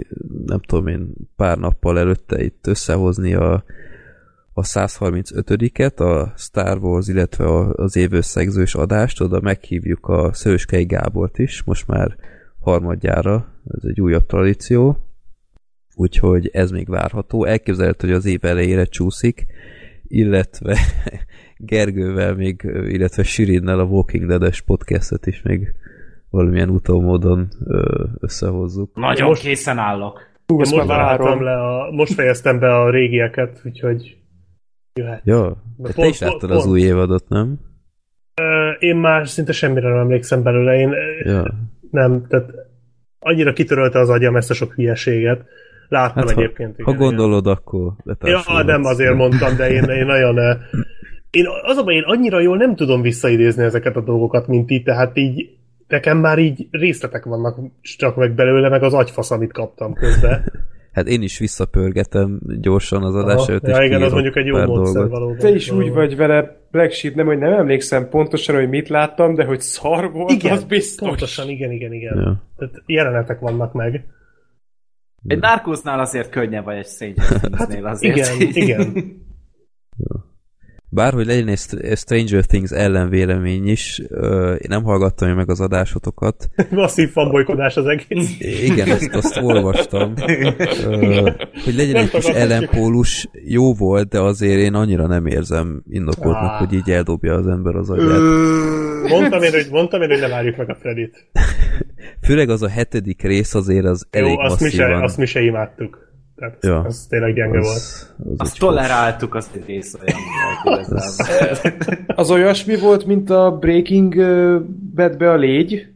nem tudom én, pár nappal előtte itt összehozni a, a 135-et, a Star Wars, illetve a- az év összegzős adást, oda meghívjuk a Szöröskei Gábort is, most már harmadjára, ez egy újabb tradíció, úgyhogy ez még várható. Elképzelhető, hogy az év elejére csúszik, illetve Gergővel még, illetve Sirinnel a Walking Dead-es podcastet is még valamilyen utómódon összehozzuk. Nagyon Most- készen állok. Hú, most, várom. le a, most fejeztem be a régieket, úgyhogy jöhet. Ja, de te Pont- is láttad pont- az új évadot, nem? Én már szinte semmire nem emlékszem belőle. Én Ja. nem, tehát annyira kitörölte az agyam ezt a sok hülyeséget. Láttam Hát, ha, egyébként. ha gondolod, akkor Ja, nem azért mondtam, de én, én nagyon... Én, az a baj, én annyira jól nem tudom visszaidézni ezeket a dolgokat, mint ti, tehát így nekem már így részletek vannak csak meg belőle, meg az agyfasz, amit kaptam közben. Hát én is visszapörgetem gyorsan az adás előtt, és ja, igen, az mondjuk egy jó módszer dolgot. valóban. Te is úgy Valóban. vagy vele, Black Sheep, nem, hogy nem emlékszem pontosan, hogy mit láttam, de hogy szar volt, Igen, az biztos. pontosan, igen, igen, igen. Ja. Tehát jelenetek vannak meg. Egy Narcosnál azért könnyebb vagy egy Stranger Things-nél azért. Igen, igen. Bárhogy legyen egy Str- egy Stranger Things ellenvélemény is, ö, én nem hallgattam meg az adásotokat. Masszív fanbolykodás az egész. Igen, ezt azt olvastam. Hogy legyen Nem egy kis ellenpólus, jó volt, de azért én annyira nem érzem indokoltnak, Ah. hogy így eldobja az ember az agyát. Mondtam én, hogy, mondtam én, hogy ne várjuk meg a Fredit. Főleg az a hetedik rész azért az elég Jó, azt mi, se, masszívan. azt mi se imádtuk. Tehát az, Ja. az tényleg gyenge volt. Az, az Azt toleráltuk, azt egy rész olyan. Az olyasmi volt, mint a Breaking Badbe a légy.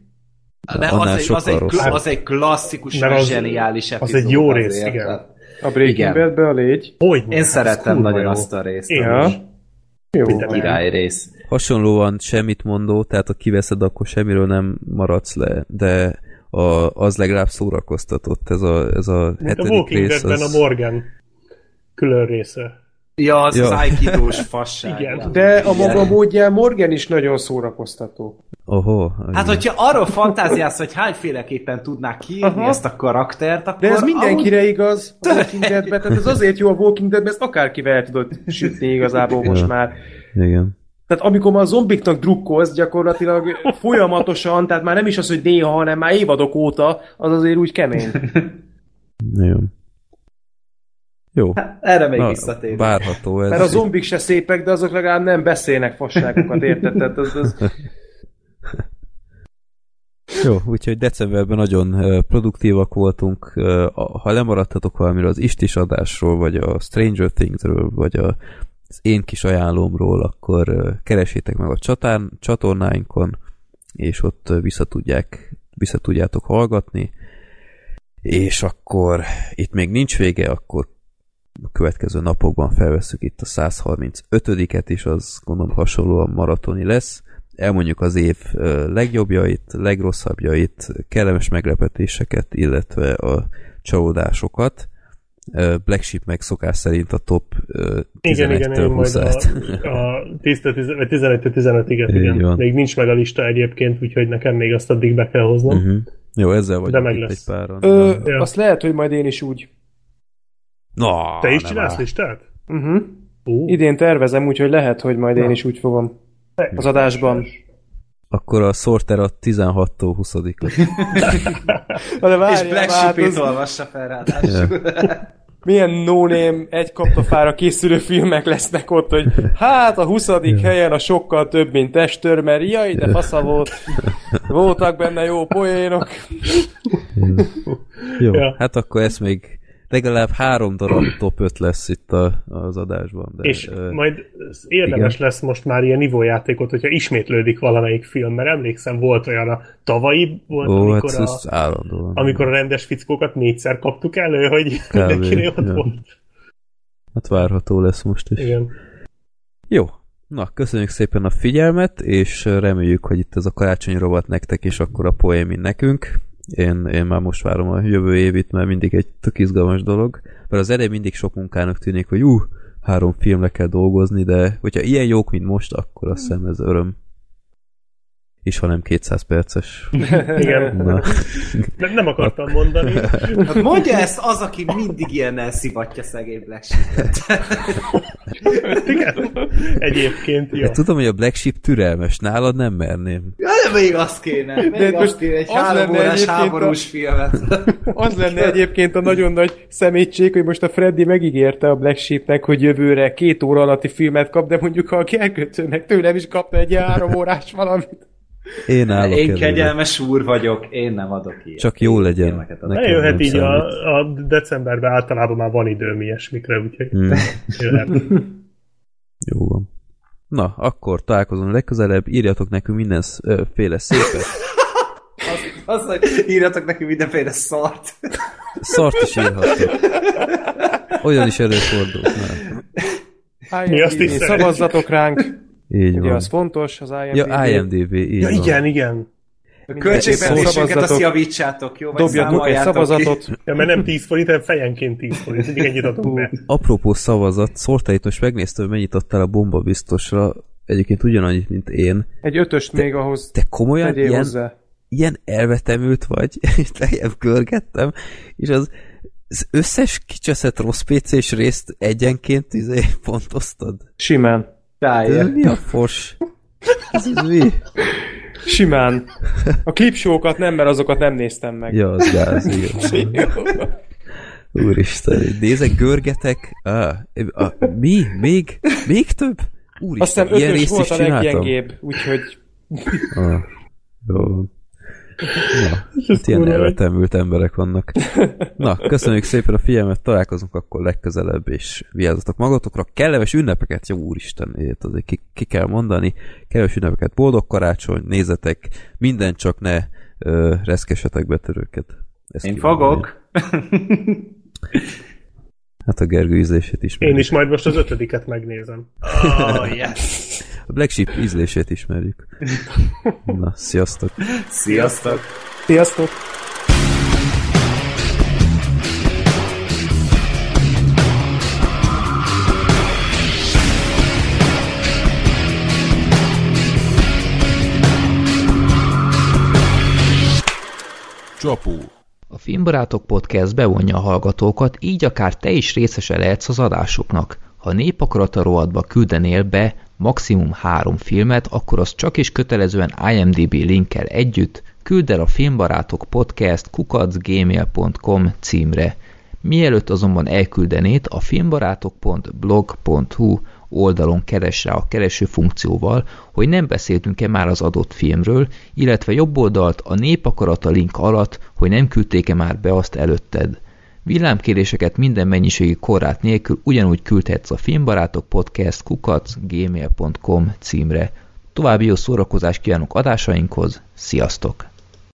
De az egy, az, egy, az egy klasszikusan Mert az- zseniális az epizód egy jó rész, azért, igen. tehát A Breaking Igen. Badbe a légy. Hogy Én szerettem nagyon azt a részt. Is. Jó. Király rész. Hasonlóan semmit mondó, tehát ha kiveszed, akkor semmiről nem maradsz le, de a, az legalább szórakoztatott, ez a, ez a Mint a hetedik Walking rész. Deadben Az... a Morgan külön része. Ja, az Ja. az aikidós fasság. Igen. De a maga módján Morgan is nagyon szórakoztató. Oho, Hát, hogyha arról fantáziálsz, hogy hányféleképpen tudnák kiírni Aha. ezt a karaktert, akkor... De ez mindenkire amúgy- igaz a Walking Deadben, tehát ez azért jó a Walking Deadben, ezt akárkivel el tudod sütni igazából most Ja. már. Igen. Tehát amikor már a zombiknak drukkolsz gyakorlatilag folyamatosan, tehát már nem is az, hogy néha, hanem már évadok óta, az azért úgy kemény. Jó. Jó. Erre még Na, visszatérünk. várható ez. Mert a zombik se szépek, de azok legalább nem beszélnek fasságokat, érted? Tehát az, az... Jó, úgyhogy decemberben nagyon produktívak voltunk. Ha lemaradtatok valamiről az Istis adásról, vagy a Stranger Thingsről, vagy a, az én kis ajánlómról, akkor keresétek meg a csatán, csatornáinkon, és ott visszatudják, visszatudjátok hallgatni. És akkor itt még nincs vége, akkor a következő napokban felveszük itt a 135-et is, az gondolom hasonlóan maratoni lesz. Elmondjuk az év legjobbjait, legrosszabbjait, kellemes meglepetéseket, illetve a csalódásokat. Black Sheep meg szokás szerint a top ö, Igen, igen, 11-től én majd 20 a, a 10-től 15 igen, igen. van. Még nincs meg a lista egyébként, úgyhogy nekem még azt addig be kell hoznom. Uh-huh. Jó, ezzel vagyunk meg itt lesz. egy páran. Ö, Ja. azt lehet, hogy majd én is úgy. Na, Te is csinálsz áll. listát? Uh-huh. Ú, Idén tervezem, úgyhogy lehet, hogy majd én is úgy fogom az adásban. Akkor a Sorter a 16-tól 20-ig. Na de És Black hát Sheep-ét olvassa fel ráadásul. milyen no-name egy kaptafára készülő filmek lesznek ott, hogy hát a 20. helyen a sokkal több, mint testőr, mert jaj, de fasza volt. Voltak benne jó poénok. Jó, Ja. hát akkor ez még legalább három darab top 5 lesz itt a, az adásban. De, és ö, majd érdemes igen. lesz most már ilyen nivójátékot, hogyha ismétlődik valamelyik film, mert emlékszem, volt olyan a tavalyi, volt, Ó, amikor, hát a, állandóan. amikor a rendes fickókat négyszer kaptuk elő, hogy mindenkinél ott ja. volt. Hát várható lesz most is. Igen. Jó, na, köszönjük szépen a figyelmet, és reméljük, hogy itt ez a karácsony rovat nektek, és akkor a poén, mint nekünk. Én, én már most várom a jövő évit, mert mindig egy tök izgalmas dolog. Mert az elején mindig sok munkának tűnik, hogy ú, három filmre kell dolgozni, de hogyha ilyen jók, mint most, akkor azt hiszem ez öröm. És ha nem 200 perces. Igen. Na, Nem, nem akartam mondani. Hát mondja ezt az, aki mindig ilyennel szivatja szegény Black Sheep-et. Igen. Egyébként, jó. ja. tudom, hogy a Black Sheep türelmes, nálad nem merném. Ja, de még az kéne. Még De az most kéne, egy az három órás egyébként a- háborús filmet. Az lenne egyébként a nagyon nagy szemétség, hogy most a Freddy megígérte a Black Sheepnek, hogy jövőre két óra alatti filmet kap, de mondjuk ha a elkötő meg tőlem is kapna egy három órás valamit. Én állok Én előre. kegyelmes úr vagyok, én nem adok ilyet. Csak jó legyen. Eljöhet nem így a, számít. a decemberben általában már van időm ilyesmikre, úgyhogy Hmm. jöhet. Jó van. Na, akkor találkozunk legközelebb, írjatok nekünk mindenféle szépet. Az, hogy írjatok neki mindenféle szart. Szart is írhatok. Olyan is előfordul. Mi azt is. Szavazzatok ránk, így ugye van. az fontos, az IMDb. Ja, IMDB, így Ja, van. igen, igen. A költségvetésünket azt javítsátok, jó? Vagy Dobjatok egy számoljátok ki. szavazatot. Ja, mert nem 10 forint, hanem fejenként 10 forint. Mindig ennyit adunk be. Apropó szavazat, Szortait most megnéztem, hogy mennyit adtál a bomba biztosra. Egyébként ugyanannyit, mint én. Egy ötöst még ahhoz Te komolyan ilyen, hozzá. ilyen elvetemült vagy, és lejjebb görgettem, és az, az összes kicseszett rossz PC-s részt egyenként izé pontoztad? Simán. Ez Ráér. mi a fos? Ez, ez mi? Simán. A klipsókat nem, mert azokat nem néztem meg. Ja, az gáz, igen. Úristen, nézek, görgetek. Ah, ah, mi? Még? Még több? Úristen, Azt hiszem ilyen részt volt is a leggyengébb, úgyhogy Ah, jó. Na, hát ilyen elvetemült emberek vannak. Na, köszönjük szépen a figyelmet, találkozunk akkor legközelebb, és vigyázzatok magatokra. Kellemes ünnepeket, jó úristen, ilyet azért ki, ki kell mondani. Kellemes ünnepeket, boldog karácsony, nézzetek, minden csak ne ö, reszkesetek betörőket. Ezt Én fogok. Hát a Gergő ízlését ismerjük. Én is majd most az ötödiket megnézem. Oh, yes. A Black Sheep ízlését ismerjük. Na, sziasztok! Sziasztok. Sziasztok! Csapó. A Filmbarátok Podcast bevonja a hallgatókat, így akár te is részese lehetsz az adásoknak. Ha népakarata rovatba küldenél be maximum három filmet, akkor az csak is kötelezően IMDB linkkel együtt küld el a Filmbarátok Podcast kukacgmail.com címre. Mielőtt azonban elküldenéd, a filmbarátok.blog.hu oldalon keres rá a kereső funkcióval, hogy nem beszéltünk-e már az adott filmről, illetve jobb oldalt a népakarata link alatt, hogy nem küldték-e már be azt előtted. Villámkéréseket minden mennyiségi korlát nélkül ugyanúgy küldhetsz a filmbarátok podcast kukac gmail.com címre. További jó szórakozást kívánok adásainkhoz, sziasztok!